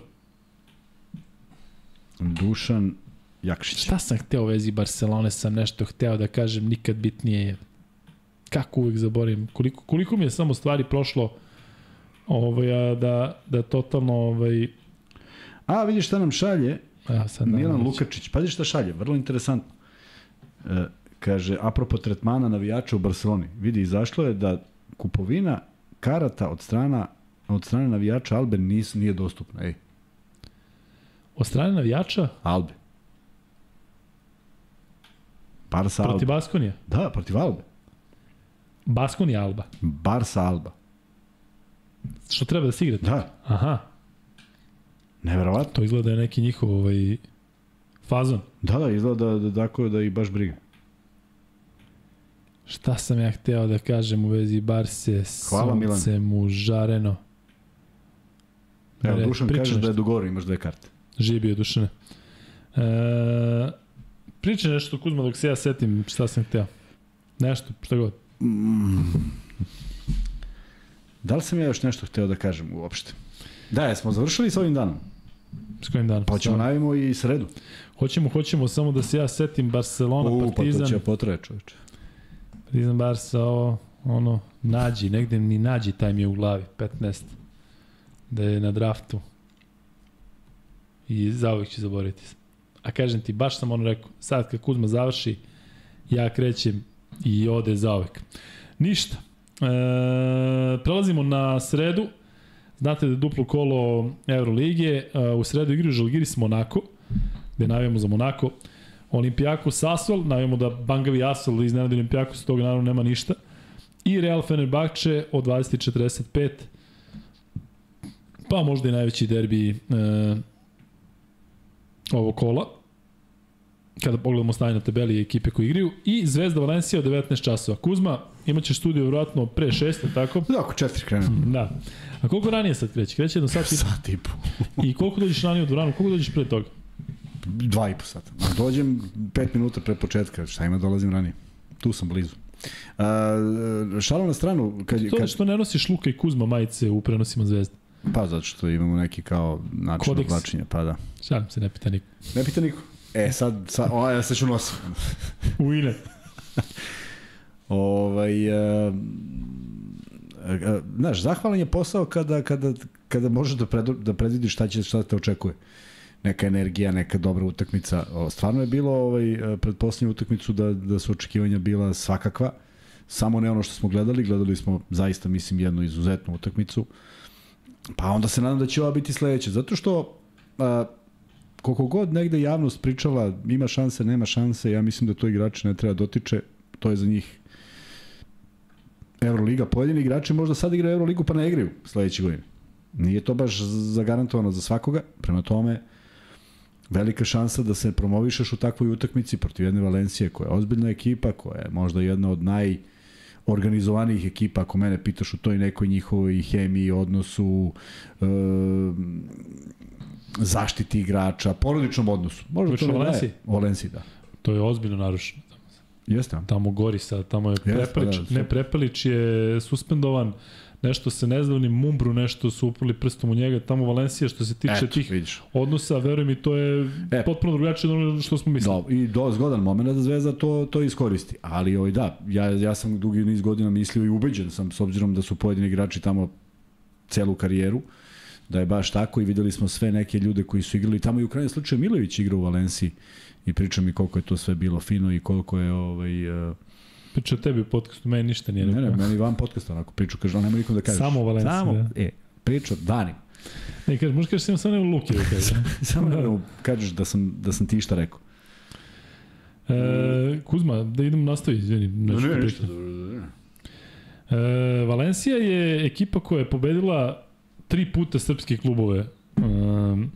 Dušan Jakšić. Šta sam hteo u vezi Barcelone, sam nešto hteo da kažem, nikad bitnije je. Kako uvek zaborim, koliko, koliko mi je samo stvari prošlo ovaj, a da, da totalno... Ovaj... A, vidiš šta nam šalje? Ja, sad Milan Lukačić. Pazi šta šalje, vrlo interesantno. E, kaže, apropo tretmana navijača u Barceloni. Vidi, izašlo je da kupovina karata od strana od strane navijača Albe nis, nije dostupna. Ej. Od strane navijača? Albe. Barsa Alba. Protiv Baskonija? Da, protiv Albe. Baskonija Alba. Barsa Alba. Što treba da se igrate? Da. Aha. Neverovatno. To izgleda da je neki njihov ovaj, fazon. Da, da, izgleda da, da, da, da i baš briga. Šta sam ja hteo da kažem u vezi Barse? Hvala Milan. mu žareno. Evo, Dušan kaže da je dogore, imaš dve karte. Živi bio Dušane. E, priča nešto Kuzma dok se ja setim šta sam hteo. Nešto, šta god. Mm. Da li sam ja još nešto hteo da kažem uopšte? Da, jesmo završili s ovim danom. S kojim danom? Pa ćemo najavimo i sredu. Hoćemo, hoćemo, samo da se ja setim Barcelona, U, Partizan. Pa to će potraje čoveče. Partizan Barsa, ovo, ono, nađi, negde ni nađi taj mi je u glavi, 15. Da je na draftu i zauvek će zaboraviti. A kažem ti, baš sam ono rekao, sad kad Kuzma završi, ja krećem i ode zauvek. Ništa. E, prelazimo na sredu. Znate da je duplo kolo Euroligije. E, u sredu igraju Žalgiris Monako, gde navijamo za Monako. Olimpijako Sasol, navijamo da Bangavi Asol iznenadi Olimpijako, s toga naravno nema ništa. I Real Fenerbahče od 20.45. Pa možda i najveći derbi e, ovo kola, kada pogledamo stanje na tabeli ekipe koje igraju, i Zvezda Valencija od 19 časova. Kuzma, imaće studio vjerojatno pre 6, tako? Da, oko 4 krenem. Da. A koliko ranije sad kreće? Kreće jedno sat i... Sat i po. I koliko dođeš ranije u dvoranu? Koliko dođeš pre toga? Dva i po sata. Dođem 5 minuta pre početka, šta ima dolazim ranije. Tu sam blizu. Uh, šalo na stranu. Kad, to kad... što ne nosiš Luka i Kuzma majice u prenosima Zvezde. Pa zato što imamo neki kao način Kodeks. oblačenja, pa da. Šalim se, ne pita niko. Ne pita niko. E, sad, sad o, ja se ću nosim. U ine. ovaj, uh, uh, znaš, zahvalan je posao kada, kada, kada možeš da, pred, da predvidiš šta, će, šta te očekuje. Neka energija, neka dobra utakmica. Stvarno je bilo ovaj, pred posljednju utakmicu da, da su očekivanja bila svakakva. Samo ne ono što smo gledali. Gledali smo zaista, mislim, jednu izuzetnu utakmicu. Pa onda se nadam da će ova biti sledeća. Zato što a, koliko god negde javnost pričala ima šanse, nema šanse, ja mislim da to igrači ne treba dotiče. To je za njih Euroliga. Pojedini igrači možda sad igraju Euroligu pa ne igraju sledeće godine. Nije to baš zagarantovano za svakoga. Prema tome, velika šansa da se promovišeš u takvoj utakmici protiv jedne Valencije koja je ozbiljna ekipa, koja je možda jedna od naj organizovanih ekipa, ako mene pitaš u toj nekoj njihovoj hemiji, odnosu, e, zaštiti igrača, porodičnom odnosu. Možda to ne Valenci? Valenci, da. To je ozbiljno narušeno. Jeste. Tamo gori sad, tamo je Prepelić, Jeste, da, ne Prepelić je suspendovan, nešto se ne zna, ni Mumbru nešto su uprli prstom u njega, tamo Valencija što se tiče Eto, tih vidiš. odnosa, verujem mi, to je e, potpuno drugačije od ono što smo mislili. Do, I do zgodan moment da Zvezda to, to iskoristi, ali ovaj, da, ja, ja sam dugi niz godina mislio i ubeđen sam, s obzirom da su pojedini igrači tamo celu karijeru, da je baš tako i videli smo sve neke ljude koji su igrali tamo i u krajnjem slučaju Milović igrao u Valenciji i priča mi koliko je to sve bilo fino i koliko je ovaj uh, Priča o tebi u podcastu, meni ništa nije rekao. Ne, ne, meni van podcasta onako priču, kaže, nema nikom da kaže. Samo u Valenciji. Samo, da. e, priča danima. Ne, kaže, možeš kažeš samo u Luki da kaže. samo da. kažeš da sam, da sam ti šta rekao. E, Kuzma, da idem nastavi, izvini. Ne, ne, ništa. E, Valencija je ekipa koja je pobedila tri puta srpske klubove um,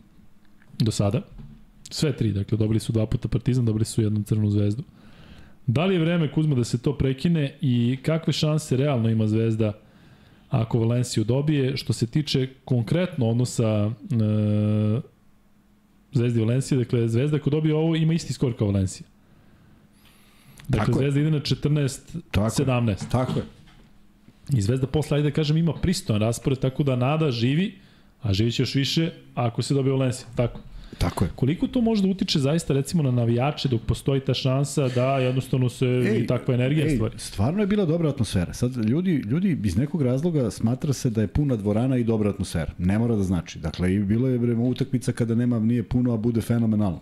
do sada. Sve tri, dakle, dobili su dva puta Partizan, dobili su jednu crnu zvezdu. Da li je vreme, Kuzma, da se to prekine i kakve šanse realno ima Zvezda ako Valenciju dobije? Što se tiče konkretno odnosa e, Zvezda i Valencije, dakle, Zvezda ako dobije ovo ima isti skor kao Valencija. Dakle, tako Zvezda je. ide na 14, tako 17. Je. Tako je. I Zvezda posle, ajde da kažem, ima pristojan raspored, tako da nada živi, a živi će još više ako se dobije Valencija. Tako. Tako je. Koliko to može da utiče zaista recimo na navijače dok postoji ta šansa da jednostavno se ej, i takva energija ej, stvari? Stvarno je bila dobra atmosfera. Sad ljudi, ljudi iz nekog razloga smatra se da je puna dvorana i dobra atmosfera. Ne mora da znači. Dakle, i bilo je vreme utakmica kada nema nije puno, a bude fenomenalno.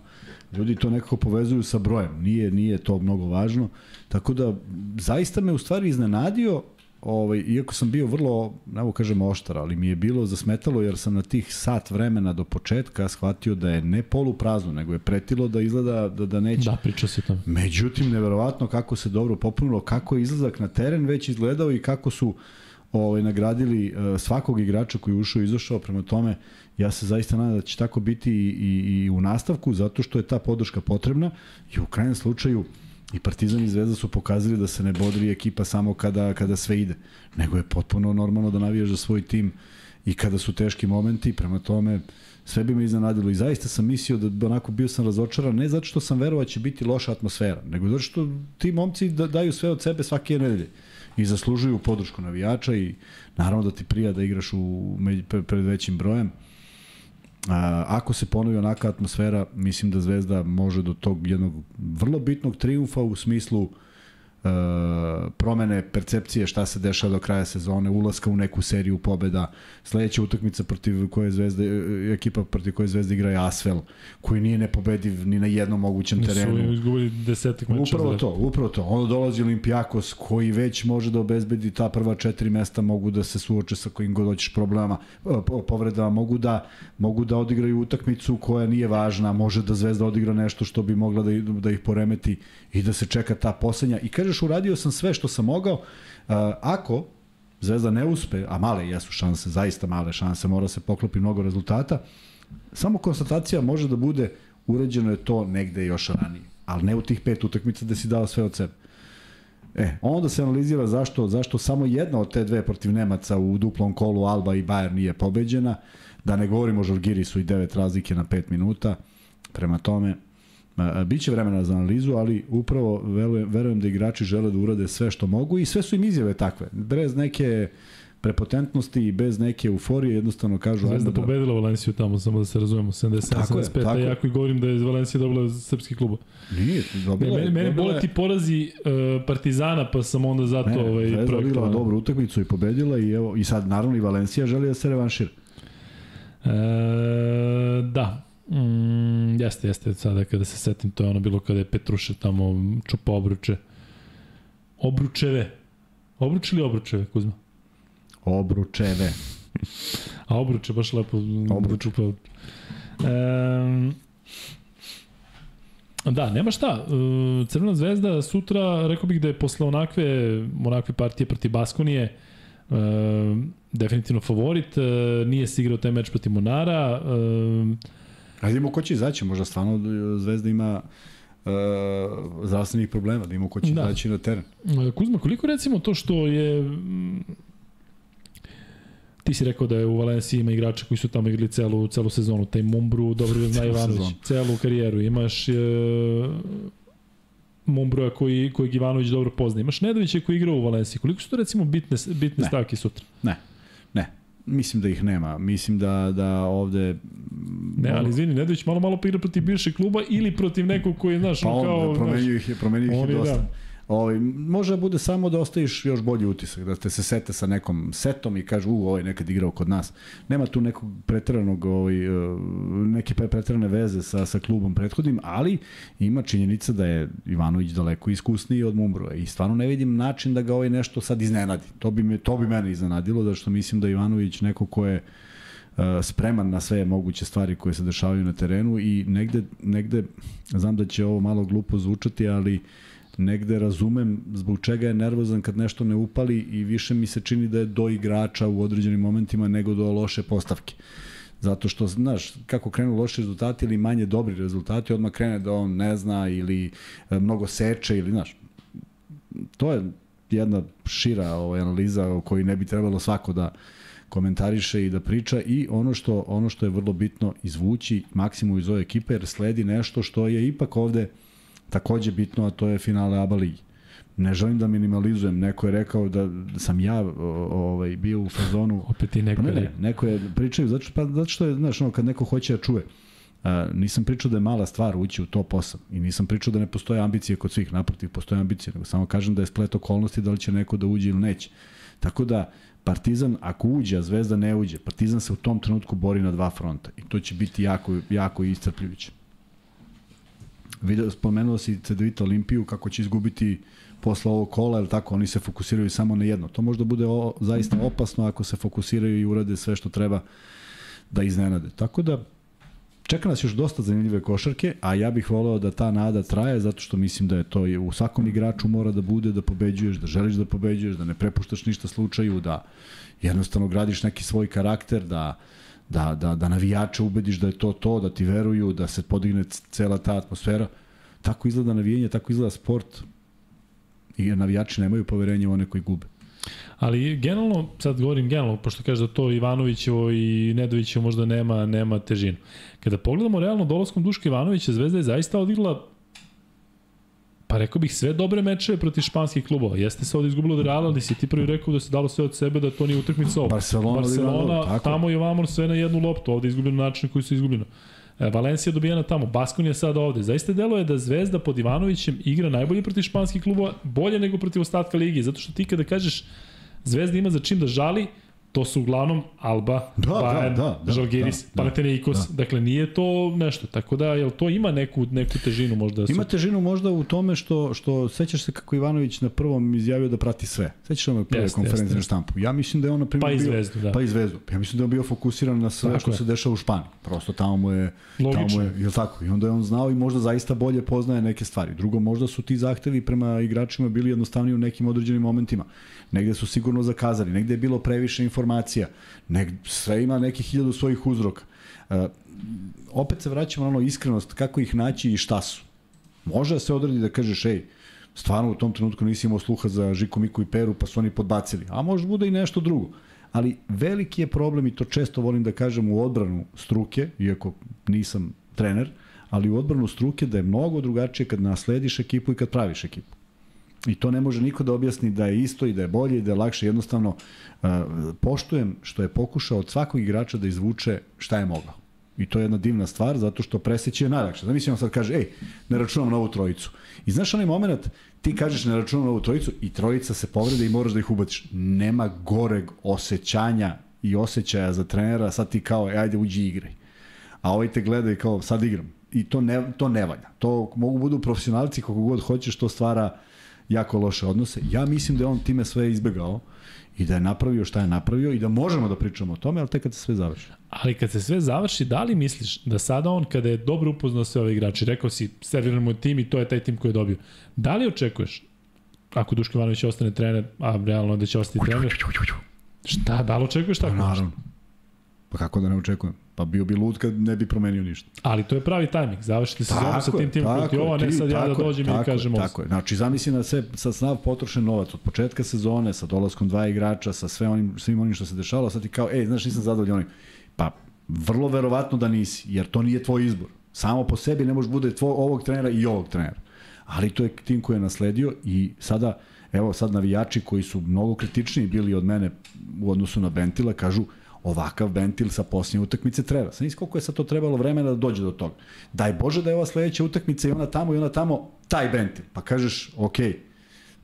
Ljudi to nekako povezuju sa brojem. Nije, nije to mnogo važno. Tako da, zaista me u stvari iznenadio ovaj, iako sam bio vrlo, ne kažem oštar, ali mi je bilo zasmetalo jer sam na tih sat vremena do početka shvatio da je ne polu prazno, nego je pretilo da izgleda da, da neće. Da, priča se to. Međutim, neverovatno kako se dobro popunilo, kako je izlazak na teren već izgledao i kako su ovaj, nagradili uh, svakog igrača koji je ušao i izašao, prema tome ja se zaista nadam da će tako biti i, i, i u nastavku, zato što je ta podrška potrebna i u krajnjem slučaju uh, I Partizan i Zvezda su pokazali da se ne bodri ekipa samo kada, kada sve ide, nego je potpuno normalno da navijaš za svoj tim i kada su teški momenti, prema tome sve bi me iznenadilo i zaista sam mislio da onako bio sam razočaran, ne zato što sam verovao da će biti loša atmosfera, nego zato što ti momci da, daju sve od sebe svake nedelje i zaslužuju podršku navijača i naravno da ti prija da igraš u, pred većim brojem. A, ako se ponovi onaka atmosfera, mislim da Zvezda može do tog jednog vrlo bitnog triumfa u smislu E, promene percepcije šta se dešava do kraja sezone, ulaska u neku seriju pobeda. Sledeća utakmica protiv koje Zvezda e, ekipa protiv koje Zvezda igra je Asvel, koji nije nepobediv ni na jednom mogućem terenu. Nisu izgubili desetak meča. Upravo to, upravo to. Onda dolazi Olimpijakos koji već može da obezbedi ta prva četiri mesta, mogu da se suoče sa kojim god hoćeš problema, e, povredama, mogu da mogu da odigraju utakmicu koja nije važna, može da Zvezda odigra nešto što bi mogla da, da ih poremeti i da se čeka ta poslednja. I kažeš uradio sam sve što sam mogao. Ako Zvezda ne uspe, a male jesu šanse, zaista male šanse, mora se poklopi mnogo rezultata, samo konstatacija može da bude uređeno je to negde još ranije, ali ne u tih pet utakmica da si dao sve od sebe. E, onda se analizira zašto, zašto samo jedna od te dve protiv Nemaca u duplom kolu Alba i Bayern nije pobeđena, da ne govorimo o Žalgirisu i devet razlike na 5 minuta, prema tome, Biće vremena za analizu, ali upravo verujem, verujem da igrači žele da urade sve što mogu i sve su im izjave takve. Bez neke prepotentnosti i bez neke euforije jednostavno kažu Zvezda da pobedila Valenciju tamo samo da se razumemo 77 75 ja ako i govorim da je Valencija dobila srpski klub. Nije, dobila. Ne, mene mene bole ti porazi uh, Partizana pa sam onda zato ne, ovaj Zvezda dobila dobru utakmicu i pobedila i evo i sad naravno i Valencija želi da se revanšira. E, da, Mm, jeste, jeste, sada kada se setim, to je ono bilo kada je Petruše tamo čupa obruče. Obručeve. Obruče ili obručeve, Kuzma? Obručeve. A obruče baš lepo obruče. čupa. Um, Da, nema šta. E, Crvena zvezda sutra, rekao bih da je posle onakve, onakve partije proti Baskonije, uh, definitivno favorit. Uh, nije se igrao taj meč proti Monara. Uh, A vidimo ko će izaći, možda stvarno e, Zvezda ima uh, zdravstvenih problema, da imamo ko će da. izaći na teren. E, Kuzma, koliko recimo to što je mm, ti si rekao da je u Valenciji ima igrača koji su tamo igrali celu, celu sezonu, taj Mumbru, dobro da zna Ivanović, celu karijeru, imaš uh, Mumbroja koji, koji Ivanović dobro pozna, imaš Nedovića koji igra u Valenciji, koliko su to recimo bitne, bitne stavke sutra? Ne. Mislim da ih nema. Mislim da, da ovde... Ne, ali izvini, Nedović malo malo igra protiv bivšeg kluba ili protiv nekog koji, znaš, pa on, kao... Promenio ih je, promenio ih je dosta. Da. Ovaj, može da bude samo da ostaviš još bolji utisak, da te se sete sa nekom setom i kažu, u, ovaj nekad igrao kod nas. Nema tu nekog preteranog, ovaj, e, neke preterane veze sa, sa klubom prethodnim, ali ima činjenica da je Ivanović daleko iskusniji od Mumbrova i stvarno ne vidim način da ga ovaj nešto sad iznenadi. To bi, me, to bi mene iznenadilo, da što mislim da Ivanović neko ko je uh, spreman na sve moguće stvari koje se dešavaju na terenu i negde, negde znam da će ovo malo glupo zvučati, ali uh, negde razumem zbog čega je nervozan kad nešto ne upali i više mi se čini da je do igrača u određenim momentima nego do loše postavke. Zato što, znaš, kako krenu loši rezultati ili manje dobri rezultati, odmah krene da on ne zna ili e, mnogo seče ili, znaš, to je jedna šira ovaj, analiza o kojoj ne bi trebalo svako da komentariše i da priča i ono što, ono što je vrlo bitno izvući maksimum iz ove ekipe jer sledi nešto što je ipak ovde uh, takođe bitno, a to je finale ABA ligi. Ne želim da minimalizujem, neko je rekao da, sam ja ovaj, bio u fazonu... Opet i neko pa ne, ne, neko je pričao, zato, pa, zato što je, znaš, ono, kad neko hoće da čuje, a, nisam pričao da je mala stvar ući u top 8 i nisam pričao da ne postoje ambicije kod svih, naprotiv, postoje ambicije, nego samo kažem da je splet okolnosti da li će neko da uđe ili neće. Tako da, Partizan, ako uđe, a Zvezda ne uđe, Partizan se u tom trenutku bori na dva fronta i to će biti jako, jako iscrpljujuće. Video, spomenuo si CDVita Olimpiju, kako će izgubiti posle ovog kola, ili tako, oni se fokusiraju samo na jedno. To možda bude o, zaista opasno ako se fokusiraju i urade sve što treba da iznenade. Tako da, čeka nas još dosta zanimljive košarke, a ja bih voleo da ta nada traje, zato što mislim da je to u svakom igraču mora da bude da pobeđuješ, da želiš da pobeđuješ, da ne prepuštaš ništa slučaju, da jednostavno gradiš neki svoj karakter, da uh, da, da, da navijače ubediš da je to to, da ti veruju, da se podigne cela ta atmosfera. Tako izgleda navijanje, tako izgleda sport i navijači nemaju poverenje u one koji gube. Ali generalno, sad govorim generalno, pošto kaže da to Ivanovićevo i Nedovićevo možda nema, nema težinu. Kada pogledamo realno dolaskom Duška Ivanovića, Zvezda je zaista odigrala Pa rekao bih sve dobre mečeve protiv španskih klubova. Jeste se ovde izgubilo od Reala, ali si ti prvi rekao da se dalo sve od sebe, da to nije utakmica ovo. Barcelona, Barcelona tako. tamo i ovamo sve na jednu loptu, ovde izgubljeno način koji su izgubljeno. E, Valencija dobijena tamo, Baskon je sada ovde. Zaista delo je da Zvezda pod Ivanovićem igra najbolje protiv španskih klubova, bolje nego protiv ostatka ligi, zato što ti kada kažeš Zvezda ima za čim da žali, to su uglavnom Alba, da, Bayern, da, da, da, Žalgiris, da, Panathinaikos, da. dakle nije to nešto, tako da jel to ima neku, neku težinu možda? Su... Ima težinu možda u tome što, što sećaš se kako Ivanović na prvom izjavio da prati sve. Sećaš se na prve jest, konferencije na štampu? Ja mislim da je on na primjer pa i zvezdu, da. Pa i zvezdu. Ja mislim da je on bio fokusiran na sve tako što je. se dešava u Španiji. Prosto tamo mu je, Logično. tamo je, je tako? I onda je on znao i možda zaista bolje poznaje neke stvari. Drugo, možda su ti zahtevi prema igračima bili jednostavniji u nekim određenim momentima negde su sigurno zakazali, negde je bilo previše informacija, negde, sve ima nekih hiljadu svojih uzroka. Uh, opet se vraćamo na ono iskrenost, kako ih naći i šta su. Može da se odredi da kažeš, ej, stvarno u tom trenutku nisi imao sluha za Žiku, Miku i Peru, pa su oni podbacili. A može bude i nešto drugo. Ali veliki je problem, i to često volim da kažem, u odbranu struke, iako nisam trener, ali u odbranu struke da je mnogo drugačije kad naslediš ekipu i kad praviš ekipu. I to ne može niko da objasni da je isto i da je bolje i da je lakše. Jednostavno, uh, poštujem što je pokušao od svakog igrača da izvuče šta je mogao. I to je jedna divna stvar, zato što preseći je najlakše. Zamislim on sad kaže, ej, ne računam na ovu trojicu. I znaš onaj moment, ti kažeš ne računam na ovu trojicu i trojica se povrede i moraš da ih ubaciš. Nema goreg osjećanja i osjećaja za trenera, sad ti kao, ej, ajde uđi igraj. A ovaj te gleda i kao, sad igram. I to ne, to ne valja. To mogu budu profesionalci kako god hoćeš, to stvara jako loše odnose. Ja mislim da je on time sve izbegao i da je napravio šta je napravio i da možemo da pričamo o tome, ali tek kad se sve završi. Ali kad se sve završi, da li misliš da sada on, kada je dobro upoznao sve ove igrače, rekao si, serviramo tim i to je taj tim koji je dobio, da li očekuješ, ako Duško Ivanović ostane trener, a realno da će ostati trener, šta, da li očekuješ tako? Pa naravno. Pa kako da ne očekujem? Pa bio bi lud kad ne bi promenio ništa. Ali to je pravi tajming. Završite sezonu sa tim timom protiv ovo, ne sad ja da dođem tako, i kažem ovo. Tako je. Znači, zamisli na sve, sa snav potrošen novac od početka sezone, sa dolaskom dva igrača, sa sve onim, svim onim što se dešavalo, sad ti kao, ej, znaš, nisam zadovoljan onim. Pa, vrlo verovatno da nisi, jer to nije tvoj izbor. Samo po sebi ne može bude tvoj ovog trenera i ovog trenera. Ali to je tim koji je nasledio i sada, evo sad navijači koji su mnogo kritičniji bili od mene u odnosu na Bentila, kažu, ovakav ventil sa posljednje utakmice treba. Sam koliko je sad to trebalo vremena da dođe do toga. Daj Bože da je ova sledeća utakmica i ona tamo i ona tamo, taj ventil. Pa kažeš, ok,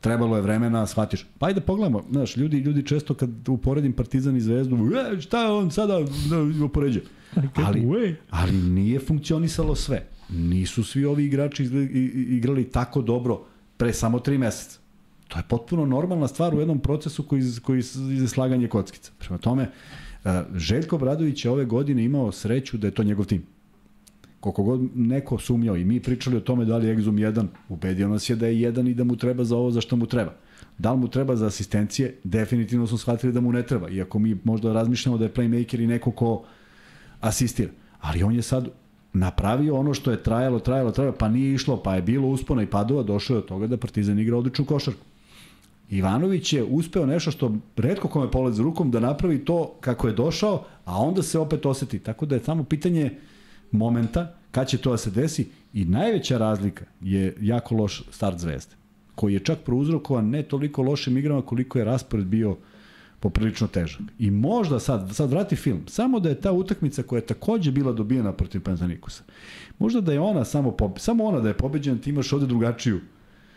trebalo je vremena, shvatiš. Pa ajde pogledamo, znaš, ljudi, ljudi često kad uporedim Partizan i Zvezdu, e, šta je on sada da upoređuje? Ali, ali nije funkcionisalo sve. Nisu svi ovi igrači igrali tako dobro pre samo tri meseca. To je potpuno normalna stvar u jednom procesu koji, koji je slaganje kockica. Prema tome, Željko Bradović je ove godine imao sreću da je to njegov tim. Koliko god neko sumnjao i mi pričali o tome da li je Exum 1, ubedio nas je da je jedan i da mu treba za ovo za što mu treba. Da li mu treba za asistencije? Definitivno smo shvatili da mu ne treba. Iako mi možda razmišljamo da je playmaker i neko ko asistira. Ali on je sad napravio ono što je trajalo, trajalo, trajalo, pa nije išlo, pa je bilo uspona i padova, došao je od toga da Partizan igra odličnu košarku. Ivanović je uspeo nešto što redko kome polezi rukom da napravi to kako je došao, a onda se opet oseti. Tako da je samo pitanje momenta kad će to da se desi i najveća razlika je jako loš start zvezde koji je čak prouzrokovan ne toliko lošim igrama koliko je raspored bio poprilično težak. I možda sad, sad vrati film, samo da je ta utakmica koja je takođe bila dobijena protiv Pantanikusa, možda da je ona samo, pobe, samo ona da je pobeđena, ti imaš ovde drugačiju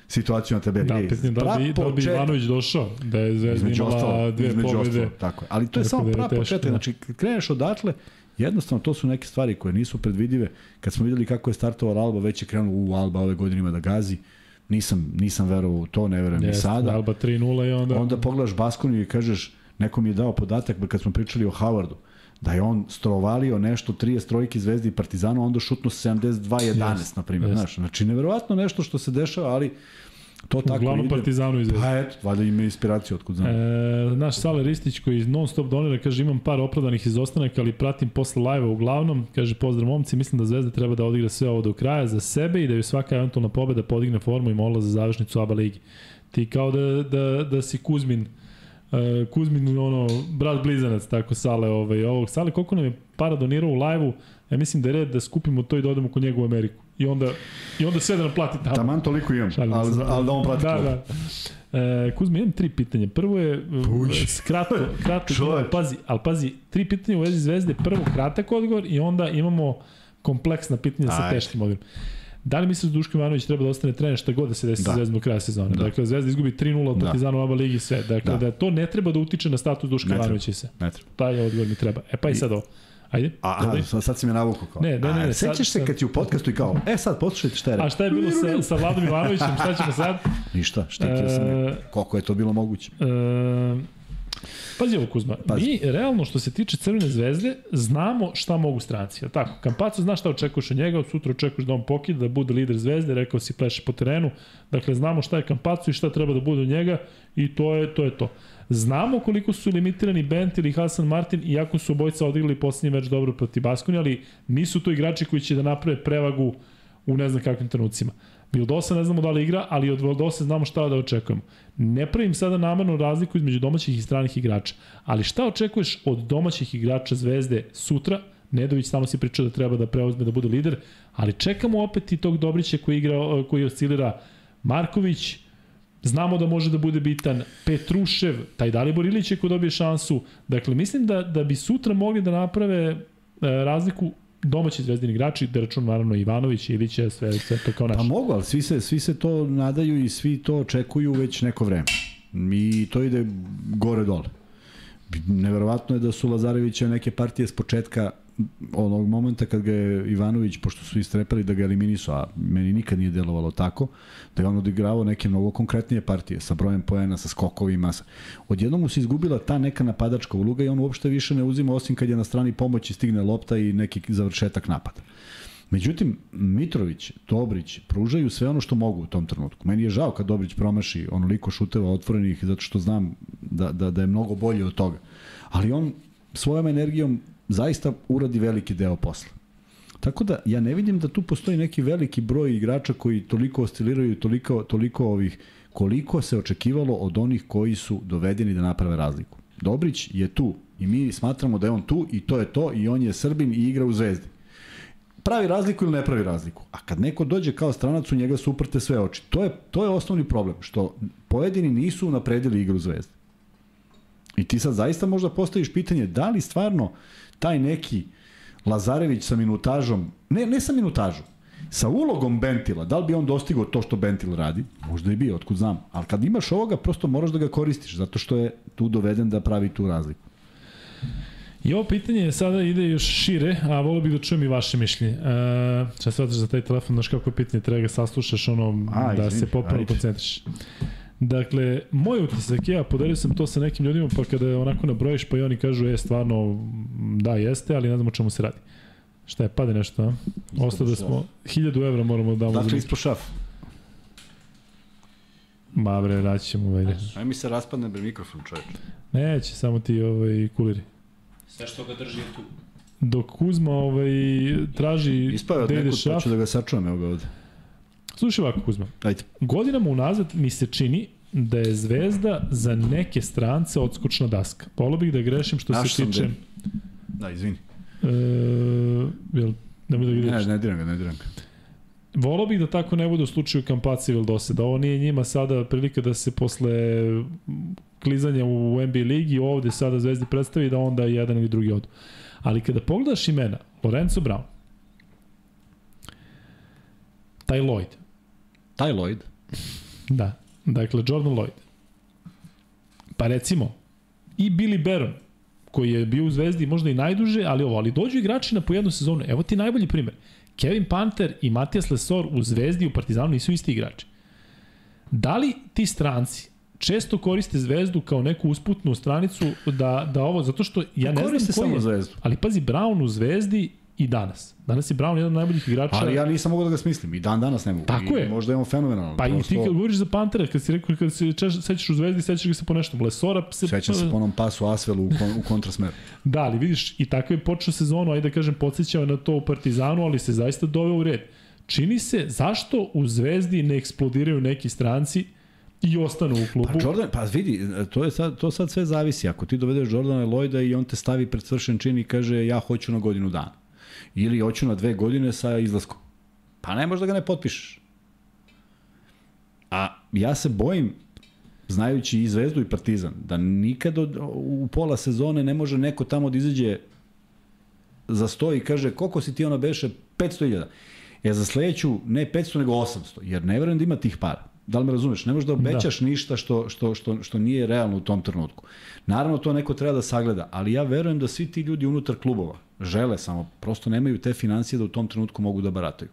situaciju na tabeli. Da, pitam, da, bi, da bi Ivanović došao, da je Zvezda imala dve pobede. Ostalo, tako je. Ali to je samo da prav početak. Da. Znači, kreneš odatle, jednostavno to su neke stvari koje nisu predvidive. Kad smo videli kako je startovao Alba, već je krenuo u Alba ove godine ima da gazi. Nisam, nisam verovao u to, ne verujem ni sada. Alba 3-0 i onda... Onda pogledaš Baskoniju i kažeš, neko mi je dao podatak kad smo pričali o Howardu, da je on strovalio nešto 30 trojki Zvezdi i Partizanu, onda šutno 72-11, na primjer. Znaš, znači, neverovatno nešto što se dešava, ali to tako Uglavnom ide. Partizanu iz Pa eto, valjda ima inspiraciju otkud znam. E, naš Sale Ristić koji non stop donira, kaže imam par opravdanih izostanaka, ali pratim posle live uglavnom. Kaže pozdrav momci, mislim da Zvezda treba da odigra sve ovo do kraja za sebe i da ju svaka eventualna pobeda podigne formu i mola za završnicu ABA ligi. Ti kao da, da, da si Kuzmin Kuzmin, ono, brat blizanac, tako Sale, ovaj, ovog. Sale, koliko nam je para donirao u live-u, ja mislim da je red da skupimo to i da odemo kod njega u Ameriku. I onda, i onda sve da nam plati tamo. Taman toliko imam, ali, ali da on plati da, da. E, Kuzma, imam tri pitanja. Prvo je, Puć. kratko, kratko, ali pazi, ali pazi, tri pitanja u vezi zvezde. Prvo kratak odgovor i onda imamo kompleksna pitanja Ajde. sa teškim odgovorom. Da li misliš da Duško Ivanović treba da ostane trener šta god da se desi da. Zvezda do kraja sezone? Da. Dakle, Zvezda izgubi 3-0 od da. Partizana u Aba ligi sve. Dakle, da. da. to ne treba da utiče na status Duška Ivanovića se. Ne treba. Taj odgovor mi treba. E pa i sad ovo. Ajde. A, a sad si me navukao kao. Ne, ne, ne. ne sećaš se kad ti u podcastu i kao, e sad poslušajte šta je rekao. A šta je bilo sa, sa Vladom Ivanovićem, šta ćemo sad? Ništa, štitio sam. E, koliko je to bilo moguće? E, Pazi ovo Kuzma, Pazi. mi realno što se tiče Crvene zvezde znamo šta mogu stranci, je tako? Kampaco zna šta očekuješ od njega, od sutra očekuješ da on pokida, da bude lider zvezde, rekao si pleše po terenu, dakle znamo šta je Kampaco i šta treba da bude od njega i to je to. Je to. Znamo koliko su limitirani Bent ili Hasan Martin, iako su obojca odigrali posljednji meč dobro protiv Baskoni, ali nisu to igrači koji će da naprave prevagu u ne znam kakvim trenucima. Vildosa ne znamo da li igra, ali od Vildosa znamo šta da očekujemo. Ne pravim sada namernu razliku između domaćih i stranih igrača, ali šta očekuješ od domaćih igrača Zvezde sutra? Nedović samo si pričao da treba da preuzme da bude lider, ali čekamo opet i tog Dobrića koji igra koji oscilira Marković, Znamo da može da bude bitan Petrušev, taj Dalibor Ilić je ko dobije šansu. Dakle, mislim da, da bi sutra mogli da naprave e, razliku domaći zvezdini igrači, da račun naravno Ivanović, Ilić je sve, sve to kao naš. Pa mogu, ali svi se, svi se to nadaju i svi to očekuju već neko vreme. I to ide gore dole. Neverovatno je da su Lazarevića neke partije s početka onog momenta kad ga je Ivanović, pošto su istrepali da ga eliminisu, a meni nikad nije delovalo tako, da je on odigravao neke mnogo konkretnije partije, sa brojem poena, sa skokovima. Odjednom mu se izgubila ta neka napadačka uloga i on uopšte više ne uzima osim kad je na strani pomoći stigne lopta i neki završetak napada. Međutim, Mitrović, Dobrić pružaju sve ono što mogu u tom trenutku. Meni je žao kad Dobrić promaši onoliko šuteva otvorenih zato što znam da, da, da je mnogo bolje od toga. Ali on svojom energijom zaista uradi veliki deo posla. Tako da ja ne vidim da tu postoji neki veliki broj igrača koji toliko osciliraju toliko, toliko ovih koliko se očekivalo od onih koji su dovedeni da naprave razliku. Dobrić je tu i mi smatramo da je on tu i to je to i on je Srbin i igra u Zvezdi. Pravi razliku ili ne pravi razliku. A kad neko dođe kao stranac, u njega su uprte sve oči. To je, to je osnovni problem, što pojedini nisu napredili igru Zvezde. I ti sad zaista možda postaviš pitanje da li stvarno taj neki Lazarević sa minutažom, ne, ne sa minutažom, sa ulogom Bentila, da li bi on dostigao to što Bentil radi? Možda i bio, otkud znam. Ali kad imaš ovoga, prosto moraš da ga koristiš, zato što je tu doveden da pravi tu razliku. I ovo pitanje sada ide još šire, a volio bih da čujem i vaše mišljenje. E, šta se za taj telefon, znaš kako je pitanje, treba ga saslušaš, ono, a, da izvini, se popravno koncentriš. Dakle, moj utisak, ja podelio sam to sa nekim ljudima, pa kada onako nabrojiš, pa i oni kažu, je, stvarno, da, jeste, ali ne znam o čemu se radi. Šta je, pade nešto, a? Ostao da smo, 1000 evra moramo da damo. Dakle, ispod šaf. Ma bre, raći ćemo, vajde. Aj mi se raspadne bre mikrofon, čovječ. Neće, samo ti ovaj, kuliri. Sve što ga drži je tu. Dok Kuzma ovaj, traži Ispao od nekud, pa ću da ga sačuvam, evo ga ovde. Slušaj ovako, Kuzma. Ajde. Godinama unazad mi se čini da je Zvezda za neke strance odskočna daska. Volio bih da grešim što Naš se tiče... Da, izvini. E, jel, nemoj da vidiš. Ne, ne diram ga, ne diram ga. Volao bih da tako ne bude u slučaju Kampaci ili Dose, da ovo nije njima sada prilika da se posle klizanja u NBA ligi ovde sada Zvezdi predstavi da onda jedan ili drugi odu. Ali kada pogledaš imena, Lorenzo Brown, Ty Lloyd. Ty Lloyd? Da, dakle Jordan Lloyd. Pa recimo, i Billy Baron, koji je bio u Zvezdi možda i najduže, ali ovo, ali dođu igrači na po jednu sezonu. Evo ti najbolji primer. Kevin Panter i Matijas Lesor u Zvezdi i u Partizanu nisu isti igrači. Da li ti stranci često koriste Zvezdu kao neku usputnu stranicu da, da ovo, zato što ja ne, ne znam koji je, Zvezdu. ali pazi, Brown u Zvezdi i danas. Danas je Brown jedan od najboljih igrača. Ali ja nisam mogao da ga smislim. I dan danas ne mogu. Tako I je. Možda je on fenomenalan. Pa prosto... i ti kad govoriš za Pantera, kad si rekao, kad se sećaš u Zvezdi, sećaš ga se po nešto. Lesora se... Sećam se po onom pasu Asvelu u, kon, u kontrasmeru. da, ali vidiš, i tako je počeo sezonu, ajde da kažem, podsjećao na to u Partizanu, ali se zaista doveo u red. Čini se, zašto u Zvezdi ne eksplodiraju neki stranci i ostanu u klubu. Pa Jordan, pa vidi, to je sad to sad sve zavisi. Ako ti dovedeš Jordana Lloyda i on te stavi pred svršen čin i kaže ja hoću na godinu dana ili hoću na dve godine sa izlaskom. Pa ne možda ga ne potpišeš. A ja se bojim, znajući i Zvezdu i Partizan, da nikad od, u pola sezone ne može neko tamo da izađe za sto i kaže koliko si ti ono beše 500.000. Ja za sledeću ne 500 nego 800, jer ne verujem da ima tih para. Da li me razumeš? Ne možeš da obećaš da. ništa što, što, što, što nije realno u tom trenutku. Naravno, to neko treba da sagleda, ali ja verujem da svi ti ljudi unutar klubova žele, samo prosto nemaju te financije da u tom trenutku mogu da barataju.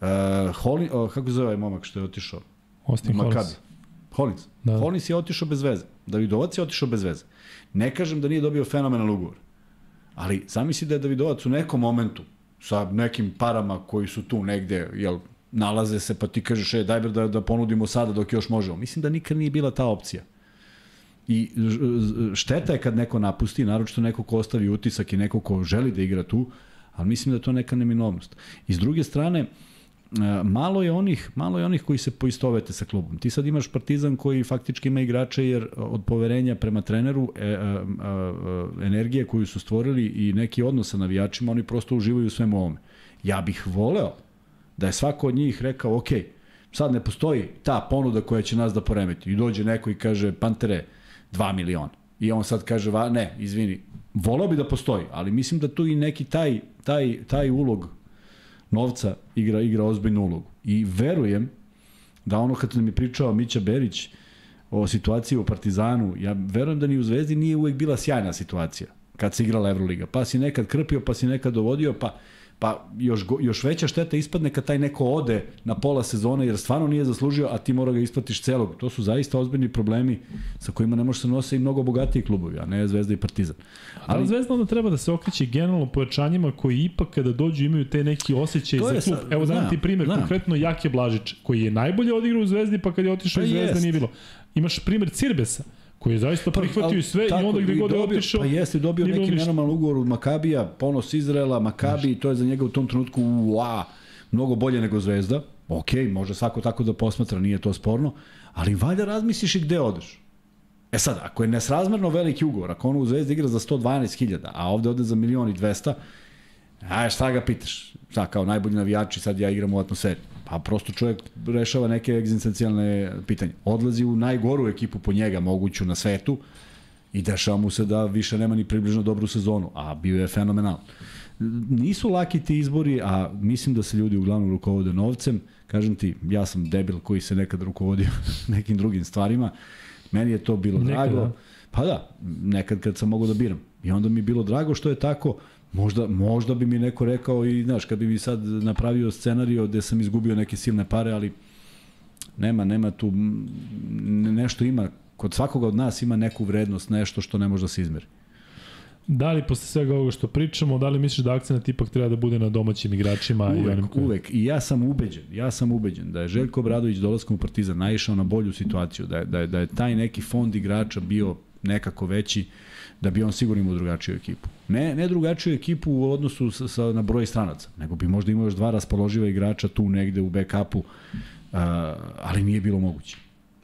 Uh, Holin, uh, kako zove ovaj momak što je otišao? Austin Hollins. Hollins. Da. Hollins je otišao bez veze. Davidovac je otišao bez veze. Ne kažem da nije dobio fenomenal ugovor. Ali zamisli da je Davidovac u nekom momentu sa nekim parama koji su tu negde, jel, nalaze se, pa ti kažeš, e, daj da, da ponudimo sada dok još možemo. Mislim da nikad nije bila ta opcija. I šteta je kad neko napusti, naročito neko ko ostavi utisak i neko ko želi da igra tu, ali mislim da je to neka neminovnost. I s druge strane, e, malo je onih malo je onih koji se poistovete sa klubom. Ti sad imaš Partizan koji faktički ima igrače jer od poverenja prema treneru e, e, e, energije koju su stvorili i neki odnos sa navijačima, oni prosto uživaju u svemu ovome. Ja bih voleo da je svako od njih rekao, ok, sad ne postoji ta ponuda koja će nas da poremeti. I dođe neko i kaže, Pantere, 2 miliona. I on sad kaže, va, ne, izvini, volao bi da postoji, ali mislim da tu i neki taj, taj, taj ulog novca igra, igra ozbiljnu ulogu. I verujem da ono kad nam je pričao Mića Berić o situaciji u Partizanu, ja verujem da ni u Zvezdi nije uvek bila sjajna situacija kad se igrala Evroliga. Pa si nekad krpio, pa si nekad dovodio, pa pa još, još veća šteta ispadne kad taj neko ode na pola sezone jer stvarno nije zaslužio, a ti mora ga isplatiš celog. To su zaista ozbiljni problemi sa kojima ne može se nose i mnogo bogatiji klubovi, a ne Zvezda i Partizan. Ali, ali Zvezda onda treba da se okreće generalno pojačanjima koji ipak kada dođu imaju te neki osjećaj za klub. Sa, Evo znam ti primjer, znam. konkretno Jake Blažić, koji je najbolje odigrao u Zvezdi, pa kad je otišao pa iz Zvezda nije bilo. Imaš primjer Cirbesa koji je zaista pa, prihvatio sve tako, i onda gde god je otišao. Pa jeste, dobio neki nenormalan ugovor od Makabija, ponos Izraela, Makabi, to je za njega u tom trenutku wow, mnogo bolje nego Zvezda. Ok, može svako tako da posmatra, nije to sporno, ali valjda razmisliš i gde odeš. E sad, ako je nesrazmerno veliki ugovor, ako on u Zvezdi igra za 112.000, a ovde ode za milion i 200, a šta ga pitaš? Šta, kao najbolji navijači, sad ja igram u atmosferi. Pa prosto čovjek rešava neke egzistencijalne pitanje. Odlazi u najgoru ekipu po njega moguću na svetu I dešava mu se da više nema ni približno dobru sezonu, a bio je fenomenal. Nisu laki ti izbori, a mislim da se ljudi uglavnom rukovode novcem. Kažem ti, ja sam debil koji se nekad rukovodio nekim drugim stvarima. Meni je to bilo Nekada. drago. Pa da, nekad kad sam mogao da biram. I onda mi je bilo drago što je tako, možda, možda bi mi neko rekao i, znaš, kad bi mi sad napravio scenario gde sam izgubio neke silne pare, ali nema, nema tu, nešto ima, kod svakoga od nas ima neku vrednost, nešto što ne može da se izmeri. Da li posle svega ovoga što pričamo, da li misliš da akcent ipak treba da bude na domaćim igračima? Uvek, i onim koji... uvek. I ja sam ubeđen, ja sam ubeđen da je Željko Bradović dolaskom u Partizan naišao na bolju situaciju, da je, da je, da je taj neki fond igrača bio nekako veći, da bi on sigurno imao drugačiju ekipu. Ne, ne drugačiju ekipu u odnosu sa, sa, na broj stranaca, nego bi možda imao još dva raspoloživa igrača tu negde u backupu, uh, ali nije bilo moguće.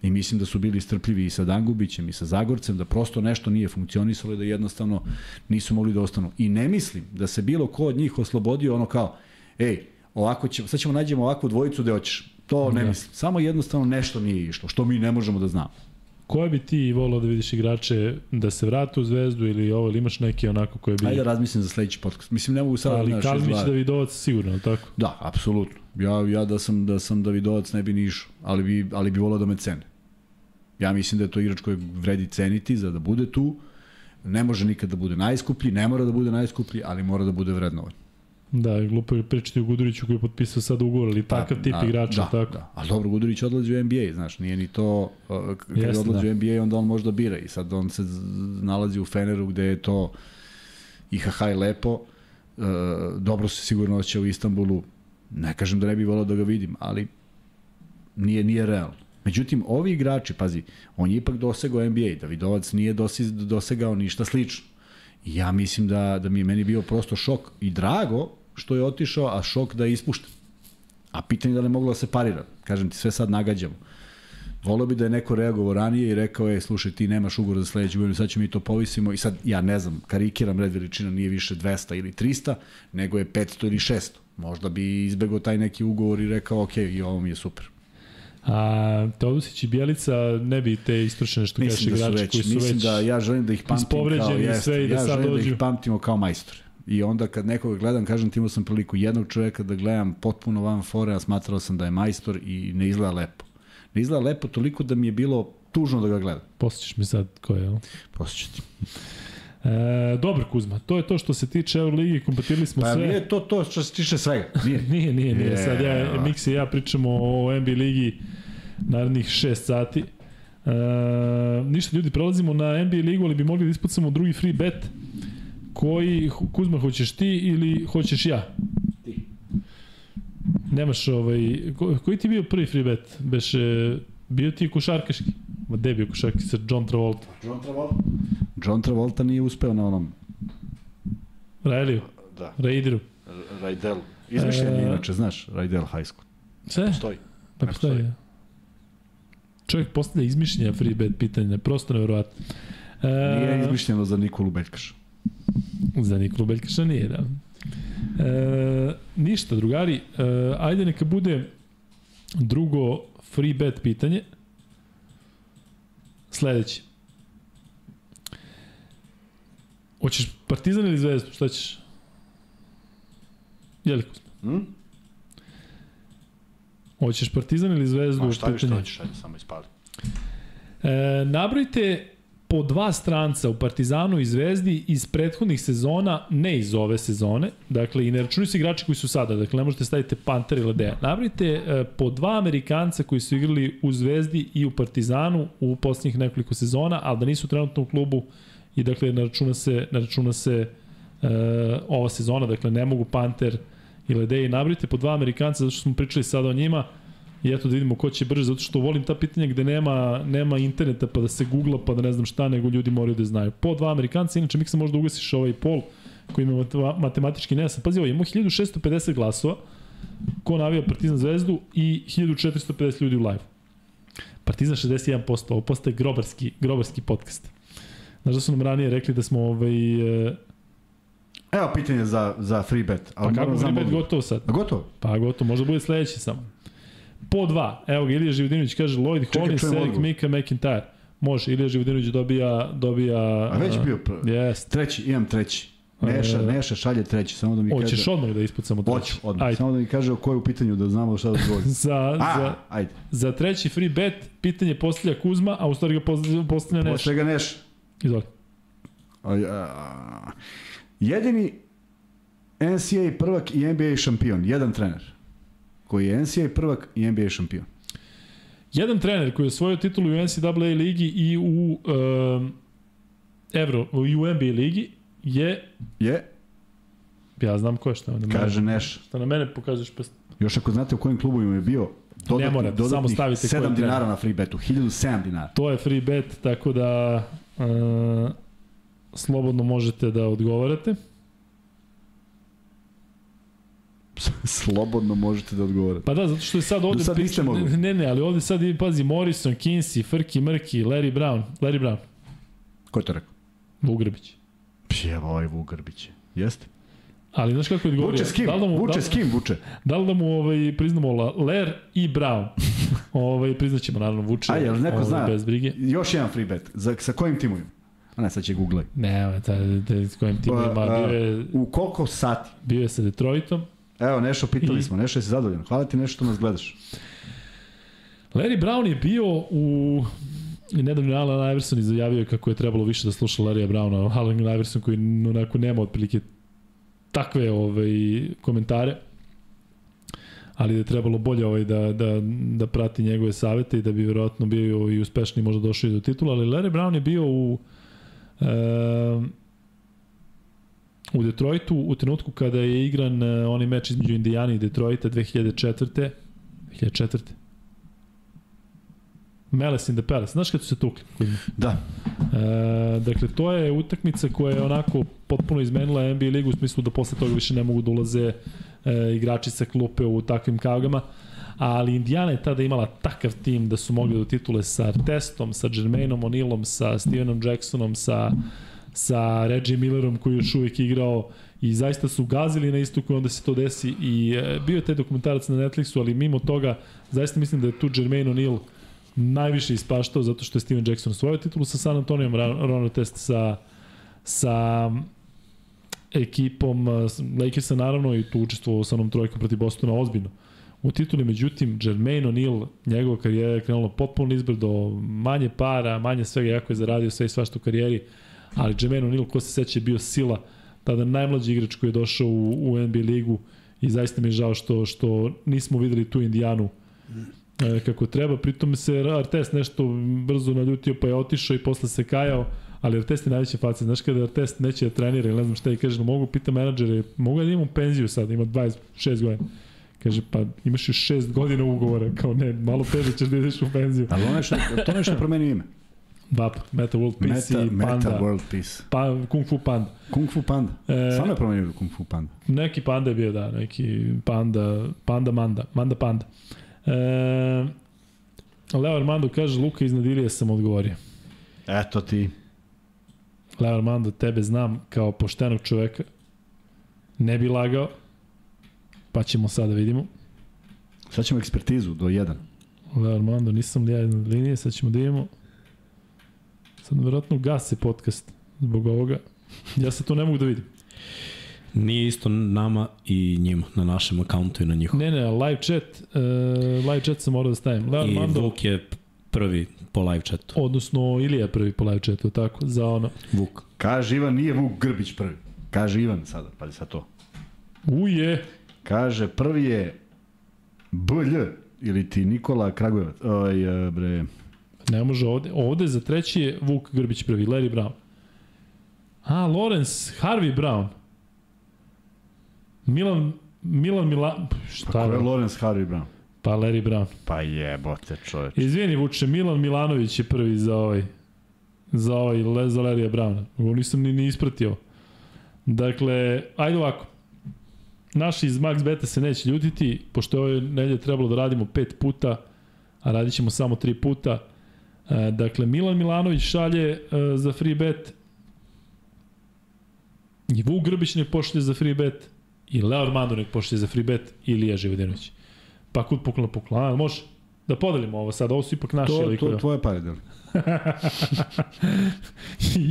I mislim da su bili strpljivi i sa Dangubićem i sa Zagorcem, da prosto nešto nije funkcionisalo i da jednostavno nisu mogli da ostanu. I ne mislim da se bilo ko od njih oslobodio ono kao, ej, ovako ćemo, sad ćemo nađemo ovakvu dvojicu da hoćeš. To ne mislim. Samo jednostavno nešto nije išlo, što mi ne možemo da znamo. Koje bi ti volao da vidiš igrače da se vrate u Zvezdu ili ovo, ili imaš neki onako koje bi... Ajde da razmislim za sledeći podcast. Mislim, ne mogu sad... Ali naš, Kalinić da Davidovac sigurno, tako? Da, apsolutno. Ja, ja da sam, da sam Davidovac ne bi ni išao, ali bi, ali bi volao da me cene. Ja mislim da je to igrač koji vredi ceniti za da bude tu. Ne može nikad da bude najskuplji, ne mora da bude najskuplji, ali mora da bude vrednovan. Da, glupo je pričati o Guduriću koji je potpisao sad ugovor, ali pa, takav tip da, igrača, da, tako. Da. Ali dobro, Gudurić odlazi u NBA, znaš, nije ni to, uh, kad Jeste, odlazi da. u NBA, onda on možda bira i sad on se nalazi u Feneru gde je to IHH je lepo, uh, dobro se sigurno osjeća u Istanbulu, ne kažem da ne bih volao da ga vidim, ali nije, nije realno. Međutim, ovi igrači, pazi, on je ipak dosegao NBA, Davidovac nije dosegao ništa slično. I ja mislim da, da mi je meni bio prosto šok i drago što je otišao, a šok da je ispušten. A pitanje da li je moglo da se parira. Kažem ti, sve sad nagađamo. Volio bi da je neko reagovao ranije i rekao, je, slušaj, ti nemaš ugovor za sledeću godinu, sad ćemo mi to povisimo i sad, ja ne znam, karikiram red veličina nije više 200 ili 300, nego je 500 ili 600. Možda bi izbegao taj neki ugovor i rekao, ok, i ovo mi je super. A Teodosić i Bjelica ne bi te istrošene što kažeš da igrači već, koji su mislim već da ja želim da ih pamtim kao jeste, sve i da ja sad želim dođu. da ih pamtimo kao majstore. I onda kad nekoga gledam, kažem ti imao sam priliku jednog čoveka da gledam potpuno van fore, a smatrao sam da je majstor i ne izgleda lepo. Ne izgleda lepo toliko da mi je bilo tužno da ga gledam. Posjećaš mi sad ko je? Posjećaš ti. E, dobro Kuzma, to je to što se tiče Euroligi, kompatibilni smo pa, sve. Pa nije to to što se tiče svega. Nije, nije, nije. nije. Sad ja, Mix i ja pričamo o NBA ligi narednih 6 sati. E, ništa ljudi, prelazimo na NBA ligu, ali bi mogli da ispucamo drugi free bet. Koji, Kuzma, hoćeš ti ili hoćeš ja? Ti. Nemaš ovaj, ko, koji ti bio prvi free bet? Beše, bio ti košarkaški? Ma gde bio košarkaški sa John Travolta? John Travolta? John Travolta nije uspeo na onom... Raeliju? Da. Raideru? Raidelu. Izmišljen je, e... inače, znaš, Raidel High School. Sve? Postoji. Pa postoji, ja. Čovjek postavlja izmišljenja free bet pitanja, prosto nevjerovatno. E... Nije izmišljeno za Nikolu Beljkaša. Za Nikolu Beljkaša nije, da. E, ništa, drugari, e, ajde neka bude drugo free bet pitanje. Sledeće. Hoćeš Partizan ili Zvezdu? Šta ćeš? Jeliko. Hmm? Hoćeš Partizan ili Zvezdu? Ma šta što hoćeš, ajde samo ispali. E, nabrojite po dva stranca u Partizanu i Zvezdi iz prethodnih sezona, ne iz ove sezone, dakle i ne računaju se igrači koji su sada, dakle ne možete staviti Panter ili Ledeja. Nabrojite e, po dva Amerikanca koji su igrali u Zvezdi i u Partizanu u poslednjih nekoliko sezona, ali da nisu trenutno u klubu i dakle ne računa se, ne računa se e, ova sezona, dakle ne mogu Panter i Ledeji nabrojite po dva Amerikanca, zato što smo pričali sada o njima, I eto da vidimo ko će brže, zato što volim ta pitanja gde nema, nema interneta pa da se googla pa da ne znam šta, nego ljudi moraju da znaju. Po dva Amerikanca, inače Miksa možda ugasiš ovaj pol koji ima matematički nesan. Pazi ovo, imamo 1650 glasova, ko navija Partizan Zvezdu i 1450 ljudi u live. Partizan 61%, ovo postaje grobarski, grobarski podcast. Znaš da su nam ranije rekli da smo ovaj, e, Evo pitanje za, za free bet. Pa kako free bet gotovo sad? A gotovo? Pa gotovo, možda bude sledeći samo. Po dva. Evo ga, Ilija Živodinović kaže Lloyd Hollins, Eric Mika, McIntyre. Može, Ilija Živodinović dobija... dobija A već bio prvi. Jest. Treći, imam treći. Neša, Neša šalje treći, samo da mi kaže... Hoćeš odmah da ispucamo treći? Hoću, odmah. Ajde. Samo da mi kaže o kojoj u pitanju, da znamo šta da odgovori. za, a, za, ajde. za treći free bet pitanje postavlja Kuzma, a u stvari ga postavlja Neša. Postavlja ga Neša. Izvoli. Jedini NCAA prvak i NBA šampion, jedan trener. Koji je NCAA prvak i NBA šampion. Jedan trener koji je osvojio titulu u NCAA ligi i u um, Evro, i u NBA ligi je... Je? Ja znam ko je šta. Na Kaže mene, Neš. Šta na mene pokažeš prst. Još ako znate u kojim klubovima je bio, dodatni, ne morate, samo stavite 7 dinara na free betu, 1007 dinara. To je free bet, tako da uh, slobodno možete da odgovarate. slobodno možete da odgovorite. Pa da, zato što je sad ovde... Do sad niste mogli. Ne, ne, ali ovde sad, pazi, Morrison, Kinsey, Frki, Mrki, Larry Brown. Larry Brown. Ko je to rekao? Vugrbić. Pjevo ovaj Vugrbić. Jeste? Ali znaš kako je odgovorio? Vuče s kim? Da mu, vuče da, s kim vuče? Da li da mu ovaj, priznamo Ler i Brown? ovaj, priznaćemo naravno vuče. Aj, jel neko ovaj, zna? Bez brige. Još jedan free bet. Za, sa kojim timovima? A ne, sad će googlaj. Ne, ta, ta, s kojim timovima pa, bio je... U koliko sati? Bio je sa Detroitom. Evo, Nešo, pitali I... smo. Nešo, jesi zadovoljan? Hvala ti nešto što nas gledaš. Larry Brown je bio u I nedavno Alan Iverson izjavio kako je trebalo više da sluša Larrya Browna, Alan Iverson koji onako nema otprilike takve ovaj, komentare, ali da je trebalo bolje ovaj, da, da, da prati njegove savete i da bi verovatno bio i uspešni možda došao i do titula, ali Larry Brown je bio u e, u Detroitu u trenutku kada je igran uh, onaj meč između Indijana i Detroita 2004. 2004. Meles in the Palace. Znaš kada su se tukli? Da. E, dakle, to je utakmica koja je onako potpuno izmenila NBA ligu u smislu da posle toga više ne mogu da ulaze e, igrači sa klupe u takvim kavgama. Ali Indiana je tada imala takav tim da su mogli do titule sa Artestom, sa Jermainom O'Neillom, sa Stevenom Jacksonom, sa, sa Reggie Millerom koji još uvijek igrao i zaista su gazili na istoku i onda se to desi i e, bio je taj dokumentarac na Netflixu, ali mimo toga zaista mislim da je tu Jermaine O'Neill najviše ispaštao zato što je Steven Jackson osvojio titulu sa San Antonijom, Ronald Test sa, sa ekipom Lakersa naravno i tu učestvovao sa onom trojkom protiv Bostona ozbiljno. U tituli, međutim, Jermaine O'Neal, njegova karijera je krenula potpuno izbrdo, manje para, manje svega, jako je zaradio sve i svašta u karijeri, ali Jermaine O'Neal, ko se seća, je bio sila, tada najmlađi igrač koji je došao u, u NBA ligu i zaista mi je žao što, što nismo videli tu Indijanu e, kako treba, pritom se Artest nešto brzo naljutio pa je otišao i posle se kajao, ali Artest je najveća faca. Znaš kada Artest neće da trenira ili ne znam šta i kaže, mogu pita menadžere, mogu da imam penziju sad, ima 26 godina. Kaže, pa imaš još 6 godina ugovora, kao ne, malo teže ćeš da ideš u penziju. Ali ono što, to nešto promenio ime. Bap, Meta World Peace Meta, i Panda. Meta World Peace. Pa, Kung Fu Panda. Kung Fu Panda. E, Stvarno je promenio Kung Fu Panda. Neki Panda je bio, da, neki Panda, Panda Manda, Manda Panda. E, Leo Armando kaže, Luka iznad Ilije sam odgovorio. Eto ti. Leo Armando, tebe znam kao poštenog čoveka. Ne bi lagao. Pa ćemo sada da vidimo. Sad ćemo ekspertizu do 1. Leo Armando, nisam li ja iznad linije, sad ćemo da vidimo. Sad verovatno gase podcast zbog ovoga. Ja se to ne mogu da vidim. Nije isto nama i njima, na našem akauntu i na njihovom. Ne, ne, live chat, uh, live chat sam morao da stavim. Leon I Mando, Vuk je prvi po live chatu. Odnosno, Ilija je prvi po live chatu, tako, za ono. Vuk. Kaže Ivan, nije Vuk Grbić prvi. Kaže Ivan sada, pazi sad to. Uje. Kaže, prvi je BLJ, ili ti Nikola Kragujevac. Oj, e, bre. Ne može ovde. Ovde za treći je Vuk Grbić prvi, Larry Brown. A, Lawrence Harvey Brown. Milan, Milan Milan, šta pa je? Lorenz Harvey Brown? Pa Larry Brown. Pa jebote čoveč. Izvini Vuče, Milan Milanović je prvi za ovaj za ovaj za Larry Browna. Ovo nisam ni, ni ispratio. Dakle, ajde ovako. Naši iz Max Beta se neće ljutiti, pošto je ove nedelje trebalo da radimo pet puta, a radit ćemo samo tri puta. E, dakle, Milan Milanović šalje e, za free bet i Vuk Grbić ne pošlje za free bet i Leo Armando nek pošlje za free bet i Ilija Živodinović. Pa kud pukla pukla, a može? Da podelimo ovo sad, ovo su ipak naše to, likove. To tvoje pare, da.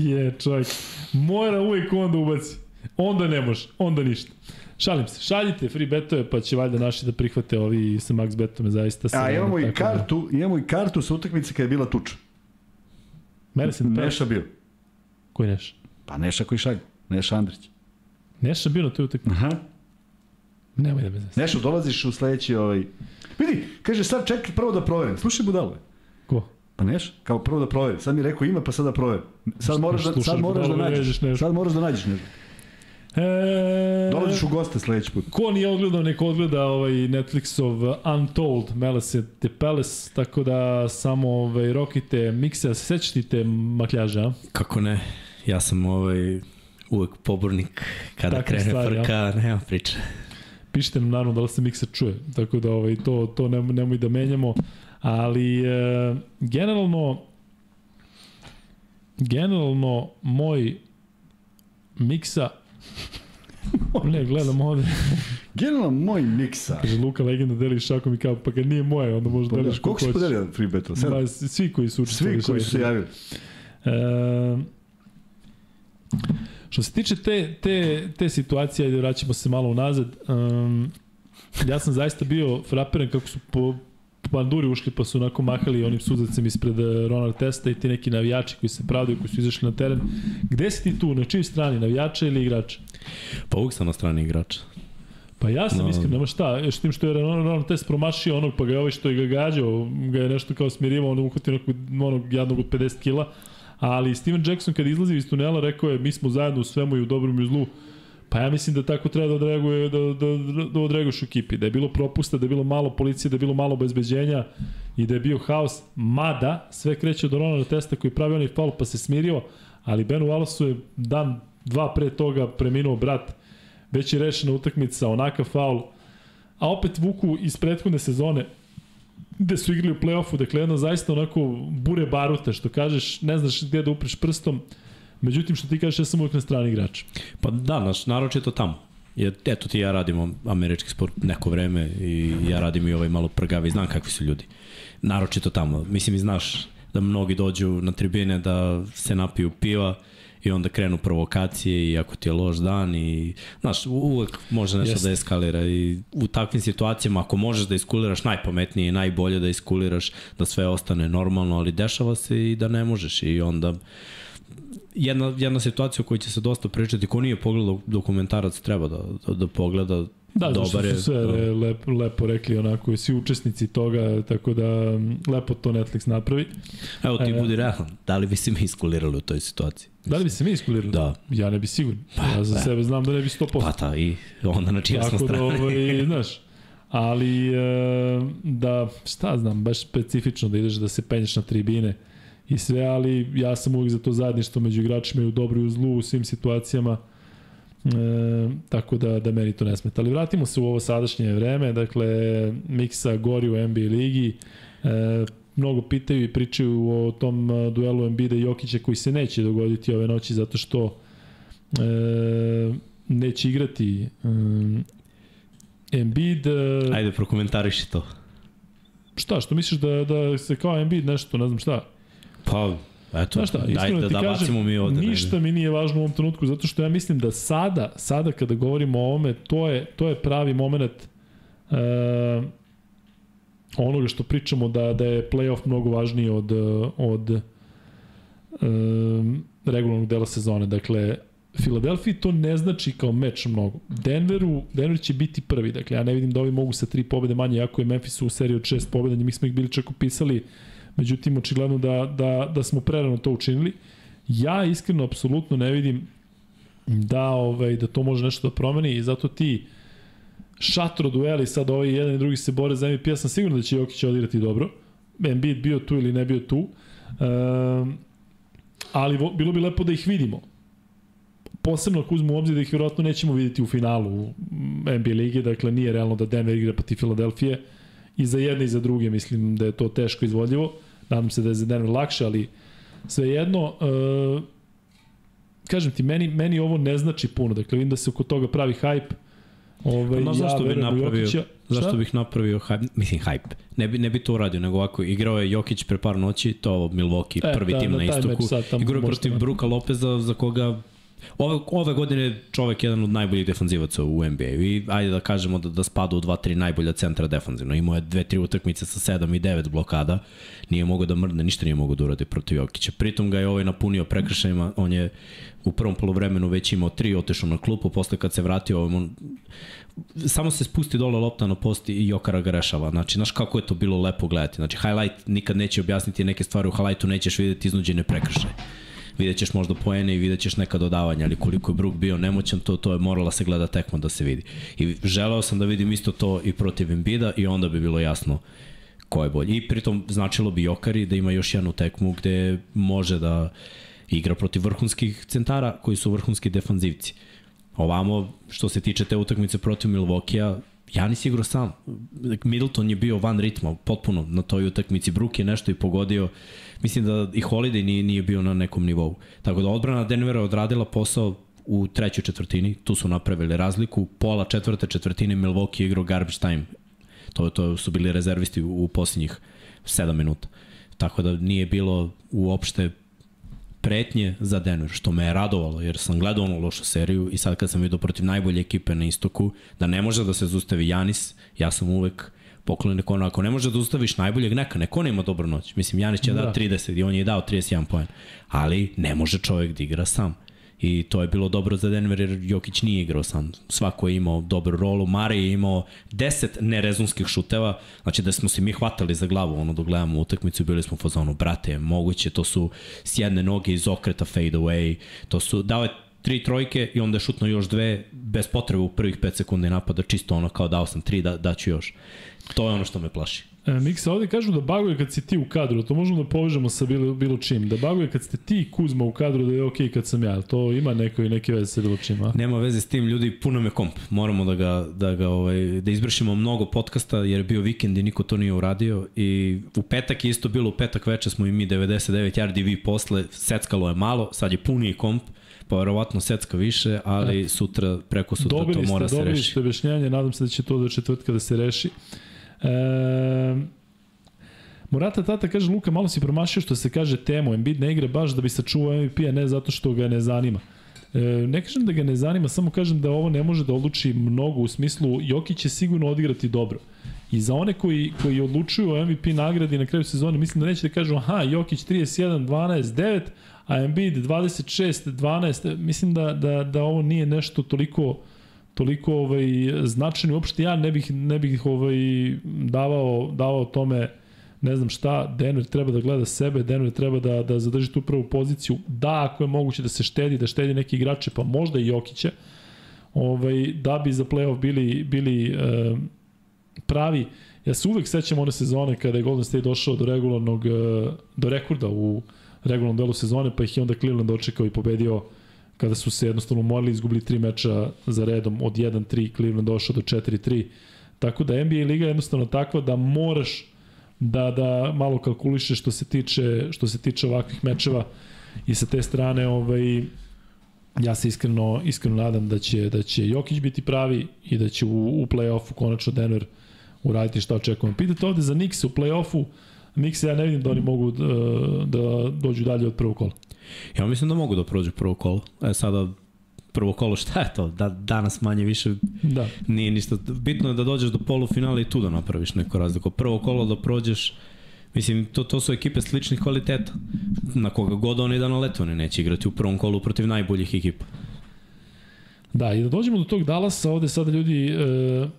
je, čovjek. Mora uvijek onda ubaci. Onda ne može, onda ništa. Šalim se, šaljite free betove, pa će valjda naši da prihvate ovi sa max betome, zaista se... A imamo i da- kartu, da... imamo i kartu sa utakmice kada je bila tuča. Mene se Neša bio. Koji Neša? Pa Neša koji šalje, Neša Andrić. Neša bio na toj utakmici? Aha. Nemoj da me zase. Neša, dolaziš u sledeći ovaj... Vidi, kaže sad čekaj prvo da proverim. Slušaj budale. Ko? Pa neš, kao prvo da proverim. Sad mi rekao ima, pa sad da proverim. Sad moraš da, sad moraš da nađeš. Sad moraš da nađeš nešto. E... Dolaziš u goste sledeći put. Ko nije odgledao, neko odgleda ovaj Netflixov Untold, Malice the Palace, tako da samo ovaj, rokite mikse, sećate makljaža? Kako ne, ja sam ovaj, uvek pobornik kada Takve krene stvari, frka, ja. nema priče. Pišite nam naravno da li se mikser čuje, tako da ovaj, to, to nemoj, nemoj da menjamo, ali e, generalno generalno moj miksa ne, gledam ovde. Generalno moj miksa. Kaže Luka Legenda deli šakom i kao, pa kad nije moje, onda možeš pa, deliš da, koliko hoćeš. Koliko si podelio free battle? Sedam? svi koji su učestvovali. Svi koji su se javili. E, što se tiče te, te, te situacije, ajde vraćamo se malo unazad, um, ja sam zaista bio frapiran kako su po, banduri ušli pa su onako mahali onim suzacem ispred eh, Ronald Testa i ti neki navijači koji se pravdaju, koji su izašli na teren. Gde si ti tu? Na čiji strani? Navijača ili igrača? Pa uvijek sam na strani igrača. Pa ja sam no. iskren, nema šta, s tim što je Ronald Test promašio onog, pa ga je ovaj što je ga gađao, ga je nešto kao smirivao, on uhvatio nekog onog jadnog od 50 kila, ali Steven Jackson kad izlazi iz tunela rekao je mi smo zajedno u svemu i u dobrom i u zlu, Pa ja mislim da tako treba da odreaguje, da, da, da odreaguješ u ekipi. Da je bilo propusta, da je bilo malo policije, da je bilo malo obezbeđenja i da je bio haos. Mada, sve kreće od Ronalda Testa koji pravi onaj faul pa se smirio, ali Benu Wallace je dan, dva pre toga preminuo brat. Već je rešena utakmica, onakav faul. A opet vuku iz prethodne sezone gde su igrali u play-offu, dakle jedna zaista onako bure baruta, što kažeš, ne znaš gde da upriš prstom, Međutim, što ti kažeš, ja sam uvijek na strani igrača. Pa da, naš, naročito tamo. Jer, eto ti ja radimo američki sport neko vreme i ja radim i ovaj malo prgavi i znam kakvi su ljudi. Naročito tamo. Mislim i znaš da mnogi dođu na tribine da se napiju piva i onda krenu provokacije i ako ti je loš dan i znaš, uvek može nešto Jeste. da eskalira i u takvim situacijama ako možeš da iskuliraš najpametnije i najbolje da iskuliraš da sve ostane normalno, ali dešava se i da ne možeš i onda jedna, jedna situacija o kojoj će se dosta pričati, ko nije pogledao dokumentarac treba da, da, da pogleda, Da, dobar je. su sve da. lepo, lepo rekli onako, svi učesnici toga, tako da lepo to Netflix napravi. Evo ti e, budi realan, da li bi se mi iskulirali u toj situaciji? Da li bi se mi iskulirali? Da. Ja ne bi sigurno. Pa, ja za pa. sebe znam da ne bi 100%. Pa ta, i onda na čija smo strane. Tako da, ovaj, znaš, ali e, da, šta znam, baš specifično da ideš da se penješ na tribine, i sve, ali ja sam uvijek za to zajedništvo među igračima i u dobru i u zlu u svim situacijama. E, tako da, da meni to ne smeta. Ali vratimo se u ovo sadašnje vreme, dakle, Miksa gori u NBA ligi, e, mnogo pitaju i pričaju o tom e, duelu Embiida i Jokića koji se neće dogoditi ove noći zato što e, neće igrati e, Embiid. E, Ajde, prokomentariši to. Šta, što misliš da, da se kao Embiid nešto, ne znam šta? Pa, eto, Znaš šta, daj da, da bacimo mi ovde. Ništa ne. mi nije važno u ovom trenutku, zato što ja mislim da sada, sada kada govorimo o ovome, to je, to je pravi moment uh, onoga što pričamo da, da je playoff mnogo važniji od, od uh, regularnog dela sezone. Dakle, Filadelfiji to ne znači kao meč mnogo. Denveru, Denver će biti prvi. Dakle, ja ne vidim da ovi mogu sa tri pobede manje, jako je Memphis u seriji od šest pobeda, mi smo ih bili čak upisali uh, Međutim, očigledno da, da, da smo prerano to učinili. Ja iskreno, apsolutno ne vidim da, ovaj, da to može nešto da promeni i zato ti šatro dueli, sad ovaj jedan i drugi se bore za MVP, ja sam siguran da će Jokić odigrati dobro. Embiid bio tu ili ne bio tu. Um, ali vo, bilo bi lepo da ih vidimo. Posebno ako uzmemo u obzir da ih vjerojatno nećemo videti u finalu NBA lige, dakle nije realno da Denver igra poti Filadelfije i za jedne i za druge mislim da je to teško izvodljivo. Uh, Nadam se da je za Denver lakše, ali svejedno, uh, kažem ti, meni, meni ovo ne znači puno. Dakle, vidim da se oko toga pravi hype. Ovaj, pa, ja zašto bi napravio, Zašto Šta? bih napravio hype? Mislim, hype. Ne bi, ne bi to uradio, nego ovako, igrao je Jokić pre par noći, to Milwaukee, e, prvi da, tim na, na istoku. Igrao je protiv Bruka Lopeza, za koga Ove, ove godine čovek je jedan od najboljih defanzivaca u NBA-u i ajde da kažemo da, da spada u 2-3 najbolja centra defanzivno. Imao je dve, tri utakmice sa 7 i 9 blokada, nije mogao da mrdne, ništa nije mogao da uradi protiv Jokića. Pritom ga je ovaj napunio prekršajima, on je u prvom polovremenu već imao tri, otešao na klupu, posle kad se vratio, on, samo se spusti dole lopta na post i Jokara ga rešava. Znači, znaš kako je to bilo lepo gledati. Znači, highlight nikad neće objasniti neke stvari, u highlightu nećeš videti iznuđene prekršaje vidjet ćeš možda poene i vidjet ćeš neka dodavanja, ali koliko je Brook bio nemoćan, to, to je morala se gleda tekmo da se vidi. I želeo sam da vidim isto to i protiv Embida i onda bi bilo jasno ko je bolji. I pritom značilo bi Jokari da ima još jednu tekmu gde može da igra protiv vrhunskih centara koji su vrhunski defanzivci. Ovamo, što se tiče te utakmice protiv Milvokija, Janis igrao sam. Middleton je bio van ritma, potpuno na toj utakmici. Brook je nešto i pogodio. Mislim da i Holiday nije, nije bio na nekom nivou. Tako da odbrana Denvera odradila posao u trećoj četvrtini, tu su napravili razliku, pola četvrte četvrtine Milwaukee igrao garbage time. To, to su bili rezervisti u, u posljednjih 7 minuta. Tako da nije bilo uopšte pretnje za Denver, što me je radovalo, jer sam gledao onu lošu seriju i sad kad sam vidio protiv najbolje ekipe na istoku, da ne može da se zustavi Janis, ja sam uvek poklon neko ono, ako ne može da ustaviš najboljeg, neka, neko ne ima dobro noć. Mislim, Janis će da. dao 30 i on je dao 31 poen, ali ne može čovjek da igra sam i to je bilo dobro za Denver jer Jokić nije igrao sam. Svako je imao dobru rolu, Mare je imao 10 nerezonskih šuteva, znači da smo se mi hvatali za glavu ono dok gledamo utakmicu bili smo u fazonu, brate, moguće, to su s jedne noge iz okreta fade away, to su, dao je tri trojke i onda je šutno još dve bez potrebe u prvih 5 sekundi napada, čisto ono kao dao sam tri, da, daću još. To je ono što me plaši. E, Miksa, ovde kažu da baguje kad si ti u kadru, to možemo da povežemo sa bilo, bilo čim. Da baguje kad ste ti Kuzma u kadru, da je okej okay kad sam ja. To ima neko i neke veze sa bilo čim, a? Nema veze s tim, ljudi, puno me komp. Moramo da ga, da ga ovaj, da izbršimo mnogo podcasta, jer je bio vikend i niko to nije uradio. I u petak je isto bilo, u petak veče smo i mi 99 yardi, vi posle, seckalo je malo, sad je puniji komp pa verovatno secka više, ali e. sutra, preko sutra dobili to mora ste, se reši. Dobili ste objašnjanje, nadam se da će to do četvrtka da se reši. Morata Tata kaže, Luka, malo si promašio što se kaže temu. Embiid ne igra baš da bi sačuvao MVP-a, ne zato što ga ne zanima. E, ne kažem da ga ne zanima, samo kažem da ovo ne može da odluči mnogo u smislu Jokić će sigurno odigrati dobro. I za one koji, koji odlučuju o MVP nagradi na kraju sezone, mislim da neće da kažu aha, Jokić 31, 12, 9, a Embiid 26, 12, mislim da, da, da ovo nije nešto toliko toliko ovaj značajno uopšte ja ne bih ne bih ovaj davao davao tome ne znam šta, Denver treba da gleda sebe, Denver treba da, da zadrži tu prvu poziciju, da ako je moguće da se štedi, da štedi neki igrače, pa možda i Jokića, ovaj, da bi za playoff bili, bili e, pravi. Ja se uvek sećam one sezone kada je Golden State došao do regularnog, e, do rekorda u regularnom delu sezone, pa ih je onda Cleveland dočekao i pobedio kada su se jednostavno morali izgubili tri meča za redom od 1-3, Cleveland došao do 4-3. Tako da NBA liga je jednostavno takva da moraš da da malo kalkuliše što se tiče što se tiče ovakvih mečeva i sa te strane ovaj ja se iskreno iskreno nadam da će da će Jokić biti pravi i da će u, u plej-ofu konačno Denver uraditi šta očekujemo. Pitate ovde za Knicks u plej-ofu, Knicks ja ne vidim da oni mogu da, da dođu dalje od prvog kola. Ja mislim da mogu da prođu prvo kolo. E sada prvo kolo šta je to? Da, danas manje više da. nije ništa. Bitno je da dođeš do polufinala i tu da napraviš neku razliku. Prvo kolo da prođeš Mislim, to, to su ekipe sličnih kvaliteta. Na koga god oni da nalete, oni neće igrati u prvom kolu protiv najboljih ekipa. Da, i da dođemo do tog Dallasa, ovde sada ljudi, e,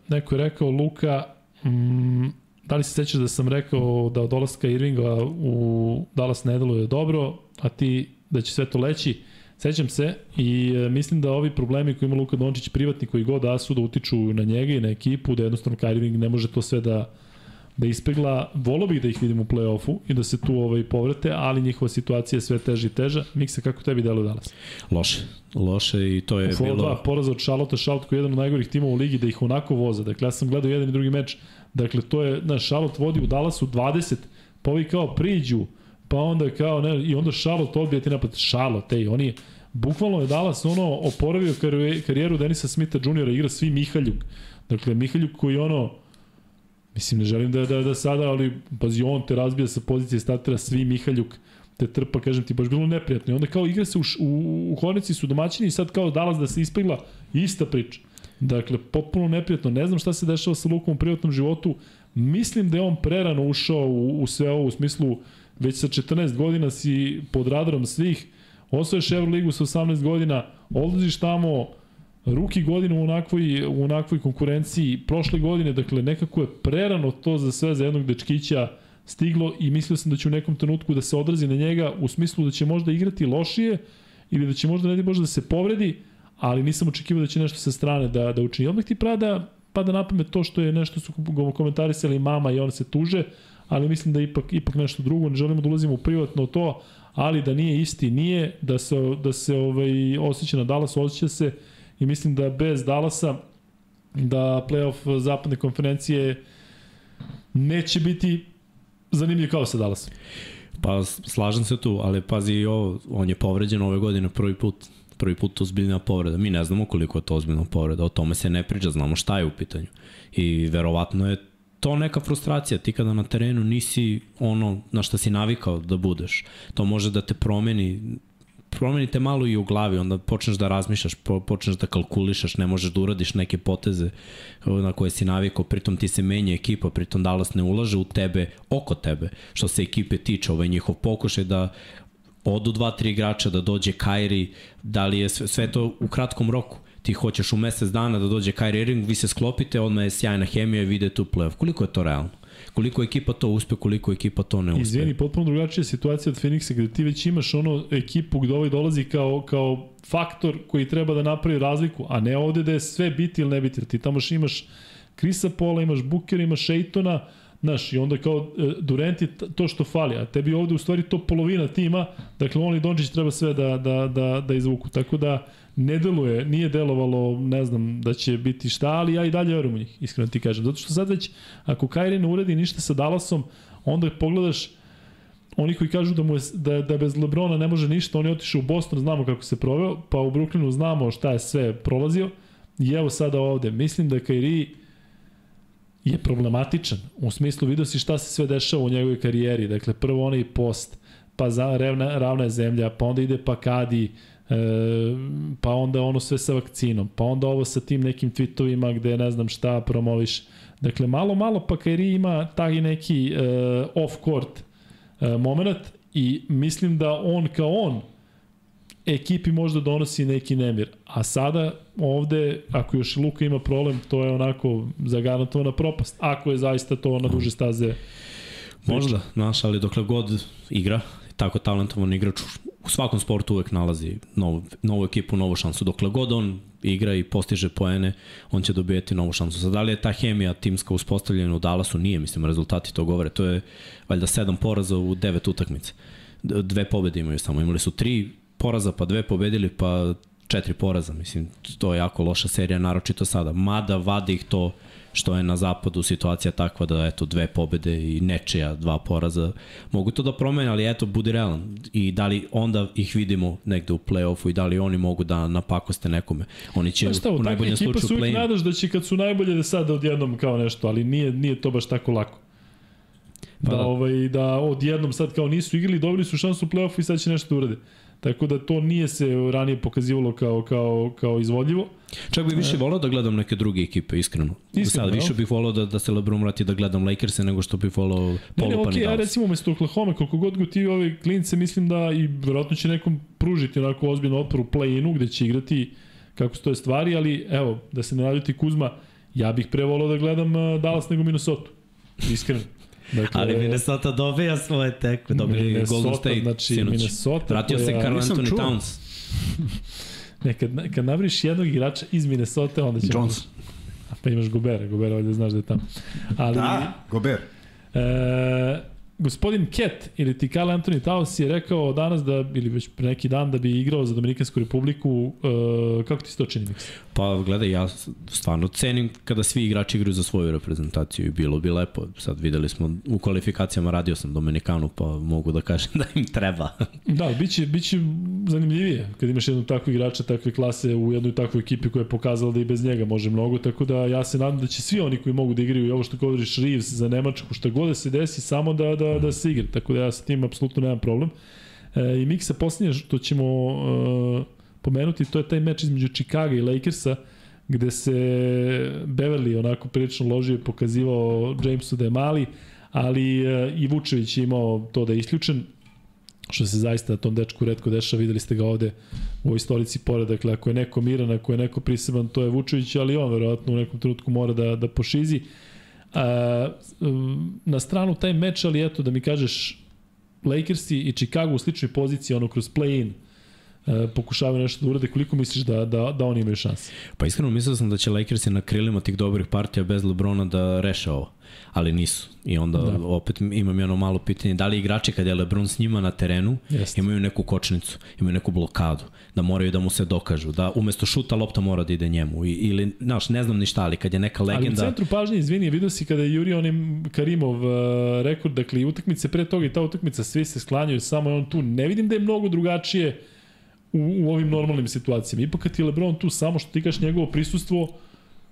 neko je rekao, Luka, mm, da li se sećaš da sam rekao da od dolaska Irvinga u Dallas ne deluje dobro, a ti da će sve to leći? Sećam se i e, mislim da ovi problemi koje ima Luka Dončić, privatni koji god da su, da utiču na njega i na ekipu, da jednostavno Kyrie Irving ne može to sve da da ispegla. Volo bih da ih vidim u play-offu i da se tu ovaj povrate, ali njihova situacija je sve teža i teža. Miksa, kako tebi deluje danas? Loše. Loše i to je Ufo, bilo... Dva poraza od Charlotte, Charlotte koji je jedan od najgorih timova u ligi, da ih onako voza. Dakle, ja sam gledao jedan i drugi meč. Dakle, to je, na, Charlotte vodi u Dallasu 20, pa ovi kao priđu, pa onda kao, ne, i onda Charlotte odbija ti napad. Charlotte, ej, oni, bukvalno je Dallas ono oporavio karijeru Denisa Smitha Jr. igra svi Mihaljuk. Dakle, Mihaljuk koji ono, Mislim, ne želim da, da, da sada, ali pazi, on te razbija sa pozicije startera, svi Mihaljuk te trpa, kažem ti, baš bilo neprijatno. I onda kao igra se u, u, u Hornici su domaćini i sad kao Dallas da se ispegla, ista priča. Dakle, potpuno neprijatno. Ne znam šta se dešava sa Lukom u privatnom životu. Mislim da je on prerano ušao u, u sve ovo, u smislu već sa 14 godina si pod radarom svih, osvoješ Euroligu sa 18 godina, odlaziš tamo, ruki godinu u onakvoj, u onakvoj konkurenciji prošle godine, dakle nekako je prerano to za sve za jednog dečkića stiglo i mislio sam da će u nekom trenutku da se odrazi na njega u smislu da će možda igrati lošije ili da će možda ne možda da se povredi, ali nisam očekivao da će nešto sa strane da, da učini. Odmah ti prada, pada na pamet to što je nešto su komentarisali mama i ona se tuže, ali mislim da ipak, ipak nešto drugo, ne želimo da ulazimo u privatno to, ali da nije isti, nije, da se, da se ovaj, osjeća na Dallas, osjeća se i mislim da bez Dallasa da playoff zapadne konferencije neće biti zanimljiv kao sa Dallasom. Pa slažem se tu, ali pazi i ovo, on je povređen ove godine prvi put prvi put ozbiljna povreda. Mi ne znamo koliko je to ozbiljna povreda, o tome se ne priča, znamo šta je u pitanju. I verovatno je to neka frustracija, ti kada na terenu nisi ono na što si navikao da budeš. To može da te promeni promenite malo i u glavi, onda počneš da razmišljaš, počneš da kalkulišaš, ne možeš da uradiš neke poteze na koje si navikao, pritom ti se menja ekipa, pritom Dallas ne ulaže u tebe, oko tebe, što se ekipe tiče, ovaj njihov pokušaj da odu dva, tri igrača, da dođe Kairi, da li je sve, sve to u kratkom roku ti hoćeš u mesec dana da dođe Kyrie Irving, vi se sklopite, odmah je sjajna hemija i vide tu playoff. Koliko je to realno? Koliko ekipa to uspe, koliko ekipa to ne uspe. Izvini, potpuno drugačija situacija od Phoenixa gde ti već imaš ono ekipu gde ovaj dolazi kao, kao faktor koji treba da napravi razliku, a ne ovde da je sve biti ili ne biti. Ti tamo imaš Krisa Pola, imaš Bukera, imaš Ejtona, Znaš, i onda kao e, Durant je to što fali, a tebi ovde u stvari to polovina tima, dakle on i Dončić treba sve da, da, da, da izvuku. Tako da ne deluje, nije delovalo, ne znam, da će biti šta, ali ja i dalje verujem u njih, iskreno ti kažem. Zato što sad već, ako Kairi ne uradi ništa sa Dallasom, onda pogledaš oni koji kažu da mu je, da, da bez Lebrona ne može ništa, on je otišao u Boston, znamo kako se proveo, pa u Brooklynu znamo šta je sve prolazio. I evo sada ovde, mislim da Kairi je problematičan. U smislu vidio si šta se sve dešava u njegovoj karijeri. Dakle, prvo onaj post, pa za, ravna, ravna je zemlja, pa onda ide pa Kadi, e, pa onda ono sve sa vakcinom, pa onda ovo sa tim nekim tweetovima gde ne znam šta promoviš. Dakle, malo, malo pa Kairi ima taj neki e, off-court e, moment i mislim da on kao on ekipi možda donosi neki nemir. A sada ovde, ako još Luka ima problem, to je onako zagarantovana propast. Ako je zaista to na duže staze Možda, znaš, ali dokle god igra, tako talentovan igrač svakom sportu uvek nalazi novu, novu ekipu, novu šansu. Dokle god on igra i postiže poene, on će dobijeti novu šansu. Sad, da li je ta hemija timska uspostavljena u Dallasu? Nije, mislim, rezultati to govore. To je valjda sedam poraza u devet utakmica. Dve pobede imaju samo. Imali su tri poraza, pa dve pobedili, pa četiri poraza. Mislim, to je jako loša serija, naročito sada. Mada vadi ih to što je na zapadu situacija takva da eto dve pobede i nečija dva poraza mogu to da promene, ali eto budi realan i da li onda ih vidimo negde u play-offu i da li oni mogu da napakoste nekome. Oni će šta, u najboljem slučaju play-in. Ekipa su nadaš da će kad su najbolje da sada odjednom kao nešto, ali nije, nije to baš tako lako. Pa da, da, ovaj, da odjednom sad kao nisu igrali, dobili su šansu u play-offu i sad će nešto da urade. Tako da to nije se ranije pokazivalo kao, kao, kao izvodljivo. Čak bih više e. volao da gledam neke druge ekipe, iskreno. iskreno Sad, više bih volao da, da se LeBron vrati da gledam Lakers-e nego što bih volao Polo ne, ne, okay, ja recimo umesto Oklahoma, koliko god go ti ove klince, mislim da i verovatno će nekom pružiti onako ozbiljno otpor u play-inu gde će igrati kako stoje stvari, ali evo, da se ne naljuti Kuzma, ja bih pre volao da gledam Dallas nego Minnesota. Iskreno. Dakle, Ali Minnesota dobija svoje tekme, dobili Golden State znači, sinoć. Minnesota Vratio se Carl Anthony Towns. ne, kad, kad navriš jednog igrača iz Minnesota, onda će... Jones. A pa imaš Gobera, Gobera ovdje znaš da je tamo. Ali, da, Gober. E, gospodin Ket ili ti Karl Anthony Towns je rekao danas da, ili već pre neki dan da bi igrao za Dominikansku republiku. Uh, kako ti se to čini, Miks? Pa gledaj, ja stvarno cenim kada svi igrači igraju za svoju reprezentaciju i bilo bi lepo. Sad videli smo u kvalifikacijama, radio sam Dominikanu, pa mogu da kažem da im treba. da, biće, biće zanimljivije kad imaš jednu takvu igrača takve klase u jednoj takvoj ekipi koja je pokazala da i bez njega može mnogo, tako da ja se nadam da će svi oni koji mogu da igraju i ovo što govoriš Reeves za Nemačku, šta god da se desi, samo da, da, da se igra, tako da ja sa tim apsolutno nemam problem. E, I Miksa, posljednje što ćemo e, pomenuti, to je taj meč između Chicago i Lakersa, gde se Beverly onako prilično ložio i pokazivao Jamesu da je mali, ali e, i Vučević je imao to da je isključen, što se zaista tom dečku redko dešava, videli ste ga ovde u ovoj stolici pored, dakle ako je neko miran, ako je neko priseban, to je Vučević, ali on verovatno u nekom trenutku mora da, da pošizi. A, na stranu taj meč, ali eto da mi kažeš Lakersi i Chicago u sličnoj poziciji, ono kroz play-in, pokušavaju nešto da urade, koliko misliš da, da, da oni imaju šanse? Pa iskreno mislio sam da će Lakersi na krilima tih dobrih partija bez Lebrona da reše ovo ali nisu. I onda da. opet imam jedno malo pitanje, da li igrači kad je Lebron s njima na terenu Jest. imaju neku kočnicu, imaju neku blokadu, da moraju da mu se dokažu, da umesto šuta lopta mora da ide njemu I, ili, znaš, ne znam ništa, ali kad je neka legenda... Ali u centru pažnje, izvini, vidio si kada je Juri onim Karimov uh, rekord, dakle utakmice pre toga i ta utakmica, svi se sklanjaju, samo on tu. Ne vidim da je mnogo drugačije u, u ovim normalnim situacijama. Ipak kad je Lebron tu, samo što ti kaš njegovo prisustvo,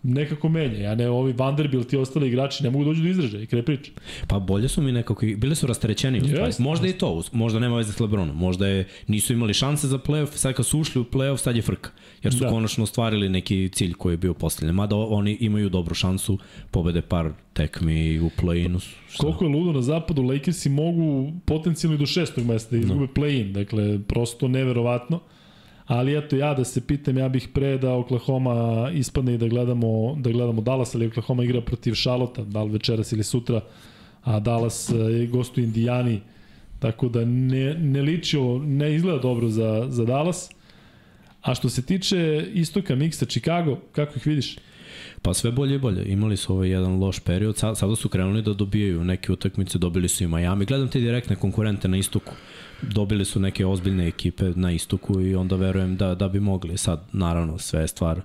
nekako menja. Ja ne, ovi Vanderbilt i ostali igrači ne mogu doći do izražaja i kraj priče. Pa bolje su mi nekako, bili su rasterećeni stvari. Možda i to, možda nema veze s Lebronom. Možda je, nisu imali šanse za playoff, sad kad su ušli u playoff, sad je frka. Jer su da. konačno ostvarili neki cilj koji je bio postavljen. Mada oni imaju dobru šansu, pobede par tekmi u play-inu. Koliko je ludo na zapadu, Lakersi mogu potencijalno do šestog mesta da izgube no. play-in. Dakle, prosto neverovatno. Ali eto, ja da se pitam, ja bih pre da Oklahoma ispadne i da gledamo, da gledamo Dallas, ali Oklahoma igra protiv Charlotte, da li večeras ili sutra, a Dallas je gostu Indijani, tako da ne, ne liči, ne izgleda dobro za, za Dallas. A što se tiče istoka miksa Chicago, kako ih vidiš? Pa sve bolje i bolje. Imali su ovaj jedan loš period. Sad, sada su krenuli da dobijaju neke utakmice, dobili su i Miami. Gledam te direktne konkurente na istoku dobili su neke ozbiljne ekipe na istoku i onda verujem da, da bi mogli. Sad, naravno, sve je stvar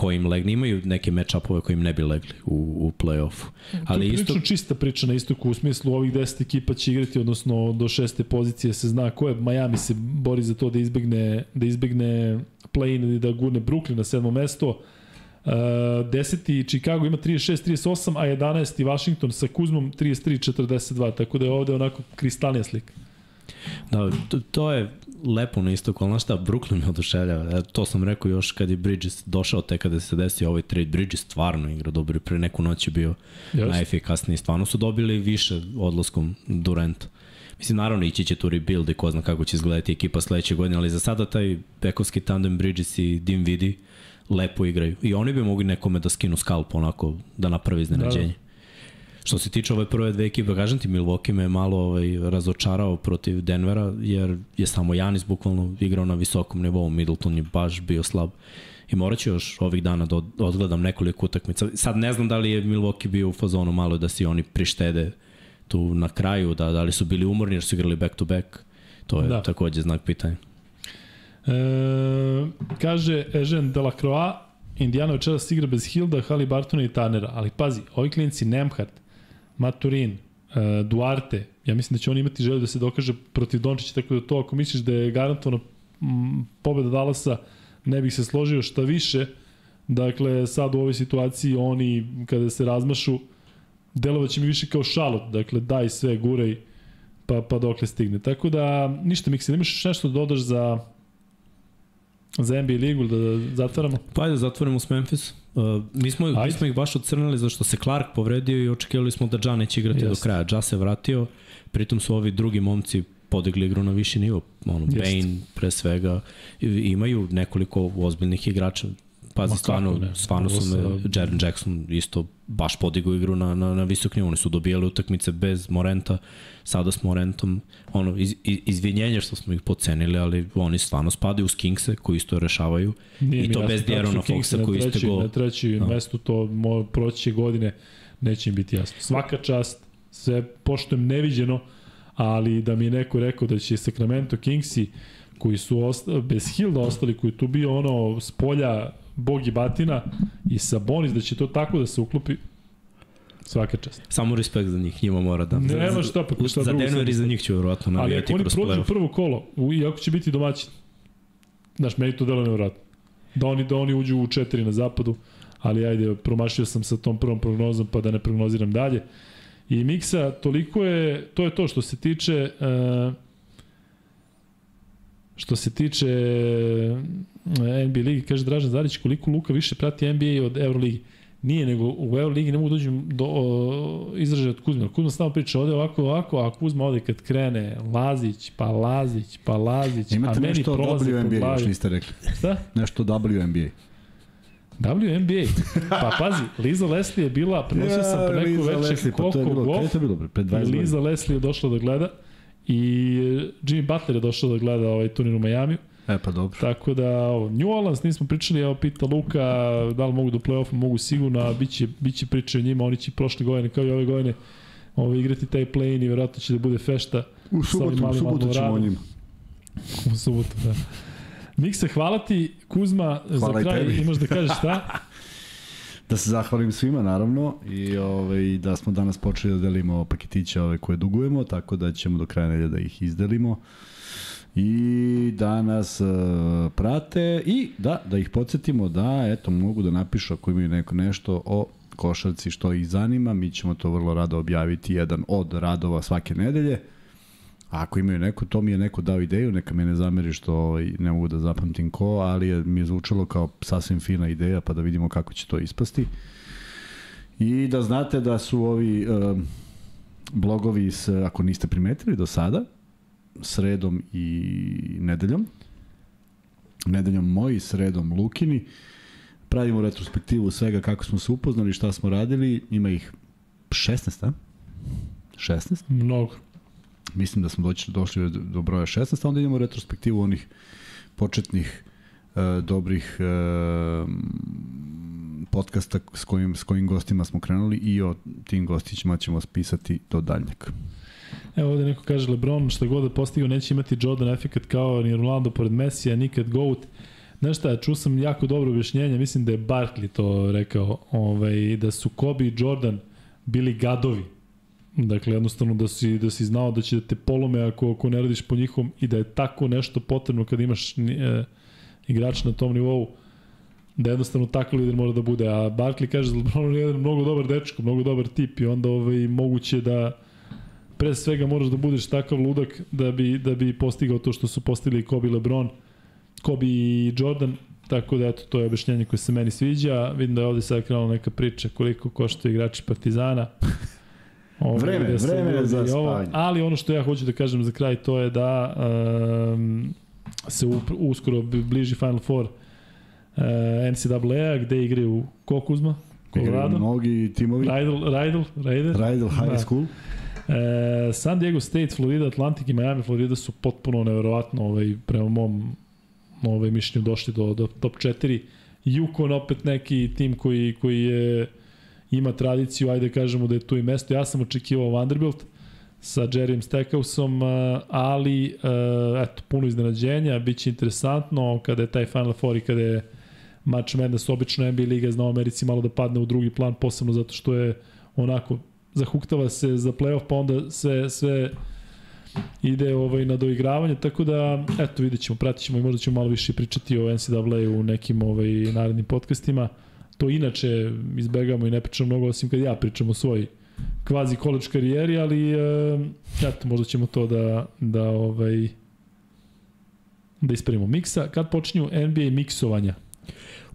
koji im legne. Imaju neke match-upove koji im ne bi legli u, u play-offu. Ali to je isto... čista priča na istoku u smislu ovih 10 ekipa će igrati, odnosno do šeste pozicije se zna ko je. Miami se bori za to da izbegne, da izbegne play-in i da gurne Brooklyn na sedmo mesto. Uh, 10. Chicago ima 36-38, a 11. Washington sa Kuzmom 33-42, tako da je ovde onako kristalnija slika. Da, to, to je lepo na istoku, ali znaš šta, Brooklyn me oduševljava. E, to sam rekao još kad je Bridges došao, te kada se desio ovaj trade. Bridges stvarno igra dobro i pre neku noć je bio yes. najefikasniji. Stvarno su dobili više odlaskom Durenta. Mislim, naravno, ići će tu rebuild i ko zna kako će izgledati ekipa sledeće godine, ali za sada taj bekovski tandem Bridges i Dinvidi lepo igraju. I oni bi mogli nekome da skinu skalp onako, da napravi iznenađenje. Da, da. Što se tiče ove prve dve ekipe, kažem ti, Milwaukee me malo ovaj, razočarao protiv Denvera, jer je samo Janis bukvalno igrao na visokom nivou, Middleton je baš bio slab. I morat ću još ovih dana da odgledam nekoliko utakmica. Sad ne znam da li je Milwaukee bio u fazonu malo da si oni prištede tu na kraju, da, da li su bili umorni jer su igrali back to back. To je da. takođe znak pitanja. E, kaže Ežen Delacroix, Indiana večeras igra bez Hilda, Halibartona i Tanera, ali pazi, ovi klinci Nemhart, Maturin, uh, Duarte, ja mislim da će on imati želju da se dokaže protiv Dončića, tako da to ako misliš da je garantovano pobeda Dallasa, ne bih se složio šta više, dakle sad u ovoj situaciji oni kada se razmašu, delovaće mi više kao šalot, dakle daj sve, guraj, pa, pa dokle stigne. Tako da, ništa, Mikse, imaš nešto da dodaš za, za NBA ligu, da zatvaramo? Pa ajde, zatvorimo s Memphis. Uh, mi, smo, mi smo ih baš ocrnili zašto se Clark povredio i očekivali smo da Ja neće igrati Jest. do kraja. Ja se vratio, pritom su ovi drugi momci podigli igru na viši nivo. Ono. Bane pre svega. Imaju nekoliko ozbiljnih igrača. Pazi, stvarno, ne. stvarno su me, Jaren Jackson isto baš podigao igru na, na, na visok nivo. Oni su dobijali utakmice bez Morenta, sada s Morentom. Ono, iz, iz, izvinjenje što smo ih pocenili, ali oni stvarno spadaju uz Kingse koji isto rešavaju. Nije I to bez Djerona Foxa koji isto go... Na treći da. mestu to mo, proći godine neće im biti jasno. Svaka čast, sve poštojem neviđeno, ali da mi je neko rekao da će Sacramento Kingsi koji su osta, bez Hilda ostali, koji tu bio ono s polja Bogi Batina i Sabonis, da će to tako da se uklopi, Svaka čast. Samo respekt za njih, njima mora da... Ne, nema šta, pa šta Za Denver i za njih će vjerojatno navijati kroz Ali ako oni prođu prvo kolo, iako će biti domaćin, znaš, meni to delo nevjerojatno. Da oni, da oni uđu u četiri na zapadu, ali ajde, promašio sam sa tom prvom prognozom, pa da ne prognoziram dalje. I Miksa, toliko je, to je to što se tiče... Uh, Što se tiče eh, NBA ligi, kaže Dražan Zarić, koliko Luka više prati NBA od Euroligi. Nije, nego u Euroligi ne mogu da dođu do o, izražaja od Kuzma. Kuzma samo priča ovde ovako, ovako, a Kuzma ovde kad krene, Lazić, pa Lazić, pa Lazić, Imate a meni nešto prolazi WNBA, još niste rekli. Šta? Nešto WNBA. WNBA. Pa pazi, Liza Leslie je bila, prenosio ja, sam pre neko veče Koko pa Golf. Kada je to bilo? Pre 20 I Liza Leslie je došla da gleda i Jimmy Butler je došao da gleda ovaj turnir u Majamiju. E pa dobro. Tako da, ovo, New Orleans nismo pričali, evo pita Luka, da li mogu do play-offa, mogu sigurno, a biće, biće priče o njima, oni će prošle godine, kao i ove godine, ovo, igrati taj play-in i vjerojatno će da bude fešta. U subotu, u subotu ćemo o njima. U subotu, da. Mikse, hvala ti, Kuzma, hvala za kraj imaš da kažeš šta? da se zahvalim svima naravno i ovaj da smo danas počeli da delimo paketiće ove koje dugujemo, tako da ćemo do kraja nedelje da ih izdelimo i da nas uh, prate i da, da ih podsjetimo da eto mogu da napišu ako imaju neko nešto o košarci što ih zanima, mi ćemo to vrlo rado objaviti jedan od radova svake nedelje. A ako imaju neko, to mi je neko dao ideju, neka me ne zameri što ovaj, ne mogu da zapamtim ko, ali je, mi je zvučalo kao sasvim fina ideja, pa da vidimo kako će to ispasti. I da znate da su ovi uh, blogovi, s, ako niste primetili do sada, sredom i nedeljom. Nedeljom moji, sredom Lukini. Pravimo retrospektivu svega kako smo se upoznali, šta smo radili. Ima ih 16, a? 16? Mnogo. Mislim da smo doći, došli do broja 16, a onda idemo retrospektivu onih početnih uh, dobrih uh, podcasta s kojim, s kojim gostima smo krenuli i o tim gostićima ćemo spisati do daljnjeg. Evo ovde neko kaže Lebron šta god da postigao neće imati Jordan efekt kao ni Ronaldo pored Mesija, nikad GOAT. Znaš šta, čuo sam jako dobro objašnjenje, mislim da je Barkley to rekao, ovaj, da su Kobe i Jordan bili gadovi. Dakle, jednostavno da si, da si znao da će da te polome ako, ako ne radiš po njihom i da je tako nešto potrebno kad imaš e, igrač na tom nivou da jednostavno takav lider mora da bude. A Barkley kaže LeBron je jedan mnogo dobar dečko, mnogo dobar tip i onda ovaj, moguće da pre svega moraš da budeš takav ludak da bi, da bi postigao to što su postigli Kobe LeBron, Kobe i Jordan, tako da eto, to je objašnjenje koje se meni sviđa. Vidim da je ovde sad krenula neka priča koliko košta igrači Partizana. Ovo, vreme, da vreme za spavanje. Ali ono što ja hoću da kažem za kraj to je da um, se u, uskoro bliži Final Four uh, NCAA-a gde igraju Kokuzma, Colorado. Mnogi timovi. Rydell, Rydell, Raider. Rydell High da. School. E, San Diego State, Florida Atlantic i Miami Florida su potpuno neverovatno ovaj, prema mom ovaj, mišljenju došli do, do top 4. Yukon opet neki tim koji, koji je ima tradiciju, ajde kažemo da je tu i mesto. Ja sam očekivao Vanderbilt sa Jerrym Stackhouseom, ali eto, puno iznenađenja, bit će interesantno kada je taj Final Four i kada je Match Madness, obično NBA Liga zna u Americi malo da padne u drugi plan, posebno zato što je onako zahuktava se za playoff, pa onda sve, sve ide ovaj na doigravanje, tako da eto vidjet ćemo, pratit ćemo i možda ćemo malo više pričati o NCAA u nekim ovaj, narednim podcastima. To inače izbegamo i ne pričamo mnogo, osim kad ja pričam o svoj kvazi college karijeri, ali e, eto, možda ćemo to da, da ovaj, da ispravimo. Miksa, kad počinju NBA miksovanja?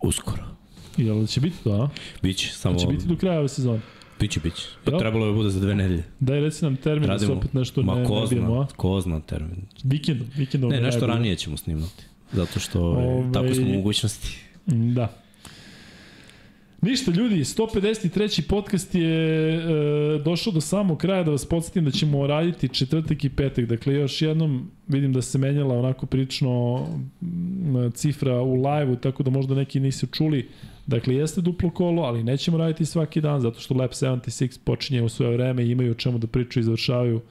Uskoro. Jel će biti to, a? Biće, samo... Će biti do kraja ove sezone. Biće, biće. Pa Jel? trebalo je bude za dve nedelje. Daj, reci nam termin Radimo, da se opet nešto ma, ne, ko ne bijemo, a? Ko zna termin. Vikendom, vikendom. Ne, nešto ranije ćemo snimati. Zato što Ove, ovaj, tako smo u mogućnosti. Da. Ništa, ljudi, 153. podcast je e, došao do samog kraja da vas podsjetim da ćemo raditi četvrtak i petak. Dakle, još jednom vidim da se menjala onako prilično cifra u live-u, tako da možda neki nisu čuli. Dakle, jeste duplo kolo, ali nećemo raditi svaki dan, zato što Lab 76 počinje u svoje vreme i imaju o čemu da pričaju i završavaju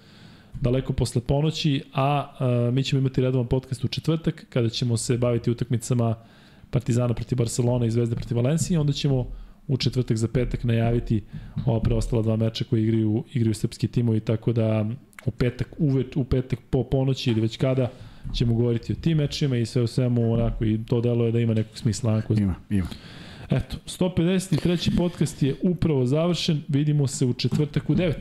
daleko posle ponoći, a, a mi ćemo imati redovan podcast u četvrtak, kada ćemo se baviti utakmicama Partizana protiv Barcelona i Zvezde protiv Valencije, onda ćemo u četvrtak za petak najaviti ova preostala dva meča koji igraju, igraju srpski timovi, tako da u petak, uveč, u petak po ponoći ili već kada ćemo govoriti o tim mečima i sve u svemu onako i to delo je da ima nekog smisla. Onako. Ima, ima. Eto, 153. podcast je upravo završen, vidimo se u četvrtak u 9.